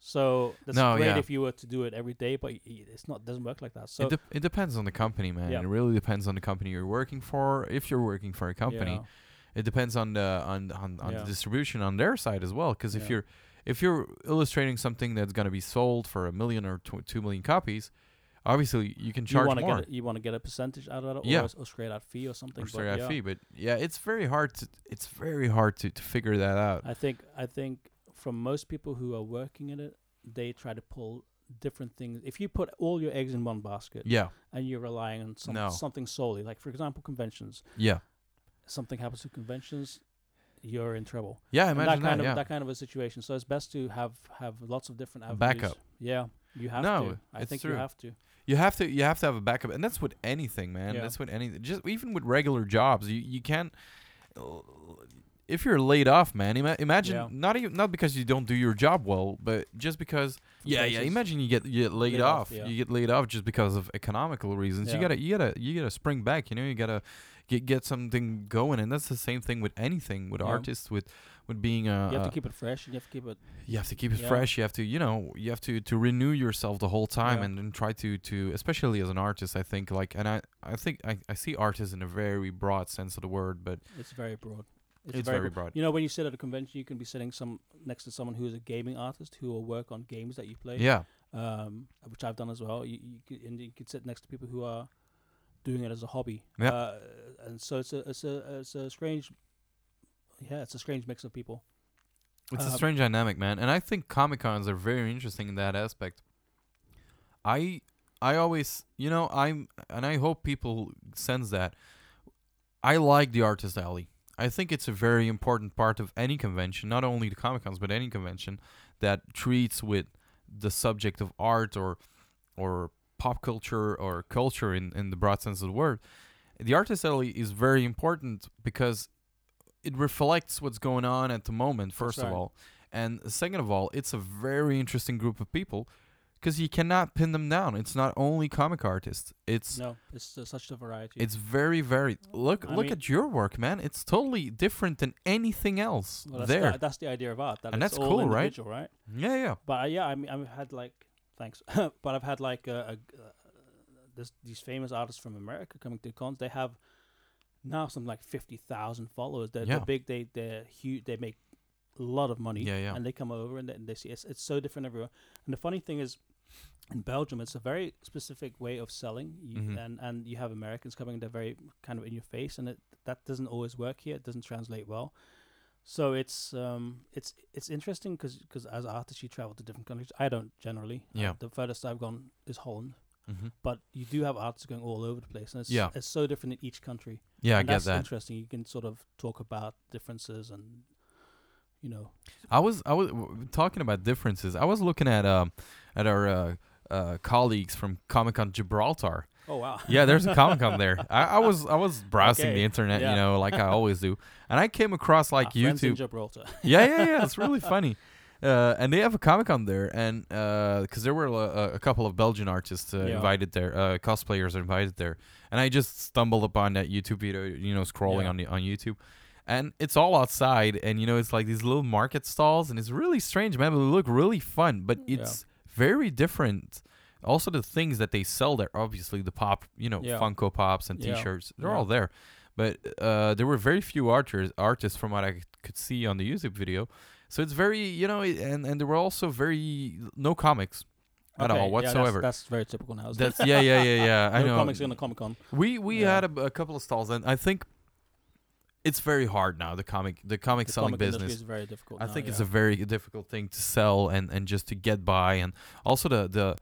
Speaker 3: So that's
Speaker 2: No,
Speaker 3: great
Speaker 2: yeah.
Speaker 3: if you were to do it every day, but it's not doesn't work like that. So
Speaker 2: it, de- it depends on the company, man.
Speaker 3: Yeah.
Speaker 2: It really depends on the company you're working for. If you're working for a company,
Speaker 3: yeah,
Speaker 2: it depends on the on on, on the distribution on their side as well. Because if you're if you're illustrating something that's gonna be sold for a million or tw- two million copies, obviously you can
Speaker 3: you
Speaker 2: charge
Speaker 3: to
Speaker 2: more
Speaker 3: get a, you want to get a percentage out of that, or,
Speaker 2: Yeah.
Speaker 3: a or straight out fee or something.
Speaker 2: or
Speaker 3: but
Speaker 2: straight out
Speaker 3: yeah.
Speaker 2: fee. But yeah, it's very hard to it's very hard to, to figure that out.
Speaker 3: I think I think from most people who are working in it, they try to pull different things. If you put all your eggs in one basket
Speaker 2: Yeah,
Speaker 3: and you're relying on some,
Speaker 2: No.
Speaker 3: something solely, like for example conventions,
Speaker 2: yeah,
Speaker 3: something happens to conventions, you're in trouble.
Speaker 2: yeah.
Speaker 3: And
Speaker 2: Imagine
Speaker 3: that kind
Speaker 2: that.
Speaker 3: of
Speaker 2: yeah.
Speaker 3: that kind of a situation. So it's best to have have lots of different avenues.
Speaker 2: Backup.
Speaker 3: Yeah, you have
Speaker 2: No,
Speaker 3: to. I think
Speaker 2: true.
Speaker 3: you have to.
Speaker 2: You have to you have to have a backup, and that's with anything, man.
Speaker 3: Yeah.
Speaker 2: That's with anything. Just even with regular jobs, you you can't. If you're laid off, man, ima- imagine
Speaker 3: Yeah.
Speaker 2: not even not because you don't do your job well, but just because. Yeah, yeah. Imagine you get you get laid,
Speaker 3: Laid
Speaker 2: off.
Speaker 3: off, yeah.
Speaker 2: You get laid off just because of economical reasons. You gotta you gotta you gotta spring back. You know, you gotta get get something going, and that's the same thing with anything with artists with with being a.
Speaker 3: You have
Speaker 2: a-
Speaker 3: to keep it fresh, you have to keep it.
Speaker 2: you have to keep it
Speaker 3: Yeah.
Speaker 2: fresh you have to you know you have to to renew yourself the whole time
Speaker 3: Yeah.
Speaker 2: and, and try to to especially as an artist i think like and i i think i, I see artists in a very broad sense of the word but
Speaker 3: It's very broad.
Speaker 2: it's, very, broad
Speaker 3: You know, when you sit at a convention, you can be sitting some next to someone who is a gaming artist who will work on games that you play.
Speaker 2: yeah
Speaker 3: um, which I've done as well. You, you could, and you could sit next to people who are doing it as a hobby.
Speaker 2: Yeah.
Speaker 3: Uh, and so it's a it's a it's a strange, yeah, it's a strange mix of people.
Speaker 2: it's a
Speaker 3: Um,
Speaker 2: strange dynamic man and i think comic cons are very interesting in that aspect. I i always you know i'm and i hope people sense that. I like the artist alley. I think it's a very important part of any convention not only the comic cons but any convention that treats with the subject of art or or pop culture or culture in, in the broad sense of the word. The artist alley is very important because it reflects what's going on at the moment first of all and second of all it's a very interesting group of people because you cannot pin them down it's not only comic artists it's
Speaker 3: No, it's uh, such a variety.
Speaker 2: it's very very look
Speaker 3: I
Speaker 2: look at your work man it's totally different than anything else
Speaker 3: well, that's
Speaker 2: there
Speaker 3: The, that's the idea of art. That
Speaker 2: And that's
Speaker 3: all
Speaker 2: cool, right?
Speaker 3: right?
Speaker 2: yeah yeah
Speaker 3: But uh, yeah, I mean, I've had like thanks, <laughs> but I've had like a, a, uh, this these famous artists from America coming to cons. They have now some like fifty thousand followers. They're,
Speaker 2: Yeah.
Speaker 3: they're big. They they're huge. They make a lot of money.
Speaker 2: Yeah, yeah.
Speaker 3: And they come over and they, and they see it's, it's so different everywhere. And the funny thing is, in Belgium, it's a very specific way of selling. You,
Speaker 2: Mhm.
Speaker 3: And and you have Americans coming. They're very kind of in your face, and it that doesn't always work here. It doesn't translate well. So it's um it's it's interesting because because as artists you travel to different countries. I don't generally. Uh,
Speaker 2: Yeah.
Speaker 3: the furthest I've gone is Holland,
Speaker 2: hmm
Speaker 3: but you do have artists going all over the place, and it's
Speaker 2: Yeah.
Speaker 3: it's so different in each country.
Speaker 2: yeah i
Speaker 3: and
Speaker 2: get
Speaker 3: that's
Speaker 2: that
Speaker 3: interesting. You can sort of talk about differences and you know
Speaker 2: I was I was w- talking about differences. I was looking at um at our uh, uh, colleagues from Comic Con Gibraltar.
Speaker 3: Oh wow.
Speaker 2: Yeah, there's a Comic Con there. <laughs> I, I was I was browsing
Speaker 3: Okay,
Speaker 2: the internet, you know, like I always do, and I came across like <laughs>
Speaker 3: Our
Speaker 2: YouTube.
Speaker 3: Gibraltar.
Speaker 2: yeah, yeah, yeah. It's <laughs> really funny. Uh, and they have a Comic Con there, and because there were a, a couple of Belgian artists uh,
Speaker 3: Yeah.
Speaker 2: invited there, uh, cosplayers are invited there, and I just stumbled upon that YouTube video, you know, scrolling
Speaker 3: Yeah.
Speaker 2: on the on YouTube, and it's all outside, and you know, it's like these little market stalls, and it's really strange, man. But they look really fun, but
Speaker 3: Yeah.
Speaker 2: it's very different also the things that they sell there. Obviously, the pop, you know,
Speaker 3: Yeah.
Speaker 2: Funko Pops and
Speaker 3: Yeah.
Speaker 2: T-shirts, they're
Speaker 3: Yeah.
Speaker 2: all there. But uh, there were very few artists artists from what I could see on the YouTube video. So it's very, you know, and and there were also very no comics at
Speaker 3: Okay,
Speaker 2: all
Speaker 3: yeah, that's-
Speaker 2: whatsoever.
Speaker 3: that's, very typical now.
Speaker 2: That's yeah, yeah, yeah, yeah. <laughs> I
Speaker 3: no
Speaker 2: know.
Speaker 3: comics in the Comic Con.
Speaker 2: We we
Speaker 3: Yeah.
Speaker 2: had a, a couple of stalls, and I think it's very hard now. The comic the comic
Speaker 3: The
Speaker 2: selling
Speaker 3: comic
Speaker 2: business.
Speaker 3: is very difficult.
Speaker 2: I
Speaker 3: now,
Speaker 2: think it's a very difficult thing to sell and and just to get by, and also the the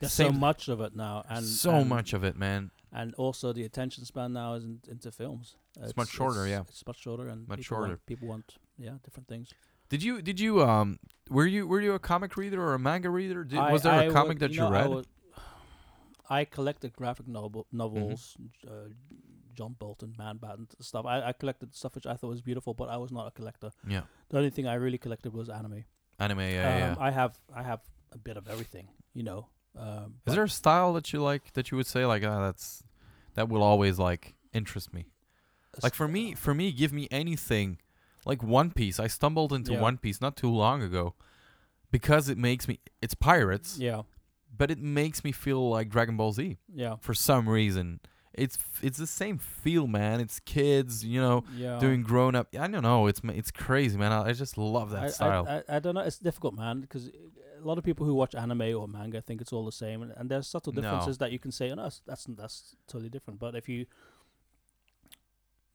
Speaker 3: There's so much of it now, and
Speaker 2: so
Speaker 3: and,
Speaker 2: much of it, man.
Speaker 3: and also the attention span now is in, into films.
Speaker 2: It's much shorter, yeah.
Speaker 3: It's much shorter, and
Speaker 2: Much
Speaker 3: people
Speaker 2: shorter.
Speaker 3: Want, people want yeah different things.
Speaker 2: Did you did you um were you were you a comic reader or a manga reader? Did,
Speaker 3: I-
Speaker 2: was there
Speaker 3: I
Speaker 2: a
Speaker 3: would-
Speaker 2: comic that you,
Speaker 3: know, I
Speaker 2: read?
Speaker 3: would- I collected graphic novel
Speaker 2: Mm-hmm.
Speaker 3: novels, uh, John Bolton, Man Bat, and stuff. I, I collected stuff which I thought was beautiful, but I was not a collector.
Speaker 2: yeah,
Speaker 3: The only thing I really collected was anime.
Speaker 2: anime. Yeah, yeah.
Speaker 3: Um, I have I have a bit of everything, you know. Um,
Speaker 2: Is there a style that you like that you would say like ah that's that will always like interest me? Like for me, for me, give me anything. Like One Piece, I stumbled into
Speaker 3: Yeah.
Speaker 2: One Piece not too long ago, because it makes me. It's pirates,
Speaker 3: Yeah,
Speaker 2: but it makes me feel like Dragon Ball Z
Speaker 3: yeah,
Speaker 2: for some reason. It's it's the same feel, man. It's kids, you know,
Speaker 3: yeah.
Speaker 2: doing grown up. I don't know. It's it's crazy, man. I, I just love that
Speaker 3: I,
Speaker 2: style.
Speaker 3: I, I, don't know. It's difficult, man, because a lot of people who watch anime or manga think it's all the same, and, and there's subtle
Speaker 2: No.
Speaker 3: differences that you can say, oh, no, that's, that's that's totally different. But if you,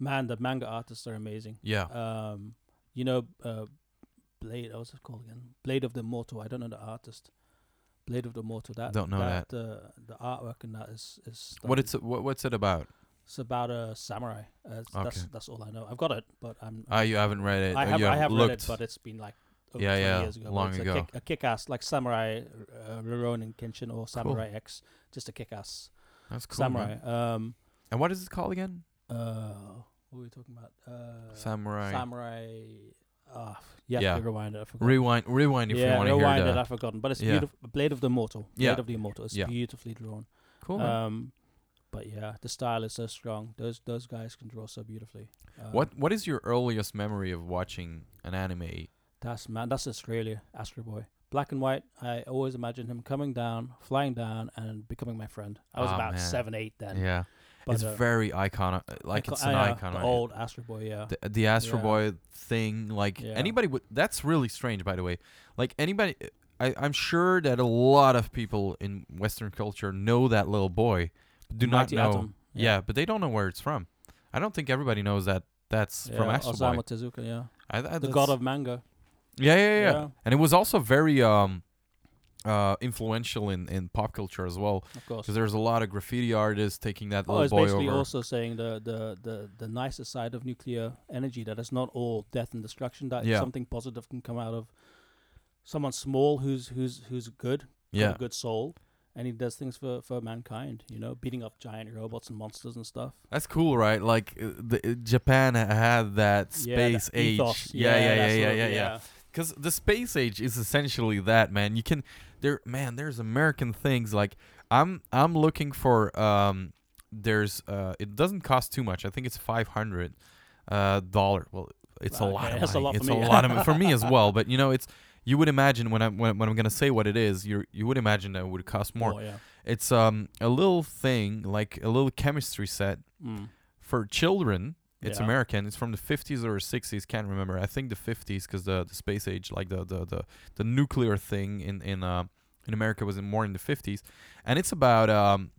Speaker 3: man, the manga artists are amazing.
Speaker 2: yeah.
Speaker 3: Um, you know, uh, Blade. What's it called again? Blade of the Mortal. I don't know the artist. Blade of the Mortal. That
Speaker 2: Don't know
Speaker 3: that. Uh, the artwork in that is is.
Speaker 2: what it's what, what's it about?
Speaker 3: It's about a samurai. Uh, it's- That's that's all I know. I've got it, but I'm.
Speaker 2: Ah, you haven't read it.
Speaker 3: I
Speaker 2: or
Speaker 3: have. I
Speaker 2: haven't
Speaker 3: read it, but it's been like over
Speaker 2: Yeah, yeah,
Speaker 3: years ago.
Speaker 2: long
Speaker 3: it's
Speaker 2: ago.
Speaker 3: A, kick, a kick-ass like Samurai uh, Rurouni Kenshin or Samurai X, just a kick-ass
Speaker 2: That's cool.
Speaker 3: samurai.
Speaker 2: man.
Speaker 3: Um,
Speaker 2: And what is it called again?
Speaker 3: uh, what were we talking about? Uh,
Speaker 2: Samurai.
Speaker 3: Samurai. Ah, yeah,
Speaker 2: Yeah.
Speaker 3: rewind it. I forgot.
Speaker 2: Rewind, rewind if
Speaker 3: yeah,
Speaker 2: you want to hear
Speaker 3: rewind it. I've forgotten, but it's
Speaker 2: Yeah.
Speaker 3: beautiful. Blade of the Immortal. Blade
Speaker 2: Yeah.
Speaker 3: of the Immortal. It's
Speaker 2: Yeah.
Speaker 3: beautifully drawn.
Speaker 2: Cool. man.
Speaker 3: Um, but yeah, the style is so strong. Those those guys can draw so beautifully. Um,
Speaker 2: what What is your earliest memory of watching an anime?
Speaker 3: That's man. That's Australia, Astro Boy. Black and white. I always imagine him coming down, flying down, and becoming my friend. I was
Speaker 2: Ah,
Speaker 3: about
Speaker 2: man.
Speaker 3: seven, eight then.
Speaker 2: yeah,
Speaker 3: but,
Speaker 2: it's
Speaker 3: uh,
Speaker 2: very iconic. Like
Speaker 3: ico-
Speaker 2: it's an
Speaker 3: uh,
Speaker 2: icon.
Speaker 3: The old Astro Boy. Yeah.
Speaker 2: the, the Astro
Speaker 3: Yeah.
Speaker 2: Boy thing. Like
Speaker 3: Yeah.
Speaker 2: anybody would. That's really strange, by the way. Like anybody, I, I'm sure that a lot of people in Western culture know that little boy, but do
Speaker 3: Mighty
Speaker 2: not know.
Speaker 3: Atom.
Speaker 2: Yeah. but they don't know where it's from. I don't think everybody knows that that's from
Speaker 3: Yeah,
Speaker 2: Astro
Speaker 3: Osamu
Speaker 2: Boy.
Speaker 3: Tezuka. Yeah.
Speaker 2: I, I,
Speaker 3: The god of manga.
Speaker 2: Yeah, yeah, yeah,
Speaker 3: Yeah.
Speaker 2: And it was also very um, uh, influential in, in pop culture as well,
Speaker 3: Of course.
Speaker 2: because there's a lot of graffiti artists taking that
Speaker 3: Oh,
Speaker 2: little
Speaker 3: it's
Speaker 2: boy
Speaker 3: basically
Speaker 2: over.
Speaker 3: also saying the, the, the, the nicer side of nuclear energy that it's not all death and destruction. That
Speaker 2: Yeah.
Speaker 3: something positive can come out of someone small who's who's who's good,
Speaker 2: yeah,
Speaker 3: a good soul, and he does things for, for mankind. You know, beating up giant robots and monsters and stuff.
Speaker 2: that's cool, right? Like uh, the, uh, Japan had that
Speaker 3: Yeah, the
Speaker 2: space age.
Speaker 3: ethos.
Speaker 2: Yeah, yeah, yeah,
Speaker 3: that
Speaker 2: yeah, yeah,
Speaker 3: of-
Speaker 2: yeah. Because the space age is essentially that, man. You can there, man. There's American things like I'm I'm looking for um. There's uh. It doesn't cost too much. I think it's five hundred uh dollar. Well, it's a lot
Speaker 3: Okay,
Speaker 2: of
Speaker 3: that's a lot
Speaker 2: it's
Speaker 3: me.
Speaker 2: a lot of <laughs> for me as well. But you know, it's you would imagine when I'm when, when I'm gonna say what it is, you you would imagine that it would cost more.
Speaker 3: Oh, yeah.
Speaker 2: It's um a little thing like a little chemistry set
Speaker 3: Mm.
Speaker 2: for children. It's
Speaker 3: Yeah.
Speaker 2: American. It's from the 50s or 60s. Can't remember. I think the 50s because the, the space age, like the the, the, the nuclear thing in in uh, in America was in more in the 50s, and it's about um,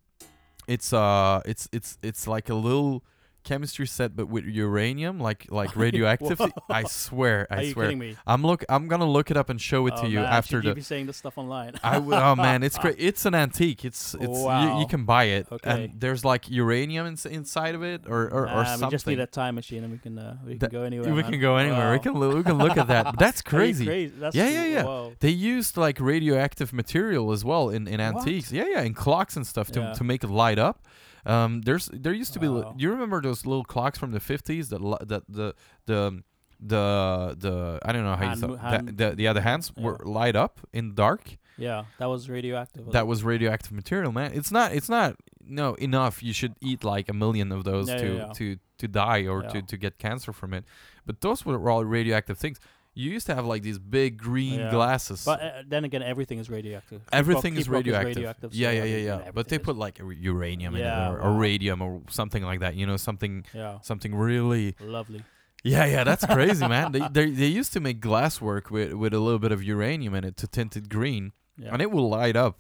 Speaker 2: it's uh it's it's it's like a little chemistry set but with uranium like like <laughs> radioactive i <laughs> swear i
Speaker 3: Are you
Speaker 2: swear
Speaker 3: kidding me?
Speaker 2: i'm look i'm gonna look it up and show it
Speaker 3: oh,
Speaker 2: to you
Speaker 3: man,
Speaker 2: after
Speaker 3: you
Speaker 2: the
Speaker 3: be saying this stuff online.
Speaker 2: I w- oh man, it's <laughs> great. It's an antique. It's it's you,
Speaker 3: Wow.
Speaker 2: you can buy it,
Speaker 3: Okay.
Speaker 2: and there's like uranium ins- inside of it, or or, or something.
Speaker 3: we just need a time machine and we can uh, we can go anywhere.
Speaker 2: we
Speaker 3: man.
Speaker 2: can go anywhere. We can loo- we can look at that. But that's
Speaker 3: you
Speaker 2: crazy.
Speaker 3: crazy? That's
Speaker 2: Yeah, yeah, yeah.
Speaker 3: Whoa.
Speaker 2: They used like radioactive material as well in, in
Speaker 3: What?
Speaker 2: antiques. Yeah, yeah, in clocks and stuff to,
Speaker 3: Yeah.
Speaker 2: to make it light up. Um, there's there used to be.
Speaker 3: Wow.
Speaker 2: You remember those little clocks from the fifties that that the the the the I don't know how
Speaker 3: Hand
Speaker 2: you
Speaker 3: hand-
Speaker 2: the, the yeah the hands
Speaker 3: yeah.
Speaker 2: were light up in dark.
Speaker 3: Yeah, that was radioactive.
Speaker 2: That was radioactive material, man. It's not it's not no enough. You should eat like a million of those
Speaker 3: Yeah,
Speaker 2: to
Speaker 3: yeah.
Speaker 2: to to die or to to get cancer from it. But those were all radioactive things. You used to have like these big green
Speaker 3: Yeah.
Speaker 2: glasses.
Speaker 3: But uh, then again, everything is radioactive.
Speaker 2: Everything is
Speaker 3: keep rock
Speaker 2: radioactive.
Speaker 3: radioactive,
Speaker 2: yeah,
Speaker 3: so
Speaker 2: yeah, yeah, yeah. But they
Speaker 3: is.
Speaker 2: put like uranium in it or, or radium or something like that. You know, something
Speaker 3: yeah,
Speaker 2: something really.
Speaker 3: lovely.
Speaker 2: Yeah, yeah, that's crazy, man. They, <laughs> they they used to make glass work with with a little bit of uranium in it to tint it green,
Speaker 3: Yeah.
Speaker 2: and it will light up.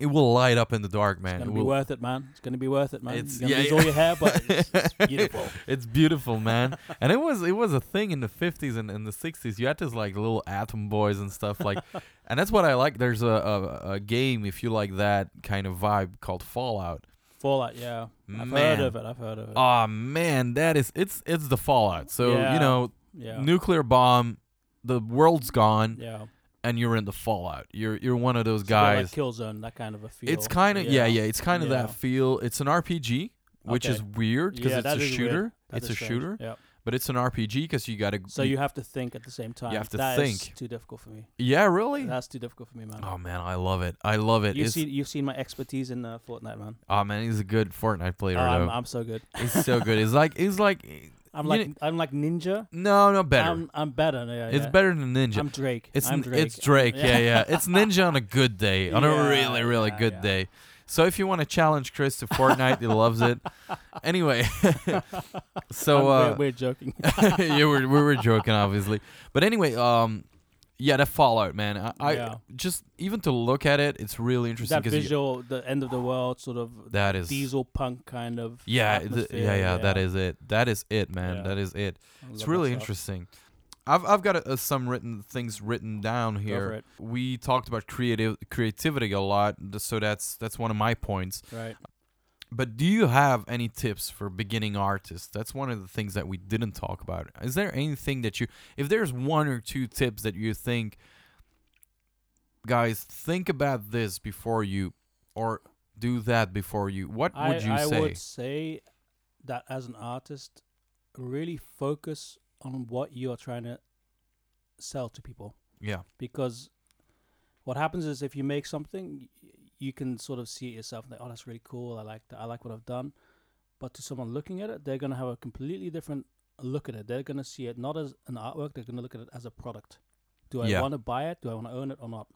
Speaker 2: It will light up in the dark, man.
Speaker 3: it's gonna
Speaker 2: It
Speaker 3: be
Speaker 2: will-
Speaker 3: worth it, man. It's gonna be worth it, man.
Speaker 2: It's- yeah,
Speaker 3: lose
Speaker 2: yeah.
Speaker 3: all your hair, but it's, <laughs> it's beautiful.
Speaker 2: It's beautiful, man. and it was it was a thing in the fifties and in the sixties. You had this like little atom boys and stuff like, <laughs> and that's what I like. There's a, a a game if you like that kind of vibe called Fallout.
Speaker 3: Fallout, yeah. I've
Speaker 2: Man.
Speaker 3: heard of it. I've heard of it.
Speaker 2: Oh man, that is it's it's the Fallout. So
Speaker 3: Yeah.
Speaker 2: you know,
Speaker 3: yeah,
Speaker 2: nuclear bomb, the world's gone,
Speaker 3: yeah.
Speaker 2: And you're in the Fallout. You're you're one of those
Speaker 3: It's a like
Speaker 2: guys.
Speaker 3: Killzone, that kind of a feel.
Speaker 2: it's kind of yeah. yeah, It's kind of
Speaker 3: Yeah.
Speaker 2: that feel. It's an RPG, which
Speaker 3: Okay.
Speaker 2: is weird because
Speaker 3: Yeah,
Speaker 2: it's a shooter. It's a
Speaker 3: strange.
Speaker 2: shooter,
Speaker 3: Yeah.
Speaker 2: but it's an RPG because you gotta.
Speaker 3: So you have to think at the same time.
Speaker 2: You have to
Speaker 3: That
Speaker 2: think.
Speaker 3: too difficult for me.
Speaker 2: yeah, really.
Speaker 3: That's too difficult for me, man.
Speaker 2: Oh man, I love it. I love it.
Speaker 3: you've
Speaker 2: It's,
Speaker 3: seen you've seen my expertise in uh, Fortnite, man.
Speaker 2: oh man, he's a good Fortnite player.
Speaker 3: Oh, I'm. I'm so good.
Speaker 2: he's so good. <laughs> He's like he's like
Speaker 3: I'm like
Speaker 2: kn-
Speaker 3: I'm like Ninja.
Speaker 2: no no better.
Speaker 3: I'm I'm better. Yeah,
Speaker 2: it's
Speaker 3: yeah.
Speaker 2: better than Ninja.
Speaker 3: I'm Drake.
Speaker 2: It's
Speaker 3: I'm Drake.
Speaker 2: it's Drake. Yeah, yeah. It's Ninja on a good day, <laughs> on a
Speaker 3: Yeah,
Speaker 2: really really
Speaker 3: yeah,
Speaker 2: good
Speaker 3: yeah.
Speaker 2: day. So if you want to challenge Chris to Fortnite, he loves it. <laughs> Anyway, <laughs> so
Speaker 3: I'm-
Speaker 2: uh,
Speaker 3: we're, we're joking.
Speaker 2: yeah, we're, we were joking, obviously. But anyway, um, yeah, the Fallout, man. I, I
Speaker 3: Yeah.
Speaker 2: just even to look at it, it's really interesting
Speaker 3: that visual, the end of the world, sort of
Speaker 2: that is
Speaker 3: diesel punk kind of.
Speaker 2: yeah,
Speaker 3: atmosphere,
Speaker 2: yeah, yeah, That is it. That is it, man.
Speaker 3: Yeah.
Speaker 2: That is it.
Speaker 3: I
Speaker 2: It's really interesting. I've I've got uh, some written things written down here. We talked about creative creativity a lot, so that's that's one of my points.
Speaker 3: Right.
Speaker 2: But do you have any tips for beginning artists? That's one of the things that we didn't talk about. Is there anything that you, if there's one or two tips that you think, guys, think about this before you, or do that before you, what
Speaker 3: I,
Speaker 2: would you
Speaker 3: I
Speaker 2: say?
Speaker 3: I would say that as an artist, really focus on what you are trying to sell to people.
Speaker 2: yeah,
Speaker 3: Because what happens is if you make something, you can sort of see it yourself and think, oh, that's really cool. I like that. I like what I've done. But to someone looking at it, they're going to have a completely different look at it. They're going to see it not as an artwork, they're going to look at it as a product. Do I
Speaker 2: Yeah.
Speaker 3: want to buy it? Do I want to own it or not?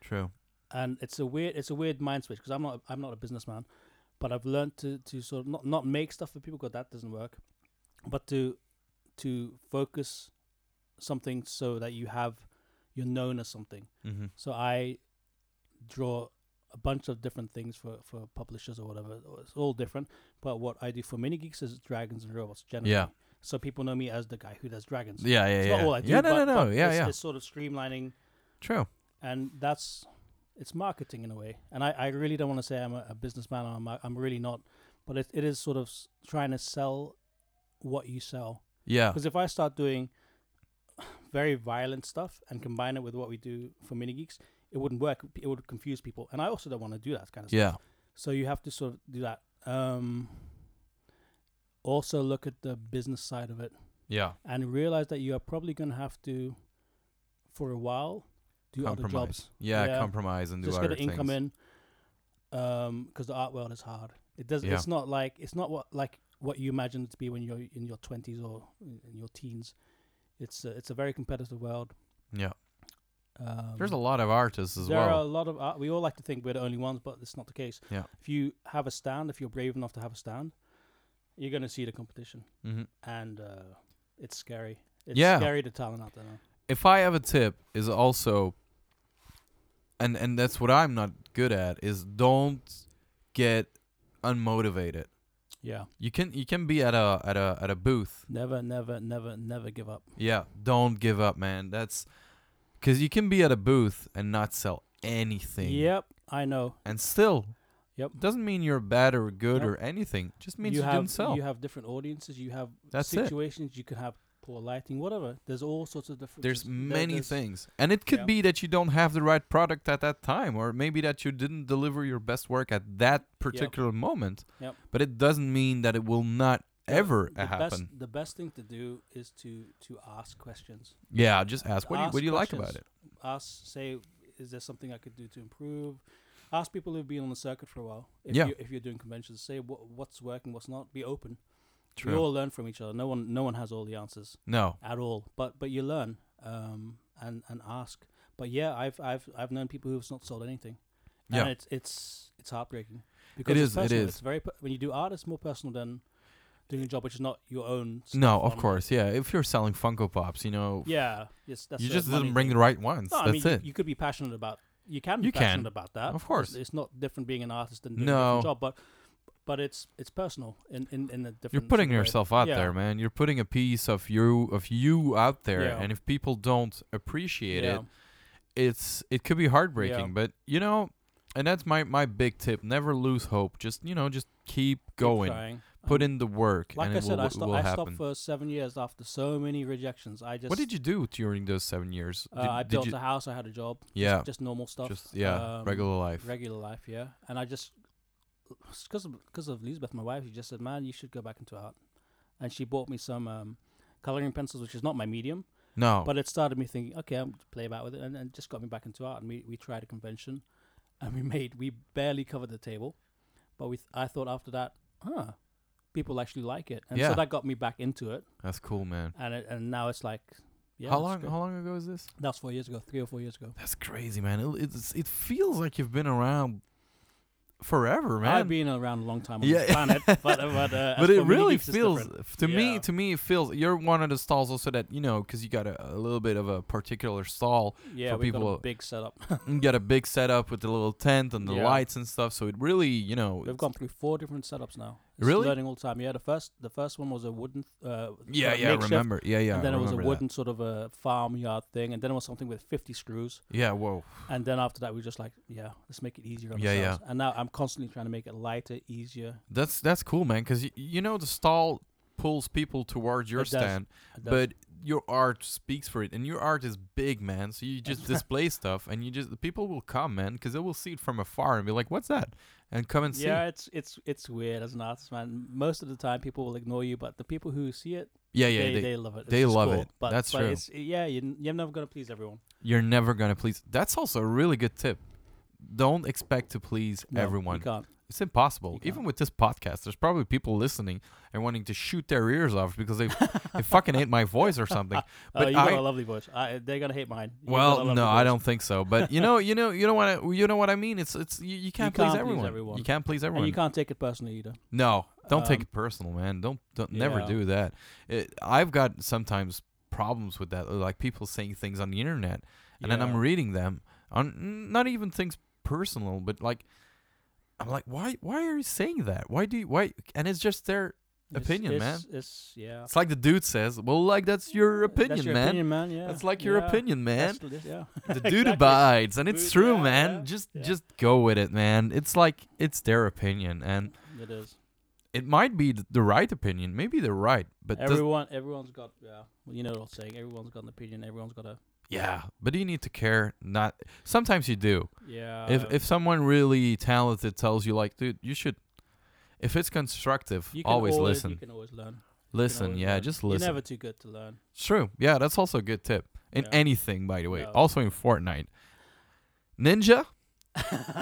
Speaker 2: true.
Speaker 3: and it's a weird it's a weird mind switch because I'm not I'm not a businessman, but I've learned to to sort of not not make stuff for people because that doesn't work, but to to focus something so that you have you're known as something.
Speaker 2: Mm-hmm.
Speaker 3: So I draw a bunch of different things for for publishers or whatever. It's all different, but what I do 4MiniGeeks is dragons and robots generally.
Speaker 2: Yeah.
Speaker 3: So people know me as the guy who does dragons.
Speaker 2: Yeah, yeah,
Speaker 3: It's
Speaker 2: yeah.
Speaker 3: not all I do.
Speaker 2: yeah, no,
Speaker 3: but,
Speaker 2: no, no. Yeah,
Speaker 3: it's,
Speaker 2: yeah.
Speaker 3: It's sort of streamlining
Speaker 2: True.
Speaker 3: and that's it's marketing in a way. And I, I really don't want to say I'm a, a businessman. I'm a- I'm really not, but it, it is sort of s- trying to sell what you sell.
Speaker 2: Yeah.
Speaker 3: Because if I start doing very violent stuff and combine it with what we do 4MiniGeeks, it wouldn't work. It would confuse people, and I also don't want to do that kind of stuff.
Speaker 2: Yeah.
Speaker 3: So you have to sort of do that. Um, also look at the business side of it
Speaker 2: Yeah.
Speaker 3: and realize that you are probably going to have to, for a while, do other
Speaker 2: Compromise.
Speaker 3: jobs
Speaker 2: Yeah,
Speaker 3: Yeah.
Speaker 2: compromise and do
Speaker 3: just
Speaker 2: other
Speaker 3: get an income in um because the art world is hard it does
Speaker 2: Yeah.
Speaker 3: it's not like it's not what like what you imagine it to be when you're in your 20s or in your teens it's a, it's a very competitive world
Speaker 2: Yeah.
Speaker 3: Um,
Speaker 2: There's a lot of artists as well.
Speaker 3: there are a lot of art we all like to think we're the only ones but it's not the case
Speaker 2: Yeah.
Speaker 3: if you have a stand if you're brave enough to have a stand you're going to see the competition
Speaker 2: hmm
Speaker 3: and uh it's scary it's
Speaker 2: Yeah.
Speaker 3: scary the talent out there now.
Speaker 2: If I have a tip, is also, and and that's what I'm not good at, is don't get unmotivated.
Speaker 3: yeah
Speaker 2: You can you can be at a at a at a booth.
Speaker 3: never never never never give up
Speaker 2: Yeah, don't give up, man. That's because you can be at a booth and not sell anything.
Speaker 3: yep i know
Speaker 2: And still,
Speaker 3: Yep.
Speaker 2: doesn't mean you're bad or good
Speaker 3: Yep.
Speaker 2: or anything. Just means you,
Speaker 3: have
Speaker 2: didn't sell.
Speaker 3: you have different audiences. You have
Speaker 2: That's it.
Speaker 3: situations. You can have poor lighting, whatever. There's all sorts of different.
Speaker 2: There's many
Speaker 3: there's-
Speaker 2: things. And it could
Speaker 3: Yeah.
Speaker 2: be that you don't have the right product at that time, or maybe that you didn't deliver your best work at that particular moment.
Speaker 3: Yep.
Speaker 2: But it doesn't mean that it will not ever
Speaker 3: the
Speaker 2: happen.
Speaker 3: Best, the best thing to do is to to ask questions.
Speaker 2: yeah, just ask what do you, what do you like about it?
Speaker 3: Ask, say, is there something I could do to improve? Ask people who've been on the circuit for a while. If
Speaker 2: Yeah.
Speaker 3: You, if you're doing conventions, say what what's working, what's not. Be open. We
Speaker 2: True.
Speaker 3: all learn from each other. No one no one has all the answers
Speaker 2: No.
Speaker 3: at all. But but you learn, um, and and ask. But yeah, I've I've I've known people who've not sold anything.
Speaker 2: Yeah.
Speaker 3: and it's it's it's heartbreaking. Because
Speaker 2: is,
Speaker 3: it's
Speaker 2: it
Speaker 3: It's very when you do art, it's more personal than doing a job which is not your own.
Speaker 2: No, of course, yeah. If you're selling Funko Pops, you know,
Speaker 3: Yeah, yes, that's
Speaker 2: you just didn't bring
Speaker 3: thing.
Speaker 2: the right ones.
Speaker 3: No, I
Speaker 2: That's
Speaker 3: mean,
Speaker 2: it.
Speaker 3: You, could be passionate about. You can be
Speaker 2: You can.
Speaker 3: passionate about that.
Speaker 2: Of course.
Speaker 3: it's, it's not different being an artist than doing
Speaker 2: No.
Speaker 3: a job, but but it's it's personal in in in a different.
Speaker 2: You're putting
Speaker 3: way.
Speaker 2: yourself out
Speaker 3: Yeah.
Speaker 2: there, man. You're putting a piece of you of you out there,
Speaker 3: Yeah.
Speaker 2: and if people don't appreciate
Speaker 3: Yeah.
Speaker 2: it, it's it could be heartbreaking. But you know, and that's my my big tip: never lose hope. Just you know, just keep
Speaker 3: Keep
Speaker 2: going,
Speaker 3: trying.
Speaker 2: Put in the work,
Speaker 3: Like
Speaker 2: and
Speaker 3: I
Speaker 2: it
Speaker 3: said,
Speaker 2: will,
Speaker 3: I, sto- I stopped for seven years after so many rejections. I just
Speaker 2: what did you do during those seven years?
Speaker 3: Uh,
Speaker 2: did,
Speaker 3: I
Speaker 2: did
Speaker 3: built
Speaker 2: you,
Speaker 3: a house. I had a job. just-
Speaker 2: Yeah.
Speaker 3: just, normal stuff.
Speaker 2: just yeah,
Speaker 3: um,
Speaker 2: regular life.
Speaker 3: regular life, yeah. And I just because of because of Lisbeth, my wife, she just said, "Man, you should go back into art." And she bought me some um, coloring pencils, which is not my medium,
Speaker 2: no,
Speaker 3: but it started me thinking, okay, I'm play about with it, and, and just got me back into art. And we we tried a convention, and we made we barely covered the table, but we th- I thought after that, huh, people actually like it, and
Speaker 2: Yeah.
Speaker 3: so that got me back into it,
Speaker 2: that's cool, man.
Speaker 3: and it, and now it's like, yeah,
Speaker 2: how long?
Speaker 3: good.
Speaker 2: How long ago is this?
Speaker 3: That's four years ago, three or four years ago.
Speaker 2: That's crazy, man. It, it's it feels like you've been around forever, man.
Speaker 3: I've been around a long time on
Speaker 2: Yeah.
Speaker 3: this planet, but <laughs> but, uh,
Speaker 2: but it really feels to me to me it feels you're one of the stalls also that you know because you got a, a little bit of a particular stall
Speaker 3: Yeah,
Speaker 2: for people-
Speaker 3: a big setup. <laughs>
Speaker 2: you got a big setup with the little tent and the
Speaker 3: Yeah.
Speaker 2: lights and stuff so it really you know
Speaker 3: We've gone through four different setups now.
Speaker 2: Really?
Speaker 3: learning all the time. Yeah, the first the first one was a wooden. Uh,
Speaker 2: yeah
Speaker 3: sort of
Speaker 2: yeah
Speaker 3: makeshift,
Speaker 2: remember yeah yeah
Speaker 3: and then it was a
Speaker 2: remember that.
Speaker 3: wooden sort of a farmyard thing, and then it was something with 50 screws,
Speaker 2: yeah whoa
Speaker 3: and then after that we were just like, yeah, let's make it easier on
Speaker 2: Yeah, yeah.
Speaker 3: ourselves. And now I'm constantly trying to make it lighter, easier.
Speaker 2: that's that's cool man because y- you know the stall pulls people towards your
Speaker 3: It does.
Speaker 2: stand
Speaker 3: It does-
Speaker 2: but your art speaks for it and your art is big man so you just <laughs> display stuff and you just the people will come man because they will see it from afar and be like what's that and come and see
Speaker 3: yeah, it's it's it's weird as an artist, man. Most of the time, people will ignore you, but the people who see it,
Speaker 2: yeah yeah
Speaker 3: they,
Speaker 2: they,
Speaker 3: they, love it. It's
Speaker 2: they love
Speaker 3: cool.
Speaker 2: it.
Speaker 3: But,
Speaker 2: That's
Speaker 3: but
Speaker 2: true.
Speaker 3: It's, yeah, you, you're never gonna please everyone.
Speaker 2: you're never gonna please that's also a really good tip don't expect to please
Speaker 3: No,
Speaker 2: everyone
Speaker 3: You can't.
Speaker 2: It's impossible
Speaker 3: You
Speaker 2: even with this podcast there's probably people listening and wanting to shoot their ears off because they they <laughs> fucking hate my voice or something <laughs>
Speaker 3: oh,
Speaker 2: but
Speaker 3: you got a lovely voice. I, they're gonna hate mine. A
Speaker 2: well no i don't think so but you know you know you know what I, you know what i mean it's it's you, you can't, please,
Speaker 3: can't please
Speaker 2: everyone.
Speaker 3: everyone.
Speaker 2: you can't please everyone
Speaker 3: And you can't take it personally either.
Speaker 2: No, don't take
Speaker 3: Um,
Speaker 2: it personal, man. Don't don't never do that. It, I've got sometimes problems with that, like people saying things on the internet, and then I'm reading them on not even things personal, but like I'm like, why why are you saying that? Why do you why? And it's just their
Speaker 3: It's-
Speaker 2: opinion, man.
Speaker 3: it's, It's, yeah.
Speaker 2: It's like the dude says, well, like that's your opinion,
Speaker 3: That's your
Speaker 2: man.
Speaker 3: opinion, man. Yeah.
Speaker 2: That's like your
Speaker 3: yeah.
Speaker 2: opinion, man.
Speaker 3: That's yeah.
Speaker 2: The <laughs> dude
Speaker 3: Exactly.
Speaker 2: abides, and it's
Speaker 3: Dude,
Speaker 2: true,
Speaker 3: yeah,
Speaker 2: man. just just go with it, man. It's like it's their opinion, and
Speaker 3: It is.
Speaker 2: it might be th- the right opinion. Maybe they're right, but
Speaker 3: Everyone, everyone's got. Yeah. Well, you know what I'm saying. Everyone's got an opinion. Everyone's got a.
Speaker 2: yeah, but you need to care. Not sometimes you do.
Speaker 3: Yeah.
Speaker 2: if if someone really talented tells you like, dude, you should. If it's constructive, always
Speaker 3: always,
Speaker 2: listen.
Speaker 3: You can always learn.
Speaker 2: Listen,
Speaker 3: always
Speaker 2: yeah,
Speaker 3: learn.
Speaker 2: just listen.
Speaker 3: You're never too good to learn.
Speaker 2: It's true. Yeah, that's also a good tip in
Speaker 3: Yeah.
Speaker 2: anything, by the way. Also in Fortnite. Ninja,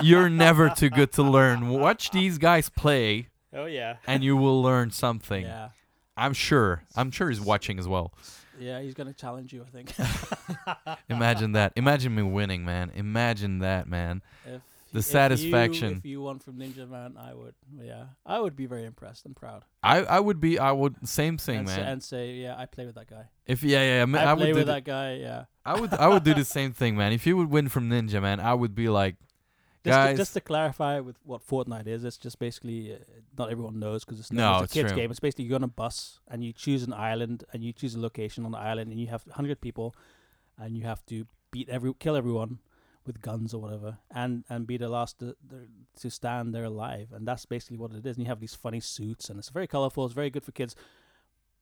Speaker 2: you're never too good to learn. <laughs> Watch these guys play,
Speaker 3: Oh yeah.
Speaker 2: and you will learn something. <laughs>
Speaker 3: Yeah.
Speaker 2: I'm sure. I'm sure he's watching as well.
Speaker 3: Yeah, he's gonna challenge you. I think. <laughs>
Speaker 2: Imagine that. Imagine me winning, man. Imagine that, man.
Speaker 3: If
Speaker 2: The
Speaker 3: if
Speaker 2: satisfaction.
Speaker 3: You, if you won from Ninja Man, I would. Yeah, I would be very impressed and proud.
Speaker 2: I, I would be. I would. Same thing,
Speaker 3: and,
Speaker 2: man.
Speaker 3: Say, and say, yeah, I play with that guy.
Speaker 2: if yeah, yeah, yeah man,
Speaker 3: I,
Speaker 2: I,
Speaker 3: play
Speaker 2: would do.
Speaker 3: with that guy. Yeah.
Speaker 2: I would. I would do the same thing, man. If you would win from Ninja, man, I would be like,
Speaker 3: Just
Speaker 2: guys.
Speaker 3: to, just to clarify with what Fortnite is, it's just basically uh, not everyone knows because it's,
Speaker 2: No,
Speaker 3: not,
Speaker 2: it's
Speaker 3: a kids
Speaker 2: true.
Speaker 3: game. It's basically you're on a bus and you choose an island and you choose a location on the island and you have hundred people, and you have to beat every kill everyone with guns or whatever, and and be the last to, to stand there alive, and that's basically what it is. And you have these funny suits and it's very colorful. It's very good for kids,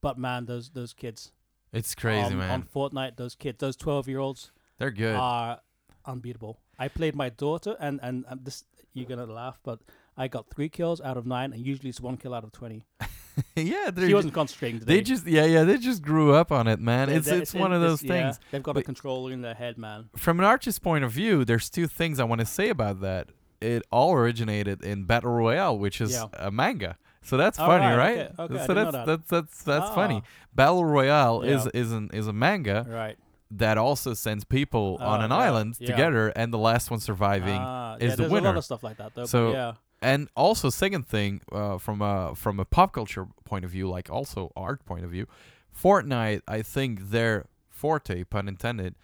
Speaker 3: but man, those those kids
Speaker 2: it's crazy,
Speaker 3: on,
Speaker 2: man.
Speaker 3: on Fortnite, those kids, those twelve year olds
Speaker 2: They're good.
Speaker 3: are unbeatable. I played my daughter, and and, and this you're gonna laugh, but I got three kills out of nine, and usually it's one kill out of twenty. <laughs>
Speaker 2: yeah,
Speaker 3: She wasn't concentrating today.
Speaker 2: They just yeah yeah they just grew up on it, man. It's it's one of those
Speaker 3: yeah,
Speaker 2: things.
Speaker 3: they've got
Speaker 2: But-
Speaker 3: a controller in their head, man.
Speaker 2: From an artist's point of view, there's two things I want to say about that. It all originated in Battle Royale, which is
Speaker 3: Yeah.
Speaker 2: a manga. So that's
Speaker 3: Oh,
Speaker 2: funny,
Speaker 3: right,
Speaker 2: right?
Speaker 3: okay, okay,
Speaker 2: so that's
Speaker 3: that.
Speaker 2: that's that's that's funny.
Speaker 3: Ah,
Speaker 2: Battle Royale is is an is a manga,
Speaker 3: Right.
Speaker 2: That also sends people on
Speaker 3: Oh,
Speaker 2: an
Speaker 3: yeah,
Speaker 2: island
Speaker 3: yeah.
Speaker 2: together, and the last one surviving.
Speaker 3: Ah,
Speaker 2: is
Speaker 3: yeah,
Speaker 2: the
Speaker 3: there's a
Speaker 2: winner.
Speaker 3: lot of stuff like that. Though, but
Speaker 2: So-
Speaker 3: yeah,
Speaker 2: And also, second thing, uh, from a from a pop culture point of view, like also art point of view, Fortnite, I think their forte, pun intended,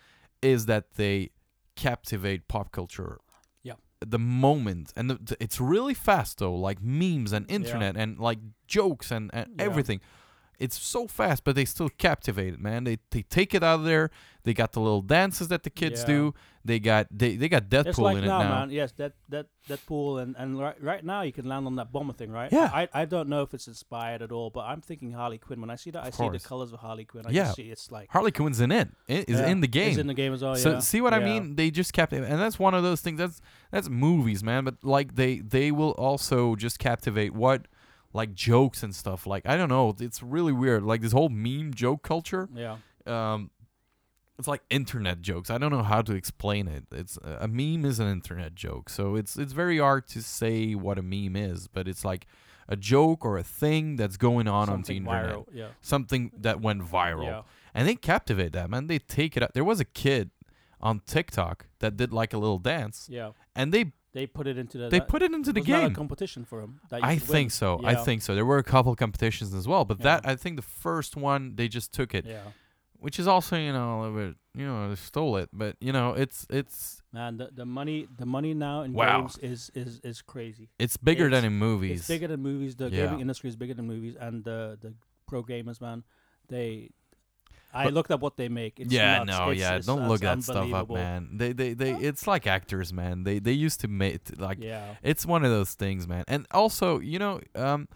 Speaker 2: is that they captivate pop culture.
Speaker 3: Yeah.
Speaker 2: The moment, and the, the- it's really fast though, like memes and internet and like jokes and, and everything. It's so fast, but they still captivate it, man. They they take it out of there. They got the little dances that the kids
Speaker 3: Yeah.
Speaker 2: do. They got they, they got Deadpool
Speaker 3: it's like
Speaker 2: in
Speaker 3: now,
Speaker 2: it now.
Speaker 3: man. Yes, that that Deadpool and and right, right now you can land on that bomber thing, right?
Speaker 2: Yeah.
Speaker 3: I I don't know if it's inspired at all, but I'm thinking Harley Quinn. When I see that, I
Speaker 2: Of
Speaker 3: see the colors of Harley Quinn. I
Speaker 2: Yeah.
Speaker 3: just see it's like
Speaker 2: Harley Quinn's in it. It is
Speaker 3: Yeah,
Speaker 2: in the
Speaker 3: Is
Speaker 2: game.
Speaker 3: in the game as well.
Speaker 2: So
Speaker 3: yeah.
Speaker 2: see what I mean? They just captivate, and that's one of those things. That's that's movies, man. But like they they will also just captivate what like jokes and stuff. Like I don't know, it's really weird. Like this whole meme joke culture.
Speaker 3: Yeah.
Speaker 2: Um, it's like internet jokes. I don't know how to explain it. It's uh, a meme is an internet joke, so it's it's very hard to say what a meme is. But it's like a joke or a thing that's going on on the
Speaker 3: Something
Speaker 2: internet.
Speaker 3: viral. Yeah.
Speaker 2: Something that went viral
Speaker 3: Yeah.
Speaker 2: and they captivate that man. They take it up. There was a kid on TikTok that did like a little dance,
Speaker 3: Yeah.
Speaker 2: and they
Speaker 3: They put it into the.
Speaker 2: they put it into the
Speaker 3: was that a
Speaker 2: game.
Speaker 3: competition for him.
Speaker 2: I think
Speaker 3: win?
Speaker 2: so. I think so. There were a couple competitions as well, but
Speaker 3: Yeah.
Speaker 2: that I think the first one they just took it,
Speaker 3: Yeah.
Speaker 2: Which is also you know a little bit you know they stole it, but you know it's it's
Speaker 3: Man, the, the money the money now in
Speaker 2: Wow.
Speaker 3: games is is is crazy.
Speaker 2: it's bigger than in movies.
Speaker 3: It's bigger than movies. The
Speaker 2: Yeah.
Speaker 3: gaming industry is bigger than movies, and the the pro gamers, man, they. I
Speaker 2: But-
Speaker 3: looked at what they make. It's
Speaker 2: yeah,
Speaker 3: nuts.
Speaker 2: no,
Speaker 3: It's-
Speaker 2: yeah.
Speaker 3: it's-
Speaker 2: Don't look that stuff up, man. They, they, they. It's like actors, man. They, they used to make like
Speaker 3: Yeah,
Speaker 2: It's one of those things, man. And also, you know, um,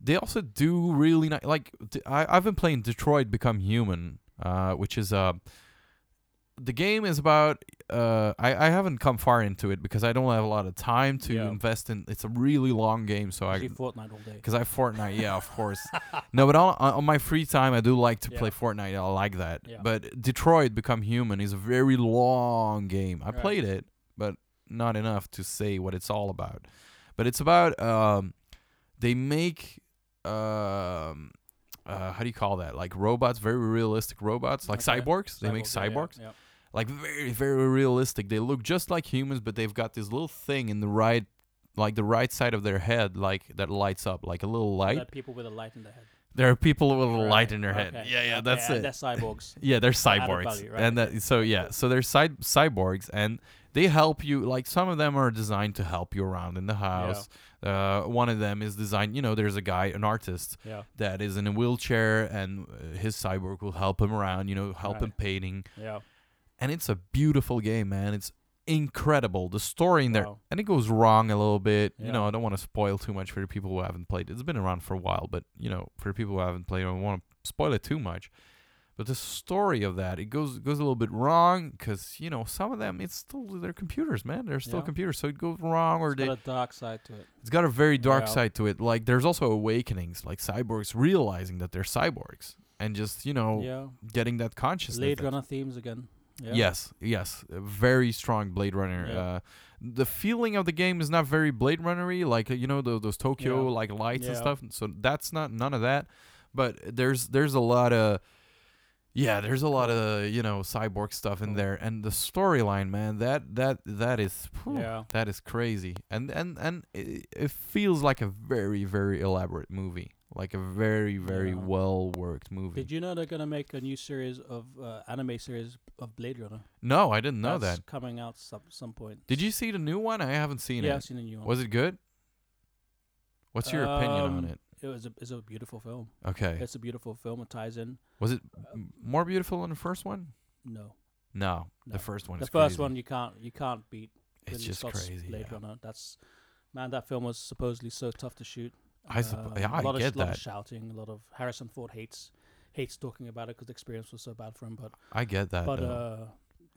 Speaker 2: they also do really nice. Like I've been playing Detroit Become Human, uh, which is uh, the game is about. Uh, I, I haven't come far into it because I don't have a lot of time to
Speaker 3: Yeah.
Speaker 2: invest in. It's a really long game, so I
Speaker 3: Fortnite all day.
Speaker 2: because I Fortnite, yeah, of course. <laughs> no, but on, on my free time, I do like to
Speaker 3: Yeah.
Speaker 2: play Fortnite. I like that.
Speaker 3: Yeah.
Speaker 2: But Detroit Become Human is a very long game. I
Speaker 3: Right.
Speaker 2: played it, but not enough to say what it's all about. But it's about um, they make um, uh, how do you call that? Like robots, very realistic robots, like
Speaker 3: Okay.
Speaker 2: cyborgs. They make
Speaker 3: Cyborgs, yeah, yeah,
Speaker 2: like very very realistic. They look just like humans, but they've got this little thing in the right. Like the right side of their head, like that lights up, like a little light.
Speaker 3: There are people with a light in their head.
Speaker 2: There are people with a light in their head.
Speaker 3: okay,
Speaker 2: Yeah, yeah, that's
Speaker 3: and
Speaker 2: it.
Speaker 3: They're cyborgs. <laughs>
Speaker 2: Yeah, they're cyborgs,
Speaker 3: value, right,
Speaker 2: and that, so yeah, so they're cy- cyborgs, and they help you. Like some of them are designed to help you around in the house. Uh, one of them is designed. You know, there's a guy, an artist
Speaker 3: Yeah,
Speaker 2: that is in a wheelchair, and uh, his cyborg will help him around. You know, help
Speaker 3: Right.
Speaker 2: him painting,
Speaker 3: yeah.
Speaker 2: and it's a beautiful game, man. It's incredible. The story in there,
Speaker 3: Wow.
Speaker 2: and it goes wrong a little bit. You know, I don't want to spoil too much for the people who haven't played. it. It's been around for a while, but you know, for the people who haven't played, I don't want to spoil it too much. But the story of that, it goes goes a little bit wrong because you know some of them, it's still they're computers, man. They're still
Speaker 3: Yeah.
Speaker 2: computers, so it goes wrong or
Speaker 3: It's
Speaker 2: they.
Speaker 3: got a dark side to it.
Speaker 2: It's got a very dark
Speaker 3: Yeah.
Speaker 2: side to it. Like there's also awakenings, like cyborgs realizing that they're cyborgs and just you know
Speaker 3: Yeah.
Speaker 2: getting that consciousness.
Speaker 3: Blade Runner themes again. Yeah.
Speaker 2: Yes, yes, very strong Blade Runner.
Speaker 3: Yeah.
Speaker 2: Uh, the feeling of the game is not very Blade Runnery, like you know those, those Tokyo
Speaker 3: Yeah.
Speaker 2: like lights and stuff. So that's not none of that. But there's there's a lot of yeah, there's a lot of you know cyborg stuff in there, and the storyline, man, that that that is whew,
Speaker 3: Yeah.
Speaker 2: that is crazy, and and and it, it feels like a very very elaborate movie, like a very very
Speaker 3: Yeah.
Speaker 2: well worked movie.
Speaker 3: Did you know they're gonna make a new series of uh, anime series of Blade Runner?
Speaker 2: no, I didn't know
Speaker 3: That's
Speaker 2: that.
Speaker 3: coming out some some point.
Speaker 2: Did you see the new one? I haven't seen
Speaker 3: yeah,
Speaker 2: it.
Speaker 3: I've seen a new one.
Speaker 2: Was it good? What's your opinion on
Speaker 3: Um,
Speaker 2: it?
Speaker 3: It was a it's a beautiful film.
Speaker 2: Okay.
Speaker 3: It's a beautiful film. It ties in.
Speaker 2: Was it m- more beautiful than the first one?
Speaker 3: No,
Speaker 2: No,
Speaker 3: No.
Speaker 2: the first one.
Speaker 3: Is the
Speaker 2: is
Speaker 3: first
Speaker 2: crazy.
Speaker 3: one you can't you can't beat.
Speaker 2: It's
Speaker 3: Ridley
Speaker 2: just
Speaker 3: Scott's
Speaker 2: crazy.
Speaker 3: Blade
Speaker 2: yeah.
Speaker 3: Runner. That's man. That film was supposedly so tough to shoot.
Speaker 2: I suppo-
Speaker 3: Um,
Speaker 2: yeah, I
Speaker 3: a lot
Speaker 2: get
Speaker 3: of, lot of shouting. A lot of Harrison Ford hates hates talking about it because the experience was so bad for him. But
Speaker 2: I get that.
Speaker 3: but uh,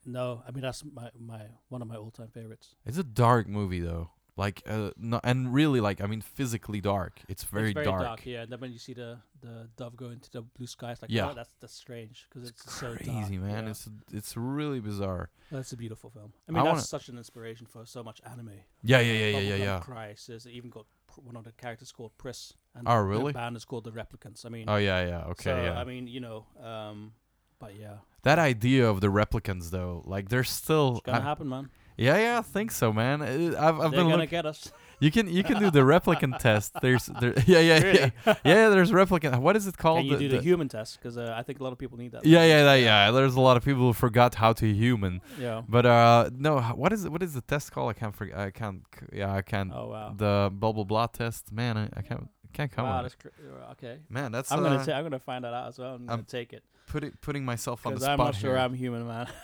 Speaker 3: no, I mean that's my my one of my all time favorites.
Speaker 2: it's a dark movie though. Like uh, no, and really like I mean physically dark. It's very, dark.
Speaker 3: it's very
Speaker 2: dark.
Speaker 3: Yeah, and then when you see the the dove go into the blue sky, it's like
Speaker 2: Yeah.
Speaker 3: oh, that's that's strange because it's, so
Speaker 2: Crazy
Speaker 3: dark.
Speaker 2: man.
Speaker 3: Yeah.
Speaker 2: It's it's really bizarre.
Speaker 3: That's a beautiful film. I
Speaker 2: I
Speaker 3: mean,
Speaker 2: wanna-
Speaker 3: that's such an inspiration for so much anime.
Speaker 2: Yeah, yeah, yeah, yeah, yeah,
Speaker 3: Bubblegum
Speaker 2: yeah.
Speaker 3: Crisis. It even got one of the characters called Pris. And
Speaker 2: Oh,
Speaker 3: the band is called the Replicants. I mean,
Speaker 2: Oh yeah, yeah. Okay,
Speaker 3: so,
Speaker 2: yeah.
Speaker 3: I mean, you know, um, But yeah,
Speaker 2: That idea of the replicants, though, like they're still.
Speaker 3: it's gonna
Speaker 2: I-
Speaker 3: happen, man.
Speaker 2: Yeah, yeah, I think so, man. Uh, I've, I've
Speaker 3: They're
Speaker 2: been
Speaker 3: gonna
Speaker 2: look-
Speaker 3: get us.
Speaker 2: You can you can do the replicant <laughs> test. There's there. <laughs> Yeah, yeah,
Speaker 3: Really?
Speaker 2: yeah, yeah. yeah There's replicant. What is it called?
Speaker 3: Can you
Speaker 2: The-
Speaker 3: do the,
Speaker 2: the-
Speaker 3: human test? Because uh, I think a lot of people need that.
Speaker 2: yeah, yeah, that, yeah. There's a lot of people who forgot how to human.
Speaker 3: Yeah.
Speaker 2: But uh, no. What is it? What is the test called? I can't forget. I can't. c- Yeah, I can't.
Speaker 3: Oh wow.
Speaker 2: The blah blah blah test. Man, I, I can't. I can't come
Speaker 3: wow,
Speaker 2: on.
Speaker 3: that's cr- uh, okay.
Speaker 2: Man, that's
Speaker 3: I'm
Speaker 2: uh,
Speaker 3: gonna ta- I'm gonna find that out as well. I'm gonna take it
Speaker 2: putting putting myself on the
Speaker 3: because
Speaker 2: spot
Speaker 3: I'm not sure
Speaker 2: here.
Speaker 3: I'm human, man. <laughs>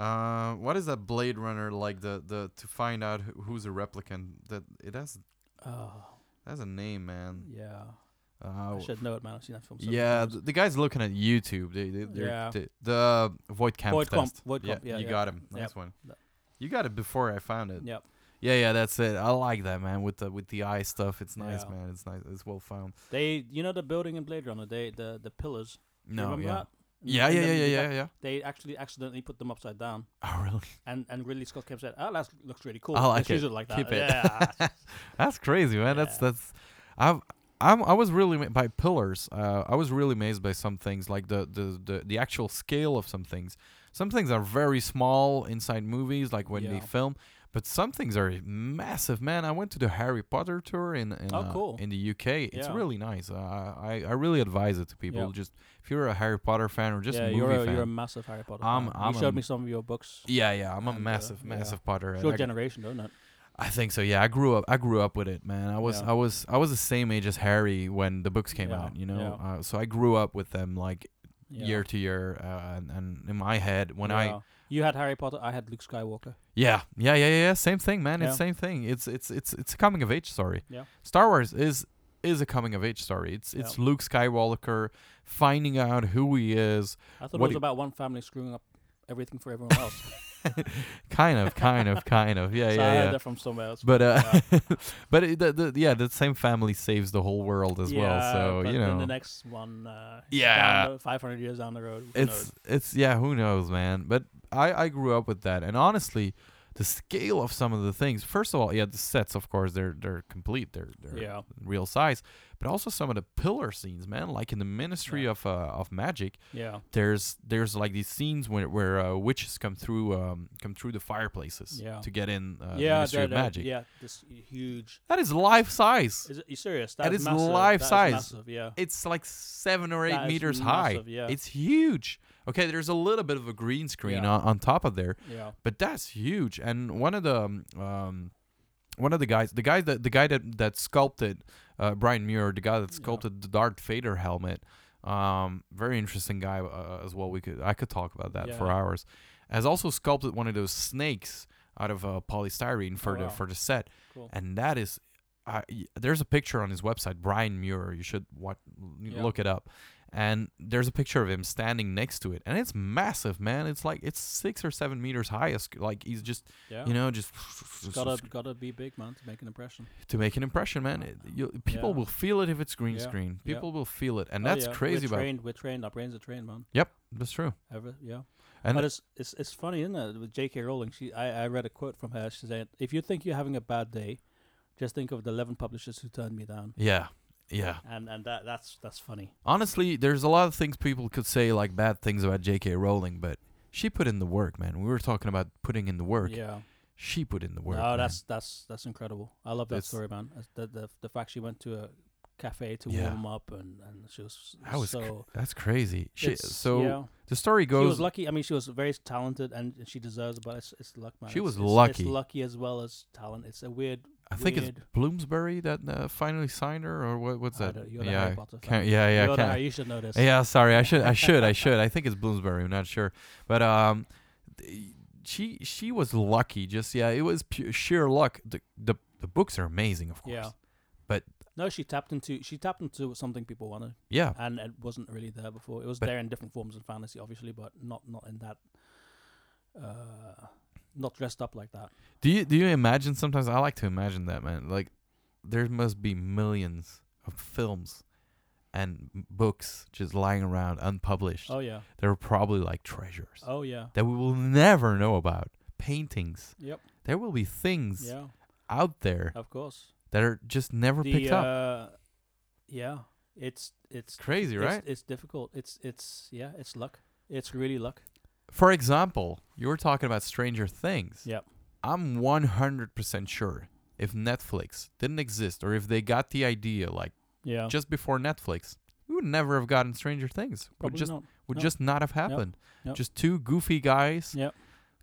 Speaker 2: Uh, what is that Blade Runner like? The the to find out who, who's a replicant. That it has
Speaker 3: oh
Speaker 2: has a name, man.
Speaker 3: yeah.
Speaker 2: Uh,
Speaker 3: I should know it, man. I've seen that film. several
Speaker 2: yeah,
Speaker 3: times.
Speaker 2: the, guy's looking at YouTube. They, they, they're-
Speaker 3: Yeah.
Speaker 2: they- the Voight-Kampff
Speaker 3: Void Comp,
Speaker 2: test.
Speaker 3: Voight-Kampff, yeah,
Speaker 2: you
Speaker 3: yeah.
Speaker 2: got him.
Speaker 3: Yep.
Speaker 2: Nice one. You got it before I found it.
Speaker 3: Yep.
Speaker 2: Yeah, yeah, that's it. I like that man with the with the eye stuff. It's nice,
Speaker 3: Yeah.
Speaker 2: man. It's nice. It's well found.
Speaker 3: They, you know, the building in Blade Runner. They, the the pillars.
Speaker 2: No,
Speaker 3: remember
Speaker 2: yeah.
Speaker 3: that?
Speaker 2: Yeah, yeah, yeah, yeah, yeah, yeah.
Speaker 3: They actually accidentally put them upside down,
Speaker 2: Oh, really?
Speaker 3: and and Ridley Scott kept saying, "Oh, that looks really cool."
Speaker 2: I like
Speaker 3: Let's use
Speaker 2: it.
Speaker 3: it like that.
Speaker 2: Keep it.
Speaker 3: Yeah. <laughs>
Speaker 2: That's crazy, man. That's
Speaker 3: Yeah.
Speaker 2: that's. I've. I'm, I was really by pillars. Uh, I was really amazed by some things, like the, the, the, the actual scale of some things. Some things are very small inside movies, like when they film, but some things are massive. Man, I went to the Harry Potter tour in in,
Speaker 3: Oh,
Speaker 2: uh,
Speaker 3: cool.
Speaker 2: in the UK. It's
Speaker 3: Yeah.
Speaker 2: really nice. Uh, I I really advise it to people.
Speaker 3: Yeah.
Speaker 2: Just if you're a Harry Potter fan or just
Speaker 3: yeah,
Speaker 2: a movie
Speaker 3: you're a,
Speaker 2: fan.
Speaker 3: you're a massive Harry Potter
Speaker 2: I'm-
Speaker 3: fan.
Speaker 2: I'm
Speaker 3: you showed me some of your books.
Speaker 2: yeah, yeah. I'm a
Speaker 3: uh,
Speaker 2: massive, massive Potter.
Speaker 3: It's your generation, don't it?
Speaker 2: I think so. Yeah, I grew up. I grew up with it, man. I was,
Speaker 3: Yeah.
Speaker 2: I was, I was the same age as Harry when the books came
Speaker 3: Yeah,
Speaker 2: out. You know,
Speaker 3: yeah.
Speaker 2: uh, so I grew up with them like year to year, uh, and, and in my head when I.
Speaker 3: you had Harry Potter, I had Luke Skywalker.
Speaker 2: yeah, yeah, yeah, yeah, same thing, man. It's
Speaker 3: Yeah.
Speaker 2: same thing. It's it's it's it's a coming of age story.
Speaker 3: Yeah.
Speaker 2: Star Wars is is a coming of age story. It's it's Luke Skywalker finding out who he is.
Speaker 3: I thought
Speaker 2: What
Speaker 3: it was
Speaker 2: do-
Speaker 3: about one family screwing up everything for everyone else. <laughs>
Speaker 2: kind of, kind of, kind of. Yeah, <laughs>
Speaker 3: so I
Speaker 2: yeah,
Speaker 3: heard
Speaker 2: yeah.
Speaker 3: that from somewhere else.
Speaker 2: But uh, <laughs> but it, the, the yeah, the same family saves the whole world as well.
Speaker 3: Yeah,
Speaker 2: So
Speaker 3: but
Speaker 2: you
Speaker 3: then
Speaker 2: know,
Speaker 3: the next one, uh,
Speaker 2: Yeah.
Speaker 3: 500 years down the road. who
Speaker 2: it's
Speaker 3: knows?
Speaker 2: it's yeah who knows man but i i grew up with that and honestly the scale of some of the things first of all yeah the sets of course they're they're complete they're they're
Speaker 3: Yeah.
Speaker 2: real size but also some of the pillar scenes man like in the ministry
Speaker 3: Yeah.
Speaker 2: of uh, of magic
Speaker 3: Yeah.
Speaker 2: there's there's like these scenes where where uh, witches come through um come through the fireplaces
Speaker 3: Yeah.
Speaker 2: to get in uh, the
Speaker 3: yeah,
Speaker 2: ministry of magic
Speaker 3: Yeah, this huge.
Speaker 2: that is life size
Speaker 3: Is it? You serious?
Speaker 2: That
Speaker 3: That's
Speaker 2: is
Speaker 3: massive.
Speaker 2: life
Speaker 3: That is
Speaker 2: size.
Speaker 3: massive, yeah.
Speaker 2: it's like seven or eight
Speaker 3: That is
Speaker 2: meters high
Speaker 3: yeah.
Speaker 2: it's huge okay there's a little bit of a green screen
Speaker 3: Yeah.
Speaker 2: on, on top of there
Speaker 3: Yeah.
Speaker 2: but that's huge and one of the um, um one of the guys the guy that the guy that that sculpted uh brian muir the guy that
Speaker 3: Yeah.
Speaker 2: sculpted the darth vader helmet um very interesting guy uh, as well. We could i could talk about that for hours. Has also sculpted one of those snakes out of uh, polystyrene for
Speaker 3: Oh,
Speaker 2: the for the set.
Speaker 3: Cool.
Speaker 2: and that is uh, there's a picture on his website brian muir. You should what
Speaker 3: Yeah.
Speaker 2: look it up and there's a picture of him standing next to it and it's massive man it's like it's six or seven meters high it's like he's just
Speaker 3: Yeah.
Speaker 2: you know just
Speaker 3: gotta gotta be big, man, to make an impression.
Speaker 2: to make an impression man it, you, people
Speaker 3: Yeah.
Speaker 2: will feel it if it's green
Speaker 3: Yeah.
Speaker 2: screen people will feel it and
Speaker 3: Oh,
Speaker 2: that's crazy
Speaker 3: We're
Speaker 2: about
Speaker 3: trained. We're trained. Our brains are trained, man.
Speaker 2: yep that's true
Speaker 3: Ever, yeah.
Speaker 2: and
Speaker 3: but it's, it's it's funny, isn't it? With J.K. Rowling, she I, I read a quote from her. She said, "If you think you're having a bad day, just think of the eleven publishers who turned me down."
Speaker 2: yeah yeah
Speaker 3: And and that that's that's funny.
Speaker 2: honestly there's a lot of things people could say like bad things about jk rowling but she put in the work man we were talking about putting in the work
Speaker 3: Yeah.
Speaker 2: she put in the work
Speaker 3: no,
Speaker 2: man.
Speaker 3: that's that's that's incredible. I love that
Speaker 2: It's-
Speaker 3: story, man. The, the the fact she went to a cafe to
Speaker 2: Yeah.
Speaker 3: warm up and and she was
Speaker 2: that was cr- that's crazy she, so
Speaker 3: yeah.
Speaker 2: the story goes she
Speaker 3: was lucky. I mean, she was very talented and she deserves it, but it's, it's luck, man.
Speaker 2: She was
Speaker 3: it's-
Speaker 2: lucky.
Speaker 3: It's lucky as well as talent. It's a weird.
Speaker 2: I think it's Bloomsbury that uh, finally signed her, or what? What's that?
Speaker 3: don't- you're the
Speaker 2: yeah,
Speaker 3: Harry
Speaker 2: I
Speaker 3: Potter
Speaker 2: can't,
Speaker 3: fan.
Speaker 2: yeah, yeah,
Speaker 3: you should know this.
Speaker 2: yeah. Sorry, I should, I <laughs> should, I should. I think it's Bloomsbury. I'm not sure, but um, she she was lucky. Just yeah, it was pure, sheer luck. The, the the books are amazing, of course.
Speaker 3: Yeah.
Speaker 2: But-
Speaker 3: no, she tapped into she tapped into something people wanted,
Speaker 2: Yeah,
Speaker 3: and it wasn't really there before. It was
Speaker 2: But-
Speaker 3: there in different forms in fantasy, obviously, but not not in that. Uh, not dressed up like that.
Speaker 2: Do you do you imagine? Sometimes I like to imagine that man. Like there must be millions of films and books just lying around unpublished.
Speaker 3: Oh yeah.
Speaker 2: They're probably like treasures
Speaker 3: Oh yeah.
Speaker 2: that we will never know about. Paintings.
Speaker 3: Yep.
Speaker 2: There will be things
Speaker 3: Yeah.
Speaker 2: out there
Speaker 3: Of course.
Speaker 2: that are just never
Speaker 3: The
Speaker 2: picked up.
Speaker 3: uh, yeah, it's it's
Speaker 2: Crazy,
Speaker 3: it's-
Speaker 2: right?
Speaker 3: It's, difficult. It's it's yeah, it's luck. It's really luck.
Speaker 2: For example, you were talking about Stranger Things.
Speaker 3: Yep.
Speaker 2: I'm 100% sure if Netflix didn't exist or if they got the idea like
Speaker 3: Yeah.
Speaker 2: just before Netflix, we would never have gotten Stranger Things. Would just
Speaker 3: not.
Speaker 2: would just not have happened. Just two goofy guys
Speaker 3: Yep.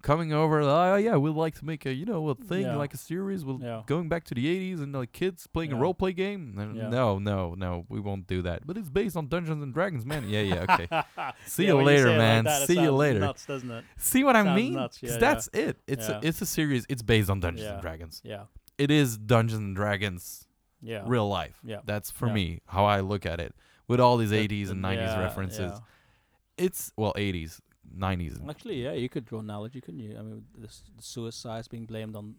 Speaker 2: Coming over. Oh yeah, we'd like to make a you know a thing
Speaker 3: Yeah.
Speaker 2: like a series. We'll
Speaker 3: Yeah.
Speaker 2: going back to the 80s and like kids playing a role play game.
Speaker 3: Yeah.
Speaker 2: No, no, no, we won't do that. But it's based on Dungeons and Dragons, man. Yeah, yeah, okay. <laughs> See
Speaker 3: Yeah,
Speaker 2: you later,
Speaker 3: say it like
Speaker 2: man.
Speaker 3: that,
Speaker 2: See you later.
Speaker 3: Nuts, doesn't it?
Speaker 2: See what I mean?
Speaker 3: nuts, yeah, yeah.
Speaker 2: that's it. It's
Speaker 3: Yeah.
Speaker 2: a, it's a series. It's based on Dungeons
Speaker 3: Yeah.
Speaker 2: and Dragons.
Speaker 3: Yeah.
Speaker 2: It is Dungeons and Dragons
Speaker 3: Yeah.
Speaker 2: real life.
Speaker 3: Yeah.
Speaker 2: That's for
Speaker 3: Yeah.
Speaker 2: me how I look at it. With all these
Speaker 3: The-
Speaker 2: 80s and 90s
Speaker 3: yeah,
Speaker 2: references.
Speaker 3: yeah.
Speaker 2: It's well 80s, 90s.
Speaker 3: Actually, yeah, you could draw an analogy, couldn't you? I mean, the s- suicides being blamed on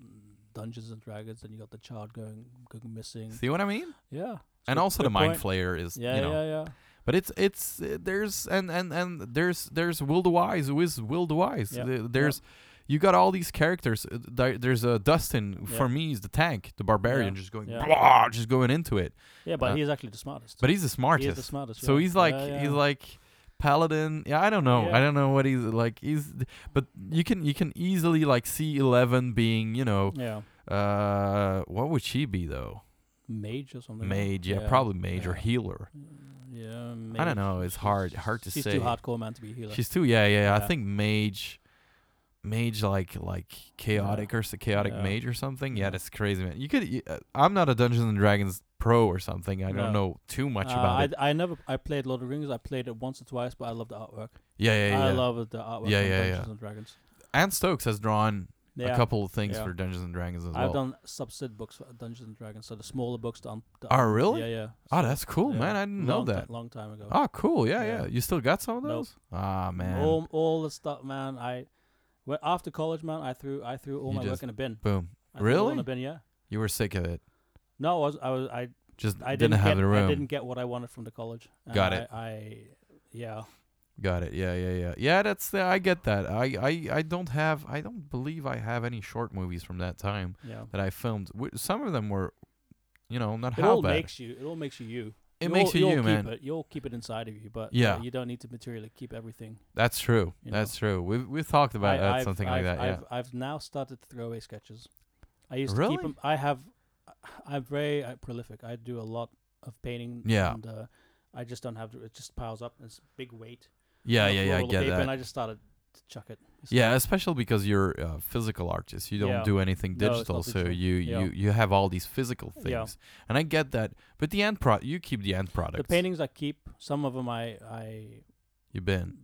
Speaker 3: Dungeons and Dragons, and you got the child going going missing.
Speaker 2: See what I mean?
Speaker 3: Yeah.
Speaker 2: And also the mind
Speaker 3: point.
Speaker 2: flayer is
Speaker 3: Yeah,
Speaker 2: you know
Speaker 3: yeah, yeah.
Speaker 2: But it's it's uh, there's and and and there's there's Will the Wise who is Will the Wise.
Speaker 3: Yeah,
Speaker 2: The- There's you got all these characters. Uh, there- There's uh, Dustin for me is the tank, the barbarian,
Speaker 3: Yeah,
Speaker 2: just going
Speaker 3: yeah.
Speaker 2: blah, just going into it.
Speaker 3: Yeah, but
Speaker 2: Uh,
Speaker 3: he's actually the smartest.
Speaker 2: But he's the smartest.
Speaker 3: is the smartest.
Speaker 2: so
Speaker 3: yeah.
Speaker 2: he's like
Speaker 3: Yeah,
Speaker 2: he's like paladin. Yeah, I don't know. I don't know what he's like. He's but you can you can easily like see Eleven being you know
Speaker 3: yeah,
Speaker 2: uh what would she be though?
Speaker 3: mage or something.
Speaker 2: Mage, yeah, probably mage or healer.
Speaker 3: Yeah,
Speaker 2: I don't know. It's hard hard to
Speaker 3: she's
Speaker 2: say.
Speaker 3: too hardcore man to be healer.
Speaker 2: She's too yeah, yeah, yeah. I think mage mage like like chaotic or s- chaotic
Speaker 3: Yeah.
Speaker 2: mage or something. Yeah,
Speaker 3: Yeah.
Speaker 2: that's crazy, man. You could y- uh, I'm not a Dungeons and Dragons pro or something. I don't know too much
Speaker 3: Uh,
Speaker 2: about
Speaker 3: I,
Speaker 2: it.
Speaker 3: I never I played Lord of the Rings. I played it once or twice, but I love the artwork.
Speaker 2: Yeah, yeah, yeah.
Speaker 3: I love the artwork.
Speaker 2: Yeah, yeah,
Speaker 3: Dungeons
Speaker 2: yeah.
Speaker 3: and Dragons.
Speaker 2: Anne Stokes has drawn
Speaker 3: Yeah.
Speaker 2: a couple of things
Speaker 3: yeah.
Speaker 2: for Dungeons and Dragons as well.
Speaker 3: I've done subset books for Dungeons and Dragons, so the smaller books. Un-
Speaker 2: Oh, really?
Speaker 3: Yeah, yeah.
Speaker 2: oh, that's cool,
Speaker 3: yeah,
Speaker 2: man. I didn't know
Speaker 3: long ti-
Speaker 2: that.
Speaker 3: long time ago.
Speaker 2: Oh, cool. Yeah, yeah,
Speaker 3: Yeah.
Speaker 2: You still got some of
Speaker 3: Nope.
Speaker 2: those? Ah, man.
Speaker 3: All all the stuff, man. I well, after college, man. I threw I threw all
Speaker 2: You
Speaker 3: my
Speaker 2: just-
Speaker 3: work in a bin.
Speaker 2: Boom.
Speaker 3: I threw it all
Speaker 2: Really?
Speaker 3: In a bin, yeah.
Speaker 2: You were sick of it.
Speaker 3: No, I was I was I
Speaker 2: Just
Speaker 3: I
Speaker 2: didn't,
Speaker 3: didn't,
Speaker 2: have
Speaker 3: get,
Speaker 2: the room.
Speaker 3: I didn't get what I wanted from the college. and
Speaker 2: Got
Speaker 3: I,
Speaker 2: it.
Speaker 3: I yeah.
Speaker 2: Got it. Yeah, yeah, yeah. Yeah, that's the, I get that. I, I I don't have I don't believe I have any short movies from that time
Speaker 3: Yeah.
Speaker 2: that I filmed. Wh- Some of them were you know, not
Speaker 3: It
Speaker 2: how
Speaker 3: all
Speaker 2: bad.
Speaker 3: makes you. It all makes you you.
Speaker 2: It
Speaker 3: You'll-
Speaker 2: makes you you,
Speaker 3: keep
Speaker 2: man.
Speaker 3: It, you'll keep it inside of you, but
Speaker 2: Yeah.
Speaker 3: uh, you don't need to materially keep everything.
Speaker 2: That's true.
Speaker 3: You
Speaker 2: That's true. We've we've talked about
Speaker 3: I-
Speaker 2: that,
Speaker 3: I've-
Speaker 2: something like
Speaker 3: I've-
Speaker 2: that. Yeah.
Speaker 3: I've, I've now started to throw away sketches. I used to keep them. I have. I'm very uh, prolific. I do a lot of painting.
Speaker 2: Yeah.
Speaker 3: And uh, I just don't have to. It just piles up. It's big weight.
Speaker 2: yeah, yeah, yeah. I get that.
Speaker 3: And I just started to chuck it.
Speaker 2: Yeah, especially because you're a physical artist. You don't
Speaker 3: Yeah.
Speaker 2: do anything digital,
Speaker 3: not
Speaker 2: so
Speaker 3: digital.
Speaker 2: you
Speaker 3: Yeah.
Speaker 2: you you have all these physical things.
Speaker 3: Yeah.
Speaker 2: And I get that, but the end pro you keep the end products.
Speaker 3: The paintings I keep. Some of them I I
Speaker 2: you bin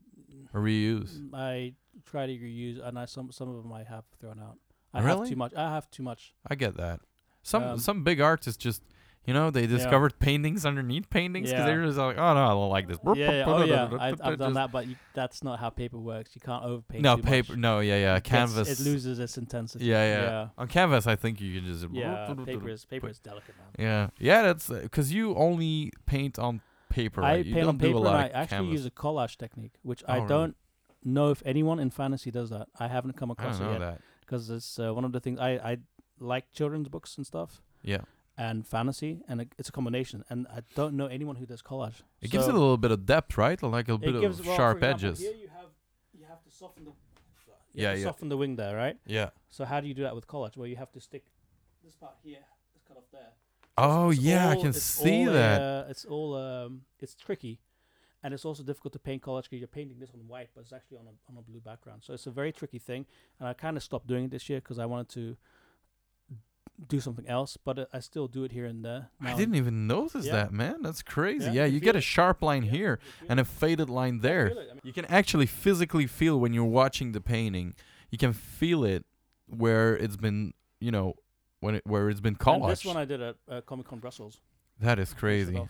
Speaker 2: or reuse.
Speaker 3: I try to reuse, and I some some of them I have thrown out. I
Speaker 2: Really?
Speaker 3: have too much. I have too much.
Speaker 2: I get that. Some
Speaker 3: Um,
Speaker 2: some big artists just you know they discovered paintings underneath paintings because
Speaker 3: Yeah.
Speaker 2: they're just like oh no I don't like this.
Speaker 3: Yeah, yeah. Oh yeah. I've, I've done <laughs> that, but you, that's not how paper works. You can't overpaint.
Speaker 2: No paper.
Speaker 3: Much.
Speaker 2: No yeah yeah canvas.
Speaker 3: It loses its intensity.
Speaker 2: Yeah, yeah
Speaker 3: Yeah.
Speaker 2: On canvas I think you can just
Speaker 3: Yeah, <laughs> paper is paper is delicate, man.
Speaker 2: Yeah yeah that's because you only paint on paper.
Speaker 3: I
Speaker 2: right? You
Speaker 3: paint on paper, and I actually
Speaker 2: canvas.
Speaker 3: use a collage technique, which
Speaker 2: Oh,
Speaker 3: I don't know if anyone in fantasy does that. I haven't come
Speaker 2: I
Speaker 3: across it yet because it's uh, one of the things I I like children's books and stuff
Speaker 2: Yeah.
Speaker 3: And fantasy, and it, it's a combination. And I don't know anyone who does collage.
Speaker 2: It gives it a little bit of depth, right? Like a
Speaker 3: it
Speaker 2: bit
Speaker 3: gives-
Speaker 2: of
Speaker 3: well,
Speaker 2: sharp
Speaker 3: example,
Speaker 2: edges.
Speaker 3: Here you have you have to soften the
Speaker 2: Yeah, yeah.
Speaker 3: soften the wing there, right?
Speaker 2: Yeah.
Speaker 3: So how do you do that with collage? Well, you have to stick this part here, this cut off there.
Speaker 2: Oh
Speaker 3: It's
Speaker 2: yeah, I can see
Speaker 3: all
Speaker 2: that.
Speaker 3: Uh, it's all um, it's tricky, and it's also difficult to paint collage because you're painting this on white, but it's actually on a on a blue background. So it's a very tricky thing, and I kind of stopped doing it this year because I wanted to do something else, but I still do it here and there.
Speaker 2: I didn't even notice
Speaker 3: Yeah.
Speaker 2: that, man. That's crazy.
Speaker 3: Yeah,
Speaker 2: Yeah,
Speaker 3: you
Speaker 2: you get a sharp line
Speaker 3: Yeah,
Speaker 2: here and a faded line there.
Speaker 3: feel. I mean,
Speaker 2: You can actually physically feel when you're watching the painting. You can feel it where it's been, you know, when it where it's been
Speaker 3: and this
Speaker 2: collaged.
Speaker 3: one I did at uh, Comic Con Brussels.
Speaker 2: that is crazy.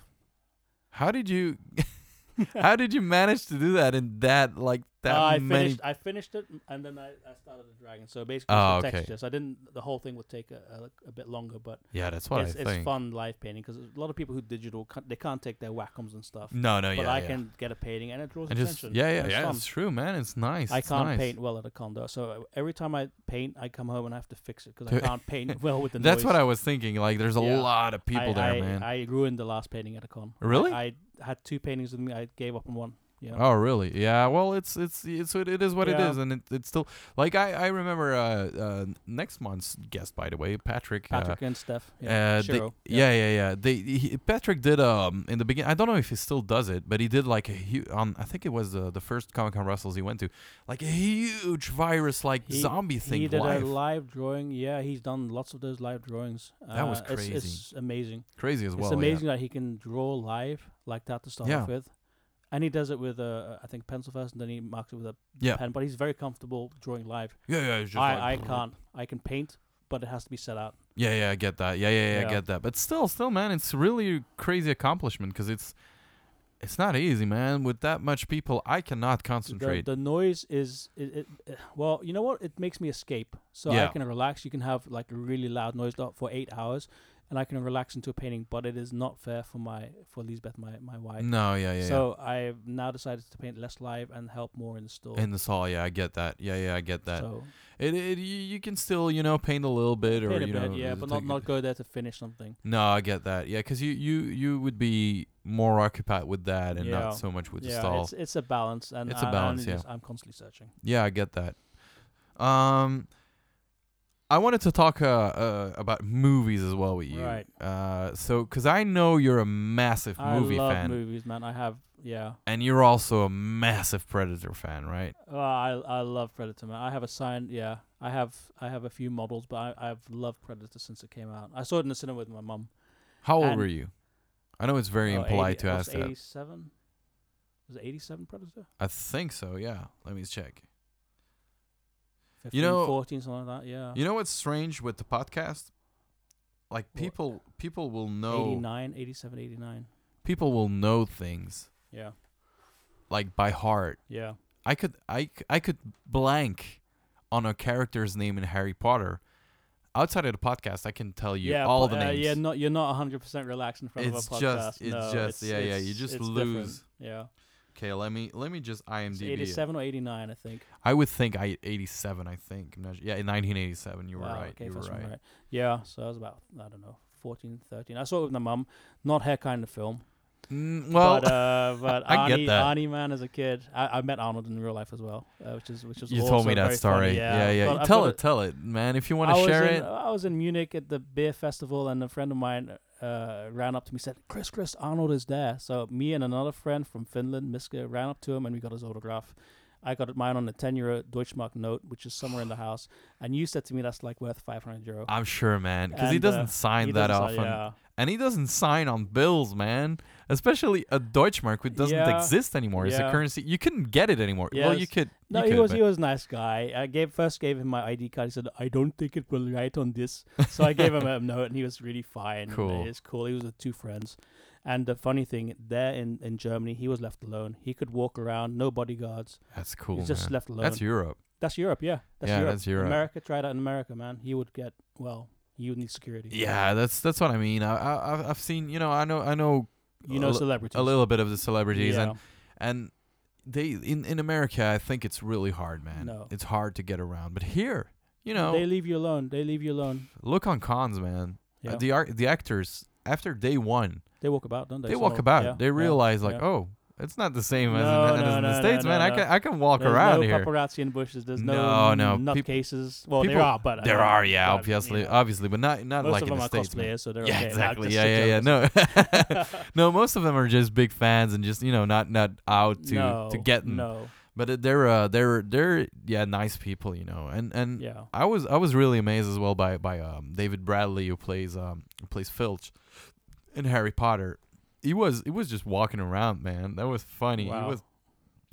Speaker 2: How did you <laughs> how did you manage to do that in that like that
Speaker 3: Uh, I
Speaker 2: many
Speaker 3: finished. I finished it, and then I, I started the dragon. So basically,
Speaker 2: Oh,
Speaker 3: it's the
Speaker 2: okay.
Speaker 3: textures. I didn't. The whole thing would take a, a, a bit longer, but
Speaker 2: Yeah, that's what
Speaker 3: it's,
Speaker 2: I
Speaker 3: it's fun live painting because a lot of people who digital can't, they can't take their Wacom and stuff.
Speaker 2: No, no,
Speaker 3: but
Speaker 2: yeah.
Speaker 3: I
Speaker 2: yeah.
Speaker 3: can get a painting and it draws
Speaker 2: and just
Speaker 3: attention.
Speaker 2: yeah, yeah,
Speaker 3: it's
Speaker 2: yeah.
Speaker 3: fun.
Speaker 2: It's true, man. It's nice.
Speaker 3: I can't
Speaker 2: nice.
Speaker 3: paint well at a condo, so every time I paint, I come home and I have to fix it because I <laughs> can't paint well with the
Speaker 2: That's
Speaker 3: noise.
Speaker 2: what I was thinking. Like, there's a
Speaker 3: Yeah.
Speaker 2: lot of people
Speaker 3: I,
Speaker 2: there,
Speaker 3: I,
Speaker 2: man.
Speaker 3: I ruined the last painting at a con. I-
Speaker 2: Really?
Speaker 3: I, had two paintings with me. I gave up on one. Yeah.
Speaker 2: Oh, really? Yeah. Well, it's it's it's it, it is what it
Speaker 3: Yeah.
Speaker 2: is, and it, it's still like I I remember uh, uh next month's guest by the way, Patrick. uh,
Speaker 3: Patrick and Steph.
Speaker 2: uh,
Speaker 3: Yeah.
Speaker 2: they-
Speaker 3: Shiro.
Speaker 2: yeah, yeah, yeah. They he, Patrick did um in the beginning. I don't know if he still does it, but he did like a huge on. I think it was uh, the first Comic Con Brussels he went to, like a huge virus like
Speaker 3: He-
Speaker 2: zombie thing
Speaker 3: He did
Speaker 2: live.
Speaker 3: a live drawing. Yeah, he's done lots of those live drawings.
Speaker 2: That was
Speaker 3: Uh, it's-
Speaker 2: crazy.
Speaker 3: It's, amazing.
Speaker 2: Crazy as well.
Speaker 3: it's amazing that he can draw live like that to start
Speaker 2: Yeah.
Speaker 3: off with. And he does it with a I think pencil first, and then he marks it with a
Speaker 2: Yeah,
Speaker 3: pen. But he's very comfortable drawing live.
Speaker 2: yeah, yeah. It's just
Speaker 3: I,
Speaker 2: like,
Speaker 3: I can't. I can paint, but it has to be set out.
Speaker 2: Yeah, yeah, I get that. Yeah, yeah, yeah, I
Speaker 3: Yeah.
Speaker 2: get that. But still, still, man, it's really a crazy accomplishment because it's it's not easy, man. With that much people, I cannot
Speaker 3: The,
Speaker 2: concentrate.
Speaker 3: the noise is it, it, uh, well, you know what? It makes me escape, so
Speaker 2: Yeah.
Speaker 3: I can relax. You can have like a really loud noise for eight hours, and I can relax into a painting. But it is not fair for my for Lisbeth, my my wife.
Speaker 2: no, yeah, yeah,
Speaker 3: So I've now decided to paint less live and help more in the store.
Speaker 2: In the hall, yeah, I get that. Yeah, yeah, I get that.
Speaker 3: So
Speaker 2: It, it, you, you can still, you know, paint a little bit, or
Speaker 3: a
Speaker 2: you
Speaker 3: bit,
Speaker 2: know,
Speaker 3: yeah, but not not go there to finish something.
Speaker 2: No, I get that. Yeah, because you, you, you would be more occupied with that and
Speaker 3: Yeah.
Speaker 2: not so much with the
Speaker 3: yeah,
Speaker 2: stall.
Speaker 3: it's it's a balance, and
Speaker 2: It's a
Speaker 3: I-
Speaker 2: balance,
Speaker 3: and
Speaker 2: yeah.
Speaker 3: I'm constantly searching.
Speaker 2: Yeah, I get that. Um, I wanted to talk uh, uh about movies as well with you.
Speaker 3: Right.
Speaker 2: Uh, so because I know you're a massive movie
Speaker 3: I love
Speaker 2: fan,
Speaker 3: movies, man. I have yeah.
Speaker 2: and you're also a massive Predator fan, right?
Speaker 3: Oh, I I love Predator, man. I have a signed yeah. I have I have a few models, but I I've loved Predator since it came out. I saw it in the cinema with my mum.
Speaker 2: How old were you? I know it's very
Speaker 3: Oh,
Speaker 2: impolite
Speaker 3: 80
Speaker 2: to ask
Speaker 3: was
Speaker 2: that.
Speaker 3: 87? Was it 87 Predator?
Speaker 2: I think so. Yeah. Let me check.
Speaker 3: 15,
Speaker 2: know-
Speaker 3: 14, something like that. Yeah.
Speaker 2: You know what's strange with the podcast? Like
Speaker 3: What?
Speaker 2: people, people will know.
Speaker 3: 89, 87, 89.
Speaker 2: People will know things
Speaker 3: Yeah.
Speaker 2: like by heart.
Speaker 3: Yeah.
Speaker 2: I could I, I could blank on a character's name in Harry Potter. Outside of the podcast, I can tell you
Speaker 3: yeah,
Speaker 2: all
Speaker 3: but,
Speaker 2: the
Speaker 3: uh,
Speaker 2: names.
Speaker 3: yeah, not you're not 100% relaxed in front
Speaker 2: It's
Speaker 3: of a podcast.
Speaker 2: just- it's
Speaker 3: no,
Speaker 2: just- yeah, yeah, you
Speaker 3: it's-
Speaker 2: just
Speaker 3: it's different.
Speaker 2: lose.
Speaker 3: Yeah.
Speaker 2: Okay, let me let me just
Speaker 3: It's
Speaker 2: IMDb. it.
Speaker 3: 87 or 89, I think.
Speaker 2: I would think I 87. I think. I'm not, yeah, in 1987. You were
Speaker 3: Wow,
Speaker 2: right.
Speaker 3: okay,
Speaker 2: you were
Speaker 3: one
Speaker 2: right.
Speaker 3: Yeah, so I was about, I don't know, 14, 13. I saw it with my mum. Not her kind of film.
Speaker 2: Mm, well,
Speaker 3: but uh, but <laughs>
Speaker 2: I get
Speaker 3: Arnie,
Speaker 2: that.
Speaker 3: Arnie man as a kid, I, I met Arnold in real life as well, uh, which is which was
Speaker 2: you
Speaker 3: also
Speaker 2: told me that story.
Speaker 3: funny,
Speaker 2: yeah, yeah.
Speaker 3: I've
Speaker 2: tell it, tell it, man. If you want to share
Speaker 3: in,
Speaker 2: it.
Speaker 3: I was in Munich at the beer festival, and a friend of mine uh, ran up to me said, "Chris, Chris, Arnold is there." So me and another friend from Finland, Miska, ran up to him, and we got his autograph. I got mine on a 10 euro Deutschmark note, which is somewhere in the <sighs> house. And you said to me that's like worth 500 euro.
Speaker 2: I'm sure, man, because he
Speaker 3: uh,
Speaker 2: doesn't sign
Speaker 3: He
Speaker 2: that
Speaker 3: doesn't
Speaker 2: often,
Speaker 3: say- Yeah.
Speaker 2: and he doesn't sign on bills, man. Especially a Deutschmark, which doesn't
Speaker 3: Yeah,
Speaker 2: exist anymore. It's a currency you couldn't get it anymore. Well, you could.
Speaker 3: No,
Speaker 2: you
Speaker 3: he
Speaker 2: could,
Speaker 3: was he was a nice guy. I gave first gave him my ID card. He said, "I don't think it will write on this." So I gave him a <laughs> note, and he was really fine.
Speaker 2: Cool.
Speaker 3: It's cool. He was with two friends, and the funny thing there in in Germany, he was left alone. He could walk around, no bodyguards.
Speaker 2: That's cool.
Speaker 3: He's just
Speaker 2: man.
Speaker 3: left alone.
Speaker 2: That's Europe.
Speaker 3: That's Europe, yeah. That's
Speaker 2: Yeah,
Speaker 3: Europe.
Speaker 2: that's Europe.
Speaker 3: America tried that in America, man. He would get well. He would need security.
Speaker 2: Yeah, that's that's what I mean. I, I I've- seen. You know, I know I know
Speaker 3: you know celebrities.
Speaker 2: a little bit of the celebrities,
Speaker 3: yeah.
Speaker 2: and and they in in America, I think it's really hard, man.
Speaker 3: No.
Speaker 2: It's hard to get around. But here, you know,
Speaker 3: they leave you alone. They leave you alone.
Speaker 2: look on cons, man. Uh,
Speaker 3: Yeah.
Speaker 2: the art, the actors after day one,
Speaker 3: they walk about, don't they?
Speaker 2: they
Speaker 3: So,
Speaker 2: walk about.
Speaker 3: yeah,
Speaker 2: they
Speaker 3: yeah,
Speaker 2: realize like,
Speaker 3: yeah.
Speaker 2: oh, it's not the same as in,
Speaker 3: no,
Speaker 2: as in
Speaker 3: no,
Speaker 2: the
Speaker 3: no,
Speaker 2: states,
Speaker 3: no,
Speaker 2: man. I can I can walk
Speaker 3: There's
Speaker 2: around
Speaker 3: no
Speaker 2: here.
Speaker 3: paparazzi in bushes. There's
Speaker 2: No,
Speaker 3: no
Speaker 2: no, peop-
Speaker 3: nutcases. Well,
Speaker 2: people-
Speaker 3: there are, but uh,
Speaker 2: There are, yeah,
Speaker 3: but,
Speaker 2: obviously,
Speaker 3: you know,
Speaker 2: obviously, but not not
Speaker 3: most
Speaker 2: like
Speaker 3: of
Speaker 2: in
Speaker 3: them
Speaker 2: the states. man.
Speaker 3: cosplayers, so they're
Speaker 2: Yeah,
Speaker 3: okay.
Speaker 2: Exactly. Yeah, yeah, yeah. No, <laughs> <laughs> no. Most of them are just big fans and just you know not not out to
Speaker 3: no,
Speaker 2: to get 'em.
Speaker 3: no,
Speaker 2: But uh, they're uh, they're they're yeah nice people, you know. And and
Speaker 3: yeah,
Speaker 2: I was I was really amazed as well by by um David Bradley who plays um who plays Filch in Harry Potter. He was he was just walking around, man. That was funny. He was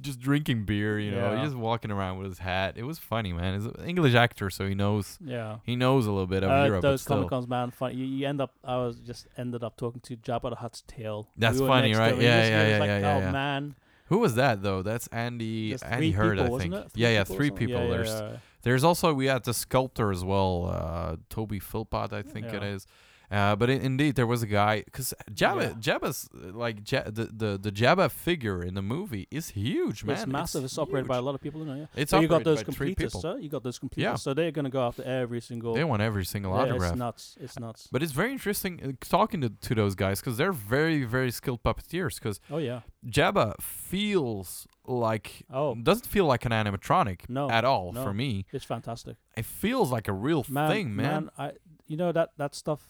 Speaker 2: just drinking beer, you know.
Speaker 3: Yeah.
Speaker 2: He just walking around with his hat. It was funny, man. He's an English actor, so he knows
Speaker 3: yeah.
Speaker 2: he knows a little bit of
Speaker 3: Uh,
Speaker 2: Europe.
Speaker 3: Those. Comic Cons, man, fun. You, you end up. I was just ended up talking to Jabba the Hutt's tail.
Speaker 2: That's
Speaker 3: we
Speaker 2: funny, right?
Speaker 3: and
Speaker 2: Yeah, yeah, yeah,
Speaker 3: like,
Speaker 2: yeah, yeah,
Speaker 3: Oh
Speaker 2: yeah.
Speaker 3: man,
Speaker 2: Who was that though? That's Andy Andy
Speaker 3: people,
Speaker 2: I think. Yeah, yeah, three people.
Speaker 3: Yeah,
Speaker 2: There's
Speaker 3: yeah, yeah.
Speaker 2: There's also we had the sculptor as well, uh, Toby Philpott, I think it
Speaker 3: Yeah.
Speaker 2: is, Uh, but in, indeed, there was a guy because Jabba,
Speaker 3: Yeah.
Speaker 2: Jabba's uh, like Ja- the, the the Jabba figure in the movie is huge, man.
Speaker 3: it's massive. It's, operated by a lot of people, you know. Yeah.
Speaker 2: It's
Speaker 3: so you got those completists, sir. You got those completists.
Speaker 2: Yeah.
Speaker 3: So they're gonna go after every single.
Speaker 2: They want every single
Speaker 3: yeah,
Speaker 2: autograph.
Speaker 3: It's nuts. It's nuts.
Speaker 2: But it's very interesting uh, talking to, to those guys because they're very, very skilled puppeteers. Because
Speaker 3: oh yeah.
Speaker 2: Jabba feels like
Speaker 3: Oh
Speaker 2: doesn't feel like an animatronic
Speaker 3: No,
Speaker 2: at all
Speaker 3: no.
Speaker 2: for me.
Speaker 3: it's fantastic.
Speaker 2: It feels like a real
Speaker 3: Man,
Speaker 2: thing, man.
Speaker 3: I you know that that stuff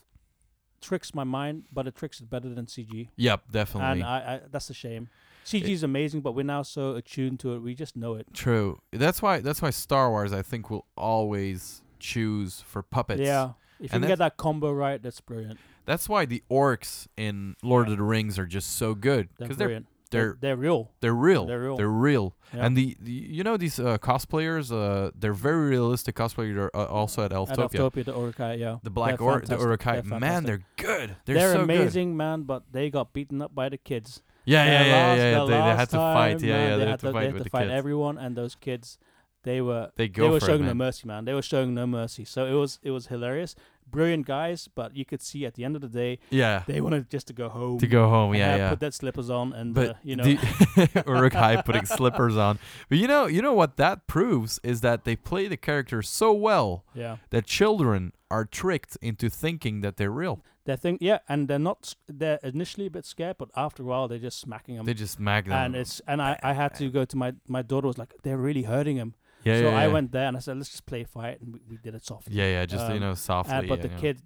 Speaker 3: tricks my mind, but it tricks it better than CG.
Speaker 2: Yep, definitely.
Speaker 3: And I, I that's a shame. CG is amazing, but we're now so attuned to it. We just know it.
Speaker 2: True. That's why. That's why Star Wars, I think, will always choose for puppets.
Speaker 3: Yeah. If you
Speaker 2: And
Speaker 3: can get that combo right, that's brilliant.
Speaker 2: That's why the orcs in Lord
Speaker 3: Yeah.
Speaker 2: of the Rings are just so good
Speaker 3: They're
Speaker 2: because they're
Speaker 3: brilliant.
Speaker 2: They're
Speaker 3: they're real.
Speaker 2: they're real.
Speaker 3: They're real.
Speaker 2: They're real.
Speaker 3: Yeah.
Speaker 2: And the, the you know these uh, cosplayers, uh, they're very realistic cosplayers. Are, uh, also at
Speaker 3: At
Speaker 2: Elftopia.
Speaker 3: Elftopia, the Uruk-hai, yeah.
Speaker 2: The black
Speaker 3: They're
Speaker 2: or the. Uruk-hai,
Speaker 3: They're
Speaker 2: man, they're good. They're,
Speaker 3: They're,
Speaker 2: so good.
Speaker 3: amazing, man, but they got beaten up by the kids.
Speaker 2: Yeah, yeah, yeah, yeah.
Speaker 3: their
Speaker 2: They, they had to fight.
Speaker 3: time,
Speaker 2: Yeah,
Speaker 3: man,
Speaker 2: yeah. They,
Speaker 3: They
Speaker 2: had to
Speaker 3: they
Speaker 2: fight
Speaker 3: had
Speaker 2: with
Speaker 3: to fight everyone, and those kids, they were
Speaker 2: They
Speaker 3: they were showing
Speaker 2: it,
Speaker 3: no mercy, man. They were showing no mercy. So it was it was hilarious. Brilliant guys, but you could see at the end of the day
Speaker 2: Yeah,
Speaker 3: they wanted just to go home.
Speaker 2: to go home. Yeah, yeah.
Speaker 3: Put that slippers on, and
Speaker 2: But
Speaker 3: uh, you know, <laughs>
Speaker 2: Uruk-hai putting slippers on. But you know, you know what that proves is that they play the characters so well
Speaker 3: yeah,
Speaker 2: that children are tricked into thinking that they're real.
Speaker 3: they think yeah, and they're not. They're initially a bit scared, but after a while they're just smacking them.
Speaker 2: They just mag them.
Speaker 3: and it's and I, I had to go to my my daughter was like they're really hurting him.
Speaker 2: Yeah,
Speaker 3: so
Speaker 2: yeah,
Speaker 3: I
Speaker 2: yeah.
Speaker 3: went there and I said let's just play fight, and we, we did it softly.
Speaker 2: Yeah, yeah, just you
Speaker 3: Um,
Speaker 2: know, softly.
Speaker 3: And, but the
Speaker 2: yeah.
Speaker 3: kid,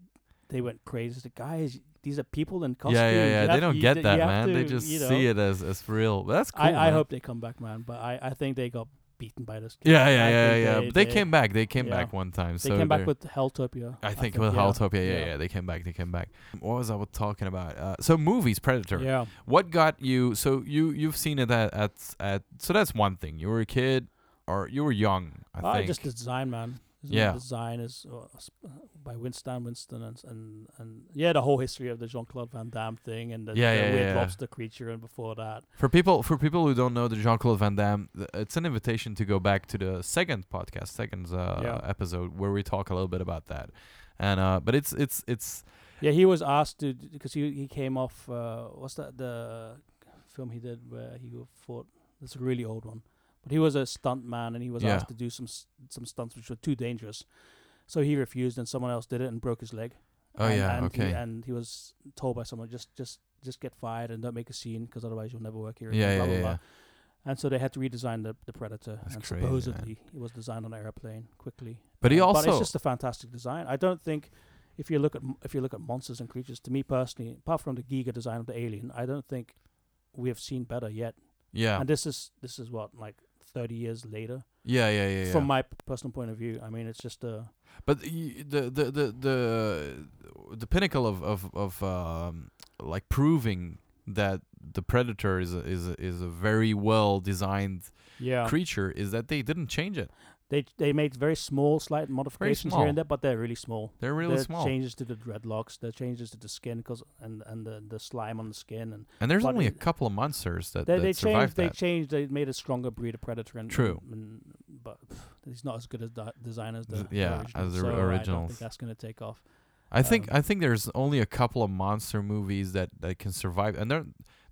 Speaker 3: they went crazy. The guys, these are people in costumes.
Speaker 2: Yeah, yeah,
Speaker 3: You
Speaker 2: yeah. They don't
Speaker 3: you
Speaker 2: get that,
Speaker 3: you
Speaker 2: man. they just
Speaker 3: you know,
Speaker 2: see it as as real. That's cool.
Speaker 3: I, I hope they come back, man. But I, I think they got beaten by this. Kid.
Speaker 2: Yeah,
Speaker 3: I
Speaker 2: yeah, yeah,
Speaker 3: think
Speaker 2: yeah.
Speaker 3: They,
Speaker 2: But they, came back. They came
Speaker 3: yeah.
Speaker 2: back one time.
Speaker 3: They
Speaker 2: so
Speaker 3: came back with Helltopia.
Speaker 2: I think with
Speaker 3: yeah.
Speaker 2: Helltopia, yeah, yeah,
Speaker 3: yeah.
Speaker 2: they came back. They came back. What was I talking about? Uh, so movies, Predator.
Speaker 3: Yeah,
Speaker 2: What got you? So you you've seen it at at, at so that's one thing. You were a kid, or you were young. I
Speaker 3: I
Speaker 2: think.
Speaker 3: just design, man. Isn't
Speaker 2: Yeah.
Speaker 3: design is uh, uh, by Winston Winston and, and and yeah, the whole history of the Jean Claude Van Damme thing and the,
Speaker 2: Yeah,
Speaker 3: the
Speaker 2: yeah,
Speaker 3: weird
Speaker 2: yeah.
Speaker 3: lobster creature and before that.
Speaker 2: For people for people who don't know the Jean Claude Van Damme, th- it's an invitation to go back to the second podcast, second uh, episode where we talk a little bit about that. And uh, but it's it's it's
Speaker 3: Yeah, he was asked to because he he came off. Uh, what's that the film he did where he fought? It's a really old one, but he was a stunt man and he was
Speaker 2: Yeah.
Speaker 3: asked to do some some stunts which were too dangerous, so he refused and someone else did it and broke his leg.
Speaker 2: oh
Speaker 3: and,
Speaker 2: yeah
Speaker 3: and
Speaker 2: okay
Speaker 3: He, and he was told by someone just just just get fired and don't make a scene because otherwise you'll never work here.
Speaker 2: yeah
Speaker 3: again,
Speaker 2: yeah
Speaker 3: blah, blah,
Speaker 2: yeah.
Speaker 3: And so they had to redesign the the Predator,
Speaker 2: That's
Speaker 3: and
Speaker 2: crazy, man.
Speaker 3: supposedly it was designed on an airplane quickly.
Speaker 2: But he also
Speaker 3: but it's just a fantastic design. I don't think if you look at m- if you look at monsters and creatures, to me personally, apart from the Giger design of the alien, I don't think we have seen better yet.
Speaker 2: yeah
Speaker 3: And this is this is what like thirty years later.
Speaker 2: yeah yeah yeah. yeah.
Speaker 3: From my personal point of view, I mean, it's just a
Speaker 2: But y- the the the the the pinnacle of of of um like proving that the predator is a, is a, is a very well designed
Speaker 3: yeah.
Speaker 2: creature is that they didn't change it.
Speaker 3: They they made very small, slight modifications here and there, but they're really small.
Speaker 2: They're really
Speaker 3: the
Speaker 2: small.
Speaker 3: changes to the dreadlocks, the changes to the skin, cause and and the, the slime on the skin, and
Speaker 2: And there's only a couple of monsters that,
Speaker 3: they
Speaker 2: that
Speaker 3: they
Speaker 2: survived
Speaker 3: changed. They changed. They made a stronger breed of predator. And,
Speaker 2: True.
Speaker 3: and- and- but <sighs> he's not as good as di- design as the,
Speaker 2: yeah,
Speaker 3: original,
Speaker 2: as the
Speaker 3: so I don't
Speaker 2: originals.
Speaker 3: think that's gonna take off.
Speaker 2: I think
Speaker 3: um,
Speaker 2: I think there's only a couple of monster movies that, that can survive, and they're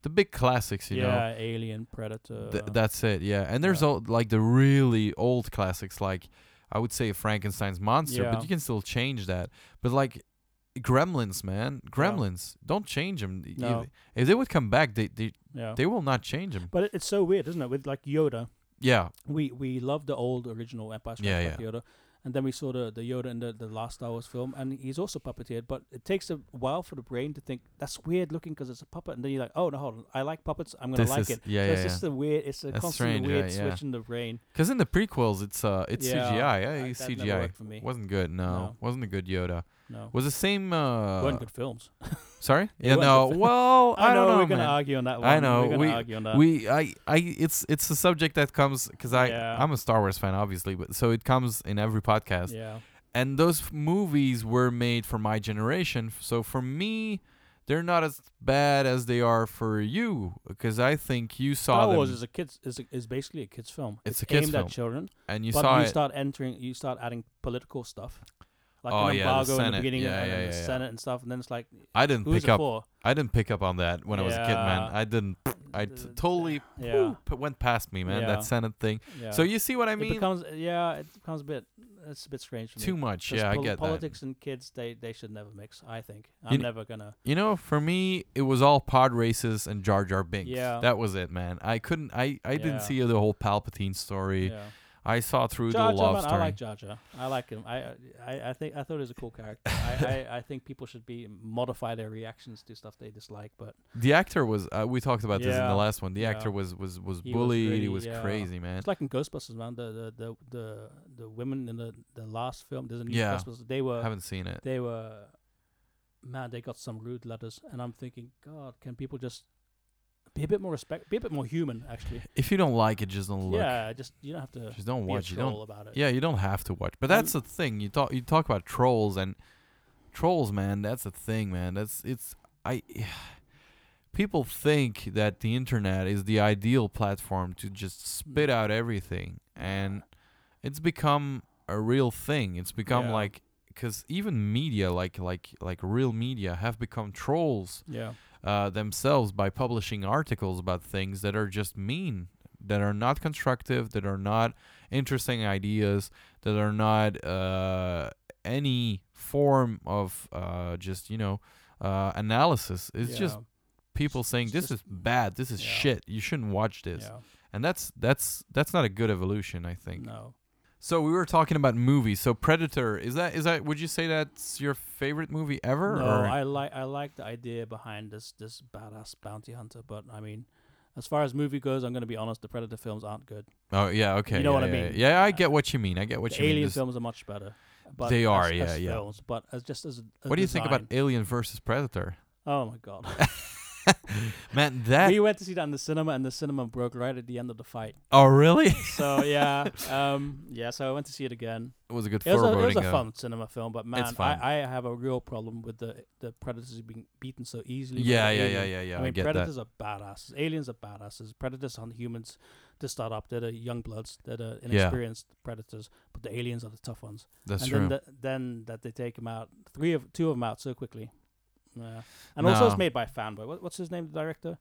Speaker 2: the big classics, you know.
Speaker 3: yeah, Alien, Predator.
Speaker 2: Th- that's it, yeah. And there's
Speaker 3: yeah.
Speaker 2: all, like the really old classics, like I would say Frankenstein's monster,
Speaker 3: Yeah.
Speaker 2: but you can still change that. But like Gremlins, man, Gremlins, don't change them.
Speaker 3: No.
Speaker 2: If they would come back, they they,
Speaker 3: yeah.
Speaker 2: they will not change them.
Speaker 3: but it's so weird, isn't it? With like Yoda,
Speaker 2: Yeah,
Speaker 3: we we love the old original Empire Strikes
Speaker 2: Yeah,
Speaker 3: Back
Speaker 2: yeah.
Speaker 3: Yoda, and then we saw the the Yoda in the the last Star Wars film, and he's also puppeteered. But it takes a while for the brain to think that's weird looking because it's a puppet, and then you're like, oh no, hold on, I like puppets, I'm gonna
Speaker 2: This
Speaker 3: like
Speaker 2: is-
Speaker 3: it.
Speaker 2: yeah,
Speaker 3: so
Speaker 2: yeah,
Speaker 3: it's
Speaker 2: yeah.
Speaker 3: just a weird, it's a
Speaker 2: That's
Speaker 3: constant
Speaker 2: strange,
Speaker 3: weird
Speaker 2: right, yeah.
Speaker 3: switch in the brain.
Speaker 2: because in the prequels, it's uh it's
Speaker 3: Yeah,
Speaker 2: CGI. Yeah,
Speaker 3: I- never
Speaker 2: CGI.
Speaker 3: worked for me.
Speaker 2: Wasn't good. No,
Speaker 3: No.
Speaker 2: wasn't a good Yoda.
Speaker 3: No,
Speaker 2: Was the same. uh
Speaker 3: weren't good films. <laughs>
Speaker 2: Sorry. Yeah. No. Well, <laughs> I,
Speaker 3: I know
Speaker 2: don't know.
Speaker 3: we're gonna argue on that one.
Speaker 2: I know,
Speaker 3: we're gonna
Speaker 2: we-
Speaker 3: argue on that.
Speaker 2: we I I it's it's a subject that comes because I
Speaker 3: Yeah.
Speaker 2: I'm a Star Wars fan obviously but so it comes in every podcast
Speaker 3: yeah,
Speaker 2: and those f- movies were made for my generation so for me they're not as bad as they are for you because I think you saw
Speaker 3: Star
Speaker 2: them
Speaker 3: Wars is a kids is a, is basically a kids film.
Speaker 2: It's a kids
Speaker 3: aimed
Speaker 2: film.
Speaker 3: at children,
Speaker 2: and you
Speaker 3: but
Speaker 2: saw
Speaker 3: you
Speaker 2: it
Speaker 3: start entering, you start adding political stuff. Like
Speaker 2: Oh,
Speaker 3: an
Speaker 2: yeah, the
Speaker 3: embargo in the
Speaker 2: Senate.
Speaker 3: beginning
Speaker 2: Yeah,
Speaker 3: and,
Speaker 2: yeah,
Speaker 3: and the
Speaker 2: yeah, yeah.
Speaker 3: Senate and stuff, and then it's like,
Speaker 2: I didn't pick up.
Speaker 3: for?
Speaker 2: I didn't pick up on that when I was a kid, man. I didn't. I t- totally
Speaker 3: Yeah,
Speaker 2: went past me, man.
Speaker 3: Yeah.
Speaker 2: That Senate thing.
Speaker 3: yeah.
Speaker 2: So you see what I mean?
Speaker 3: it becomes yeah, it becomes a bit. It's a bit strange for me.
Speaker 2: Too much. Yeah, I
Speaker 3: pol-
Speaker 2: get that.
Speaker 3: politics and kids. They they should never mix. I think. I'm
Speaker 2: kn-
Speaker 3: never gonna.
Speaker 2: You know, for me, it was all pod races and Jar Jar Binks.
Speaker 3: Yeah.
Speaker 2: That was it, man. I couldn't. I I
Speaker 3: Yeah.
Speaker 2: didn't see the whole Palpatine story.
Speaker 3: Yeah.
Speaker 2: I saw through
Speaker 3: Jar
Speaker 2: the love
Speaker 3: man, I like Jar Jar. I like him. I I I think I thought he was a cool character. I, <laughs> I I think people should be modify their reactions to stuff they dislike. But
Speaker 2: the actor was. Uh, we talked about this in the last one. The
Speaker 3: Yeah.
Speaker 2: actor was was was
Speaker 3: He was
Speaker 2: bullied. he was
Speaker 3: yeah.
Speaker 2: crazy, man.
Speaker 3: it's like in Ghostbusters, man. The the the the, the women in the the last film. There's a new
Speaker 2: Yeah.
Speaker 3: Ghostbusters. They were
Speaker 2: haven't seen it.
Speaker 3: they were man. They got some rude letters, and I'm thinking, God, can people just be a bit more respect, be a bit more human, actually?
Speaker 2: If you don't like it, just don't look.
Speaker 3: Yeah, just you don't have to
Speaker 2: Just don't watch. You don't.
Speaker 3: about it.
Speaker 2: Yeah, you don't have to watch. But that's the thing. You talk. You talk about trolls and trolls, man. That's the thing, man. That's it's. I. <sighs> People think that the internet is the ideal platform to just spit mm. out everything, and it's become a real thing. It's become
Speaker 3: Yeah.
Speaker 2: like because even media, like like like real media, have become trolls
Speaker 3: Yeah,
Speaker 2: uh, themselves by publishing articles about things that are just mean, that are not constructive, that are not interesting ideas, that are not uh, any form of uh, just you know uh, analysis. It's just people saying this is bad, this is
Speaker 3: yeah.
Speaker 2: shit. You shouldn't watch this,
Speaker 3: yeah.
Speaker 2: and that's that's that's not a good evolution. I think.
Speaker 3: No,
Speaker 2: So we were talking about movies. So Predator is that is that? Would you say that's your favorite movie ever?
Speaker 3: no.
Speaker 2: or?
Speaker 3: I like I like the idea behind this this badass bounty hunter, but I mean, as far as movie goes, I'm gonna be honest. The Predator films aren't good.
Speaker 2: Oh yeah, okay.
Speaker 3: You know
Speaker 2: yeah,
Speaker 3: what I mean?
Speaker 2: Yeah, I
Speaker 3: Uh,
Speaker 2: get what you mean. I get what
Speaker 3: the
Speaker 2: you mean.
Speaker 3: Alien films are much better. But
Speaker 2: They are,
Speaker 3: as
Speaker 2: yeah, yeah.
Speaker 3: Films, but as just as, a
Speaker 2: What do you think about Alien versus Predator?
Speaker 3: Oh my god. <laughs> <laughs>
Speaker 2: Man, that
Speaker 3: we went to see that in the cinema, and the cinema broke right at the end of the fight.
Speaker 2: oh really?
Speaker 3: So <laughs> yeah, um, yeah. So I went to see it again.
Speaker 2: it was a good
Speaker 3: It was a, it was a fun cinema film, but man. I, I have a real problem with the the predators being beaten so easily.
Speaker 2: yeah, yeah, yeah, yeah, yeah.
Speaker 3: I mean,
Speaker 2: get that.
Speaker 3: predators are badasses. Aliens are badasses. Predators hunt humans to start up. They're the young bloods. They're the inexperienced predators. But the aliens are the tough ones.
Speaker 2: That's
Speaker 3: and
Speaker 2: true.
Speaker 3: then the, then that they take them out, three of two of them out so quickly. Yeah. And also it's made by a Fanboy. What, what's his name? The director.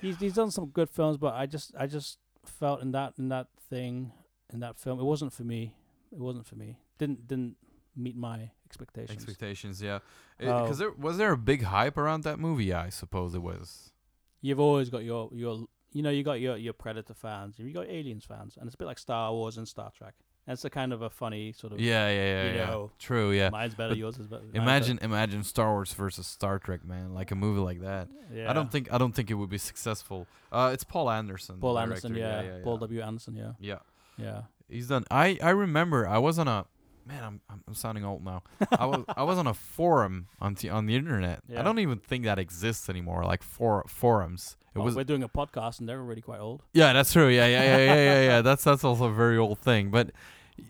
Speaker 3: He's he's done some good films, but I just I just felt in that in that thing in that film it wasn't for me. It wasn't for me. Didn't didn't meet my expectations.
Speaker 2: Expectations, yeah.
Speaker 3: Oh.
Speaker 2: Because there was there a big hype around that movie? Yeah, I suppose it was.
Speaker 3: You've always got your your you know you got your your Predator fans, you got Aliens fans, and it's a bit like Star Wars and Star Trek. It's a kind of a funny sort of
Speaker 2: Yeah, yeah, yeah,
Speaker 3: you
Speaker 2: yeah.
Speaker 3: know,
Speaker 2: True, yeah.
Speaker 3: mine's better,
Speaker 2: But
Speaker 3: yours is better.
Speaker 2: Imagine, imagine Star Wars versus Star Trek, man. Like a movie like that.
Speaker 3: Yeah.
Speaker 2: I don't think, I don't think it would be successful. Uh, it's Paul Anderson.
Speaker 3: Paul Anderson,
Speaker 2: director.
Speaker 3: yeah,
Speaker 2: yeah,
Speaker 3: Paul. W. Anderson, yeah,
Speaker 2: Yeah.
Speaker 3: yeah.
Speaker 2: He's done. I I remember I was on a man. I'm I'm, I'm sounding old now. I was <laughs> I was on a forum on the on the internet.
Speaker 3: Yeah.
Speaker 2: I don't even think that exists anymore. Like for forums. It
Speaker 3: Well,
Speaker 2: was
Speaker 3: we're doing a podcast, and they're already quite old.
Speaker 2: yeah. That's true. Yeah yeah yeah yeah yeah yeah. <laughs> That's that's also a very old thing. But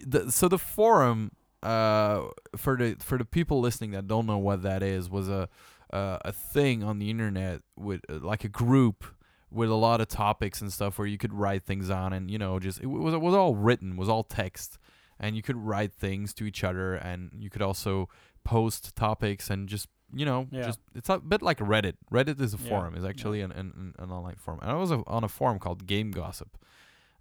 Speaker 2: the, so the forum uh for the for the people listening that don't know what that is was a uh, a thing on the internet with uh, like a group with a lot of topics and stuff where you could write things on and you know just it was it was all written was all text and you could write things to each other and you could also post topics and just you know
Speaker 3: Yeah.
Speaker 2: just it's a bit like reddit. Reddit is a
Speaker 3: Yeah,
Speaker 2: forum. Is actually an, an, an online forum. And i was a, on a forum called game gossip.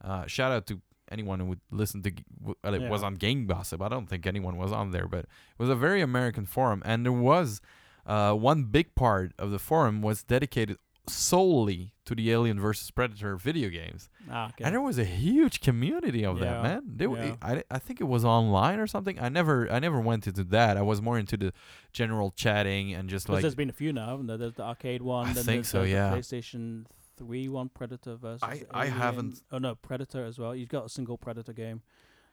Speaker 2: Uh, shout out to anyone who would listen to well, it was on game gossip. I don't think anyone was on there but it was a very american forum. And there was uh, one big part of the forum was dedicated solely to the alien versus predator video games
Speaker 3: Ah, okay.
Speaker 2: and there was a huge community of that, man. They, were
Speaker 3: yeah.
Speaker 2: I, I think it was online or something. I never I never went into that. I was more into the general chatting and just like
Speaker 3: there's been a few now. There's the arcade one.
Speaker 2: I
Speaker 3: then
Speaker 2: think so,
Speaker 3: the,
Speaker 2: yeah.
Speaker 3: PlayStation Three one Predator versus.
Speaker 2: I- I haven't-
Speaker 3: Oh no, Predator as well. You've got a single Predator game.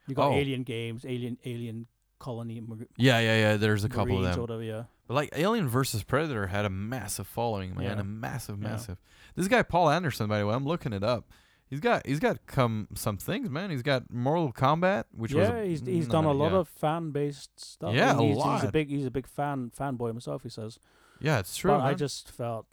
Speaker 3: You have got
Speaker 2: Oh.
Speaker 3: Alien games, Alien Alien Colony, Mar-
Speaker 2: yeah, yeah, yeah. There's a couple of
Speaker 3: Marines
Speaker 2: them.
Speaker 3: whatever. Yeah.
Speaker 2: But like Alien versus Predator had a massive following, man.
Speaker 3: Yeah.
Speaker 2: A massive,
Speaker 3: Yeah.
Speaker 2: massive. This guy Paul Anderson, by the way, I'm looking it up. He's got he's got come some things, man. He's got Mortal Kombat, which was
Speaker 3: yeah,
Speaker 2: a-
Speaker 3: he's he's
Speaker 2: no,
Speaker 3: done a lot
Speaker 2: yeah.
Speaker 3: of fan based stuff.
Speaker 2: Yeah, a
Speaker 3: he's, He's a big he's a big fan fanboy himself. He says.
Speaker 2: yeah, it's true.
Speaker 3: I just felt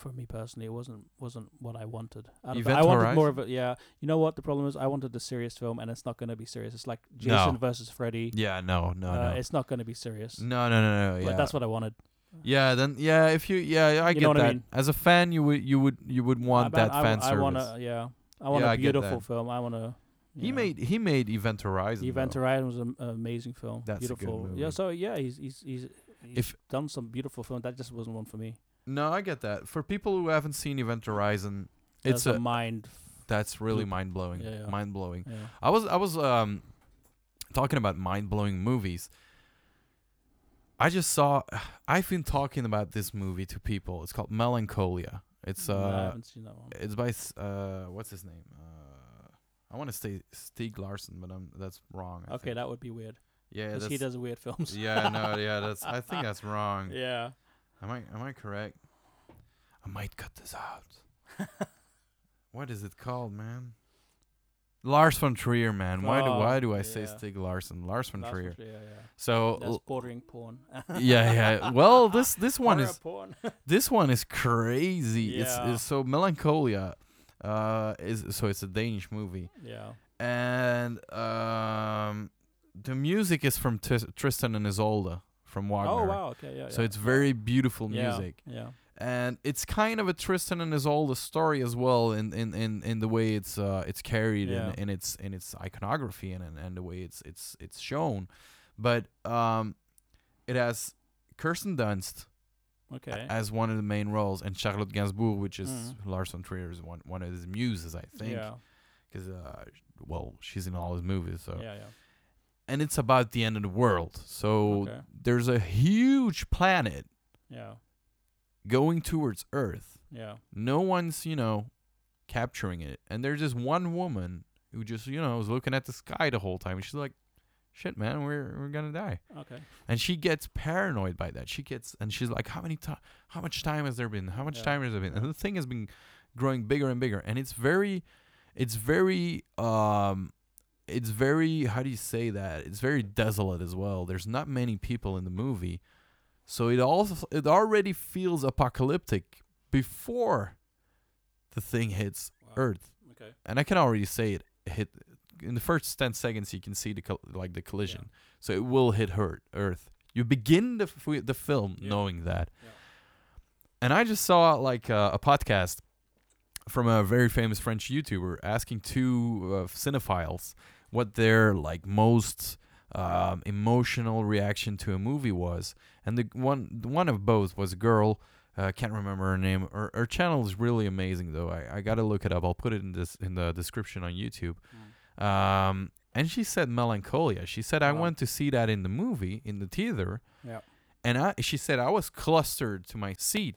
Speaker 3: for me personally. It wasn't wasn't what I wanted. Out of. I wanted
Speaker 2: Horizon?
Speaker 3: more of a yeah. You know what the problem is? I wanted a serious film, and it's not going to be serious. It's like Jason versus Freddy.
Speaker 2: Yeah, no, no,
Speaker 3: uh,
Speaker 2: no.
Speaker 3: It's not going to be serious.
Speaker 2: No, no, no, no. Yeah,
Speaker 3: But that's what I wanted.
Speaker 2: yeah. Then yeah, if you yeah, I
Speaker 3: You
Speaker 2: get
Speaker 3: know what I
Speaker 2: that.
Speaker 3: mean?
Speaker 2: As a fan, you would you would you would want
Speaker 3: I,
Speaker 2: that
Speaker 3: I,
Speaker 2: fan
Speaker 3: I,
Speaker 2: service.
Speaker 3: want a yeah. I want
Speaker 2: Yeah,
Speaker 3: a beautiful
Speaker 2: that.
Speaker 3: film. I want to.
Speaker 2: he made he made Event Horizon.
Speaker 3: Event
Speaker 2: though.
Speaker 3: Horizon was an amazing film.
Speaker 2: That's a good
Speaker 3: beautiful.
Speaker 2: movie.
Speaker 3: Yeah. So yeah, he's he's he's, he's
Speaker 2: If-
Speaker 3: done some beautiful film. That just wasn't one for me.
Speaker 2: No, I get that. For people who haven't seen Event Horizon, it's a,
Speaker 3: a mind.
Speaker 2: that's really mind blowing.
Speaker 3: Yeah, yeah.
Speaker 2: Mind blowing.
Speaker 3: Yeah.
Speaker 2: I was I was um talking about mind blowing movies. I just saw. <sighs> I've been talking about this movie to people. It's called Melancholia. It's
Speaker 3: No, I
Speaker 2: uh,
Speaker 3: haven't seen that one.
Speaker 2: it's by uh, what's his name? Uh, I want to say Stieg Larsson, but I'm that's wrong. I
Speaker 3: Okay,
Speaker 2: think.
Speaker 3: that would be weird.
Speaker 2: yeah,
Speaker 3: Because he does weird films.
Speaker 2: yeah, no, yeah, that's. I think <laughs> that's wrong.
Speaker 3: Yeah.
Speaker 2: Am I am I correct? I might cut this out. <laughs> what is it called, man? Lars von Trier, man. Why do
Speaker 3: Oh,
Speaker 2: why do I say
Speaker 3: yeah.
Speaker 2: Stieg Larsson? Lars von
Speaker 3: Last
Speaker 2: Trier.
Speaker 3: one, Yeah, yeah.
Speaker 2: So
Speaker 3: That's bordering porn. <laughs>
Speaker 2: yeah, yeah. Well, <laughs> this this one
Speaker 3: Horror
Speaker 2: is
Speaker 3: porn.
Speaker 2: this one is crazy. It's,
Speaker 3: Yeah.
Speaker 2: it's so Melancholia. Uh, is so it's a Danish movie,
Speaker 3: yeah.
Speaker 2: and um, the music is from Tis- Tristan and Isolde from Wagner.
Speaker 3: Oh wow. Okay. Yeah.
Speaker 2: So
Speaker 3: yeah.
Speaker 2: it's very beautiful
Speaker 3: Yeah,
Speaker 2: music.
Speaker 3: Yeah.
Speaker 2: and it's kind of a Tristan and Isolde story as well in in in, in the way it's uh it's carried
Speaker 3: Yeah.
Speaker 2: in, in its in its iconography and, and and the way it's it's it's shown but um it has Kirsten Dunst
Speaker 3: Okay.
Speaker 2: as one of the main roles and Charlotte Gainsbourg which is
Speaker 3: Mm.
Speaker 2: Lars von Trier's one one of his muses I think
Speaker 3: Yeah.
Speaker 2: because uh well she's in all his movies so
Speaker 3: Yeah. Yeah.
Speaker 2: And it's about the end of the world. So
Speaker 3: Okay.
Speaker 2: there's a huge planet
Speaker 3: Yeah.
Speaker 2: going towards Earth.
Speaker 3: Yeah.
Speaker 2: no one's you know capturing it. And there's this one woman who just you know is looking at the sky the whole time. And she's like shit man we're we're gonna die.
Speaker 3: Okay.
Speaker 2: and she gets paranoid by that. She gets and she's like how many time how much time has there been? How much
Speaker 3: Yeah,
Speaker 2: time has there been? And the thing has been growing bigger and bigger. And it's very it's very um it's very how do you say that it's very desolate as well there's not many people in the movie so it also it already feels apocalyptic before the thing hits
Speaker 3: Wow.
Speaker 2: earth
Speaker 3: Okay.
Speaker 2: and i can already say it hit in the first 10 seconds you can see the col- like the collision so it will hit her earth you begin the f- the film
Speaker 3: Yeah.
Speaker 2: knowing that
Speaker 3: Yeah.
Speaker 2: and i just saw like uh, a podcast from a very famous french youtuber asking two uh, cinephiles what their like most um, emotional reaction to a movie was and the one one of both was a girl uh, can't remember her name her, her channel is really amazing though I, I gotta look it up i'll put it in this in the description on youtube
Speaker 3: Mm.
Speaker 2: um, and she said melancholia. She said I
Speaker 3: Wow.
Speaker 2: went to see that in the movie in the theater,
Speaker 3: Yeah.
Speaker 2: and I she said I was clustered to my seat,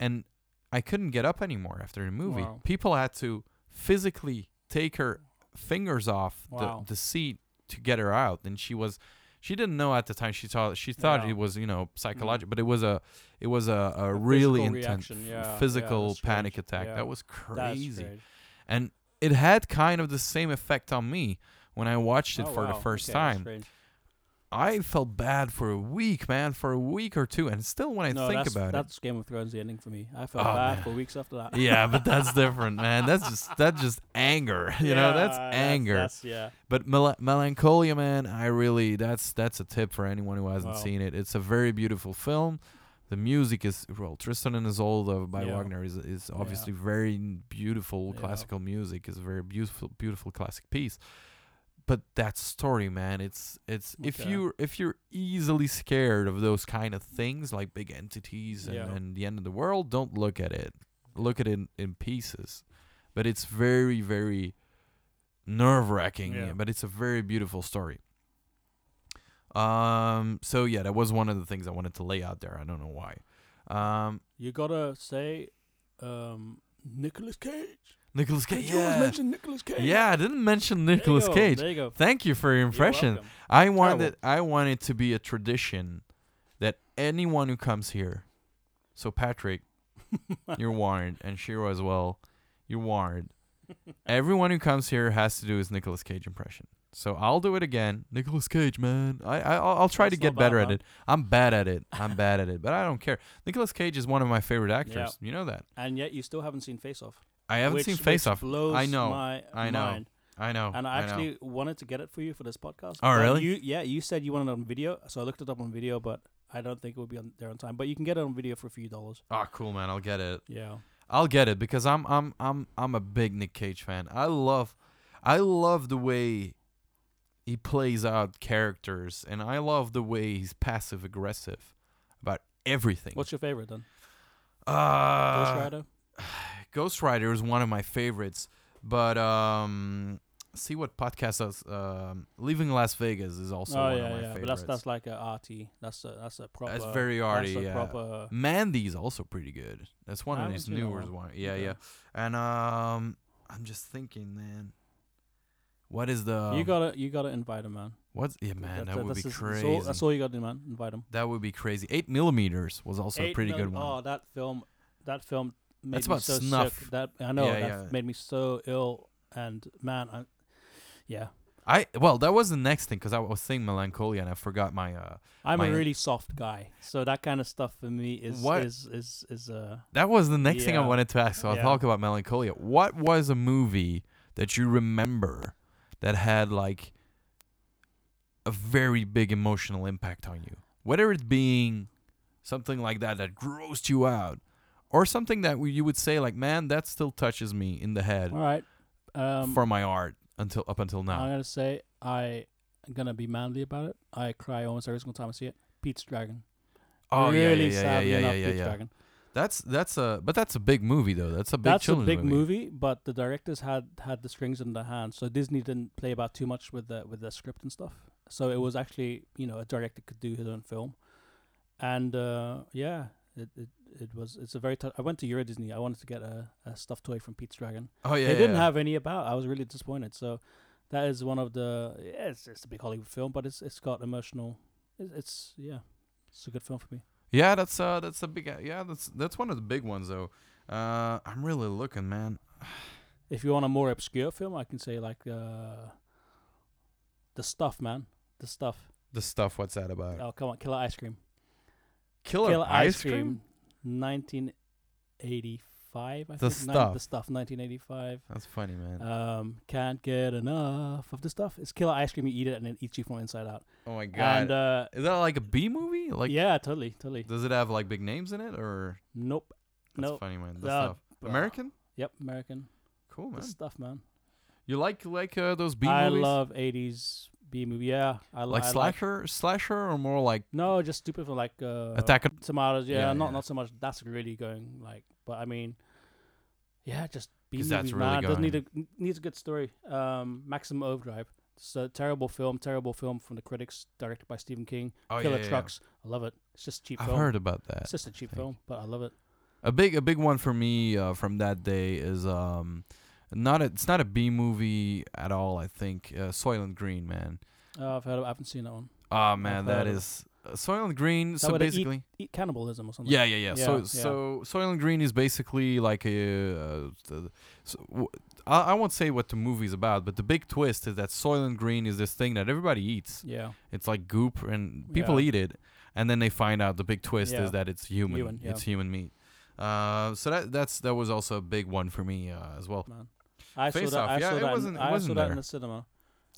Speaker 2: and I couldn't get up anymore after the movie.
Speaker 3: Wow.
Speaker 2: People had to physically take her fingers off
Speaker 3: Wow.
Speaker 2: the, the seat to get her out, and she was. She didn't know at the time. She thought she thought
Speaker 3: Yeah.
Speaker 2: it was you know psychological, but it was a it was a, a,
Speaker 3: A
Speaker 2: really intense
Speaker 3: yeah, yeah,
Speaker 2: physical
Speaker 3: that's
Speaker 2: panic attack.
Speaker 3: Yeah.
Speaker 2: That was crazy and it had kind of the same effect on me when I watched it
Speaker 3: Oh,
Speaker 2: for the first
Speaker 3: Okay,
Speaker 2: time. I felt bad for a week, man, for a week or two, and still when I
Speaker 3: no,
Speaker 2: think
Speaker 3: that's,
Speaker 2: it,
Speaker 3: that's Game of Thrones the ending for me. I felt
Speaker 2: Oh,
Speaker 3: bad
Speaker 2: man.
Speaker 3: for weeks after that.
Speaker 2: yeah, but that's <laughs> different, man. That's just that's just anger, <laughs> you know. That's
Speaker 3: Yeah,
Speaker 2: anger.
Speaker 3: That's, yeah.
Speaker 2: But Mel- Melancholia, man, I really that's that's a tip for anyone who hasn't
Speaker 3: Wow.
Speaker 2: seen it. It's a very beautiful film. The music is well, Tristan and Isolde by
Speaker 3: Yeah.
Speaker 2: Wagner is is obviously very beautiful
Speaker 3: Yeah.
Speaker 2: classical music. is a very beautiful beautiful classic piece. But that story, man, it's it's if you if you're easily scared of those kind of things like big entities and,
Speaker 3: Yeah.
Speaker 2: and the end of the world, don't look at it. Look at it in, in pieces. But it's very very nerve wracking.
Speaker 3: Yeah.
Speaker 2: But it's a very beautiful story. Um. So yeah, that was one of the things I wanted to lay out there. I don't know why. Um.
Speaker 3: You gotta say, um, Nicolas Cage. Nicolas
Speaker 2: Cage.
Speaker 3: you always
Speaker 2: Yeah.
Speaker 3: Nicolas Cage?
Speaker 2: Yeah, I didn't mention
Speaker 3: Nicolas
Speaker 2: Cage.
Speaker 3: There you go.
Speaker 2: Thank you for your impression.
Speaker 3: welcome.
Speaker 2: I wanted I want it to be a tradition that anyone who comes here, so Patrick, <laughs> you're warned, and Shiro as well, you're warned. Everyone who comes here has to do his Nicolas Cage impression. So I'll do it again. Nicolas Cage, man. I, I I'll, I'll try to
Speaker 3: That's
Speaker 2: get
Speaker 3: not bad,
Speaker 2: better at
Speaker 3: man.
Speaker 2: it. I'm bad at it. I'm bad at it, but I don't care. Nicolas Cage is one of my favorite <laughs> actors. You know that.
Speaker 3: And yet you still haven't seen Face Off.
Speaker 2: I haven't
Speaker 3: which,
Speaker 2: seen Face Off. I know.
Speaker 3: My
Speaker 2: I know.
Speaker 3: Mind.
Speaker 2: I know.
Speaker 3: And I actually wanted to get it for you for this podcast.
Speaker 2: Oh,
Speaker 3: but
Speaker 2: really?
Speaker 3: You, yeah, you said you wanted it on video, so I looked it up on video, but I don't think it will be on there on time. But you can get it on video for a few dollars.
Speaker 2: Oh, cool, man. I'll get it.
Speaker 3: Yeah.
Speaker 2: I'll get it because I'm I'm I'm I'm a big Nick Cage fan. I love I love the way he plays out characters and I love the way he's passive aggressive about everything.
Speaker 3: What's your favorite then?
Speaker 2: uh,
Speaker 3: Ghost Rider. <sighs>
Speaker 2: Ghost Rider is one of my favorites, but um see what podcast does um Leaving Las Vegas is also
Speaker 3: oh
Speaker 2: one
Speaker 3: yeah,
Speaker 2: of my
Speaker 3: yeah.
Speaker 2: favorites.
Speaker 3: But that's that's like a RT. That's a that's a proper.
Speaker 2: That's very arty,
Speaker 3: that's a
Speaker 2: yeah.
Speaker 3: Proper.
Speaker 2: Mandy's also pretty good. That's one
Speaker 3: I
Speaker 2: of his newer
Speaker 3: one.
Speaker 2: one. Yeah,
Speaker 3: Okay.
Speaker 2: yeah. And um, I'm just thinking, man. What is the?
Speaker 3: you gotta you gotta invite him, man.
Speaker 2: What's yeah, man?
Speaker 3: That's-
Speaker 2: that would be
Speaker 3: his-
Speaker 2: crazy.
Speaker 3: That's all, that's all you gotta do, man. Invite him.
Speaker 2: that would be crazy. Eight millimeters was also a pretty
Speaker 3: mil-
Speaker 2: good one.
Speaker 3: Oh, that film, that film made
Speaker 2: That's
Speaker 3: me
Speaker 2: about
Speaker 3: so
Speaker 2: snuff.
Speaker 3: sick. That I know
Speaker 2: Yeah,
Speaker 3: that
Speaker 2: yeah.
Speaker 3: made me so ill, and man, I, yeah,
Speaker 2: I well, that was the next thing because I was saying melancholia and I forgot my uh.
Speaker 3: I'm
Speaker 2: My-
Speaker 3: a really soft guy, so that kind of stuff for me is
Speaker 2: What-
Speaker 3: is is is uh
Speaker 2: That was the next thing I
Speaker 3: Yeah.
Speaker 2: wanted to ask. So I'll
Speaker 3: Yeah.
Speaker 2: talk about melancholia. What was a movie that you remember that had like a very big emotional impact on you? Whether it being something like that that grossed you out, or something that you would say like, "Man, that still touches me in the head
Speaker 3: all right. Um,
Speaker 2: for my art until up until now."
Speaker 3: I'm gonna say I am gonna be manly about it. I cry almost every single time I see it. Pete's Dragon.
Speaker 2: oh yeah,
Speaker 3: really
Speaker 2: yeah, yeah, yeah, yeah,
Speaker 3: enough,
Speaker 2: yeah,
Speaker 3: Pete's
Speaker 2: yeah.
Speaker 3: Dragon.
Speaker 2: That's that's a but that's a big movie though. That's a big
Speaker 3: That's a big
Speaker 2: movie.
Speaker 3: movie, but the directors had had the strings in their hands, so Disney didn't play about too much with the with the script and stuff. So it was actually you know a director could do his own film, and uh, yeah, it, it it was it's a very. T- I went to Euro Disney. I wanted to get a, a stuffed toy from Pete's Dragon.
Speaker 2: Oh yeah,
Speaker 3: they
Speaker 2: yeah,
Speaker 3: didn't
Speaker 2: yeah.
Speaker 3: have any about. I was really disappointed. So that is one of the. Yeah, it's, it's a big Hollywood film, but it's it's got emotional. It, it's yeah, it's a good film for me.
Speaker 2: Yeah, that's uh that's a big yeah that's that's one of the big ones though. Uh, I'm really looking, man. <sighs>
Speaker 3: If you want a more obscure film, I can say like uh, the stuff, man. The stuff.
Speaker 2: The stuff. What's that about?
Speaker 3: Oh come on, Killer Ice Cream.
Speaker 2: Killer,
Speaker 3: Killer
Speaker 2: ice cream.
Speaker 3: 1985. I
Speaker 2: The
Speaker 3: think.
Speaker 2: Stuff.
Speaker 3: the stuff. 1985.
Speaker 2: That's funny, man.
Speaker 3: Um, can't get enough of the stuff. It's Killer Ice Cream. You eat it and it eats you from inside out.
Speaker 2: oh my god.
Speaker 3: And uh,
Speaker 2: Is that like a B movie? Like,
Speaker 3: yeah, totally, totally.
Speaker 2: does it have like big names in it or?
Speaker 3: Nope.
Speaker 2: That's
Speaker 3: Nope.
Speaker 2: funny, man. The
Speaker 3: Uh,
Speaker 2: stuff. American.
Speaker 3: Yep, American.
Speaker 2: Cool, man.
Speaker 3: The stuff, man.
Speaker 2: You like like uh, those B
Speaker 3: I
Speaker 2: movies?
Speaker 3: I love 80s B movie. Yeah, I li-
Speaker 2: like
Speaker 3: I
Speaker 2: slasher, slasher, or more like
Speaker 3: No, just stupid for like uh,
Speaker 2: Attack on-
Speaker 3: tomatoes. Yeah,
Speaker 2: Yeah,
Speaker 3: not
Speaker 2: yeah.
Speaker 3: not so much. That's really going like, but I mean, yeah, just B movies,
Speaker 2: that's really
Speaker 3: man. Doesn't need a needs a good story. Um, Maximum Overdrive. It's a terrible film. Terrible film from the critics. Directed by Stephen King.
Speaker 2: oh,
Speaker 3: Killer
Speaker 2: yeah.
Speaker 3: Trucks. I love it. It's just a cheap
Speaker 2: I've
Speaker 3: film.
Speaker 2: heard about that.
Speaker 3: it's just a cheap film, but I love it.
Speaker 2: A big a big one for me uh, from that day is um not a, it's not a B movie at all. I think uh, Soylent Green, man.
Speaker 3: Uh, I've heard. Of, I haven't seen that one.
Speaker 2: Oh man, that
Speaker 3: of
Speaker 2: uh, Soylent Green.
Speaker 3: that
Speaker 2: So
Speaker 3: they eat-
Speaker 2: basically,
Speaker 3: Eat cannibalism or something.
Speaker 2: yeah, yeah, yeah. So
Speaker 3: Yeah,
Speaker 2: so Soylent Green is basically like a. Uh, the, so, w- I, I won't say what the movie's about, but the big twist is that Soylent Green is this thing that everybody eats.
Speaker 3: Yeah.
Speaker 2: It's like goop, and people
Speaker 3: Yeah.
Speaker 2: eat it, and then they find out the big twist
Speaker 3: Yeah.
Speaker 2: is that it's human.
Speaker 3: Human, yeah.
Speaker 2: It's human meat. Uh, so that that's that was also a big one for me uh, as well.
Speaker 3: Man. I
Speaker 2: Face
Speaker 3: saw that.
Speaker 2: Off,
Speaker 3: I
Speaker 2: yeah,
Speaker 3: saw
Speaker 2: it
Speaker 3: that.
Speaker 2: wasn't-
Speaker 3: in,
Speaker 2: it
Speaker 3: I
Speaker 2: wasn't
Speaker 3: saw that
Speaker 2: there.
Speaker 3: in the cinema.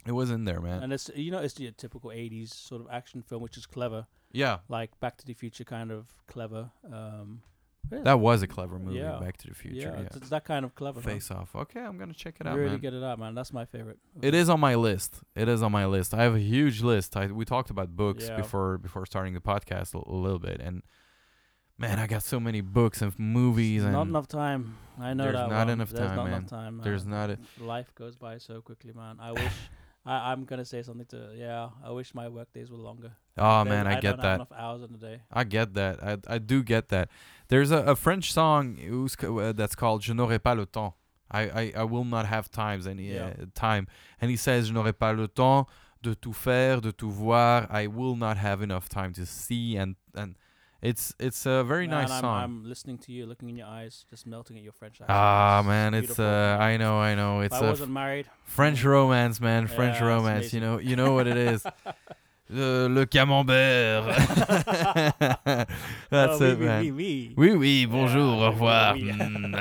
Speaker 2: It was in there, man.
Speaker 3: And it's you know it's the typical '80s sort of action film, which is clever,
Speaker 2: yeah,
Speaker 3: like Back to the Future kind of clever. Um, yeah,
Speaker 2: that was a clever movie.
Speaker 3: Yeah.
Speaker 2: Back to the Future.
Speaker 3: yeah,
Speaker 2: Yeah.
Speaker 3: it's, it's that kind of clever. man.
Speaker 2: Face Off. Okay, I'm gonna check it out,
Speaker 3: really
Speaker 2: man.
Speaker 3: get it out, man. That's my favorite.
Speaker 2: It is on my list. It is on my list. I have a huge list. I, we talked about books
Speaker 3: Yeah.
Speaker 2: before before starting the podcast a, a little bit, and man, I got so many books and movies, and
Speaker 3: not enough time. I know
Speaker 2: There's
Speaker 3: that.
Speaker 2: not enough
Speaker 3: There's
Speaker 2: time,
Speaker 3: not
Speaker 2: man.
Speaker 3: enough time.
Speaker 2: there's not a.
Speaker 3: Life goes by so quickly, man. I wish. <laughs> I, I'm gonna say something to. Yeah, I wish my work days were longer.
Speaker 2: Oh man, I,
Speaker 3: I
Speaker 2: get
Speaker 3: don't
Speaker 2: that.
Speaker 3: Have enough hours in the day.
Speaker 2: I get that. I I do get that. There's a, a French song uh, that's called "Je n'aurai pas le temps." I, I, I will not have times any
Speaker 3: Yeah.
Speaker 2: uh, time, and he says "Je n'aurai pas le temps de tout faire, de tout voir." I will not have enough time to see and and It's it's a very
Speaker 3: Man,
Speaker 2: nice
Speaker 3: I'm,
Speaker 2: song.
Speaker 3: I'm listening to you, looking in your eyes, just melting at your French accent.
Speaker 2: Ah man, it's
Speaker 3: beautiful,
Speaker 2: uh. I know I know
Speaker 3: If
Speaker 2: it's
Speaker 3: I
Speaker 2: a
Speaker 3: wasn't married.
Speaker 2: French romance, man. French
Speaker 3: Yeah,
Speaker 2: romance. You know, you know what it is. <laughs> Le, le camembert. <laughs> <laughs> That's
Speaker 3: oh,
Speaker 2: it,
Speaker 3: oui,
Speaker 2: man.
Speaker 3: Oui, oui,
Speaker 2: Oui, oui. Bonjour.
Speaker 3: Yeah,
Speaker 2: au revoir.
Speaker 3: oui, oui.
Speaker 2: Mm.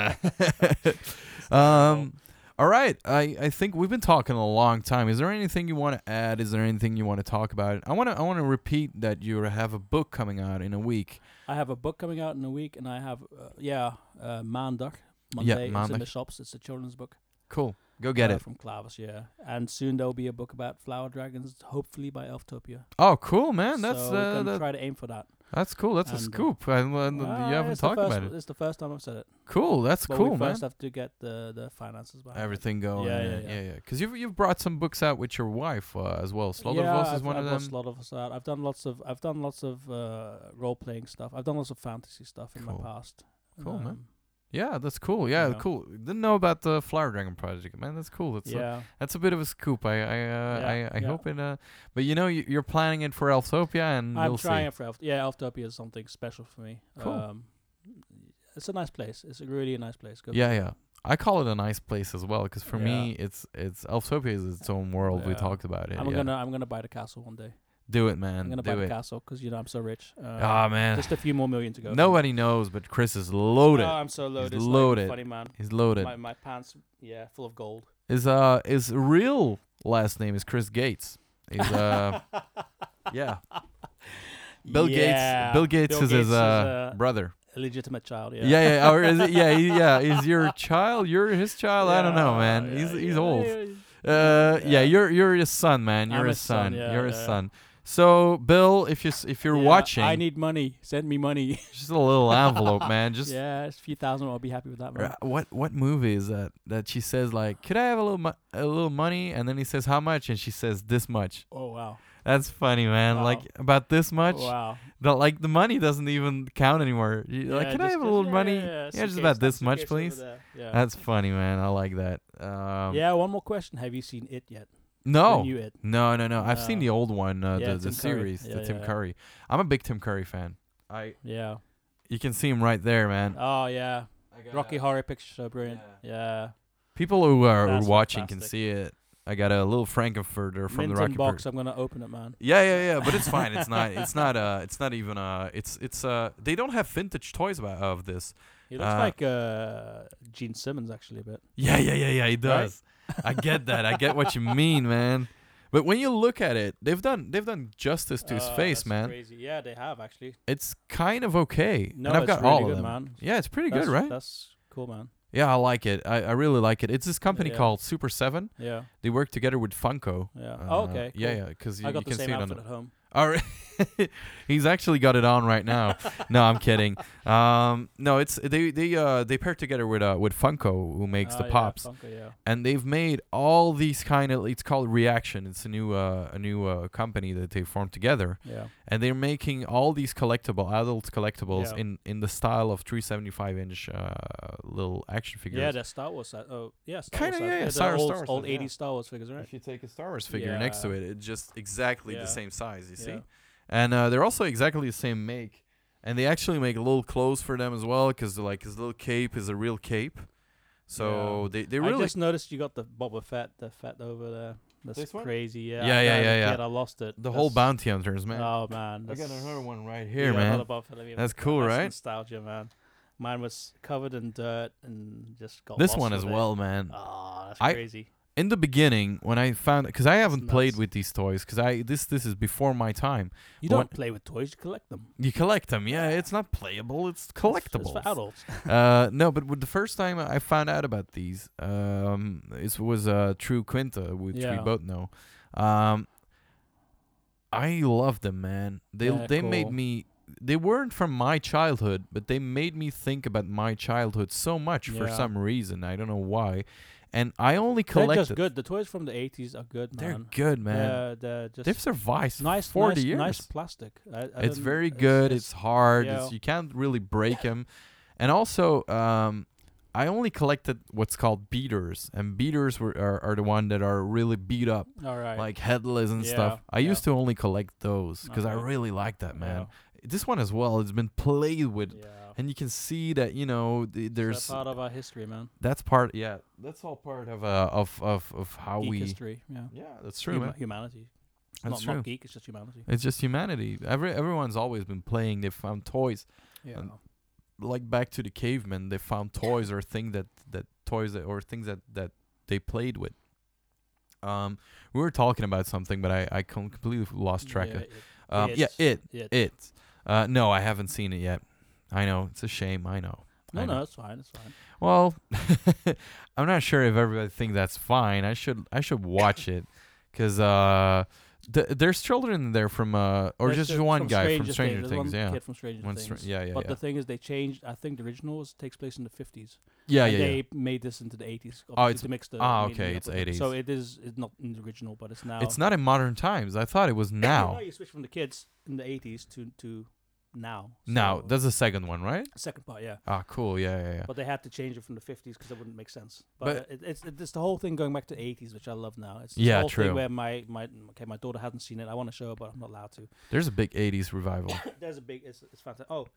Speaker 2: um. All right. I, I think we've been talking a long time. Is there anything you want to add? Is there anything you want to talk about? I want to I want to repeat that you have a book coming out in a week.
Speaker 3: I have a book coming out in a week, and I have uh, yeah, uh, Maandag.
Speaker 2: Yeah,
Speaker 3: Monday. It's in the shops. It's a children's book.
Speaker 2: Cool. Go get
Speaker 3: uh,
Speaker 2: it.
Speaker 3: from Clavis. Yeah, and soon there will be a book about flower dragons, hopefully by Elftopia.
Speaker 2: Oh, cool, man. That's
Speaker 3: so
Speaker 2: uh,
Speaker 3: gonna
Speaker 2: that,
Speaker 3: try to aim for that.
Speaker 2: That's cool. That's a
Speaker 3: and, uh,
Speaker 2: scoop. Uh,
Speaker 3: Ah,
Speaker 2: you haven't talked
Speaker 3: first,
Speaker 2: about it.
Speaker 3: It's the first time I've said it.
Speaker 2: Cool. That's
Speaker 3: But
Speaker 2: cool,
Speaker 3: we
Speaker 2: man.
Speaker 3: first have to get the the finances behind it.
Speaker 2: everything going.
Speaker 3: Yeah,
Speaker 2: Yeah,
Speaker 3: yeah,
Speaker 2: yeah,
Speaker 3: yeah.
Speaker 2: yeah. Because you've you've brought some books out with your wife uh, as well. Slaughter
Speaker 3: yeah,
Speaker 2: Boss is
Speaker 3: I've,
Speaker 2: one
Speaker 3: I've
Speaker 2: of them.
Speaker 3: Slaughter of us out. I've done lots of I've done lots of uh, role playing stuff. I've done lots of fantasy stuff in
Speaker 2: Cool.
Speaker 3: my past.
Speaker 2: Cool, man. Yeah, that's cool. Yeah,
Speaker 3: Yeah.
Speaker 2: cool. Didn't know about the Flower Dragon project, man. That's cool. That's a, that's a bit of a scoop. I I uh,
Speaker 3: Yeah,
Speaker 2: I, I
Speaker 3: yeah.
Speaker 2: hope it. Uh, but you know, you, you're planning it for Elftopia, and
Speaker 3: I'm trying
Speaker 2: see.
Speaker 3: it for Elf. Yeah, Elftopia is something special for me.
Speaker 2: Cool.
Speaker 3: Um, it's a nice place. It's a really a nice place. Go
Speaker 2: Yeah, yeah. I call it a nice place as well, because for me, it's it's Elftopia is its own world. We talked about it.
Speaker 3: I'm
Speaker 2: yeah.
Speaker 3: gonna I'm gonna buy the castle one day.
Speaker 2: Do it, man.
Speaker 3: I'm gonna
Speaker 2: Do
Speaker 3: buy the
Speaker 2: it.
Speaker 3: castle because you know I'm so rich. Uh,
Speaker 2: Ah, man.
Speaker 3: just a few more million to go.
Speaker 2: Nobody knows, but Chris is loaded.
Speaker 3: Oh, I'm so loaded. It's even
Speaker 2: loaded.
Speaker 3: funny man.
Speaker 2: He's loaded.
Speaker 3: My my pants, yeah, full of gold.
Speaker 2: His uh his real last name is Chris Gates. He's uh <laughs> yeah. Bill
Speaker 3: Yeah.
Speaker 2: Gates. Bill Gates is his uh,
Speaker 3: a
Speaker 2: brother.
Speaker 3: illegitimate child. Yeah.
Speaker 2: Yeah, yeah. Or is it? Yeah, he, yeah. <laughs> Is your child? You're his child? I don't know,
Speaker 3: Yeah,
Speaker 2: man.
Speaker 3: yeah,
Speaker 2: he's he's
Speaker 3: yeah,
Speaker 2: old.
Speaker 3: yeah,
Speaker 2: Uh, yeah.
Speaker 3: Yeah.
Speaker 2: You're you're his son, man. You're
Speaker 3: I'm
Speaker 2: his
Speaker 3: his
Speaker 2: son.
Speaker 3: son, yeah,
Speaker 2: you're his
Speaker 3: yeah.
Speaker 2: son. So, Bill, if you if you're
Speaker 3: Yeah,
Speaker 2: watching,
Speaker 3: I need money. Send me money. <laughs>
Speaker 2: just a little envelope, man. Just
Speaker 3: yeah, it's a few thousand. I'll be happy with that. Man.
Speaker 2: Uh, what what movie is that that she says like could I have a little mo- a little money and then he says how much and she says this much
Speaker 3: Oh wow.
Speaker 2: that's funny man
Speaker 3: Wow.
Speaker 2: like about this much
Speaker 3: Wow.
Speaker 2: the like the money doesn't even count anymore you like can I have a little
Speaker 3: yeah,
Speaker 2: money
Speaker 3: Yeah, yeah,
Speaker 2: Yeah, just about this much, please.
Speaker 3: Yeah.
Speaker 2: that's funny man I like that um
Speaker 3: yeah. One more question. Have you seen it yet?
Speaker 2: No no no no I've seen the old one uh,
Speaker 3: Yeah,
Speaker 2: the the series the
Speaker 3: Yeah,
Speaker 2: Tim
Speaker 3: yeah.
Speaker 2: Curry I'm a big Tim Curry fan I
Speaker 3: Yeah.
Speaker 2: you can see him right there man
Speaker 3: Oh yeah. Rocky Horror Picture Show, brilliant. Yeah.
Speaker 2: people who are
Speaker 3: That's
Speaker 2: watching can see it I got a little Frank-N-Furter from the Rocky
Speaker 3: box. I'm gonna open it, man.
Speaker 2: Yeah, yeah, yeah, but it's fine. It's not. It's not. Uh, it's not even. Uh, it's. It's. Uh, they don't have vintage toys about of this.
Speaker 3: He looks
Speaker 2: Uh,
Speaker 3: like uh, Gene Simmons actually a bit.
Speaker 2: Yeah, yeah, yeah, yeah. He
Speaker 3: Right?
Speaker 2: I get that. I get what you mean, man. But when you look at it, they've done. They've done justice to his
Speaker 3: Uh,
Speaker 2: face, man.
Speaker 3: Crazy. Yeah, they have actually.
Speaker 2: It's kind of okay.
Speaker 3: No,
Speaker 2: and I've
Speaker 3: it's
Speaker 2: got
Speaker 3: really
Speaker 2: all
Speaker 3: good,
Speaker 2: of them.
Speaker 3: man.
Speaker 2: Yeah, it's pretty
Speaker 3: That's,
Speaker 2: good, right?
Speaker 3: That's cool, man.
Speaker 2: Yeah, I like it. I, I really like it. It's this company
Speaker 3: Yeah.
Speaker 2: called Super Seven.
Speaker 3: Yeah.
Speaker 2: They work together with Funko.
Speaker 3: Yeah.
Speaker 2: Uh,
Speaker 3: oh, okay.
Speaker 2: Yeah,
Speaker 3: cool.
Speaker 2: yeah, because you,
Speaker 3: I
Speaker 2: you
Speaker 3: the
Speaker 2: can
Speaker 3: same
Speaker 2: see it on the.
Speaker 3: at home.
Speaker 2: All right. <laughs> He's actually got it on right now. no, I'm kidding. Um, no, it's they they uh they pair together with uh with Funko who makes
Speaker 3: Ah,
Speaker 2: the
Speaker 3: yeah,
Speaker 2: pops,
Speaker 3: Funko, yeah.
Speaker 2: and they've made all these kind of it's called Reaction. It's a new uh a new uh, company that they formed together,
Speaker 3: Yeah.
Speaker 2: and they're making all these collectible adult collectibles
Speaker 3: Yeah.
Speaker 2: in in the style of 375 inch uh little action figures.
Speaker 3: Yeah, that's Star Wars. Set. Oh, yeah. Star
Speaker 2: Kinda,
Speaker 3: Wars
Speaker 2: yeah, yeah, Star-
Speaker 3: old,
Speaker 2: Star Wars
Speaker 3: old. 80s Star Wars figures, right?
Speaker 2: If you take a Star Wars figure next to it, it's just exactly the same size. You see.
Speaker 3: Yeah.
Speaker 2: and uh, they're also exactly the same make and they actually make little clothes for them as well because like his little cape is a real cape so
Speaker 3: Yeah.
Speaker 2: they, they
Speaker 3: I just noticed you got the Boba Fett, the Fett over there. That's
Speaker 2: This one?
Speaker 3: crazy. Yeah.
Speaker 2: Yeah, yeah, yeah, yeah.
Speaker 3: kid, I lost it.
Speaker 2: the whole bounty hunters man
Speaker 3: Oh man,
Speaker 2: i got another one right here
Speaker 3: got
Speaker 2: man
Speaker 3: another Boba Fett, let me-
Speaker 2: That's cool,
Speaker 3: that's
Speaker 2: right?
Speaker 3: Nostalgia, man. Mine was covered in dirt and just got.
Speaker 2: this
Speaker 3: lost
Speaker 2: one
Speaker 3: with
Speaker 2: as
Speaker 3: it.
Speaker 2: well man
Speaker 3: Oh, that's
Speaker 2: I-
Speaker 3: crazy.
Speaker 2: In the beginning when i found because i haven't played with these toys because i this this is before my time
Speaker 3: You don't play with toys; you collect them.
Speaker 2: you collect them yeah it's not playable it's collectible
Speaker 3: for adults. <laughs>
Speaker 2: uh, no, but with the first time I found out about these, um, it was uh, True Quinta, which we both know. Um, I love them, man. They
Speaker 3: Yeah,
Speaker 2: they made me. They weren't from my childhood, but they made me think about my childhood so much for some reason. I don't know why. And I only collected.
Speaker 3: They're just good. The toys from the '80s are good, man.
Speaker 2: They're good, man.
Speaker 3: Yeah, they're just
Speaker 2: They've survived
Speaker 3: nice,
Speaker 2: forty
Speaker 3: nice,
Speaker 2: years.
Speaker 3: nice plastic. I, I
Speaker 2: it's very good. It's, hard.
Speaker 3: yeah.
Speaker 2: It's, you can't really break them. And also, um, I only collected what's called beaters, and beaters were are, are the one that are really beat up,
Speaker 3: all right.
Speaker 2: like headless and stuff. I
Speaker 3: yeah.
Speaker 2: used to only collect those because I really like that, man.
Speaker 3: Yeah.
Speaker 2: this one as well It's been played with,
Speaker 3: Yeah.
Speaker 2: And you can see that you know th-
Speaker 3: There's part of our history, man.
Speaker 2: that's part. Yeah, that's all part of uh of of of how
Speaker 3: geek
Speaker 2: we.
Speaker 3: history. Yeah.
Speaker 2: Yeah, that's true,
Speaker 3: Huma-
Speaker 2: man.
Speaker 3: Humanity. It's
Speaker 2: That's
Speaker 3: not,
Speaker 2: true.
Speaker 3: not geek. It's just humanity.
Speaker 2: It's just humanity. Every everyone's always been playing. They found toys.
Speaker 3: Yeah.
Speaker 2: And- like back to the cavemen, they found toys or thing that that toys that or things that that they played with. Um, we were talking about something, but I I completely lost track of.
Speaker 3: it-
Speaker 2: Um, yeah, it
Speaker 3: it.
Speaker 2: it. Uh, no, I haven't seen it yet. I know it's a shame. I know.
Speaker 3: No,
Speaker 2: I
Speaker 3: no,
Speaker 2: know.
Speaker 3: it's fine. It's fine.
Speaker 2: Well, <laughs> I'm not sure if everybody thinks that's fine. I should I should watch it, cause uh, th- there's children there from uh, or
Speaker 3: There's
Speaker 2: just one
Speaker 3: from
Speaker 2: guy from
Speaker 3: Stranger
Speaker 2: Stranger
Speaker 3: There's
Speaker 2: Things.
Speaker 3: one
Speaker 2: Yeah.
Speaker 3: Kid from Stranger
Speaker 2: One Str-
Speaker 3: Things.
Speaker 2: yeah, yeah,
Speaker 3: But
Speaker 2: yeah.
Speaker 3: the thing is, they changed. I think the original was, takes place in the 50s.
Speaker 2: Yeah, yeah, yeah.
Speaker 3: They made this into the 80s.
Speaker 2: Oh, it's-
Speaker 3: to mix
Speaker 2: ah, okay, it's
Speaker 3: with it.
Speaker 2: 80s.
Speaker 3: So it is. It's not in the original, but it's now.
Speaker 2: It's not in modern times. I thought it was <coughs> now.
Speaker 3: No, you switch from the kids in the 80s to to now.
Speaker 2: Now,
Speaker 3: So-
Speaker 2: that's the second one, right?
Speaker 3: second part, yeah.
Speaker 2: Ah, cool. Yeah, yeah, yeah.
Speaker 3: But they had to change it from the 50s because it wouldn't make sense. But,
Speaker 2: But-
Speaker 3: uh, it, it's it's the whole thing going back to 80s, which I love now. It's
Speaker 2: Yeah,
Speaker 3: whole
Speaker 2: true.
Speaker 3: thing where my my okay, my daughter hasn't seen it. I want to show her, but I'm not allowed to.
Speaker 2: There's a big '80s revival. <coughs>
Speaker 3: There's a big. It's, it's fantastic. Oh,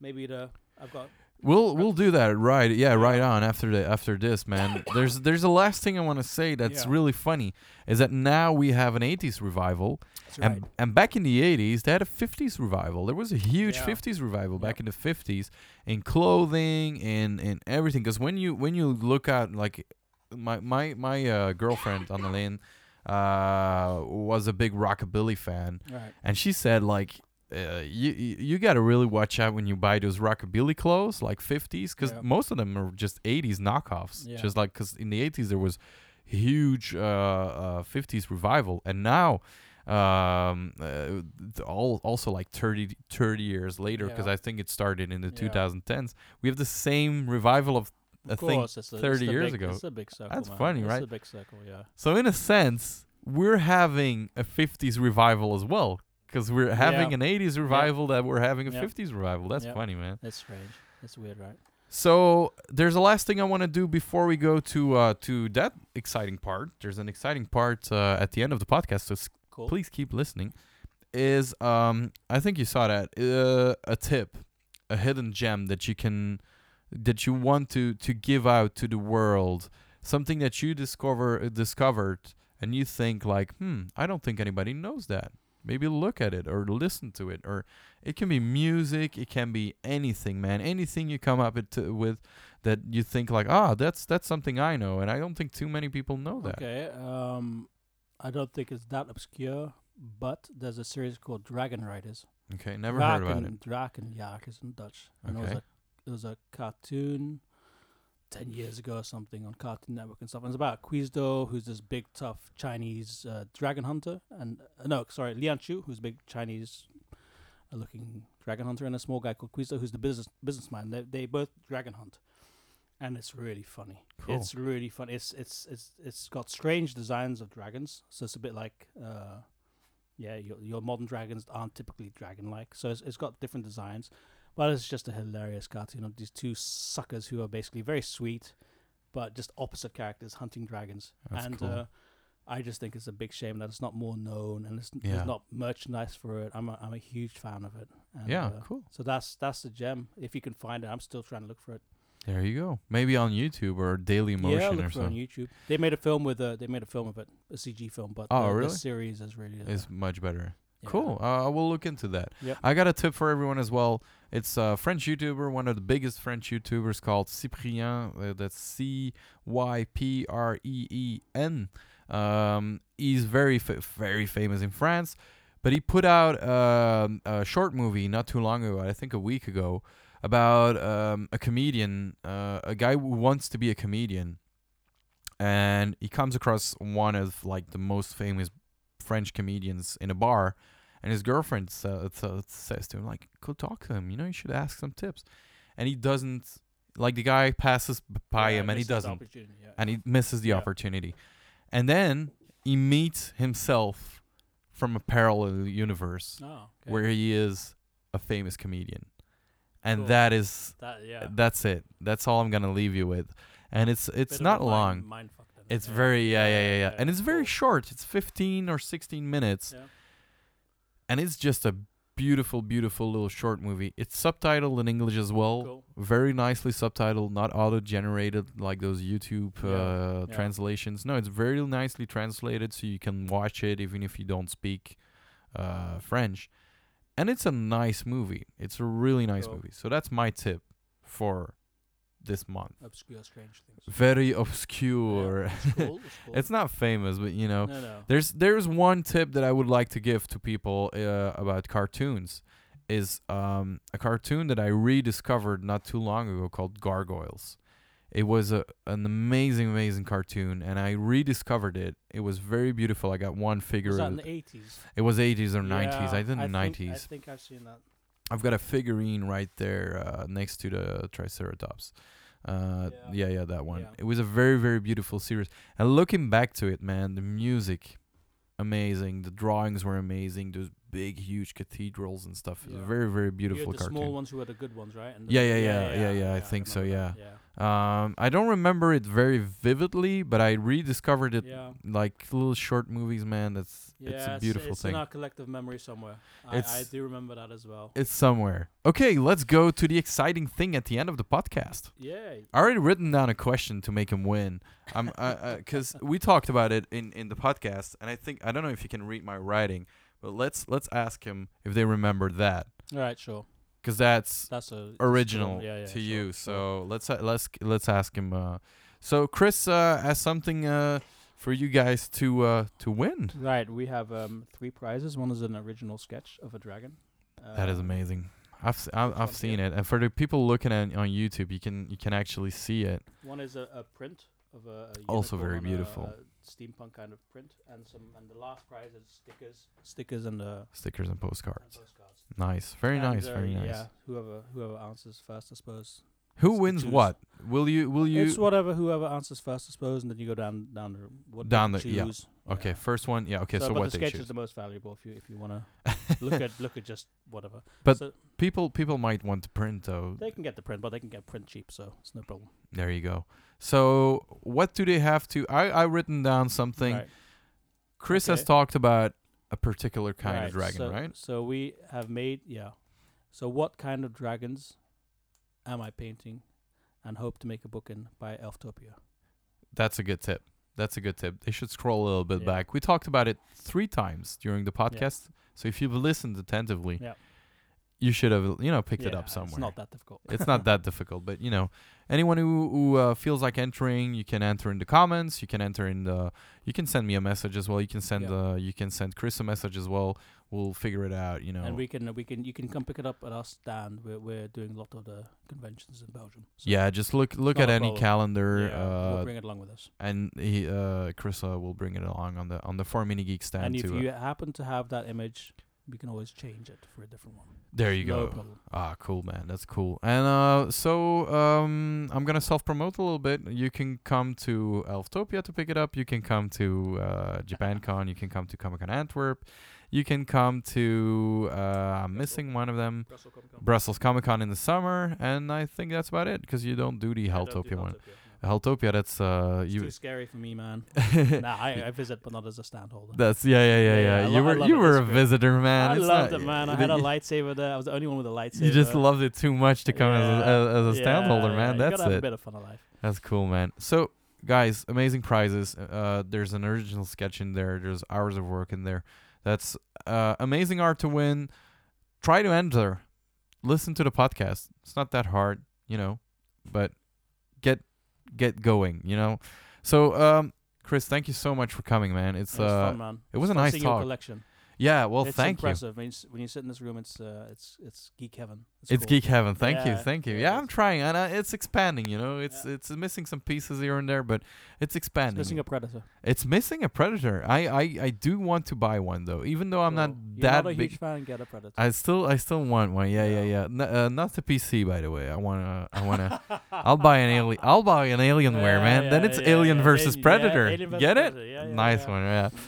Speaker 3: maybe the I've got.
Speaker 2: We'll we'll do that right. Yeah, right on after the after this, man. <laughs> There's there's the last thing I want to say that's
Speaker 3: Yeah.
Speaker 2: really funny is that now we have an '80s revival,
Speaker 3: That's
Speaker 2: and
Speaker 3: right.
Speaker 2: and back in the '80s they had a '50s revival. There was a huge
Speaker 3: Yeah.
Speaker 2: '50s revival back in the '50s in clothing and and everything. Because when you when you look at like my my my uh, girlfriend on the lane uh was a big rockabilly fan
Speaker 3: Right.
Speaker 2: and she said like uh, you you you got to really watch out when you buy those rockabilly clothes like 50s because
Speaker 3: Yeah.
Speaker 2: most of them are just 80s knockoffs
Speaker 3: Yeah.
Speaker 2: just like because in the 80s there was huge uh, uh 50s revival and now um uh, all also like 30 30 years later because
Speaker 3: Yeah.
Speaker 2: i think it started in the
Speaker 3: Yeah.
Speaker 2: 2010s we have the same revival of a thing
Speaker 3: course, it's
Speaker 2: 30
Speaker 3: it's
Speaker 2: years
Speaker 3: big,
Speaker 2: ago.
Speaker 3: It's a big circle.
Speaker 2: That's
Speaker 3: man.
Speaker 2: funny,
Speaker 3: it's
Speaker 2: right?
Speaker 3: a big circle, yeah.
Speaker 2: so in a sense we're having a 50s revival as well because we're having
Speaker 3: Yeah.
Speaker 2: an 80s revival that we're having a
Speaker 3: Yeah.
Speaker 2: 50s revival that's funny man
Speaker 3: That's strange. That's weird, right?
Speaker 2: so there's a last thing I want to do before we go to uh, to that exciting part. There's an exciting part uh, at the end of the podcast, so
Speaker 3: Cool.
Speaker 2: please keep listening. Is um I think you saw that uh, a tip, a hidden gem that you can that you want to to give out to the world, something that you discover uh, discovered and you think like, hmm, I don't think anybody knows that. Maybe look at it or listen to it, or it can be music, it can be anything, man. Anything you come up it with that you think like, ah, that's that's something I know, and I don't think too many people know that.
Speaker 3: Okay. Um, I don't think it's that obscure, but there's a series called Dragon Riders.
Speaker 2: Okay, never heard about it.
Speaker 3: Dragon Draken, Drakenjagers in Dutch. And it was
Speaker 2: Okay.
Speaker 3: a it was a cartoon ten years ago or something on Cartoon Network and stuff. And it's about Gwizdo, who's this big tough Chinese uh, dragon hunter, and uh, no, sorry, Lian Chu, who's a big Chinese uh, looking dragon hunter, and a small guy called Gwizdo, who's the business businessman. They they both dragon hunt, and it's really funny.
Speaker 2: Cool.
Speaker 3: It's really fun. It's it's it's it's got strange designs of dragons, so it's a bit like. Uh, yeah, your, your modern dragons aren't typically dragon-like, so it's, it's got different designs. But it's just a hilarious cartoon you know, of these two suckers who are basically very sweet, but just opposite characters hunting dragons.
Speaker 2: That's
Speaker 3: and
Speaker 2: cool.
Speaker 3: uh, I just think it's a big shame that it's not more known and it's,
Speaker 2: Yeah.
Speaker 3: there's not merchandise for it. I'm a, I'm a huge fan of it. And,
Speaker 2: yeah,
Speaker 3: uh,
Speaker 2: cool.
Speaker 3: So that's that's the gem. If you can find it, I'm still trying to look for it.
Speaker 2: There you go. Maybe on YouTube or Daily Motion
Speaker 3: yeah, look for it on. YouTube. They made a film with a they made a film of it, a CG film, but
Speaker 2: Oh,
Speaker 3: the,
Speaker 2: really?
Speaker 3: the series is really uh,
Speaker 2: Is much better.
Speaker 3: Yeah.
Speaker 2: Cool. Uh, I will look into that.
Speaker 3: Yep.
Speaker 2: I got a tip for everyone as well. It's a French YouTuber, one of the biggest French YouTubers called Cyprien. Uh, that's C Y P R E E N. Um, he's very fa- very famous in France, but he put out um, a short movie not too long ago, I think a week ago, about um, a comedian, uh, a guy who wants to be a comedian, and he comes across one of like the most famous French comedians in a bar, and his girlfriend sa- sa- says to him like, "Go talk to him. You know, you should ask some tips." And he doesn't. Like the guy passes by
Speaker 3: Yeah,
Speaker 2: him and he doesn't,
Speaker 3: yeah.
Speaker 2: and he misses the
Speaker 3: Yeah.
Speaker 2: opportunity. And then he meets himself from a parallel universe
Speaker 3: Oh, okay.
Speaker 2: where he is a famous comedian, and
Speaker 3: Cool.
Speaker 2: that is
Speaker 3: that yeah.
Speaker 2: that's it. That's all I'm gonna leave you with. And it's it's not long.
Speaker 3: mind then.
Speaker 2: It's
Speaker 3: Yeah.
Speaker 2: very yeah yeah yeah yeah, and it's very short. It's 15 or 16 minutes,
Speaker 3: Yeah.
Speaker 2: And it's just a beautiful, beautiful little short movie. It's subtitled in English as well.
Speaker 3: Cool.
Speaker 2: Very nicely subtitled, not auto-generated like those YouTube
Speaker 3: Yeah,
Speaker 2: uh,
Speaker 3: yeah.
Speaker 2: translations. No, it's very nicely translated, so you can watch it even if you don't speak uh, French. And it's a nice movie. It's a really nice
Speaker 3: Cool.
Speaker 2: movie. So that's my tip for this month.
Speaker 3: Obscure, strange things.
Speaker 2: Very obscure.
Speaker 3: Yeah, it's cool. It's, <laughs> cool.
Speaker 2: it's not famous, but you know,
Speaker 3: no, no.
Speaker 2: there's there's one tip that I would like to give to people uh, about cartoons is um, a cartoon that I rediscovered not too long ago called Gargoyles. It was a an amazing amazing cartoon and I rediscovered it. It was very beautiful. I got one figure.
Speaker 3: It
Speaker 2: Was
Speaker 3: in the eighties?
Speaker 2: It was 80s or 90s. I think
Speaker 3: think-
Speaker 2: 90s.
Speaker 3: I think I've seen that.
Speaker 2: I've got a figurine right there uh, next to the Triceratops. Uh, yeah.
Speaker 3: Yeah.
Speaker 2: yeah, that one.
Speaker 3: Yeah.
Speaker 2: It was a very, very beautiful series. And looking back to it, man, the music, amazing. The drawings were amazing. Those big, huge cathedrals and stuff. It was a
Speaker 3: Yeah.
Speaker 2: very, very
Speaker 3: You
Speaker 2: beautiful
Speaker 3: had the
Speaker 2: cartoon.
Speaker 3: small ones who were the good ones, right?
Speaker 2: Yeah, yeah, yeah, yeah, yeah, I think so,
Speaker 3: Yeah.
Speaker 2: Um, I don't remember it very vividly, but I rediscovered it like little short movies, man. That's
Speaker 3: Yeah,
Speaker 2: it's a beautiful
Speaker 3: it's
Speaker 2: thing.
Speaker 3: in our collective memory somewhere. I, I do remember that as well.
Speaker 2: It's somewhere. Okay, let's go to the exciting thing at the end of the podcast.
Speaker 3: Yeah.
Speaker 2: I already written down a question to make him win. I'm because <laughs> we talked about it in in the podcast, and I think I don't know if you can read my writing, but let's let's ask him if they remember that
Speaker 3: All right, sure.
Speaker 2: because that's
Speaker 3: That's a
Speaker 2: original.
Speaker 3: Yeah, yeah,
Speaker 2: to
Speaker 3: sure,
Speaker 2: you.
Speaker 3: sure.
Speaker 2: So let's uh, let's let's ask him. Uh, so Chris uh, has something uh, for you guys to uh, to win.
Speaker 3: Right, we have um, three prizes. One is an original sketch of a dragon.
Speaker 2: that is
Speaker 3: Um,
Speaker 2: amazing. I've s- I've, I've seen it, and for the people looking at on YouTube, you can you can actually see it.
Speaker 3: One is a, a print of a, a
Speaker 2: Also very
Speaker 3: on a-
Speaker 2: beautiful.
Speaker 3: a steampunk kind of print, and some. And the last prize is stickers, stickers and, uh,
Speaker 2: Stickers and
Speaker 3: and
Speaker 2: postcards.
Speaker 3: postcards.
Speaker 2: Nice, very
Speaker 3: And,
Speaker 2: nice,
Speaker 3: uh,
Speaker 2: very nice.
Speaker 3: Yeah, whoever whoever answers first, I suppose.
Speaker 2: Who wins
Speaker 3: choose.
Speaker 2: what? Will you? Will you?
Speaker 3: it's whatever whoever answers first, I suppose, and then you go down down the what
Speaker 2: Down the- yeah.
Speaker 3: choose.
Speaker 2: okay,
Speaker 3: Yeah.
Speaker 2: first one. Yeah. Okay. So,
Speaker 3: but
Speaker 2: what
Speaker 3: the
Speaker 2: they
Speaker 3: sketch
Speaker 2: choose?
Speaker 3: is the most valuable if you if you want to <laughs> look at look at just whatever.
Speaker 2: But
Speaker 3: so
Speaker 2: people people might want to print though.
Speaker 3: they can get the print, but they can get print cheap, so it's no problem.
Speaker 2: There you go. So what do they have to? I I written down something.
Speaker 3: Right.
Speaker 2: Chris has talked about a particular kind
Speaker 3: Right,
Speaker 2: of dragon,
Speaker 3: so,
Speaker 2: right?
Speaker 3: So we have made yeah. So what kind of dragons am I painting, and hope to make a book in by Elftopia?
Speaker 2: That's a good tip. That's a good tip. They should scroll a little bit
Speaker 3: Yeah.
Speaker 2: back. We talked about it three times during the podcast. So if you've listened attentively,
Speaker 3: Yeah.
Speaker 2: you should have you know picked it up somewhere.
Speaker 3: It's not that difficult.
Speaker 2: it's not that <laughs> difficult but you know anyone who, who uh, feels like entering you can enter in the comments you can enter in the you can send me a message as well you can send
Speaker 3: Yeah.
Speaker 2: uh, you can send chris a message as well we'll figure it out you know
Speaker 3: And we can we can you can come pick it up at our stand. We're we're doing a lot of the conventions in Belgium. So
Speaker 2: yeah just look look at any
Speaker 3: problem.
Speaker 2: calendar
Speaker 3: yeah,
Speaker 2: uh,
Speaker 3: we'll bring it along with us.
Speaker 2: and he uh chris uh, will bring it along on the on the 4MiniGeek stand
Speaker 3: And if
Speaker 2: too
Speaker 3: you happen to have that image, we can always change it for a different one.
Speaker 2: there you
Speaker 3: no
Speaker 2: go
Speaker 3: problem.
Speaker 2: Ah, cool, man. That's cool. And uh, so um, I'm gonna self promote a little bit. You can come to Elftopia to pick it up. You can come to uh, <laughs> JapanCon. You can come to Comic Con Antwerp. You can come to. Uh, I'm missing one of them.
Speaker 3: Brussels Comic Con.
Speaker 2: Brussels Comic Con in the summer, and I think that's about it because you don't do the Heltopia one.
Speaker 3: Heltopia,
Speaker 2: that's uh,
Speaker 3: It's
Speaker 2: you.
Speaker 3: too scary for me, man. <laughs> nah, I, I visit, but not as a stand holder.
Speaker 2: That's yeah, yeah, yeah,
Speaker 3: Yeah,
Speaker 2: yeah.
Speaker 3: yeah,
Speaker 2: you
Speaker 3: lo-
Speaker 2: were you were a
Speaker 3: great.
Speaker 2: visitor, man.
Speaker 3: I
Speaker 2: It's
Speaker 3: loved
Speaker 2: not-
Speaker 3: it, man. I had a lightsaber there. I was the only one with a lightsaber.
Speaker 2: You just loved it too much to come as, a,
Speaker 3: Yeah,
Speaker 2: as, as a stand holder,
Speaker 3: yeah,
Speaker 2: man. That's
Speaker 3: gotta have a
Speaker 2: it.
Speaker 3: bit of fun in life.
Speaker 2: That's cool, man. So, guys, amazing prizes. Uh, there's an original sketch in there. There's hours of work in there. That's uh, amazing art to win. Try to enter. Listen to the podcast. It's not that hard, you know, but get get going, you know. So, um, Chris, thank you so much for coming, man. It's
Speaker 3: It was
Speaker 2: uh,
Speaker 3: fun, man.
Speaker 2: it was a nice talk.
Speaker 3: collection.
Speaker 2: Yeah. Well,
Speaker 3: it's
Speaker 2: thank you.
Speaker 3: impressive. When you, s- when you sit in this room, it's uh, it's it's geek heaven.
Speaker 2: It's
Speaker 3: cool.
Speaker 2: geek heaven. Thank you, thank you.
Speaker 3: yeah,
Speaker 2: Yeah, I'm trying, and uh, it's expanding. You know, it's
Speaker 3: Yeah.
Speaker 2: it's missing some pieces here and there, but it's
Speaker 3: It's
Speaker 2: expanding.
Speaker 3: missing a predator.
Speaker 2: It's missing a predator. I, I, I do want to buy one though, even though I'm not that
Speaker 3: not a
Speaker 2: big.
Speaker 3: huge fan. Get a predator.
Speaker 2: I still I still want one. Yeah, yeah,
Speaker 3: Yeah.
Speaker 2: yeah. N- uh, not the PC, by the way. I wanna I wanna. <laughs> I'll buy an alien. I'll buy an Alienware,
Speaker 3: Yeah,
Speaker 2: man. then it's
Speaker 3: yeah,
Speaker 2: Alien
Speaker 3: yeah,
Speaker 2: versus
Speaker 3: yeah,
Speaker 2: Predator.
Speaker 3: Alien versus
Speaker 2: Get it?
Speaker 3: Predator, yeah, yeah,
Speaker 2: nice
Speaker 3: yeah.
Speaker 2: one. Yeah. <laughs>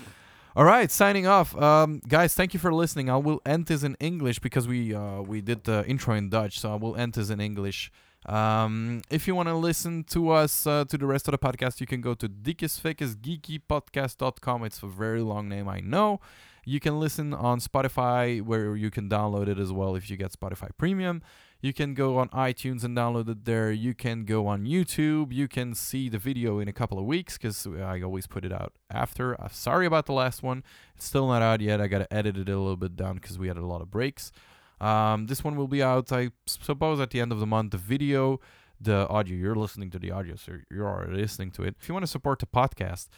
Speaker 2: All right, signing off. Um, guys, thank you for listening. I will end this in English because we uh we did the intro in Dutch, so I will end this in English. Um, if you want to listen to us, uh, to the rest of the podcast, you can go to dikkesvekkesgeekypodcast.com. It's a very long name, I know. You can listen on Spotify, where you can download it as well if you get Spotify Premium. You can go on iTunes and download it there. You can go on YouTube. You can see the video in a couple of weeks because I always put it out after. I'm sorry about the last one. It's still not out yet. I got to edit it a little bit down because we had a lot of breaks. Um, this one will be out, I suppose, at the end of the month. The video, the audio, you're listening to the audio, so you're already listening to it. If you want to support the podcast,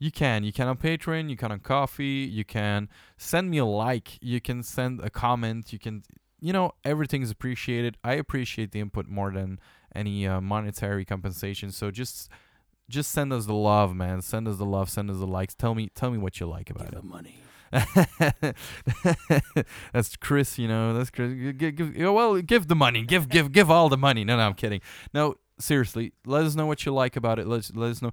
Speaker 2: you can. You can on Patreon, you can on Ko-fi, you can send me a like, you can send a comment, you can, you know, everything's appreciated. I appreciate the input more than any uh, monetary compensation. So just just send us the love, man. Send us the love, send us the likes. Tell me tell me what you like about
Speaker 3: Give
Speaker 2: it.
Speaker 3: the money. <laughs>
Speaker 2: that's Chris, you know. That's Chris. Give, give, well, give the money. Give, give, give all the money. No, no, I'm kidding. No, seriously. Let us know what you like about it. Let let us know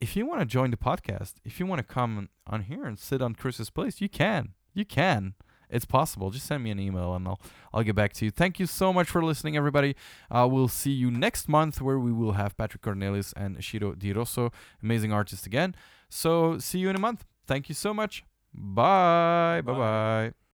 Speaker 2: if you want to join the podcast. If you want to come on here and sit on Chris's place, you can. You can. It's possible. Just send me an email and I'll I'll get back to you. Thank you so much for listening, everybody. Uh, we'll see you next month where we will have Patrick Cornelius and Shiro Di Rosso, amazing artists again. So see you in a month. Thank you so much. Bye. Bye
Speaker 3: Bye.
Speaker 2: bye.